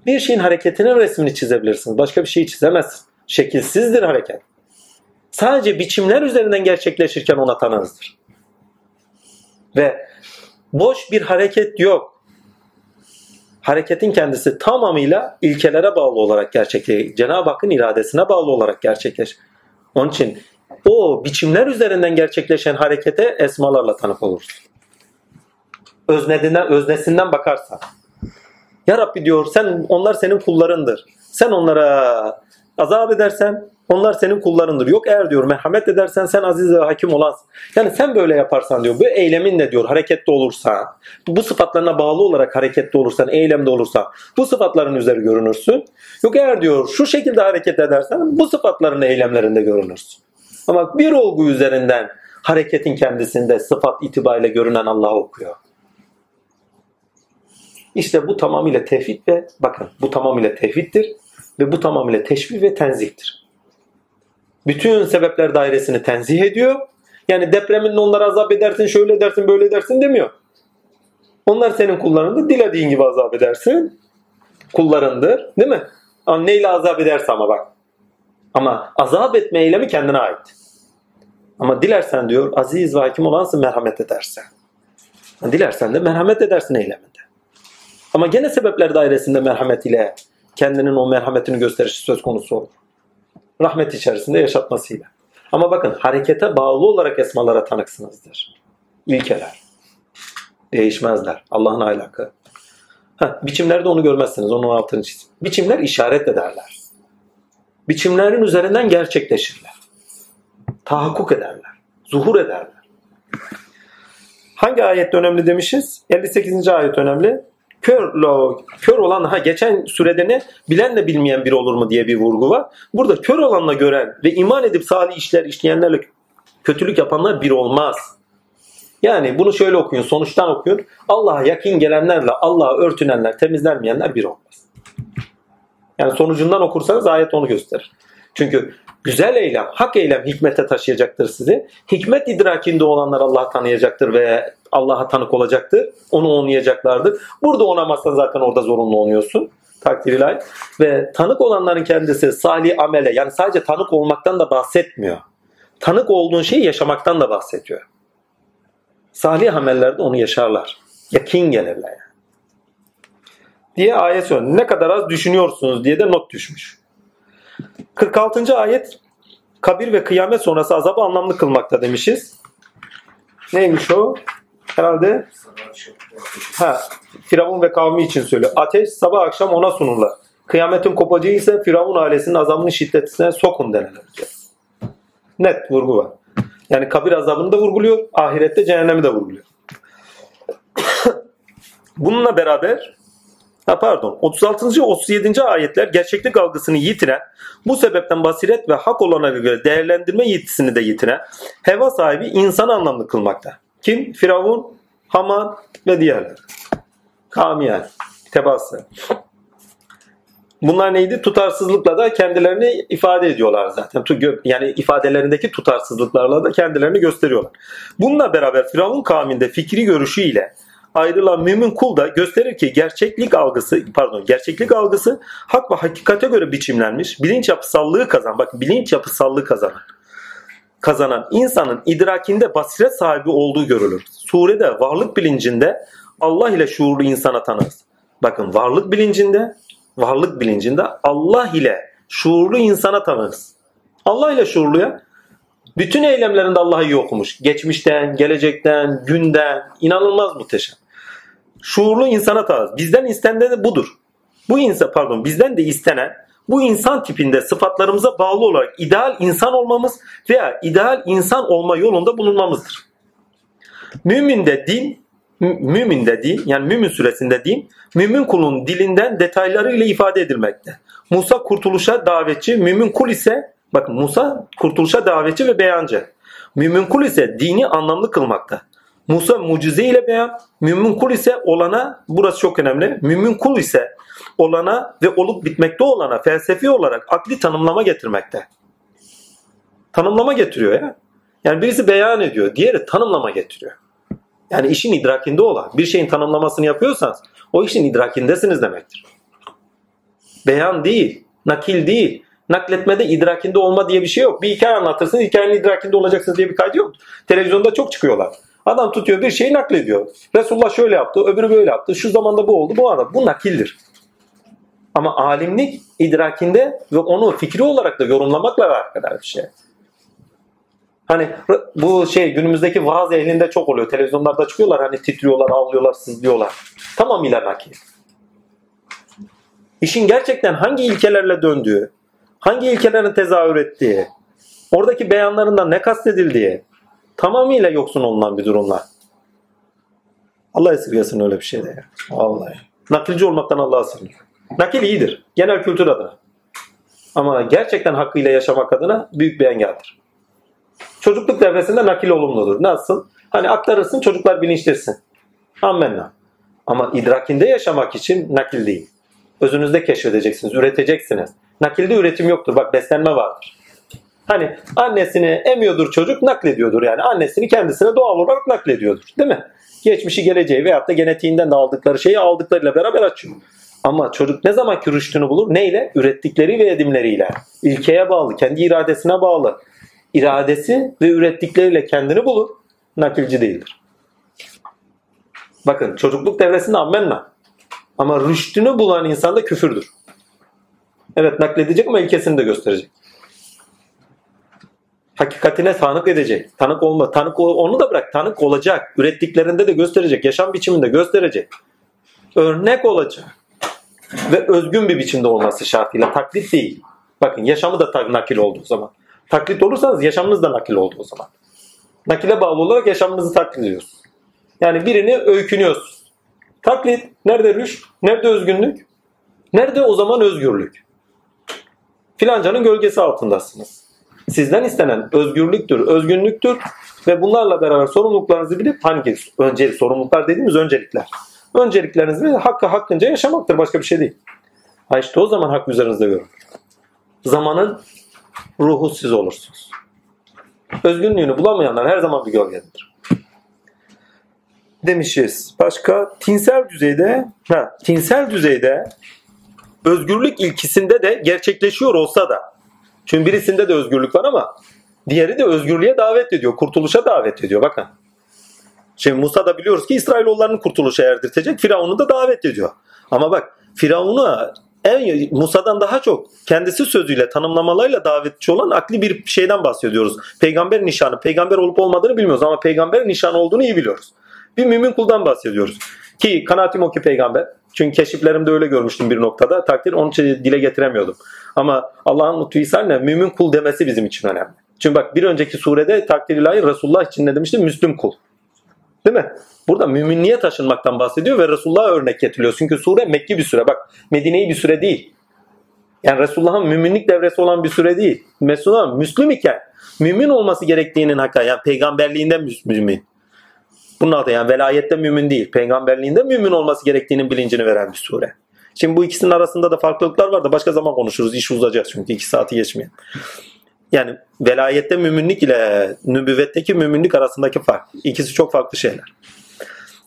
Bir şeyin hareketinin resmini çizebilirsiniz. Başka bir şeyi çizemezsiniz. Şekilsizdir hareket. Sadece biçimler üzerinden gerçekleşirken ona tanığızdır. Ve boş bir hareket yok. Hareketin kendisi tamamıyla ilkelere bağlı olarak gerçekleşir. Cenab-ı Hakk'ın iradesine bağlı olarak gerçekleşir. Onun için o biçimler üzerinden gerçekleşen harekete esmalarla tanık oluruz. Öznedinden, öznesinden bakarsan. Ya Rabbi diyor sen onlar senin kullarındır. Sen onlara azap edersen onlar senin kullarındır. Yok eğer diyor merhamet edersen sen aziz ve hakim olansın. Yani sen böyle yaparsan diyor bu eyleminle diyor harekette olursan bu sıfatlarına bağlı olarak harekette olursan eylemde olursan bu sıfatların üzeri görünürsün. Yok eğer diyor şu şekilde hareket edersen bu sıfatların eylemlerinde görünürsün. Ama bir olgu üzerinden hareketin kendisinde sıfat itibariyle görünen Allah'ı okuyor. İşte bu tamamıyla tevhid ve bakın bu tamamıyla tevhiddir ve bu tamamıyla teşbih ve tenzihtir. Bütün sebepler dairesini tenzih ediyor. Yani depreminle onları azap edersin, şöyle edersin, böyle edersin demiyor. Onlar senin kullarındır. Dilediğin gibi azap edersin. Kullarındır. Değil mi? Ama neyle azap ederse ama bak. Ama azap etme eylemi kendine ait. Ama dilersen diyor aziz ve hakim olansın merhamet edersen. Dilersen de merhamet edersin eyleminde. Ama gene sebepler dairesinde merhamet ile kendinin o merhametini gösterişi söz konusu olur. Rahmet içerisinde yaşatmasıyla. Ama bakın harekete bağlı olarak esmalara tanıksınızdır. İlkeler. Değişmezler. Allah'ın ahlakı. Heh, biçimlerde onu görmezsiniz. Onun altını çizin. Biçimler işaret ederler. Biçimlerin üzerinden gerçekleşirler. Tahakkuk ederler. Zuhur ederler. Hangi ayet önemli demişiz? 58. ayet önemli. Kör, kör olan ha geçen sürede ne bilen de bilmeyen bir olur mu diye bir vurgu var. Burada kör olanla gören ve iman edip salih işler işleyenlerle kötülük yapanlar bir olmaz. Yani bunu şöyle okuyun, sonuçtan okuyun. Allah'a yakın gelenlerle Allah'a örtünenler, temizlenmeyenler bir olmaz. Yani sonucundan okursanız ayet onu gösterir. Çünkü güzel eylem, hak eylem hikmete taşıyacaktır sizi. Hikmet idrakinde olanlar Allah'ı tanıyacaktır ve Allah'a tanık olacaktır. Onu onlayacaklardır. Burada onamazsan zaten orada zorunlu oluyorsun. Takdir ilahi. Ve tanık olanların kendisi salih amele yani sadece tanık olmaktan da bahsetmiyor. Tanık olduğun şeyi yaşamaktan da bahsediyor. Salih amellerde onu yaşarlar. Yakin gelirler yani. Diye ayet söylüyor. Ne kadar az düşünüyorsunuz diye de not düşmüş. 46. ayet kabir ve kıyamet sonrası azabı anlamlı kılmakta demişiz. Neymiş o? Herhalde ha, Firavun ve kavmi için söylüyor. Ateş sabah akşam ona sunurlar. Kıyametin kopacağı ise Firavun ailesinin azabının şiddetine sokun denilir. Net vurgu var. Yani kabir azabını da vurguluyor, ahirette cehennemi de vurguluyor. Bununla beraber Ha pardon 36. 37. ayetler gerçeklik algısını yitiren, bu sebepten basiret ve hak olana göre değerlendirme yetisini de yitiren heva sahibi insan anlamlı kılmakta. Kim? Firavun, Haman ve diğerler. Kamiyen, tebası. Bunlar neydi? Tutarsızlıkla da kendilerini ifade ediyorlar zaten. Yani ifadelerindeki tutarsızlıklarla da kendilerini gösteriyorlar. Bununla beraber Firavun kavminde fikri görüşüyle ayrılan mümin kul da gösterir ki gerçeklik algısı pardon gerçeklik algısı hak ve hakikate göre biçimlenmiş bilinç yapısallığı kazan bak bilinç yapısallığı kazanan kazanan insanın idrakinde basiret sahibi olduğu görülür. Surede varlık bilincinde Allah ile şuurlu insana tanırız. Bakın varlık bilincinde varlık bilincinde Allah ile şuurlu insana tanırız. Allah ile şuurluya bütün eylemlerinde Allah'ı iyi okumuş. Geçmişten, gelecekten, günden inanılmaz muhteşem şuurlu insana taarruz. Bizden istenen de budur. Bu insan pardon bizden de istenen bu insan tipinde sıfatlarımıza bağlı olarak ideal insan olmamız veya ideal insan olma yolunda bulunmamızdır. Mümin de din, mümin de din yani mümin süresinde din, mümin kulun dilinden detaylarıyla ifade edilmekte. Musa kurtuluşa davetçi, mümin kul ise bakın Musa kurtuluşa davetçi ve beyancı. Mümin kul ise dini anlamlı kılmakta. Musa mucize ile beyan, mümin kul ise olana, burası çok önemli, mümin kul ise olana ve olup bitmekte olana felsefi olarak akli tanımlama getirmekte. Tanımlama getiriyor ya. Yani birisi beyan ediyor, diğeri tanımlama getiriyor. Yani işin idrakinde olan, bir şeyin tanımlamasını yapıyorsanız o işin idrakindesiniz demektir. Beyan değil, nakil değil. Nakletmede idrakinde olma diye bir şey yok. Bir hikaye anlatırsınız, hikayenin idrakinde olacaksınız diye bir kaydı yok. Televizyonda çok çıkıyorlar. Adam tutuyor bir şeyi naklediyor. Resulullah şöyle yaptı, öbürü böyle yaptı. Şu zamanda bu oldu, bu arada. Bu nakildir. Ama alimlik idrakinde ve onu fikri olarak da yorumlamakla alakadar bir şey. Hani bu şey günümüzdeki vaaz ehlinde çok oluyor. Televizyonlarda çıkıyorlar hani titriyorlar, ağlıyorlar, sızlıyorlar. Tamamıyla nakil. İşin gerçekten hangi ilkelerle döndüğü, hangi ilkelerin tezahür ettiği, oradaki beyanlarından ne kastedildiği, tamamıyla yoksun olunan bir durumlar. Allah esirgesin öyle bir şeyde ya. Vallahi. Nakilci olmaktan Allah'a sığınıyor. Nakil iyidir. Genel kültür adına. Ama gerçekten hakkıyla yaşamak adına büyük bir engeldir. Çocukluk devresinde nakil olumludur. Nasıl? Hani aktarırsın çocuklar bilinçlisin. Ammenna. Ama idrakinde yaşamak için nakil değil. Özünüzde keşfedeceksiniz, üreteceksiniz. Nakilde üretim yoktur. Bak beslenme vardır. Hani annesini emiyordur çocuk naklediyordur yani. Annesini kendisine doğal olarak naklediyordur. Değil mi? Geçmişi geleceği veyahut da genetiğinden de aldıkları şeyi aldıklarıyla beraber açıyor. Ama çocuk ne zaman ki rüştünü bulur? Neyle? Ürettikleri ve edimleriyle. İlkeye bağlı, kendi iradesine bağlı. İradesi ve ürettikleriyle kendini bulur. Nakilci değildir. Bakın çocukluk devresinde ammenna. Ama rüştünü bulan insan da küfürdür. Evet nakledecek ama ilkesini de gösterecek. Hakikatine tanık edecek. Tanık olma, tanık onu da bırak. Tanık olacak. Ürettiklerinde de gösterecek. Yaşam biçiminde gösterecek. Örnek olacak. Ve özgün bir biçimde olması şartıyla. Taklit değil. Bakın yaşamı da nakil olduğu zaman. Taklit olursanız yaşamınız da nakil oldu o zaman. Nakile bağlı olarak yaşamınızı taklit ediyorsunuz. Yani birini öykünüyorsunuz. Taklit. Nerede rüşt? Nerede özgünlük? Nerede o zaman özgürlük? Filancanın gölgesi altındasınız. Sizden istenen özgürlüktür, özgünlüktür ve bunlarla beraber sorumluluklarınızı bilip hangi öncelik sorumluluklar dediğimiz öncelikler. Önceliklerinizi ve hakkı hakkınca yaşamaktır başka bir şey değil. Ha işte o zaman hak üzerinizde görün. Zamanın ruhu siz olursunuz. Özgünlüğünü bulamayanlar her zaman bir gölgedir. Demişiz. Başka tinsel düzeyde ha, tinsel düzeyde özgürlük ilkisinde de gerçekleşiyor olsa da çünkü birisinde de özgürlük var ama diğeri de özgürlüğe davet ediyor. Kurtuluşa davet ediyor. Bakın. Şimdi Musa da biliyoruz ki İsrailoğullarını kurtuluşa erdirtecek. Firavun'u da davet ediyor. Ama bak Firavun'u en Musa'dan daha çok kendisi sözüyle tanımlamalarıyla davetçi olan akli bir şeyden bahsediyoruz. Peygamber nişanı, peygamber olup olmadığını bilmiyoruz ama peygamber nişanı olduğunu iyi biliyoruz. Bir mümin kuldan bahsediyoruz. Ki kanaatim o ki peygamber. Çünkü keşiflerimde öyle görmüştüm bir noktada. Takdir onun için dile getiremiyordum. Ama Allah'ın lütfu ihsanıyla mümin kul demesi bizim için önemli. Çünkü bak bir önceki surede takdir ilahi Resulullah için ne demişti? Müslüm kul. Değil mi? Burada müminliğe taşınmaktan bahsediyor ve Resulullah'a örnek getiriliyor. Çünkü sure Mekki bir süre. Bak Medine'yi bir süre değil. Yani Resulullah'ın müminlik devresi olan bir süre değil. Resulullah Müslüm iken mümin olması gerektiğinin hakka yani peygamberliğinde mümin. Bunun adı yani velayette mümin değil. Peygamberliğinde mümin olması gerektiğinin bilincini veren bir sure. Şimdi bu ikisinin arasında da farklılıklar var da başka zaman konuşuruz. İş uzayacak çünkü iki saati geçmeyen. Yani velayette müminlik ile nübüvvetteki müminlik arasındaki fark. İkisi çok farklı şeyler.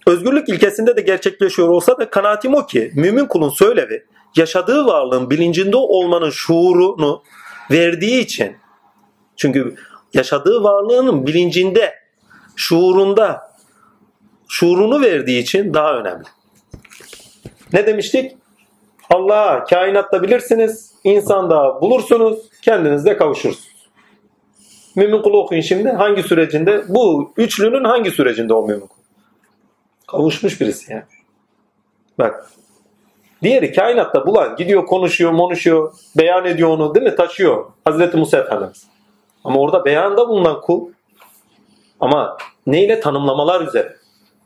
Özgürlük ilkesinde de gerçekleşiyor olsa da kanaatim o ki mümin kulun söylevi yaşadığı varlığın bilincinde olmanın şuurunu verdiği için çünkü yaşadığı varlığının bilincinde, şuurunda şuurunu verdiği için daha önemli. Ne demiştik? Allah'a kainatta bilirsiniz, insanda bulursunuz, kendinizde kavuşursunuz. Mümin kulu okuyun şimdi. Hangi sürecinde? Bu üçlünün hangi sürecinde o mümin kul? Kavuşmuş birisi yani. Bak. Diğeri kainatta bulan gidiyor konuşuyor, konuşuyor, beyan ediyor onu değil mi? Taşıyor. Hazreti Musa Efendimiz. Ama orada beyanda bulunan kul ama neyle tanımlamalar üzere.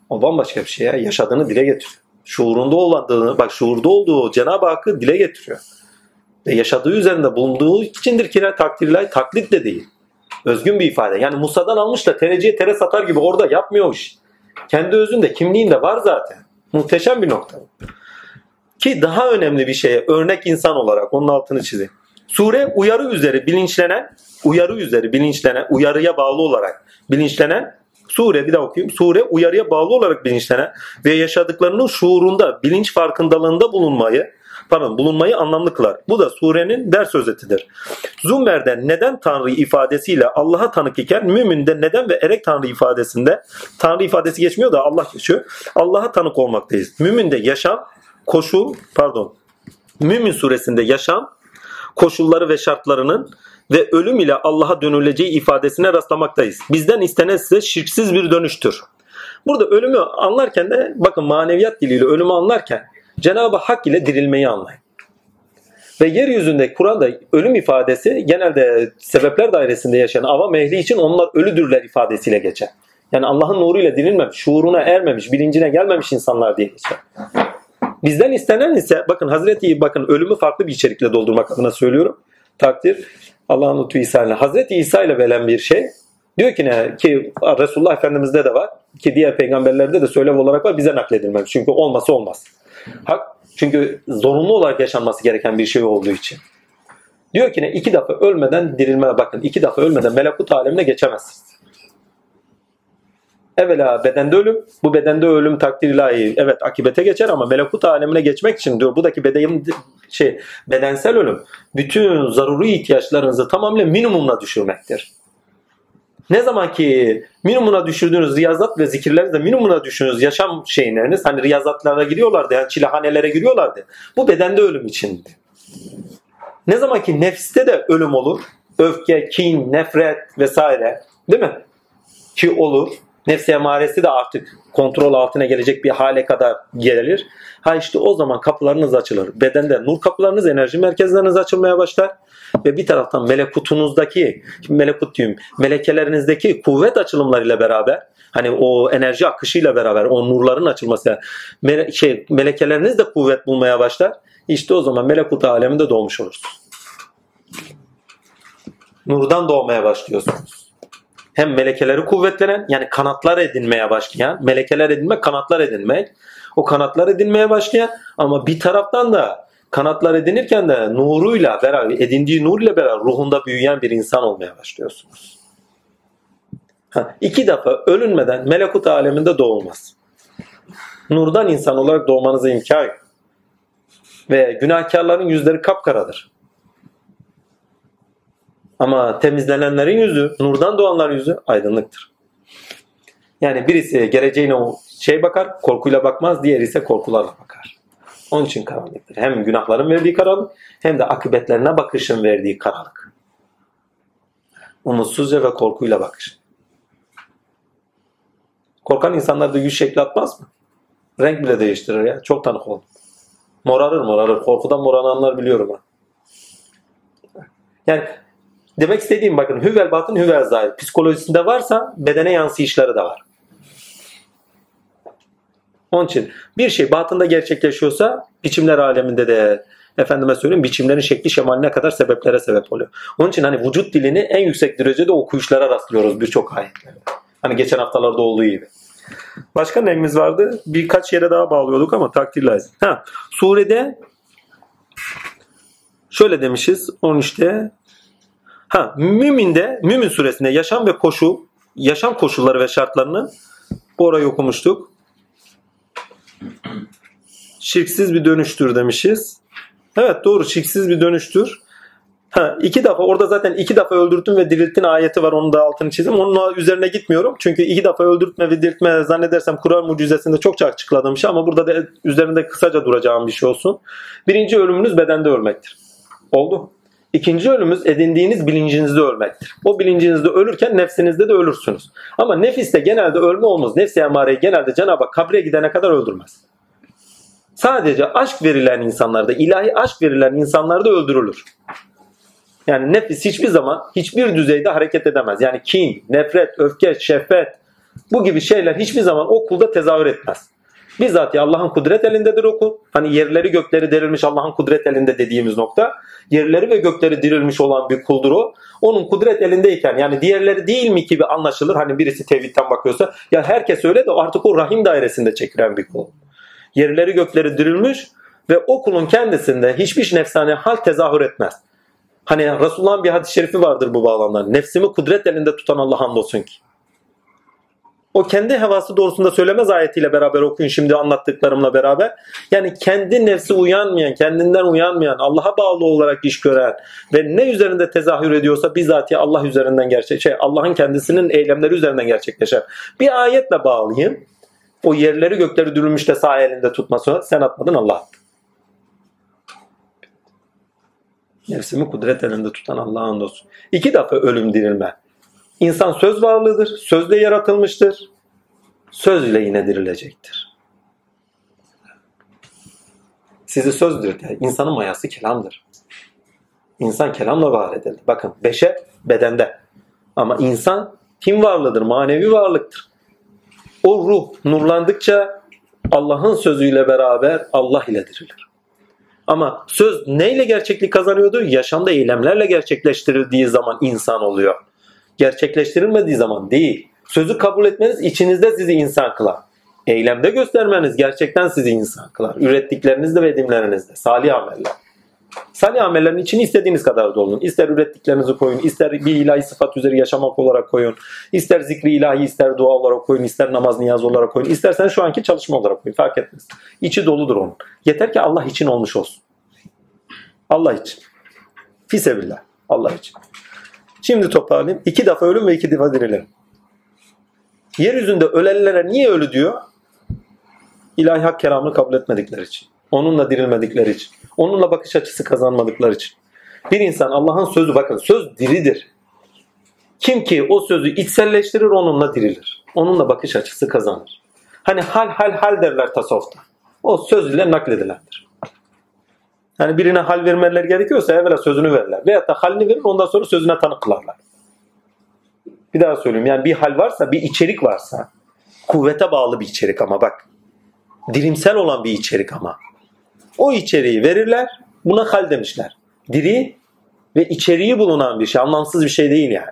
O bambaşka bir şey ya. Yaşadığını dile getiriyor. Şuurunda olduğunu, bak şuurda olduğu Cenab-ı Hakk'ı dile getiriyor. Ve yaşadığı üzerinde bulunduğu içindir ki takdirler taklit de değil. Özgün bir ifade. Yani Musa'dan almış da tereciye tere satar gibi orada yapmıyormuş. Kendi özünde, kimliğinde var zaten. Muhteşem bir nokta. Ki daha önemli bir şeye örnek insan olarak onun altını çizeyim. Sure uyarı üzeri bilinçlenen, uyarı üzeri bilinçlenen, uyarıya bağlı olarak bilinçlenen Sure bir daha okuyayım. Sure uyarıya bağlı olarak bilinçlenen ve yaşadıklarının şuurunda, bilinç farkındalığında bulunmayı, pardon bulunmayı anlamlı kılar. Bu da surenin ders özetidir. Zummer'den neden Tanrı ifadesiyle Allah'a tanık iken müminde neden ve erek Tanrı ifadesinde Tanrı ifadesi geçmiyor da Allah geçiyor. Allah'a tanık olmaktayız. Müminde yaşam, koşul, pardon. Mümin suresinde yaşam, koşulları ve şartlarının ve ölüm ile Allah'a dönüleceği ifadesine rastlamaktayız. Bizden istenen ise şirksiz bir dönüştür. Burada ölümü anlarken de bakın maneviyat diliyle ölümü anlarken Cenab-ı Hak ile dirilmeyi anlayın. Ve yeryüzünde Kur'an'da ölüm ifadesi genelde sebepler dairesinde yaşayan avam ehli için onlar ölüdürler ifadesiyle geçer. Yani Allah'ın nuruyla dirilmemiş, şuuruna ermemiş, bilincine gelmemiş insanlar diye geçer. Bizden istenen ise bakın Hazreti bakın ölümü farklı bir içerikle doldurmak adına söylüyorum. Takdir Allah'ın lütfu İsa ile. Hazreti İsa ile veren bir şey. Diyor ki ne? Ki Resulullah Efendimiz'de de var. Ki diğer peygamberlerde de söylev olarak var. Bize nakledilmemiş. Çünkü olması olmaz. Hak, çünkü zorunlu olarak yaşanması gereken bir şey olduğu için. Diyor ki ne? iki defa ölmeden dirilmeye bakın. iki defa ölmeden melekut alemine geçemezsiniz. Evvela bedende ölüm. Bu bedende ölüm takdir ilahi. Evet akibete geçer ama melekut alemine geçmek için diyor buradaki beden, şey, bedensel ölüm bütün zaruri ihtiyaçlarınızı tamamıyla minimumuna düşürmektir. Ne zaman ki minimumuna düşürdüğünüz riyazat ve zikirlerinizde minimumuna düşürdüğünüz yaşam şeyleriniz hani riyazatlara giriyorlardı yani çilehanelere giriyorlardı. Bu bedende ölüm içindi. Ne zaman ki nefste de ölüm olur öfke, kin, nefret vesaire değil mi? Ki olur. Nefsi emaresi de artık kontrol altına gelecek bir hale kadar gelir. Ha işte o zaman kapılarınız açılır. Bedende nur kapılarınız, enerji merkezleriniz açılmaya başlar. Ve bir taraftan melekutunuzdaki, melekut diyeyim, melekelerinizdeki kuvvet açılımlarıyla beraber hani o enerji akışıyla beraber o nurların açılması mele, şey, melekeleriniz de kuvvet bulmaya başlar. İşte o zaman melekut aleminde doğmuş olursunuz. Nurdan doğmaya başlıyorsunuz hem melekeleri kuvvetlenen yani kanatlar edinmeye başlayan, melekeler edinmek, kanatlar edinmek. O kanatlar edinmeye başlayan ama bir taraftan da kanatlar edinirken de nuruyla beraber, edindiği nur ile beraber ruhunda büyüyen bir insan olmaya başlıyorsunuz. Ha, iki defa ölünmeden melekut aleminde doğulmaz. Nurdan insan olarak doğmanıza imkan yok. Ve günahkarların yüzleri kapkaradır. Ama temizlenenlerin yüzü, nurdan doğanların yüzü aydınlıktır. Yani birisi geleceğine o şey bakar, korkuyla bakmaz, diğeri ise korkularla bakar. Onun için karanlıktır. Hem günahların verdiği karanlık hem de akıbetlerine bakışın verdiği karanlık. Umutsuzca ve korkuyla bakış. Korkan insanlar da yüz şekli atmaz mı? Renk bile değiştirir ya. Çok tanık oldum. Morarır morarır. Korkudan morananlar biliyorum ha. Yani Demek istediğim bakın hüvel batın hüvel zahir. Psikolojisinde varsa bedene yansıyışları da var. Onun için bir şey batında gerçekleşiyorsa biçimler aleminde de efendime söyleyeyim biçimlerin şekli şemaline kadar sebeplere sebep oluyor. Onun için hani vücut dilini en yüksek derecede okuyuşlara rastlıyoruz birçok ayetlerde. Hani geçen haftalarda olduğu gibi. Başka neyimiz vardı? Birkaç yere daha bağlıyorduk ama takdir lazım. Ha, surede şöyle demişiz 13'te Ha, müminde, mümin suresinde yaşam ve koşu, yaşam koşulları ve şartlarını orayı okumuştuk. Şirksiz bir dönüştür demişiz. Evet doğru şirksiz bir dönüştür. Ha, iki defa orada zaten iki defa öldürttün ve dirilttin ayeti var onun da altını çizdim. Onun üzerine gitmiyorum. Çünkü iki defa öldürtme ve diriltme zannedersem Kur'an mucizesinde çokça açıkladığım şey ama burada da üzerinde kısaca duracağım bir şey olsun. Birinci ölümünüz bedende ölmektir. Oldu. İkinci ölümümüz edindiğiniz bilincinizde ölmektir. O bilincinizde ölürken nefsinizde de ölürsünüz. Ama nefiste genelde ölme olmaz. Nefsi emareyi genelde Cenab-ı Hak kabre gidene kadar öldürmez. Sadece aşk verilen insanlarda, ilahi aşk verilen insanlarda öldürülür. Yani nefis hiçbir zaman hiçbir düzeyde hareket edemez. Yani kin, nefret, öfke, şehvet bu gibi şeyler hiçbir zaman o kulda tezahür etmez. Bizzat Allah'ın kudret elindedir o kul. Hani yerleri gökleri derilmiş Allah'ın kudret elinde dediğimiz nokta. Yerleri ve gökleri dirilmiş olan bir kuldur o. Onun kudret elindeyken yani diğerleri değil mi gibi anlaşılır. Hani birisi tevhidten bakıyorsa ya herkes öyle de artık o rahim dairesinde çekilen bir kul. Yerleri gökleri dirilmiş ve o kulun kendisinde hiçbir nefsane hal tezahür etmez. Hani Resulullah'ın bir hadis-i şerifi vardır bu bağlamda. Nefsimi kudret elinde tutan Allah hamdolsun ki. O kendi hevası doğrusunda söylemez ayetiyle beraber okuyun şimdi anlattıklarımla beraber. Yani kendi nefsi uyanmayan, kendinden uyanmayan, Allah'a bağlı olarak iş gören ve ne üzerinde tezahür ediyorsa bizatihi Allah üzerinden gerçek şey Allah'ın kendisinin eylemleri üzerinden gerçekleşer. Bir ayetle bağlayayım. O yerleri gökleri dürülmüş de sağ elinde tutması sen atmadın Allah attı. Nefsimi kudret elinde tutan Allah'ın dostu. İki defa ölüm dirilme. İnsan söz varlığıdır. Sözle yaratılmıştır. Sözle yine dirilecektir. Sizi sözdür diye. İnsanın mayası kelamdır. İnsan kelamla var edildi. Bakın beşe bedende. Ama insan kim varlığıdır? Manevi varlıktır. O ruh nurlandıkça Allah'ın sözüyle beraber Allah ile dirilir. Ama söz neyle gerçeklik kazanıyordu? Yaşamda eylemlerle gerçekleştirildiği zaman insan oluyor gerçekleştirilmediği zaman değil. Sözü kabul etmeniz içinizde sizi insan kılar. Eylemde göstermeniz gerçekten sizi insan kılar. Ürettiklerinizde ve edimlerinizde. Salih ameller. Salih amellerin içini istediğiniz kadar dolun. İster ürettiklerinizi koyun, ister bir ilahi sıfat üzeri yaşamak olarak koyun, ister zikri ilahi, ister dua olarak koyun, ister namaz niyaz olarak koyun, istersen şu anki çalışma olarak koyun. Fark etmez. İçi doludur onun. Yeter ki Allah için olmuş olsun. Allah için. Fisebillah. Allah için. Şimdi toparlayayım. İki defa ölüm ve iki defa dirilerim. Yeryüzünde ölenlere niye ölü diyor? İlahi hak keramını kabul etmedikleri için. Onunla dirilmedikleri için. Onunla bakış açısı kazanmadıkları için. Bir insan Allah'ın sözü bakın söz diridir. Kim ki o sözü içselleştirir onunla dirilir. Onunla bakış açısı kazanır. Hani hal hal hal derler tasavvufta. O söz ile nakledilendir. Hani birine hal vermeleri gerekiyorsa evvela sözünü verirler. Veyahut da halini verir ondan sonra sözüne tanık kılarlar. Bir daha söyleyeyim. Yani bir hal varsa, bir içerik varsa kuvvete bağlı bir içerik ama bak. Dirimsel olan bir içerik ama. O içeriği verirler. Buna hal demişler. Diri ve içeriği bulunan bir şey. Anlamsız bir şey değil yani.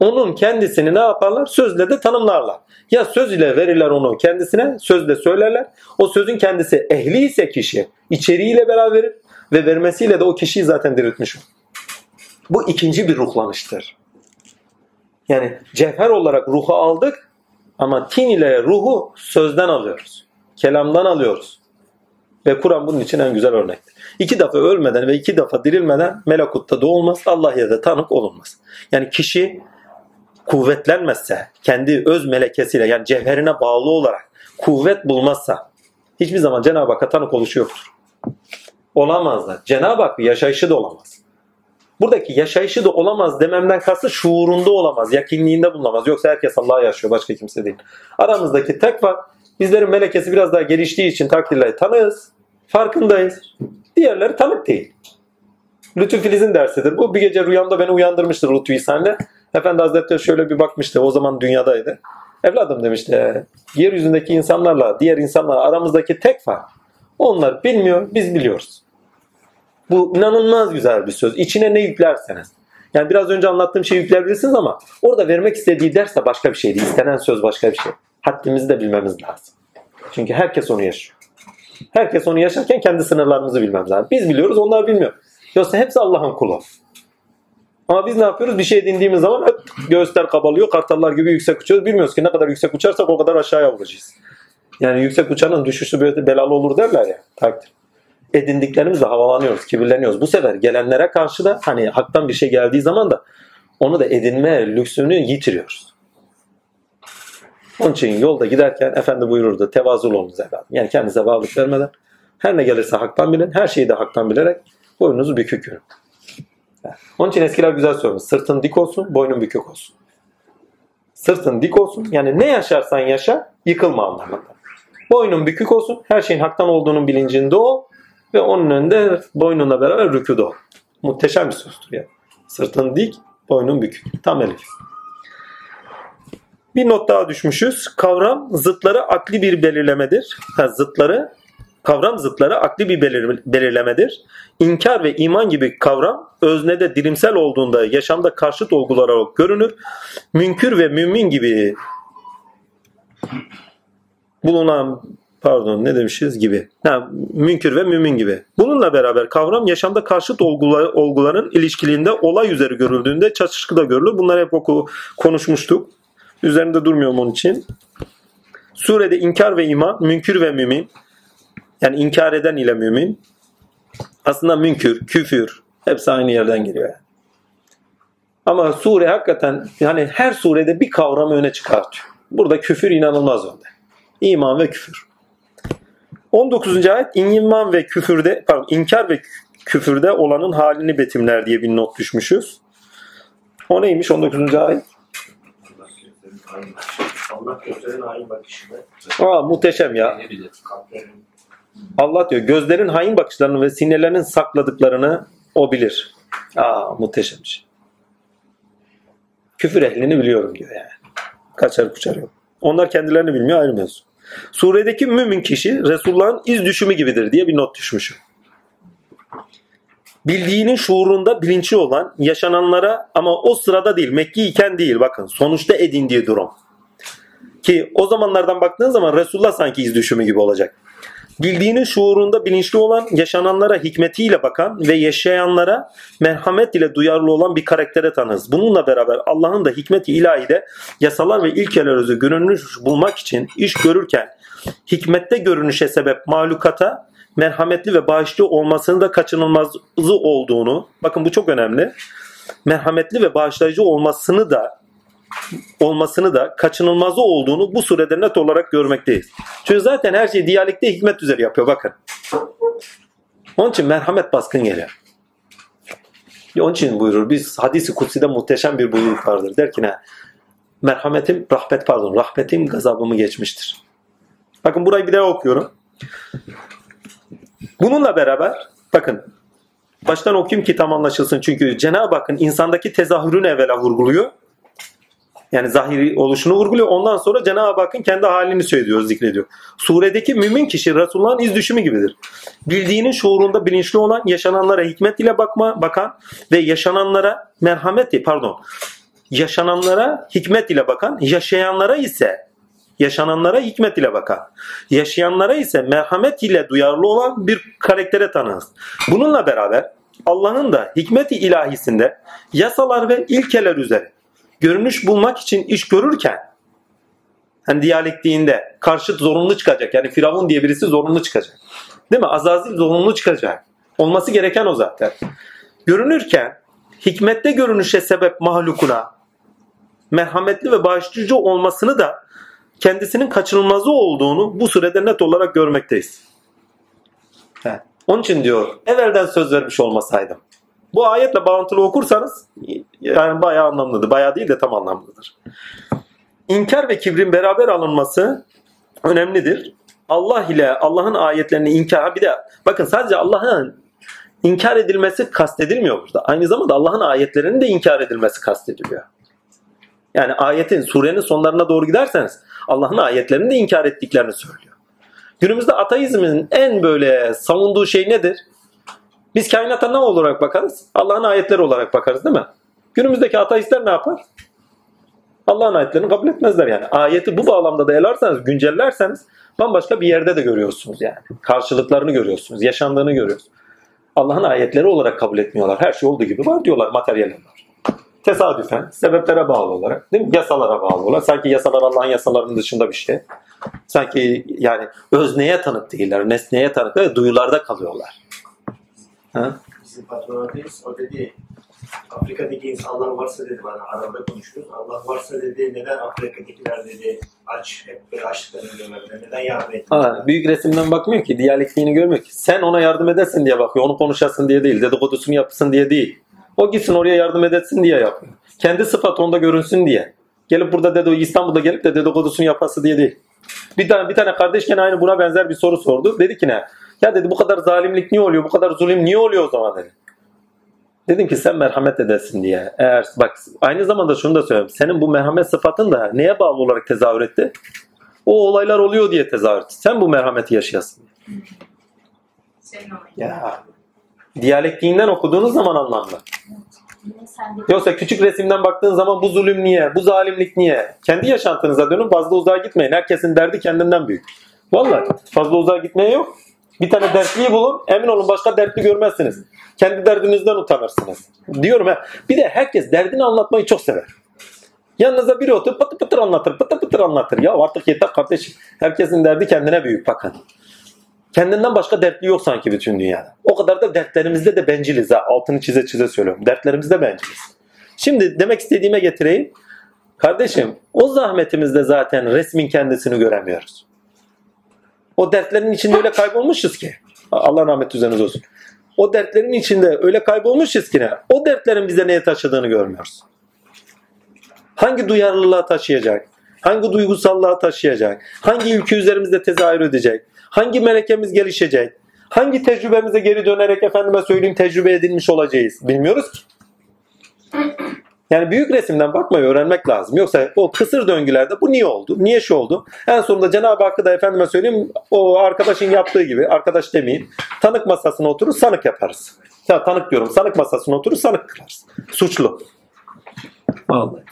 Onun kendisini ne yaparlar? Sözle de tanımlarlar. Ya söz ile verirler onu kendisine, sözle söylerler. O sözün kendisi ehli ise kişi, içeriğiyle beraber ve vermesiyle de o kişiyi zaten diriltmiş. Bu ikinci bir ruhlanıştır. Yani cevher olarak ruhu aldık ama tin ile ruhu sözden alıyoruz. Kelamdan alıyoruz. Ve Kur'an bunun için en güzel örnektir. İki defa ölmeden ve iki defa dirilmeden melekutta doğulmaz, Allah'a da tanık olunmaz. Yani kişi kuvvetlenmezse, kendi öz melekesiyle yani cevherine bağlı olarak kuvvet bulmazsa hiçbir zaman Cenab-ı Hakk'a tanık oluşu yoktur. Olamaz da. Cenab-ı Hak bir yaşayışı da olamaz. Buradaki yaşayışı da olamaz dememden kastı şuurunda olamaz, yakinliğinde bulunamaz. Yoksa herkes Allah'a yaşıyor, başka kimse değil. Aramızdaki tek var, bizlerin melekesi biraz daha geliştiği için takdirle tanığız, farkındayız. Diğerleri tanık değil. Lütfü Filiz'in dersidir. Bu bir gece rüyamda beni uyandırmıştır Lütfü İhsan'la. Efendi Hazretleri şöyle bir bakmıştı. O zaman dünyadaydı. Evladım demişti. Yeryüzündeki insanlarla diğer insanlar aramızdaki tek fark. Onlar bilmiyor, biz biliyoruz. Bu inanılmaz güzel bir söz. İçine ne yüklerseniz. Yani biraz önce anlattığım şeyi yükleyebilirsiniz ama orada vermek istediği ders de başka bir şeydi. İstenen söz başka bir şey. Haddimizi de bilmemiz lazım. Çünkü herkes onu yaşıyor. Herkes onu yaşarken kendi sınırlarımızı bilmemiz lazım. Biz biliyoruz, onlar bilmiyor. Yoksa hepsi Allah'ın kulu. Ama biz ne yapıyoruz? Bir şey dindiğimiz zaman öp, göğüsler kabalıyor, kartallar gibi yüksek uçuyoruz. Bilmiyoruz ki ne kadar yüksek uçarsak o kadar aşağıya vuracağız. Yani yüksek uçanın düşüşü böyle belalı olur derler ya. Takdir. Edindiklerimizle havalanıyoruz, kibirleniyoruz. Bu sefer gelenlere karşı da hani haktan bir şey geldiği zaman da onu da edinme lüksünü yitiriyoruz. Onun için yolda giderken Efendi buyururdu tevazul olunuz evladım. Yani kendinize bağlılık vermeden her ne gelirse haktan bilin, her şeyi de haktan bilerek boynunuzu bükük yürün. Onun için eskiler güzel söylemiş. Sırtın dik olsun, boynun bükük olsun. Sırtın dik olsun. Yani ne yaşarsan yaşa, yıkılma anlamında. Boynun bükük olsun. Her şeyin haktan olduğunun bilincinde ol. Ve onun önünde boynunla beraber rüküde ol. Muhteşem bir sözdür ya. Sırtın dik, boynun bükük. Tam elif. Bir not daha düşmüşüz. Kavram zıtları akli bir belirlemedir. Ha, zıtları kavram zıtları akli bir belir, belirlemedir. İnkar ve iman gibi kavram öznede dirimsel olduğunda yaşamda karşıt olgular olarak görünür. Münkür ve mümin gibi bulunan pardon ne demişiz gibi. Ha, münkür ve mümin gibi. Bununla beraber kavram yaşamda karşıt olgular, olguların ilişkiliğinde olay üzeri görüldüğünde çatışkıda görülür. Bunları hep oku, konuşmuştuk. Üzerinde durmuyorum onun için. Surede inkar ve iman, münkür ve mümin. Yani inkar eden ile mümin. Aslında münkür, küfür hepsi aynı yerden geliyor. Yani. Ama sure hakikaten yani her surede bir kavramı öne çıkartıyor. Burada küfür inanılmaz önde. İman ve küfür. 19. ayet iman ve küfürde pardon inkar ve küfürde olanın halini betimler diye bir not düşmüşüz. O neymiş 19. ayet? Aa muhteşem ya. Allah diyor gözlerin hain bakışlarını ve sinirlerinin sakladıklarını o bilir. Aa muhteşemmiş. Küfür ehlini biliyorum diyor yani. Kaçar kuçar yok. Onlar kendilerini bilmiyor ayrı mevzu. Suredeki mümin kişi Resulullah'ın iz düşümü gibidir diye bir not düşmüşüm. Bildiğinin şuurunda bilinçli olan yaşananlara ama o sırada değil Mekki iken değil bakın sonuçta edindiği durum. Ki o zamanlardan baktığın zaman Resulullah sanki iz düşümü gibi olacak. Bildiğinin şuurunda bilinçli olan, yaşananlara hikmetiyle bakan ve yaşayanlara merhamet ile duyarlı olan bir karaktere tanırız. Bununla beraber Allah'ın da hikmeti ilahide yasalar ve ilkelerimizi görünüş bulmak için iş görürken hikmette görünüşe sebep mahlukata merhametli ve bağışlı olmasının da kaçınılmazı olduğunu, bakın bu çok önemli, merhametli ve bağışlayıcı olmasını da olmasını da kaçınılmazı olduğunu bu surede net olarak görmekteyiz. Çünkü zaten her şey diyalekte hikmet üzeri yapıyor bakın. Onun için merhamet baskın geliyor. Onun için buyurur. Biz hadisi kutside muhteşem bir buyruk vardır. Der ki ne? Merhametim, rahmet pardon, rahmetim gazabımı geçmiştir. Bakın burayı bir daha okuyorum. Bununla beraber bakın baştan okuyayım ki tam anlaşılsın. Çünkü Cenab-ı Hakk'ın insandaki tezahürünü evvela vurguluyor. Yani zahiri oluşunu vurguluyor. Ondan sonra Cenab-ı Hakk'ın kendi halini söylüyor, zikrediyor. Suredeki mümin kişi Resulullah'ın iz düşümü gibidir. Bildiğinin şuurunda bilinçli olan, yaşananlara hikmet ile bakma, bakan ve yaşananlara merhamet, pardon, yaşananlara hikmet ile bakan, yaşayanlara ise yaşananlara hikmet ile bakan, yaşayanlara ise merhamet ile duyarlı olan bir karaktere tanırız. Bununla beraber Allah'ın da hikmeti ilahisinde yasalar ve ilkeler üzere görünüş bulmak için iş görürken hani diyalektiğinde karşıt zorunlu çıkacak. Yani Firavun diye birisi zorunlu çıkacak. Değil mi? Azazil zorunlu çıkacak. Olması gereken o zaten. Görünürken hikmette görünüşe sebep mahlukuna merhametli ve bağışlayıcı olmasını da kendisinin kaçınılmazı olduğunu bu sürede net olarak görmekteyiz. He. Onun için diyor evvelden söz vermiş olmasaydım. Bu ayetle bağıntılı okursanız yani bayağı anlamlıdır. Bayağı değil de tam anlamlıdır. İnkar ve kibrin beraber alınması önemlidir. Allah ile Allah'ın ayetlerini inkar bir de bakın sadece Allah'ın inkar edilmesi kastedilmiyor burada. Aynı zamanda Allah'ın ayetlerinin de inkar edilmesi kastediliyor. Yani ayetin surenin sonlarına doğru giderseniz Allah'ın ayetlerini de inkar ettiklerini söylüyor. Günümüzde ateizmin en böyle savunduğu şey nedir? Biz kainata ne olarak bakarız? Allah'ın ayetleri olarak bakarız değil mi? Günümüzdeki ateistler ne yapar? Allah'ın ayetlerini kabul etmezler yani. Ayeti bu bağlamda da elarsanız, güncellerseniz bambaşka bir yerde de görüyorsunuz yani. Karşılıklarını görüyorsunuz, yaşandığını görüyorsunuz. Allah'ın ayetleri olarak kabul etmiyorlar. Her şey olduğu gibi var diyorlar, materyaller var. Tesadüfen, sebeplere bağlı olarak, değil mi? Yasalara bağlı olarak. Sanki yasalar Allah'ın yasalarının dışında bir şey. Sanki yani özneye tanık değiller, nesneye tanık ve duyularda kalıyorlar. Ha? Bizim patronatıyız. O dedi Afrika'daki insan Allah varsa dedi bana arada konuşuyoruz. Allah varsa dedi neden Afrika'dakiler dedi aç hep böyle açlıklarını görmediler. Neden yardım etmiyor? Ha, büyük resimden bakmıyor ki, diyalektiğini görmüyor ki. Sen ona yardım edersin diye bakıyor, onu konuşasın diye değil, dedikodusunu yapsın diye değil. O gitsin oraya yardım edesin diye yapıyor. Kendi sıfat onda görünsün diye. Gelip burada dedi İstanbul'da gelip de dedikodusunu yapası diye değil. Bir tane bir tane kardeş gene aynı buna benzer bir soru sordu. Dedi ki ne? Ya dedi bu kadar zalimlik niye oluyor? Bu kadar zulüm niye oluyor o zaman dedi. Dedim ki sen merhamet edesin diye. Eğer bak aynı zamanda şunu da söyleyeyim. Senin bu merhamet sıfatın da neye bağlı olarak tezahür etti? O olaylar oluyor diye tezahür etti. Sen bu merhameti yaşayasın. Ya. Diyalektiğinden okuduğunuz zaman anlamlı. Yoksa küçük resimden baktığın zaman bu zulüm niye, bu zalimlik niye? Kendi yaşantınıza dönün fazla uzağa gitmeyin. Herkesin derdi kendinden büyük. Vallahi fazla uzağa gitmeye yok. Bir tane dertliyi bulun. Emin olun başka dertli görmezsiniz. Kendi derdinizden utanırsınız. Diyorum ya. Bir de herkes derdini anlatmayı çok sever. Yanınıza biri oturup pıtır pıtır anlatır, pıtır pıtır anlatır. Ya artık yeter kardeşim. Herkesin derdi kendine büyük bakın. Kendinden başka dertli yok sanki bütün dünyada. O kadar da dertlerimizde de benciliz ha. Altını çize çize söylüyorum. Dertlerimizde benciliz. Şimdi demek istediğime getireyim. Kardeşim o zahmetimizde zaten resmin kendisini göremiyoruz. O dertlerin içinde öyle kaybolmuşuz ki. Allah rahmet üzerinize olsun. O dertlerin içinde öyle kaybolmuşuz ki ne? O dertlerin bize neye taşıdığını görmüyoruz. Hangi duyarlılığa taşıyacak? Hangi duygusallığa taşıyacak? Hangi ülke üzerimizde tezahür edecek? Hangi melekemiz gelişecek? Hangi tecrübemize geri dönerek efendime söyleyeyim tecrübe edilmiş olacağız? Bilmiyoruz ki. Yani büyük resimden bakmayı öğrenmek lazım. Yoksa o kısır döngülerde bu niye oldu? Niye şu oldu? En sonunda Cenab-ı Hakk'ı da efendime söyleyeyim o arkadaşın yaptığı gibi arkadaş demeyeyim. Tanık masasına oturur sanık yaparız. Ya tanık diyorum. Sanık masasına oturur sanık kılarız. Suçlu. Vallahi.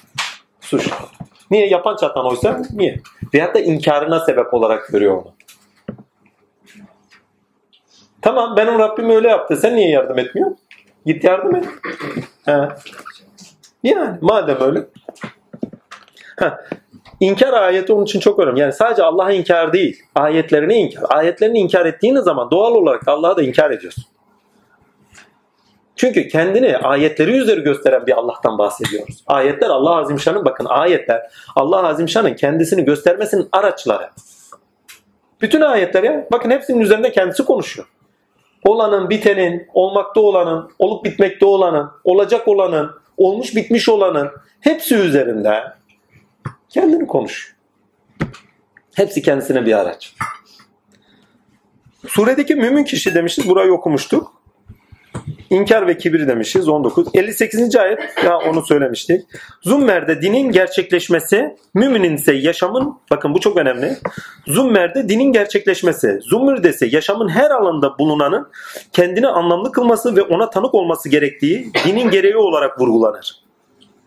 Suçlu. Niye? Yapan çatan oysa niye? Veyahut da inkarına sebep olarak görüyor onu. Tamam benim Rabbim öyle yaptı. Sen niye yardım etmiyorsun? Git yardım et. He. Yani madem öyle. Ha. İnkar ayeti onun için çok önemli. Yani sadece Allah'a inkar değil. Ayetlerini inkar. Ayetlerini inkar ettiğiniz zaman doğal olarak Allah'a da inkar ediyorsun. Çünkü kendini ayetleri üzeri gösteren bir Allah'tan bahsediyoruz. Ayetler Allah Azimşan'ın bakın ayetler Allah Azimşan'ın kendisini göstermesinin araçları. Bütün ayetler ya bakın hepsinin üzerinde kendisi konuşuyor. Olanın, bitenin, olmakta olanın, olup bitmekte olanın, olacak olanın, olmuş bitmiş olanın hepsi üzerinde kendini konuşuyor. Hepsi kendisine bir araç. Suredeki mümin kişi demişiz. Burayı okumuştuk. İnkar ve kibir demişiz 19. 58. ayet ya onu söylemiştik. Zummer'de dinin gerçekleşmesi, müminin ise yaşamın bakın bu çok önemli. Zummer'de dinin gerçekleşmesi, Zummer'de ise yaşamın her alanda bulunanın kendini anlamlı kılması ve ona tanık olması gerektiği dinin gereği olarak vurgulanır.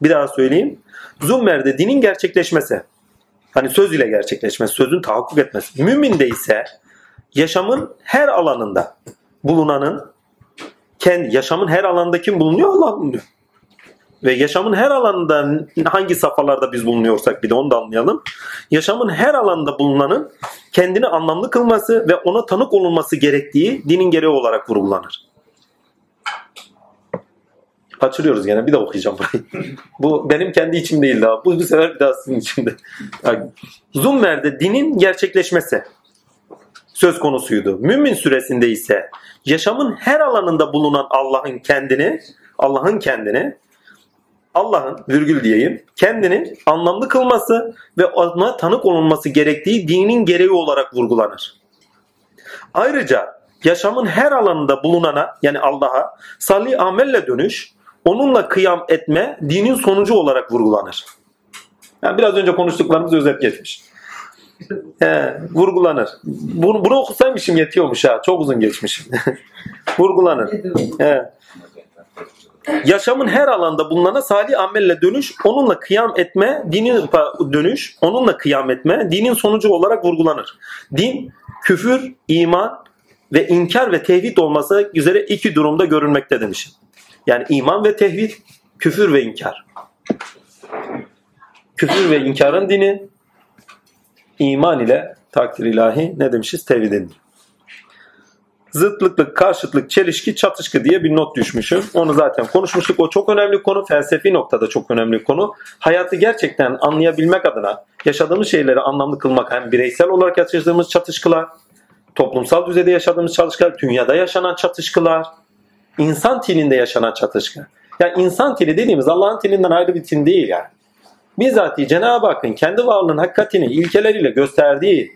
Bir daha söyleyeyim. Zummer'de dinin gerçekleşmesi, hani söz ile gerçekleşmesi, sözün tahakkuk etmesi. Müminde ise yaşamın her alanında bulunanın kendi yaşamın her alanında kim bulunuyor? Allah bulunuyor. Ve yaşamın her alanında hangi safhalarda biz bulunuyorsak bir de onu da anlayalım. Yaşamın her alanında bulunanın kendini anlamlı kılması ve ona tanık olunması gerektiği dinin gereği olarak vurgulanır. Kaçırıyoruz gene. Bir de okuyacağım burayı. bu benim kendi içim değil daha. Bu, bu sefer bir daha sizin içinde. Yani, Zummer'de dinin gerçekleşmesi söz konusuydu. Mümin süresinde ise yaşamın her alanında bulunan Allah'ın kendini, Allah'ın kendini, Allah'ın virgül diyeyim, kendini anlamlı kılması ve ona tanık olunması gerektiği dinin gereği olarak vurgulanır. Ayrıca yaşamın her alanında bulunana yani Allah'a salih amelle dönüş, onunla kıyam etme dinin sonucu olarak vurgulanır. Yani biraz önce konuştuklarımız özet geçmiş. He, vurgulanır. Bunu, bunu okusaymışım yetiyormuş ha. Çok uzun geçmişim. vurgulanır. He. Yaşamın her alanda bulunana salih amelle dönüş, onunla kıyam etme, dinin dönüş, onunla kıyam etme, dinin sonucu olarak vurgulanır. Din, küfür, iman ve inkar ve tevhid olması üzere iki durumda görülmekte demişim. Yani iman ve tevhid, küfür ve inkar. Küfür ve inkarın dini, iman ile takdir ilahi ne demişiz? Tevhid edilir. Zıtlıklık, karşıtlık, çelişki, çatışkı diye bir not düşmüşüm. Onu zaten konuşmuştuk. O çok önemli konu. Felsefi noktada çok önemli konu. Hayatı gerçekten anlayabilmek adına yaşadığımız şeyleri anlamlı kılmak hem bireysel olarak yaşadığımız çatışkılar, toplumsal düzeyde yaşadığımız çatışkılar, dünyada yaşanan çatışkılar, insan tilinde yaşanan çatışkı. Yani insan tili dediğimiz Allah'ın tilinden ayrı bir tin değil yani. Bizzati Cenab-ı Hakk'ın kendi varlığının hakikatini ilkeleriyle gösterdiği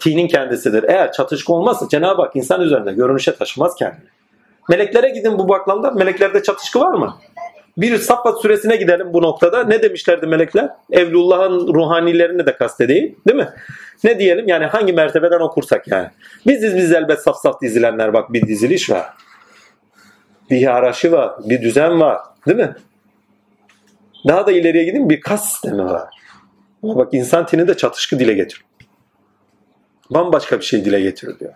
tinin kendisidir. Eğer çatışkı olmazsa Cenab-ı Hak insan üzerinde görünüşe taşımaz kendini. Meleklere gidin bu baklamda. Meleklerde çatışkı var mı? Bir Saffat süresine gidelim bu noktada. Ne demişlerdi melekler? Evlullah'ın ruhanilerini de kastedeyim. Değil mi? Ne diyelim? Yani hangi mertebeden okursak yani. Biziz biz elbet saf saf dizilenler. Bak bir diziliş var. Bir hiyerarşi var. Bir düzen var. Değil mi? Daha da ileriye gidin bir kas sistemi var. Ama bak insan tini de çatışkı dile getiriyor. Bambaşka bir şey dile getiriyor diyor.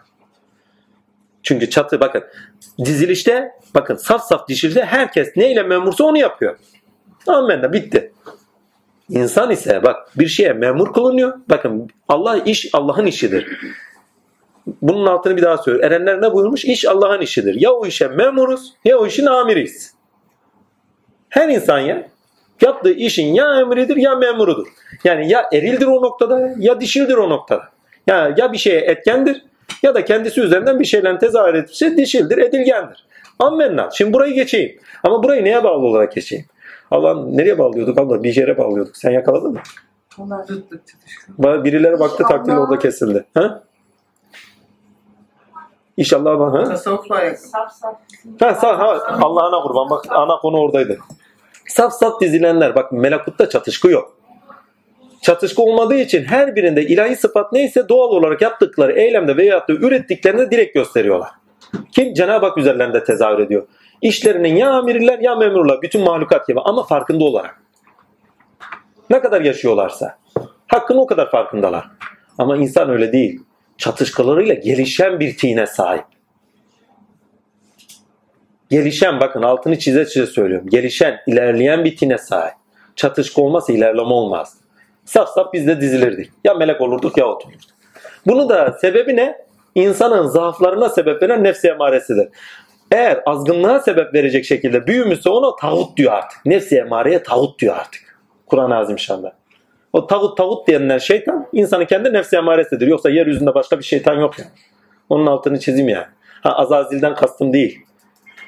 Çünkü çatı bakın dizilişte bakın saf saf dişilde herkes neyle memursa onu yapıyor. Amen bitti. İnsan ise bak bir şeye memur kılınıyor. Bakın Allah iş Allah'ın işidir. Bunun altını bir daha söylüyor. Erenler ne buyurmuş? İş Allah'ın işidir. Ya o işe memuruz ya o işin amiriyiz. Her insan ya yaptığı işin ya emridir ya memurudur. Yani ya erildir o noktada ya dişildir o noktada. Yani ya bir şeye etkendir ya da kendisi üzerinden bir şeyle tezahür etmişse dişildir, edilgendir. Ammenna. Şimdi burayı geçeyim. Ama burayı neye bağlı olarak geçeyim? Allah'ım nereye bağlıyorduk Allah? Bir yere bağlıyorduk. Sen yakaladın mı? Zıtlık çatışkı. Ba- Birileri baktı takdirle orada kesildi. Ha? İnşallah bak. Ha? Tasavvufla alakalı. Saf saf. Ha, sağ, ha, Allah'ına kurban. Bak ana konu oradaydı. Saf saf dizilenler. Bak melekutta çatışkı yok. Çatışkı olmadığı için her birinde ilahi sıfat neyse doğal olarak yaptıkları eylemde veya da ürettiklerini direkt gösteriyorlar. Kim? Cenab-ı Hak üzerlerinde tezahür ediyor. İşlerinin ya amirler ya memurlar. Bütün mahlukat gibi ama farkında olarak. Ne kadar yaşıyorlarsa. Hakkın o kadar farkındalar. Ama insan öyle değil. Çatışkalarıyla gelişen bir tine sahip. Gelişen bakın altını çize çize söylüyorum. Gelişen, ilerleyen bir tine sahip. Çatışkı olmazsa ilerleme olmaz. Saf saf biz de dizilirdik. Ya melek olurduk ya ot. Bunu da sebebi ne? İnsanın zaaflarına sebep veren nefsi emaresidir. Eğer azgınlığa sebep verecek şekilde büyümüşse ona tağut diyor artık. Nefsi emareye tağut diyor artık. Kur'an-ı Azimşan'da. O tağut tağut denilen şeytan insanın kendi nefsi emaresidir. Yoksa yeryüzünde başka bir şeytan yok yani. Onun altını çizeyim yani. Ha Azazil'den kastım değil.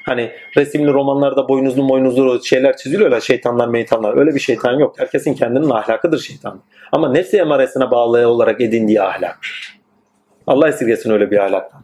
Hani resimli romanlarda boynuzlu boynuzlu şeyler çiziliyor ya şeytanlar meytanlar. Öyle bir şeytan yok. Herkesin kendinin ahlakıdır şeytan. Ama nefsi emaresine bağlı olarak edindiği ahlak. Allah esirgesin öyle bir ahlaktan.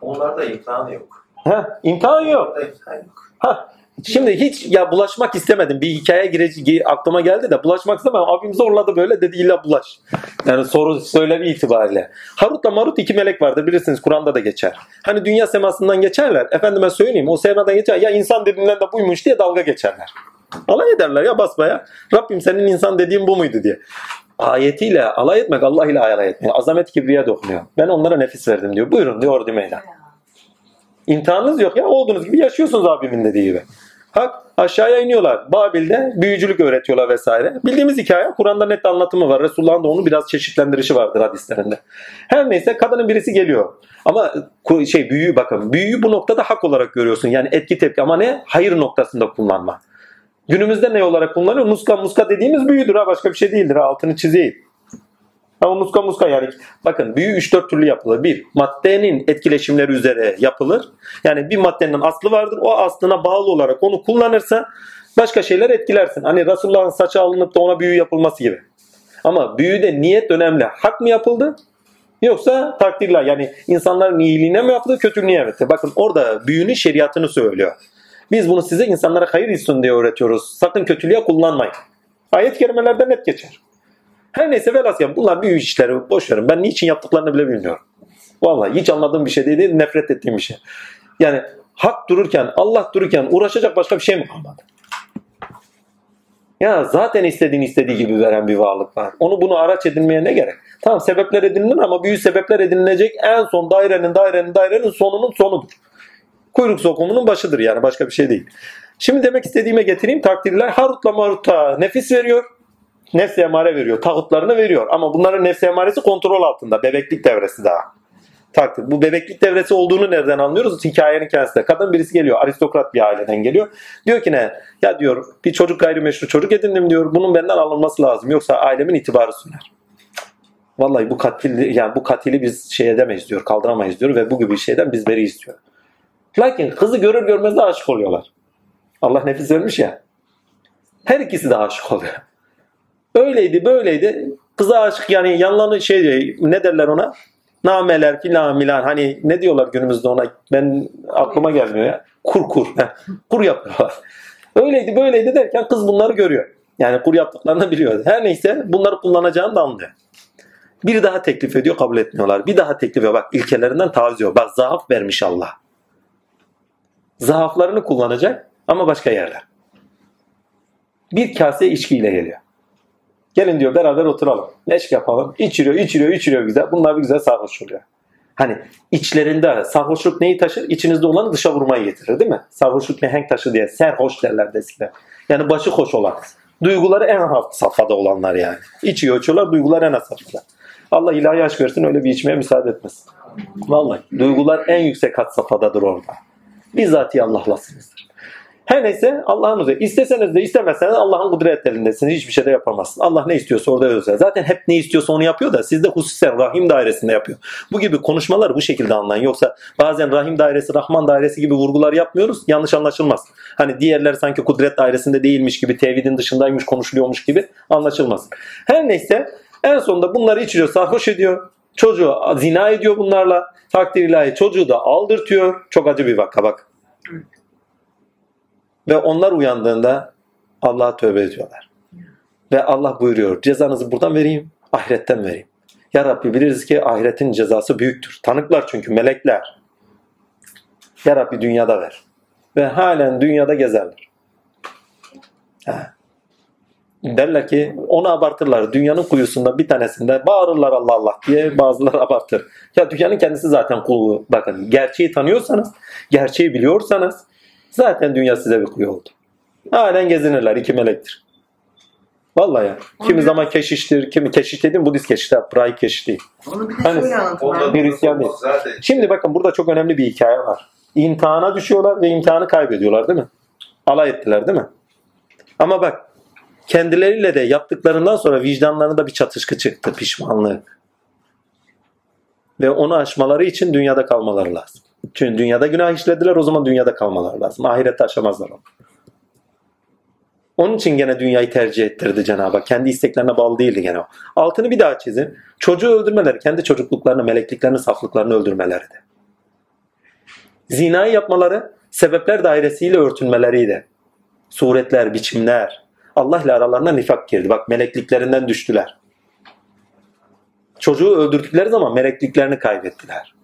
Onlarda imtihan yok. Ha, imtihan yok. Orada imtihan yok. Ha, şimdi hiç ya bulaşmak istemedim. Bir hikaye gireci aklıma geldi de bulaşmak istemem. Abim zorladı böyle dedi illa bulaş. Yani soru söylevi itibariyle. Harut'la Marut iki melek vardır bilirsiniz Kur'an'da da geçer. Hani dünya semasından geçerler. Efendime söyleyeyim o semadan geçer. Ya insan dediğinden de buymuş diye dalga geçerler. Alay ederler ya basbaya. Rabbim senin insan dediğin bu muydu diye. Ayetiyle alay etmek Allah ile alay etmek. Azamet kibriye dokunuyor. Ben onlara nefis verdim diyor. Buyurun diyor ordu meydan. İmtihanınız yok ya. Olduğunuz gibi yaşıyorsunuz abimin dediği gibi. Hak aşağıya iniyorlar. Babil'de büyücülük öğretiyorlar vesaire. Bildiğimiz hikaye Kur'an'da net anlatımı var. Resulullah'ın da onu biraz çeşitlendirişi vardır hadislerinde. Her neyse kadının birisi geliyor. Ama şey büyüyü bakın. Büyüyü bu noktada hak olarak görüyorsun. Yani etki tepki ama ne? Hayır noktasında kullanma. Günümüzde ne olarak kullanılıyor? Muska muska dediğimiz büyüdür ha başka bir şey değildir ha altını çizeyim. Ama muska muska yani bakın büyü 3-4 türlü yapılır. Bir, maddenin etkileşimleri üzere yapılır. Yani bir maddenin aslı vardır. O aslına bağlı olarak onu kullanırsa başka şeyler etkilersin. Hani Resulullah'ın saçı alınıp da ona büyü yapılması gibi. Ama büyüde niyet önemli. Hak mı yapıldı? Yoksa takdirler yani insanların iyiliğine mi yapıldı, kötülüğüne mi? Bakın orada büyünün şeriatını söylüyor. Biz bunu size insanlara hayır etsin diye öğretiyoruz. Sakın kötülüğe kullanmayın. Ayet-i kerimelerde net geçer. Her neyse velhasıl bunlar büyük işleri boş verin. Ben niçin yaptıklarını bile bilmiyorum. Vallahi hiç anladığım bir şey değil, nefret ettiğim bir şey. Yani hak dururken, Allah dururken uğraşacak başka bir şey mi kalmadı? Ya zaten istediğini istediği gibi veren bir varlık var. Onu bunu araç edinmeye ne gerek? Tamam sebepler edinilir ama büyük sebepler edinilecek en son dairenin dairenin dairenin sonunun sonudur. Kuyruk sokumunun başıdır yani başka bir şey değil. Şimdi demek istediğime getireyim takdirler Harut'la Marut'a nefis veriyor. Nefs emare veriyor. Tağutlarını veriyor. Ama bunların nefs emaresi kontrol altında. Bebeklik devresi daha. Takdir. Bu bebeklik devresi olduğunu nereden anlıyoruz? Hikayenin kendisinde. Kadın birisi geliyor. Aristokrat bir aileden geliyor. Diyor ki ne? Ya diyor bir çocuk gayrimeşru çocuk edindim diyor. Bunun benden alınması lazım. Yoksa ailemin itibarı söner. Vallahi bu katil yani bu katili biz şey edemeyiz diyor. Kaldıramayız diyor ve bu gibi şeyden biz beriyiz diyor. Lakin kızı görür görmez de aşık oluyorlar. Allah nefis vermiş ya. Her ikisi de aşık oluyor. Öyleydi böyleydi. Kıza aşık yani yanlarını şey diyor, ne derler ona? Nameler filan milan hani ne diyorlar günümüzde ona ben aklıma gelmiyor ya. Kur kur. Kur yapıyorlar. Öyleydi böyleydi derken kız bunları görüyor. Yani kur yaptıklarını biliyor. Her neyse bunları kullanacağını da anlıyor. Bir daha teklif ediyor kabul etmiyorlar. Bir daha teklif ediyor. Bak ilkelerinden taviz ediyor. Bak zaaf vermiş Allah. Zaaflarını kullanacak ama başka yerler. Bir kase içkiyle geliyor. Gelin diyor beraber oturalım. Neşk yapalım. İçiriyor, içiriyor, içiriyor güzel. Bunlar bir güzel sarhoş oluyor. Hani içlerinde sarhoşluk neyi taşır? İçinizde olanı dışa vurmayı getirir değil mi? Sarhoşluk mihenk taşı diye. Serhoş derler eskiden. Yani başı hoş olan. Duyguları en alt safhada olanlar yani. İçiyor, içiyorlar. Duygular en alt safhada. Allah ilahi aşk versin öyle bir içmeye müsaade etmesin. Vallahi duygular en yüksek hat safhadadır orada. Bizzatihi Allah'lasınızdır. Her neyse Allah'ın huzuru. İsteseniz de istemeseniz Allah'ın kudret elindesiniz. Hiçbir şey de yapamazsın. Allah ne istiyorsa orada özel. Zaten hep ne istiyorsa onu yapıyor da sizde hususen rahim dairesinde yapıyor. Bu gibi konuşmalar bu şekilde anlayın. Yoksa bazen rahim dairesi, rahman dairesi gibi vurgular yapmıyoruz. Yanlış anlaşılmaz. Hani diğerler sanki kudret dairesinde değilmiş gibi, tevhidin dışındaymış konuşuluyormuş gibi anlaşılmaz. Her neyse en sonunda bunları içiriyor, sarhoş ediyor. Çocuğu zina ediyor bunlarla. Takdir ilahi çocuğu da aldırtıyor. Çok acı bir vaka bak. Ve onlar uyandığında Allah'a tövbe ediyorlar. Ve Allah buyuruyor cezanızı buradan vereyim, ahiretten vereyim. Ya Rabbi biliriz ki ahiretin cezası büyüktür. Tanıklar çünkü melekler. Ya Rabbi dünyada ver. Ve halen dünyada gezerler. Ha. Derler ki onu abartırlar. Dünyanın kuyusunda bir tanesinde bağırırlar Allah Allah diye bazıları abartır. Ya dünyanın kendisi zaten kulu. Bakın gerçeği tanıyorsanız, gerçeği biliyorsanız Zaten dünya size bir kuyu oldu. Halen gezinirler. iki melektir. Vallahi ya. Kimi zaman keşiştir, kimi keşiş dedim Budist keşiş, Brahi keşiş değil. Onu bir de Hani- şöyle anlatın. Bir Hristiyan değil. Zaten Şimdi bakın burada çok önemli bir hikaye var. İmtihana düşüyorlar ve imtihanı kaybediyorlar değil mi? Alay ettiler değil mi? Ama bak kendileriyle de yaptıklarından sonra vicdanlarında bir çatışkı çıktı, pişmanlık. Ve onu aşmaları için dünyada kalmaları lazım. Çünkü dünyada günah işlediler o zaman dünyada kalmaları lazım. Ahirette aşamazlar onu. Onun için gene dünyayı tercih ettirdi Cenab-ı Hak. Kendi isteklerine bağlı değildi gene o. Altını bir daha çizin. Çocuğu öldürmeleri, kendi çocukluklarını, melekliklerini, saflıklarını öldürmeleriydi. Zinayı yapmaları, sebepler dairesiyle örtünmeleriydi. Suretler, biçimler. Allah ile aralarına nifak girdi. Bak melekliklerinden düştüler. Çocuğu öldürdükleri zaman melekliklerini kaybettiler.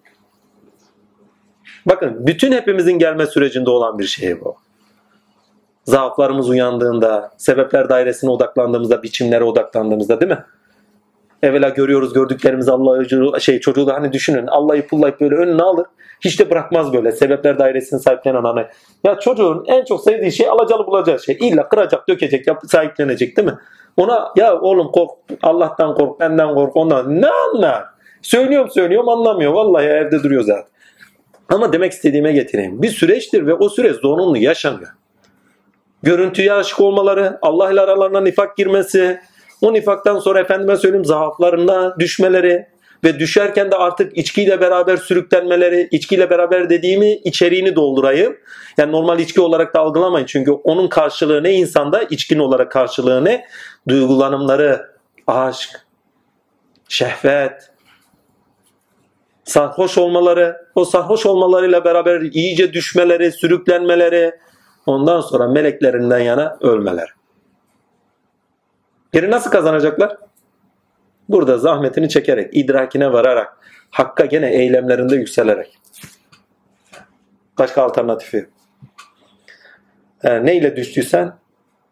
Bakın bütün hepimizin gelme sürecinde olan bir şey bu. Zaaflarımız uyandığında, sebepler dairesine odaklandığımızda, biçimlere odaklandığımızda değil mi? Evvela görüyoruz gördüklerimizi Allah'ı şey çocuğu da hani düşünün Allah'ı pullayıp böyle önüne alır. Hiç de bırakmaz böyle sebepler dairesini sahiplenen hani. Ya çocuğun en çok sevdiği şey alacalı bulacağı şey. İlla kıracak, dökecek, yap, sahiplenecek değil mi? Ona ya oğlum kork, Allah'tan kork, benden kork, ondan ne anlar? Söylüyorum söylüyorum anlamıyor. Vallahi evde duruyor zaten. Ama demek istediğime getireyim. Bir süreçtir ve o süreç zorunlu yaşanıyor. Görüntüye aşık olmaları, Allah ile aralarına nifak girmesi, o nifaktan sonra efendime söyleyeyim zaaflarına düşmeleri ve düşerken de artık içkiyle beraber sürüklenmeleri, içkiyle beraber dediğimi içeriğini doldurayım. Yani normal içki olarak da algılamayın çünkü onun karşılığı ne insanda, içkin olarak karşılığı ne? Duygulanımları, aşk, şehvet, sarhoş olmaları, o sarhoş olmalarıyla beraber iyice düşmeleri, sürüklenmeleri, ondan sonra meleklerinden yana ölmeler. Geri nasıl kazanacaklar? Burada zahmetini çekerek, idrakine vararak, hakka gene eylemlerinde yükselerek. Başka alternatifi. Yani neyle düştüysen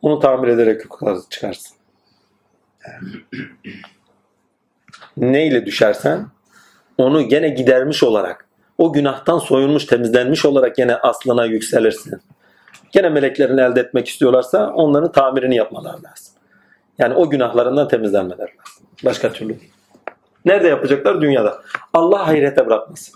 onu tamir ederek çıkarsın. Neyle düşersen onu gene gidermiş olarak, o günahtan soyulmuş, temizlenmiş olarak gene aslına yükselirsin. Gene meleklerini elde etmek istiyorlarsa onların tamirini yapmalar lazım. Yani o günahlarından temizlenmeler lazım. Başka türlü değil. Nerede yapacaklar? Dünyada. Allah hayrete bırakmasın.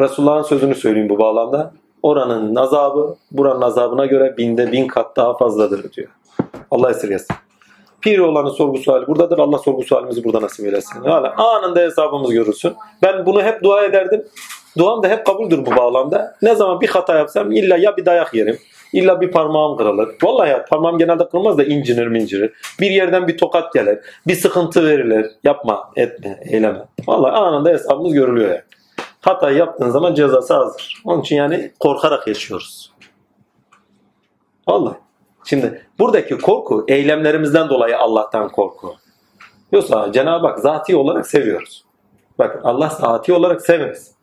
Resulullah'ın sözünü söyleyeyim bu bağlamda. Oranın azabı buranın azabına göre binde bin kat daha fazladır diyor. Allah esirgesin. Pir olanın sorgu suali buradadır. Allah sorgu sualimizi burada nasip eylesin. Yani anında hesabımız görürsün. Ben bunu hep dua ederdim. Duam da hep kabuldür bu bağlamda. Ne zaman bir hata yapsam illa ya bir dayak yerim. illa bir parmağım kırılır. Vallahi ya parmağım genelde kırılmaz da incinir mincirir. Bir yerden bir tokat gelir. Bir sıkıntı verilir. Yapma, etme, eyleme. Vallahi anında hesabımız görülüyor yani. Hata yaptığın zaman cezası hazır. Onun için yani korkarak yaşıyoruz. Vallahi. Şimdi buradaki korku eylemlerimizden dolayı Allah'tan korku. Yoksa Cenab-ı Hak zati olarak seviyoruz. Bakın Allah zati olarak sevmez.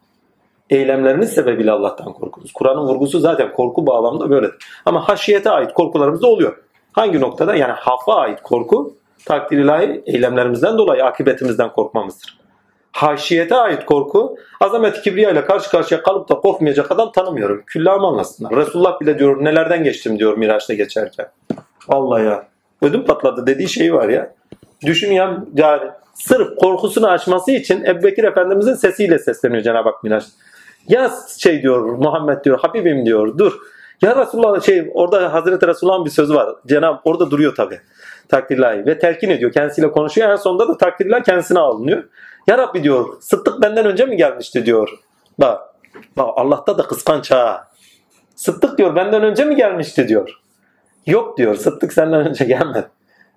Eylemleriniz sebebiyle Allah'tan korkunuz. Kur'an'ın vurgusu zaten korku bağlamında böyledir. Ama haşiyete ait korkularımız da oluyor. Hangi noktada? Yani hafa ait korku takdir ilahi eylemlerimizden dolayı akıbetimizden korkmamızdır. Haşiyete ait korku azamet kibriya ile karşı karşıya kalıp da korkmayacak adam tanımıyorum. Küllamı anlasınlar. Resulullah bile diyor nelerden geçtim diyor Miraç'ta geçerken. Vallahi ya. Ödüm patladı dediği şey var ya. Düşün ya yani sırf korkusunu aşması için Ebubekir Efendimizin sesiyle sesleniyor Cenab-ı Hak Miraç. Ya şey diyor Muhammed diyor Habibim diyor dur. Ya Resulullah şey orada Hazreti Resulullah'ın bir sözü var. Cenab orada duruyor tabi. Takdirlahi ve telkin ediyor. Kendisiyle konuşuyor. En sonunda da takdirlahi kendisine alınıyor. Ya Rabbi diyor Sıddık benden önce mi gelmişti diyor. Bak, bak Allah'ta da kıskanç ha. Sıddık diyor benden önce mi gelmişti diyor. Yok diyor Sıddık senden önce gelmedi.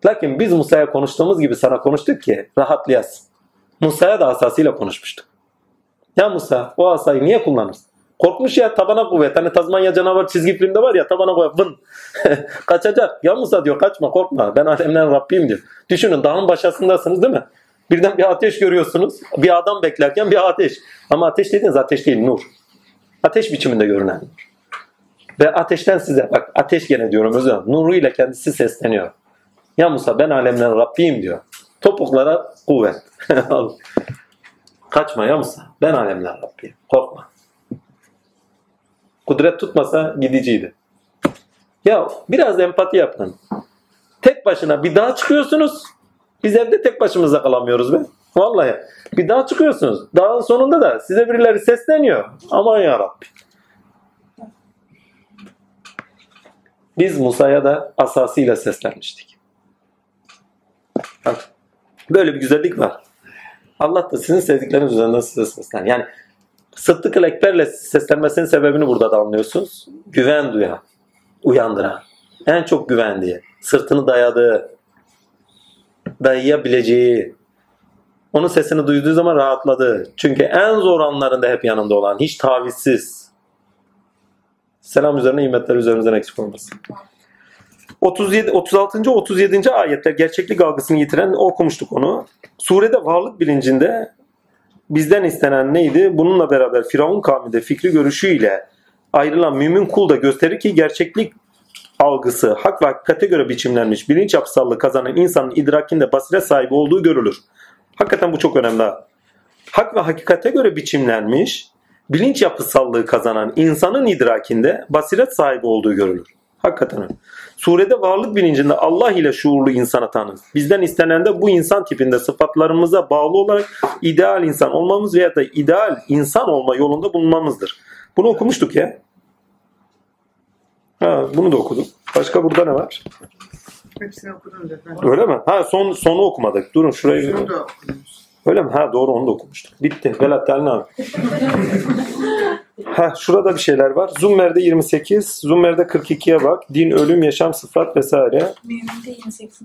Lakin biz Musa'ya konuştuğumuz gibi sana konuştuk ki rahatlayasın. Musa'ya da asasıyla konuşmuştuk. Ya Musa o asayı niye kullanırsın? Korkmuş ya tabana kuvvet. Hani Tazmanya canavar çizgi filmde var ya tabana kuvvet. Vın. Kaçacak. Ya Musa diyor kaçma korkma. Ben alemden Rabbim diyor. Düşünün dağın başasındasınız değil mi? Birden bir ateş görüyorsunuz. Bir adam beklerken bir ateş. Ama ateş dediğiniz ateş değil nur. Ateş biçiminde görünen nur. Ve ateşten size bak ateş gene diyorum özür. Nuruyla kendisi sesleniyor. Ya Musa ben alemden Rabbim diyor. Topuklara kuvvet. Kaçma ya Musa. Ben alemden Rabbim. Korkma. Kudret tutmasa gidiciydi. Ya biraz empati yapın. Tek başına bir daha çıkıyorsunuz. Biz evde tek başımıza kalamıyoruz be. Vallahi. Bir daha çıkıyorsunuz. Dağın sonunda da size birileri sesleniyor. Aman ya Rabbi. Biz Musa'ya da asasıyla seslenmiştik. Bak, böyle bir güzellik var. Allah da sizin sevdikleriniz üzerinden size seslen. Yani Sıddık Ekber'le seslenmesinin sebebini burada da anlıyorsunuz. Güven duyan, uyandıran, en çok güvendiği, sırtını dayadığı, dayayabileceği, onun sesini duyduğu zaman rahatladı. Çünkü en zor anlarında hep yanında olan, hiç tavizsiz. Selam üzerine nimetler üzerimizden eksik olmasın. 37, 36. 37. ayetler gerçeklik algısını yitiren okumuştuk onu. Surede varlık bilincinde bizden istenen neydi? Bununla beraber Firavun kavminde fikri görüşüyle ayrılan mümin kul da gösterir ki gerçeklik algısı hak ve hakikate göre biçimlenmiş bilinç yapısallığı kazanan insanın idrakinde basiret sahibi olduğu görülür. Hakikaten bu çok önemli. ha. Hak ve hakikate göre biçimlenmiş bilinç yapısallığı kazanan insanın idrakinde basiret sahibi olduğu görülür. Hakikaten. Surede varlık bilincinde Allah ile şuurlu insana tanır. Bizden istenen de bu insan tipinde sıfatlarımıza bağlı olarak ideal insan olmamız veya da ideal insan olma yolunda bulunmamızdır. Bunu okumuştuk ya. Ha, bunu da okuduk. Başka burada ne var? Hepsini okudum zaten. Öyle mi? Ha son sonu okumadık. Durun şurayı. Şunu da okudum. Öyle mi? Ha doğru onu da okumuştuk. Bitti. Velat Telin abi. ha şurada bir şeyler var. Zummer'de 28, Zummer'de 42'ye bak. Din, ölüm, yaşam, sıfat vesaire. Mümin'de 28.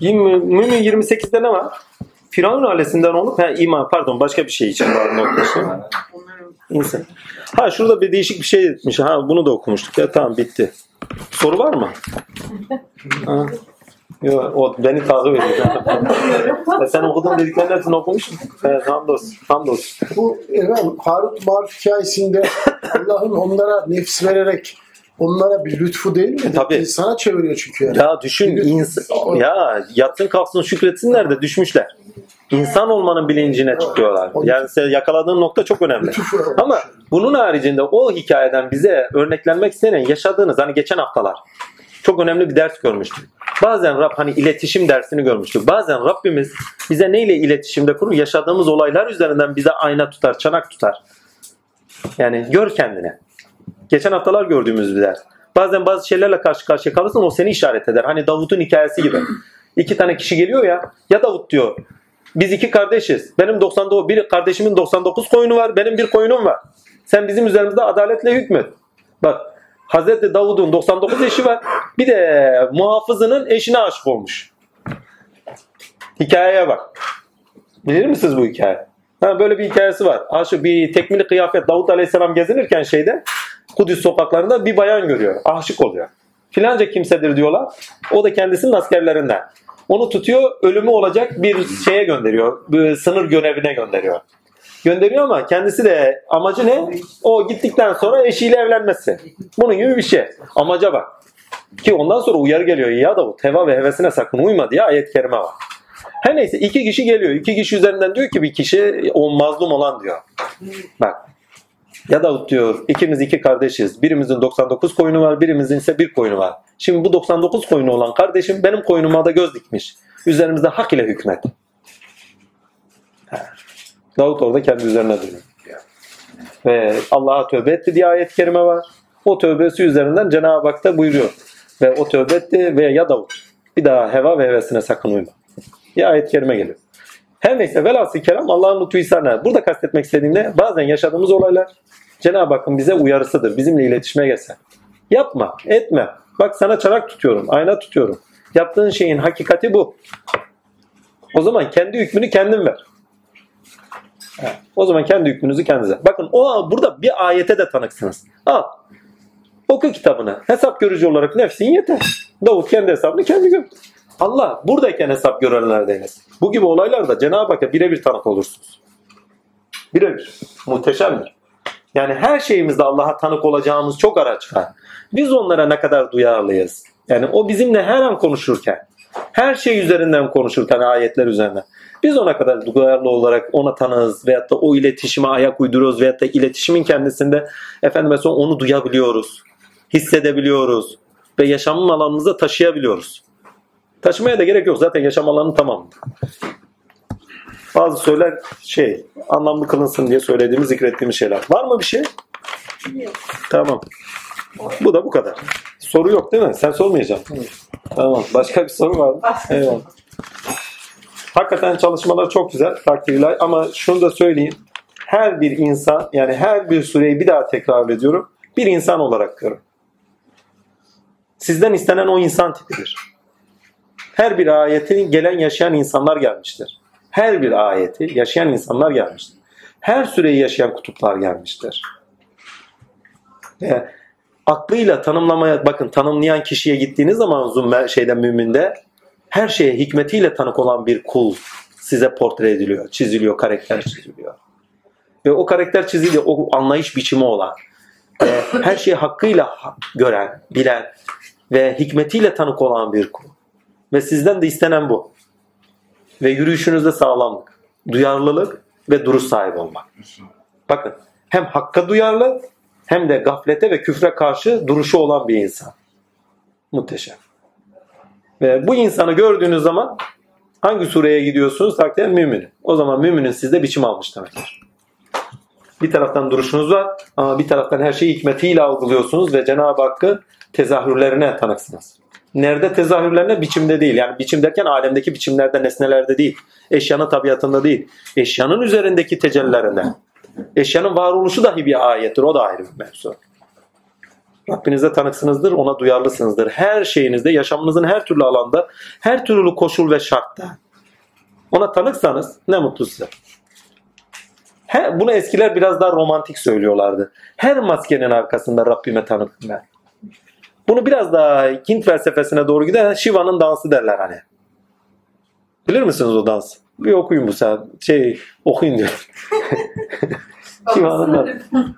Yirmi- Mümin 28'de ne var? Firavun ailesinden olup ha iman pardon başka bir şey için var noktası. İnsan. Ha şurada bir değişik bir şey etmiş. Ha bunu da okumuştuk ya tamam bitti. Soru var mı? Ha. Yok o beni takip ediyor. Ya sen okudun dediklerin hepsini okumuşsun. Evet, hamdolsun. Hamdolsun. Bu efendim Harut Marut hikayesinde Allah'ın onlara nefs vererek onlara bir lütfu değil mi? E, tabii. İnsana çeviriyor çünkü yani. Ya düşün ins- ya yatsın kalksın şükretsinler de düşmüşler. İnsan olmanın bilincine çıkıyorlar. Yani sen yakaladığın nokta çok önemli. Ama bunun haricinde o hikayeden bize örneklenmek istenen yaşadığınız hani geçen haftalar çok önemli bir ders görmüştük. Bazen Rab hani iletişim dersini görmüştük. Bazen Rabbimiz bize neyle iletişimde kurur? Yaşadığımız olaylar üzerinden bize ayna tutar, çanak tutar. Yani gör kendini. Geçen haftalar gördüğümüz bir ders. Bazen bazı şeylerle karşı karşıya kalırsın o seni işaret eder. Hani Davut'un hikayesi gibi. İki tane kişi geliyor ya. Ya Davut diyor. Biz iki kardeşiz. Benim 99 bir kardeşimin 99 koyunu var. Benim bir koyunum var. Sen bizim üzerimizde adaletle hükmet. Bak Hazreti Davud'un 99 eşi var. Bir de muhafızının eşine aşık olmuş. Hikayeye bak. Bilir misiniz bu hikaye? Ha, böyle bir hikayesi var. Aşık bir tekmili kıyafet Davut Aleyhisselam gezinirken şeyde Kudüs sokaklarında bir bayan görüyor. Aşık oluyor. Filanca kimsedir diyorlar. O da kendisinin askerlerinden. Onu tutuyor, ölümü olacak bir şeye gönderiyor. Bir sınır görevine gönderiyor. Gönderiyor ama kendisi de amacı ne? O gittikten sonra eşiyle evlenmesi. Bunun gibi bir şey. Amaca bak. Ki ondan sonra uyarı geliyor. Ya Davut heva ve hevesine sakın uyma diye ayet-i kerime var. Her neyse iki kişi geliyor. İki kişi üzerinden diyor ki bir kişi o mazlum olan diyor. Bak. Ya Davut diyor ikimiz iki kardeşiz. Birimizin 99 koyunu var birimizin ise bir koyunu var. Şimdi bu 99 koyunu olan kardeşim benim koynuma da göz dikmiş. Üzerimizde hak ile hükmet. Davut orada kendi üzerine duruyor. Ve Allah'a tövbe etti diye ayet-i kerime var. O tövbesi üzerinden Cenab-ı Hak da buyuruyor. Ve o tövbe etti ve ya Davut bir daha heva ve hevesine sakın uyma. Bir ayet-i kerime geliyor. Her neyse velhasıl kelam Allah'ın lütfu ihsanı. Burada kastetmek istediğim ne? Bazen yaşadığımız olaylar Cenab-ı Hakk'ın bize uyarısıdır. Bizimle iletişime geçsen. Yapma, etme. Bak sana çanak tutuyorum, ayna tutuyorum. Yaptığın şeyin hakikati bu. O zaman kendi hükmünü kendin ver. O zaman kendi hükmünüzü kendinize. Bakın o burada bir ayete de tanıksınız. Al. Oku kitabını. Hesap görücü olarak nefsin yeter. Davut kendi hesabını kendi gör. Allah buradayken hesap görenlerdeniz. Bu gibi olaylarda Cenab-ı Hakk'a birebir tanık olursunuz. Birebir. Muhteşemdir. Yani her şeyimizde Allah'a tanık olacağımız çok araç var. Biz onlara ne kadar duyarlıyız? Yani o bizimle her an konuşurken, her şey üzerinden konuşurken ayetler üzerinden. Biz ona kadar duyarlı olarak ona tanığız veyahut da o iletişime ayak uyduruyoruz veyahut da iletişimin kendisinde efendim mesela onu duyabiliyoruz, hissedebiliyoruz ve yaşamın alanımıza taşıyabiliyoruz. Taşımaya da gerek yok. Zaten yaşam alanı tamam. Bazı söyler şey anlamlı kılınsın diye söylediğimiz, zikrettiğimiz şeyler. Var mı bir şey? Tamam. Bu da bu kadar. Soru yok değil mi? Sen sormayacaksın. Tamam. Başka bir soru var mı? Eyvallah. Hakikaten çalışmalar çok güzel. Takdirler. Ama şunu da söyleyeyim. Her bir insan yani her bir süreyi bir daha tekrar ediyorum. Bir insan olarak görün. Sizden istenen o insan tipidir. Her bir ayeti gelen yaşayan insanlar gelmiştir. Her bir ayeti yaşayan insanlar gelmiştir. Her süreyi yaşayan kutuplar gelmiştir. Ve aklıyla tanımlamaya bakın tanımlayan kişiye gittiğiniz zaman uzun şeyden müminde her şeye hikmetiyle tanık olan bir kul size portre ediliyor, çiziliyor, karakter çiziliyor. Ve o karakter çiziliyor, o anlayış biçimi olan, ve her şeyi hakkıyla gören, bilen ve hikmetiyle tanık olan bir kul. Ve sizden de istenen bu. Ve yürüyüşünüzde sağlamlık, duyarlılık ve duruş sahibi olmak. Bakın hem hakka duyarlı hem de gaflete ve küfre karşı duruşu olan bir insan. Muhteşem. Ve bu insanı gördüğünüz zaman hangi sureye gidiyorsunuz? Takdiren mümin. O zaman müminin sizde biçim almış demektir. Bir taraftan duruşunuz var ama bir taraftan her şeyi hikmetiyle algılıyorsunuz ve Cenab-ı Hakk'ı tezahürlerine tanıksınız. Nerede tezahürlerine? Biçimde değil. Yani biçim derken alemdeki biçimlerde, nesnelerde değil. Eşyanın tabiatında değil. Eşyanın üzerindeki tecellilerinde. Eşyanın varoluşu dahi bir ayettir. O da ayrı bir mevzu. Rabbinize tanıksınızdır, ona duyarlısınızdır. Her şeyinizde, yaşamınızın her türlü alanda, her türlü koşul ve şartta. Ona tanıksanız ne mutlu size. He, bunu eskiler biraz daha romantik söylüyorlardı. Her maskenin arkasında Rabbime tanıkım ben. Bunu biraz daha Hint felsefesine doğru gider. Shiva'nın dansı derler hani. Bilir misiniz o dansı? Bir okuyun bu saat. Şey okuyun diyor. Shiva'nın dansı.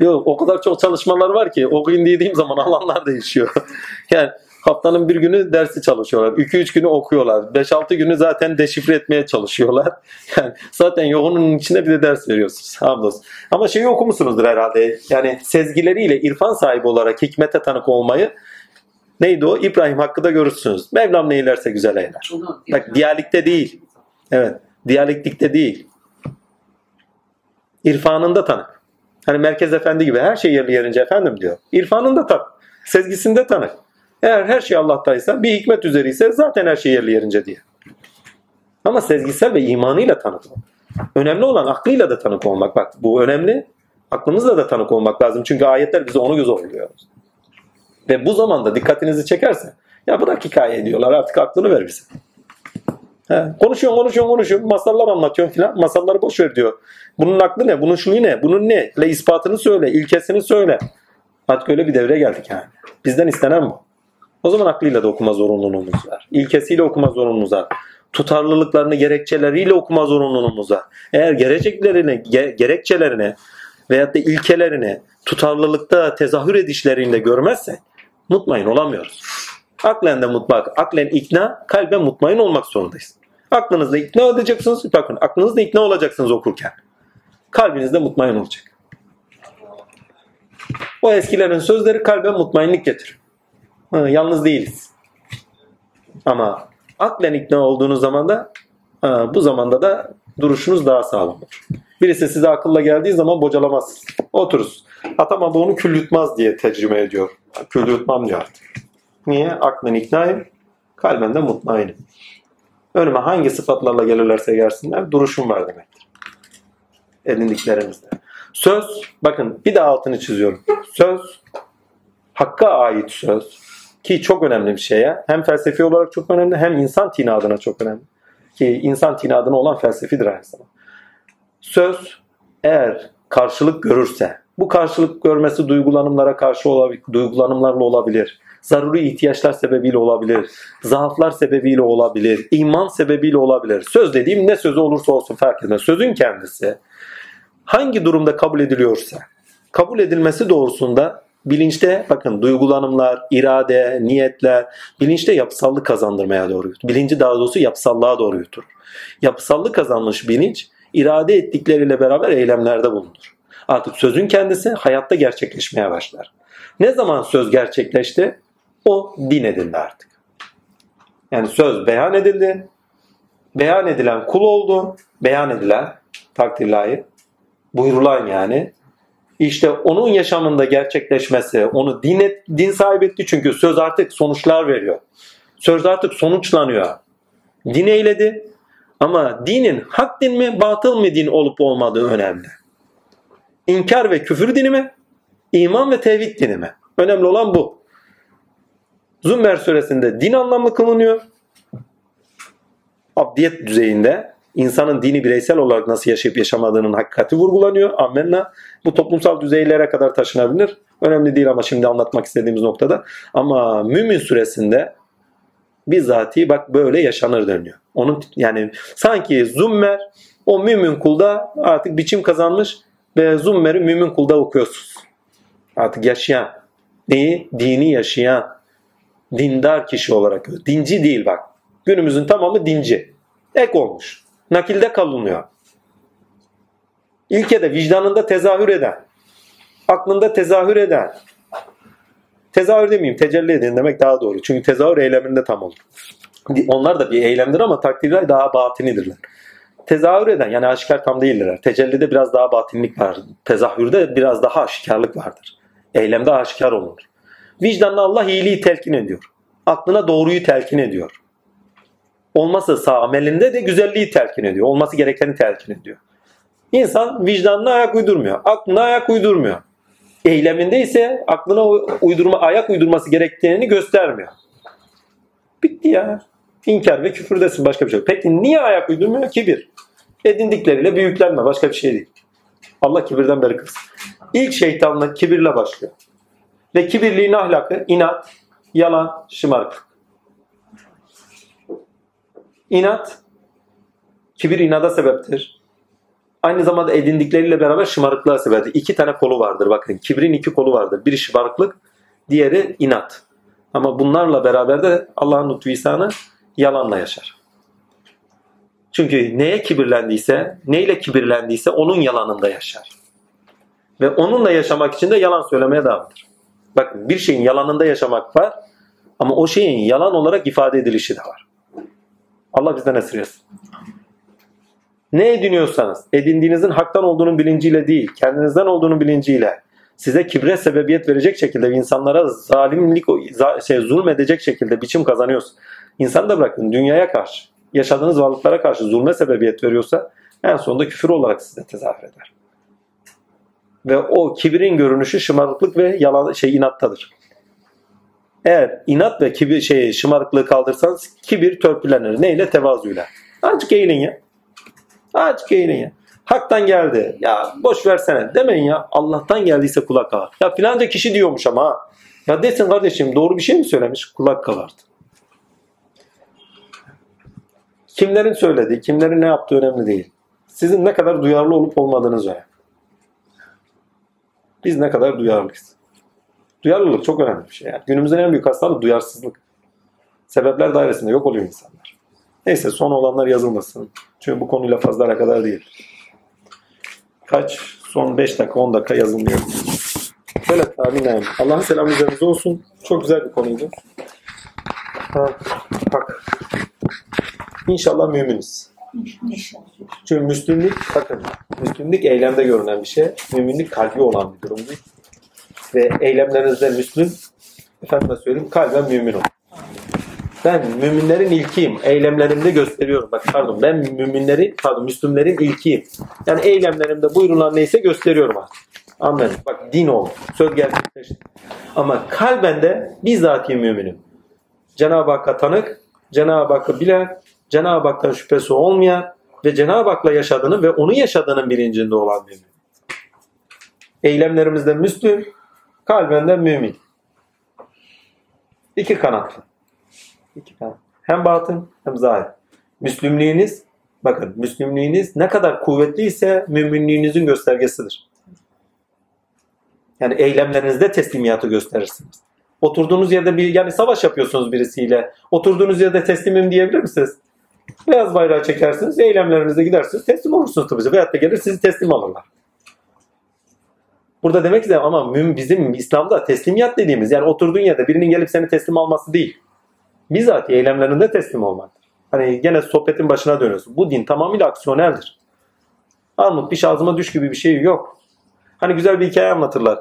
Yok o kadar çok çalışmalar var ki okuyun dediğim zaman alanlar değişiyor. yani haftanın bir günü dersi çalışıyorlar. 2-3 günü okuyorlar. 5-6 günü zaten deşifre etmeye çalışıyorlar. Yani zaten yoğunun içinde bir de ders veriyorsunuz. Hamdolsun. Ama şeyi okumuşsunuzdur herhalde. Yani sezgileriyle irfan sahibi olarak hikmete tanık olmayı neydi o? İbrahim hakkında görürsünüz. Mevlam ne ilerse güzel eyler. Bak diyalekte değil. Evet. Diyalektikte değil. İrfanında tanık. Hani Merkez Efendi gibi her şey yerli yerince efendim diyor. İrfanında tanık. Sezgisinde tanık. Eğer her şey Allah'taysa bir hikmet üzeri ise zaten her şey yerli yerince diye. Ama sezgisel ve imanıyla tanık olmak. Önemli olan aklıyla da tanık olmak. Bak bu önemli. Aklımızla da tanık olmak lazım. Çünkü ayetler bize onu göz oluyor. Ve bu zamanda dikkatinizi çekerse ya bırak hikaye ediyorlar artık aklını ver bize. He, konuşuyorsun konuşuyorsun konuşuyorsun masallar anlatıyorsun filan masalları boş ver diyor. Bunun aklı ne? Bunun şuyu ne? Bunun ne? Le ispatını söyle, ilkesini söyle. Artık öyle bir devre geldik yani. Bizden istenen bu. O zaman aklıyla da okuma zorunluluğumuz var. İlkesiyle okuma zorunluluğumuz var. Tutarlılıklarını gerekçeleriyle okuma zorunluluğumuz var. Eğer gerekçelerini, ge- gerekçelerini veyahut da ilkelerini tutarlılıkta tezahür edişlerinde görmezsek mutmain olamıyoruz. Aklen de mutlak, aklen ikna, kalben mutmain olmak zorundayız. Aklınızda ikna edeceksiniz. Bakın aklınızda ikna olacaksınız okurken. Kalbinizde mutmain olacak. O eskilerin sözleri kalbe mutmainlik getirir. Ha, yalnız değiliz. Ama aklen ikna olduğunuz zaman da ha, bu zamanda da duruşunuz daha sağlam olur. Birisi size akılla geldiği zaman bocalamaz. Otururuz. Atam ama onu kül diye tercüme ediyor. Kül diyor artık. Niye? Aklen iknayım, kalben de mutmainim. Önüme hangi sıfatlarla gelirlerse gelsinler duruşum var demektir. Edindiklerimizde. Söz, bakın bir de altını çiziyorum. Söz, hakka ait söz ki çok önemli bir şey ya. Hem felsefi olarak çok önemli hem insan tinadına çok önemli. Ki insan tinadına olan felsefidir aynı zamanda. Söz eğer karşılık görürse, bu karşılık görmesi duygulanımlara karşı olabilir, duygulanımlarla olabilir. Zaruri ihtiyaçlar sebebiyle olabilir. Zaaflar sebebiyle olabilir. iman sebebiyle olabilir. Söz dediğim ne sözü olursa olsun fark etmez. Sözün kendisi hangi durumda kabul ediliyorsa kabul edilmesi doğrusunda bilinçte bakın duygulanımlar, irade, niyetler bilinçte yapısallık kazandırmaya doğru götürür. Bilinci daha doğrusu yapısallığa doğru götürür. Yapısallık kazanmış bilinç irade ettikleriyle beraber eylemlerde bulunur. Artık sözün kendisi hayatta gerçekleşmeye başlar. Ne zaman söz gerçekleşti? O din edildi artık. Yani söz beyan edildi. Beyan edilen kul oldu. Beyan edilen takdir layık. Buyurulan yani. İşte onun yaşamında gerçekleşmesi, onu din, et, din sahibi etti çünkü söz artık sonuçlar veriyor. Söz artık sonuçlanıyor. Din eyledi ama dinin hak din mi, batıl mı din olup olmadığı önemli. İnkar ve küfür dini mi, iman ve tevhid dini mi? Önemli olan bu. Zümer suresinde din anlamlı kılınıyor. Abdiyet düzeyinde insanın dini bireysel olarak nasıl yaşayıp yaşamadığının hakikati vurgulanıyor. Amenna. Bu toplumsal düzeylere kadar taşınabilir. Önemli değil ama şimdi anlatmak istediğimiz noktada. Ama Mümin suresinde bizzati bak böyle yaşanır deniyor. Onun yani sanki Zummer o mümin kulda artık biçim kazanmış ve Zummer'i mümin kulda okuyorsunuz. Artık yaşayan, neyi? Dini yaşayan, dindar kişi olarak. Dinci değil bak. Günümüzün tamamı dinci. Ek olmuş. Nakilde kalınıyor. İlkede vicdanında tezahür eden, aklında tezahür eden, tezahür demeyeyim tecelli edin demek daha doğru. Çünkü tezahür eyleminde tam olur. Onlar da bir eylemdir ama takdirler daha batinidirler. Tezahür eden yani aşikar tam değildirler. Tecellide biraz daha batinlik var. Tezahürde biraz daha aşikarlık vardır. Eylemde aşikar olunur. Vicdanla Allah iyiliği telkin ediyor. Aklına doğruyu telkin ediyor. Olması sağ amelinde de güzelliği telkin ediyor. Olması gerekeni telkin ediyor. İnsan vicdanına ayak uydurmuyor. Aklına ayak uydurmuyor. Eyleminde ise aklına uydurma, ayak uydurması gerektiğini göstermiyor. Bitti ya. İnkar ve küfürdesin başka bir şey yok. Peki niye ayak uydurmuyor? Kibir. Edindikleriyle büyüklenme başka bir şey değil. Allah kibirden beri kılsın. İlk şeytanlık kibirle başlıyor. Ve kibirliğin ahlakı inat, yalan, şımarıklık. İnat, kibir inada sebeptir. Aynı zamanda edindikleriyle beraber şımarıklığa sebeptir. İki tane kolu vardır bakın. Kibrin iki kolu vardır. Biri şımarıklık, diğeri inat. Ama bunlarla beraber de Allah'ın lütfu ihsanı yalanla yaşar. Çünkü neye kibirlendiyse, neyle kibirlendiyse onun yalanında yaşar. Ve onunla yaşamak için de yalan söylemeye devamdır. Bakın bir şeyin yalanında yaşamak var ama o şeyin yalan olarak ifade edilişi de var. Allah bizden esirgesin. Ne ediniyorsanız edindiğinizin haktan olduğunun bilinciyle değil, kendinizden olduğunu bilinciyle size kibre sebebiyet verecek şekilde insanlara zalimlik, şey, zulmedecek şekilde biçim kazanıyorsun. İnsan da bırakın dünyaya karşı, yaşadığınız varlıklara karşı zulme sebebiyet veriyorsa en sonunda küfür olarak size tezahür eder. Ve o kibirin görünüşü şımarıklık ve yalan şey inattadır. Eğer inat ve kibir şey şımarıklığı kaldırsanız kibir törpülenir. Neyle? Tevazuyla. Azıcık eğilin ya. Azıcık eğilin ya. Haktan geldi. Ya boş versene. Demeyin ya. Allah'tan geldiyse kulak kavar. Ya filanca kişi diyormuş ama ha. Ya desin kardeşim doğru bir şey mi söylemiş? Kulak kavardı. Kimlerin söylediği, kimlerin ne yaptığı önemli değil. Sizin ne kadar duyarlı olup olmadığınız önemli. Biz ne kadar duyarlıyız. Duyarlılık çok önemli bir şey. Yani. Günümüzün en büyük hastalığı duyarsızlık. Sebepler dairesinde yok oluyor insanlar. Neyse son olanlar yazılmasın. Çünkü bu konuyla fazla alakadar değil. Kaç? Son 5 dakika 10 dakika yazılmıyor. Evet amin Allah'ın selamı üzerinize olsun. Çok güzel bir konuydu. Ha, bak. İnşallah müminiz. Çünkü Müslümlük, bakın, Müslümlük eylemde görünen bir şey. Müminlik kalbi olan bir durumdur. Ve eylemlerinizde Müslüm, efendime söyleyeyim, kalben mümin ol. Ben müminlerin ilkiyim. Eylemlerimde gösteriyorum. Bak pardon ben müminlerin, pardon Müslümlerin ilkiyim. Yani eylemlerimde buyurulan neyse gösteriyorum artık. Amen. Bak din ol. Söz gerçekleşti. Ama kalben de bizzati müminim. Cenab-ı Hakk'a tanık, Cenab-ı Hakk'ı bilen, Cenab-ı Hak'tan şüphesi olmayan ve Cenab-ı Hak'la yaşadığını ve onu yaşadığının bilincinde olan mümin. Eylemlerimizde Müslüm, kalbende mümin. İki kanatlı. İki kanat. Hem batın hem zahir. Müslümlüğünüz, bakın Müslümlüğünüz ne kadar kuvvetliyse müminliğinizin göstergesidir. Yani eylemlerinizde teslimiyatı gösterirsiniz. Oturduğunuz yerde bir yani savaş yapıyorsunuz birisiyle. Oturduğunuz yerde teslimim diyebilir misiniz? Beyaz bayrağı çekersiniz, eylemlerinizde gidersiniz, teslim olursunuz tabii. Veyahut da gelir sizi teslim alırlar. Burada demek ki ama bizim İslam'da teslimiyat dediğimiz yani oturduğun yerde birinin gelip seni teslim alması değil. Bizzat eylemlerinde teslim olmaktır. Hani gene sohbetin başına dönüyorsun. Bu din tamamıyla aksiyoneldir. Armut piş ağzıma düş gibi bir şey yok. Hani güzel bir hikaye anlatırlar.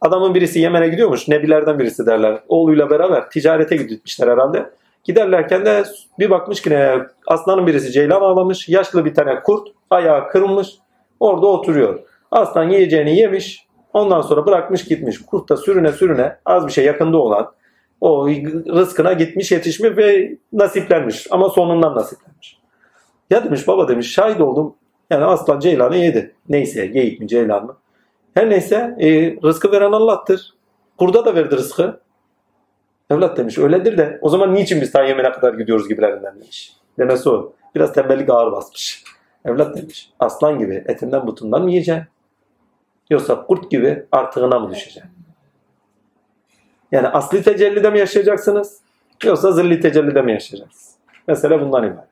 Adamın birisi Yemen'e gidiyormuş. Nebilerden birisi derler. Oğluyla beraber ticarete gitmişler herhalde. Giderlerken de bir bakmış ki ne, aslanın birisi ceylan ağlamış. Yaşlı bir tane kurt ayağı kırılmış. Orada oturuyor. Aslan yiyeceğini yemiş. Ondan sonra bırakmış gitmiş. Kurt da sürüne sürüne az bir şey yakında olan o rızkına gitmiş yetişmiş ve nasiplenmiş. Ama sonundan nasiplenmiş. Ya demiş baba demiş şahit oldum. Yani aslan ceylanı yedi. Neyse geyik mi ceylan mı? Her neyse e, rızkı veren Allah'tır. Kurda da verdi rızkı. Evlat demiş öyledir de o zaman niçin biz ta Yemen'e kadar gidiyoruz gibilerinden demiş. Demesi o. Biraz tembellik ağır basmış. Evlat demiş aslan gibi etinden butundan mı yiyeceksin? Yoksa kurt gibi artığına mı düşeceksin? Yani asli tecellide mi yaşayacaksınız? Yoksa zilli tecellide mi yaşayacaksınız? Mesela bundan ibaret.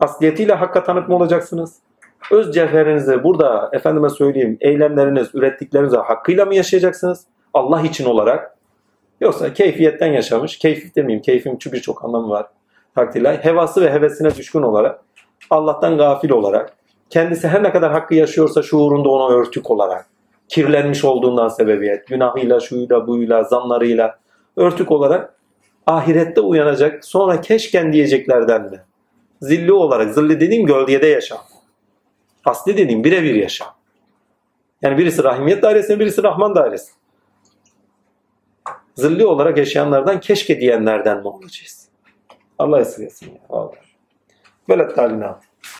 Asliyetiyle hakka tanık mı olacaksınız? Öz cevherinizi burada efendime söyleyeyim eylemleriniz, ürettiklerinizi hakkıyla mı yaşayacaksınız? Allah için olarak. Yoksa keyfiyetten yaşamış, keyif demeyeyim, keyfin birçok anlamı var. Takdirler. Hevası ve hevesine düşkün olarak, Allah'tan gafil olarak, kendisi her ne kadar hakkı yaşıyorsa şuurunda ona örtük olarak, kirlenmiş olduğundan sebebiyet, günahıyla, şuyla, buyla, zanlarıyla örtük olarak ahirette uyanacak, sonra keşken diyeceklerden mi? Zilli olarak, zilli dediğim gölgede yaşam. Asli dediğim birebir yaşam. Yani birisi rahimiyet dairesinde, birisi rahman dairesi. Zilli olarak yaşayanlardan keşke diyenlerden mi olacağız? Allah esirgesin ya. Vallahi. Böyle talinat.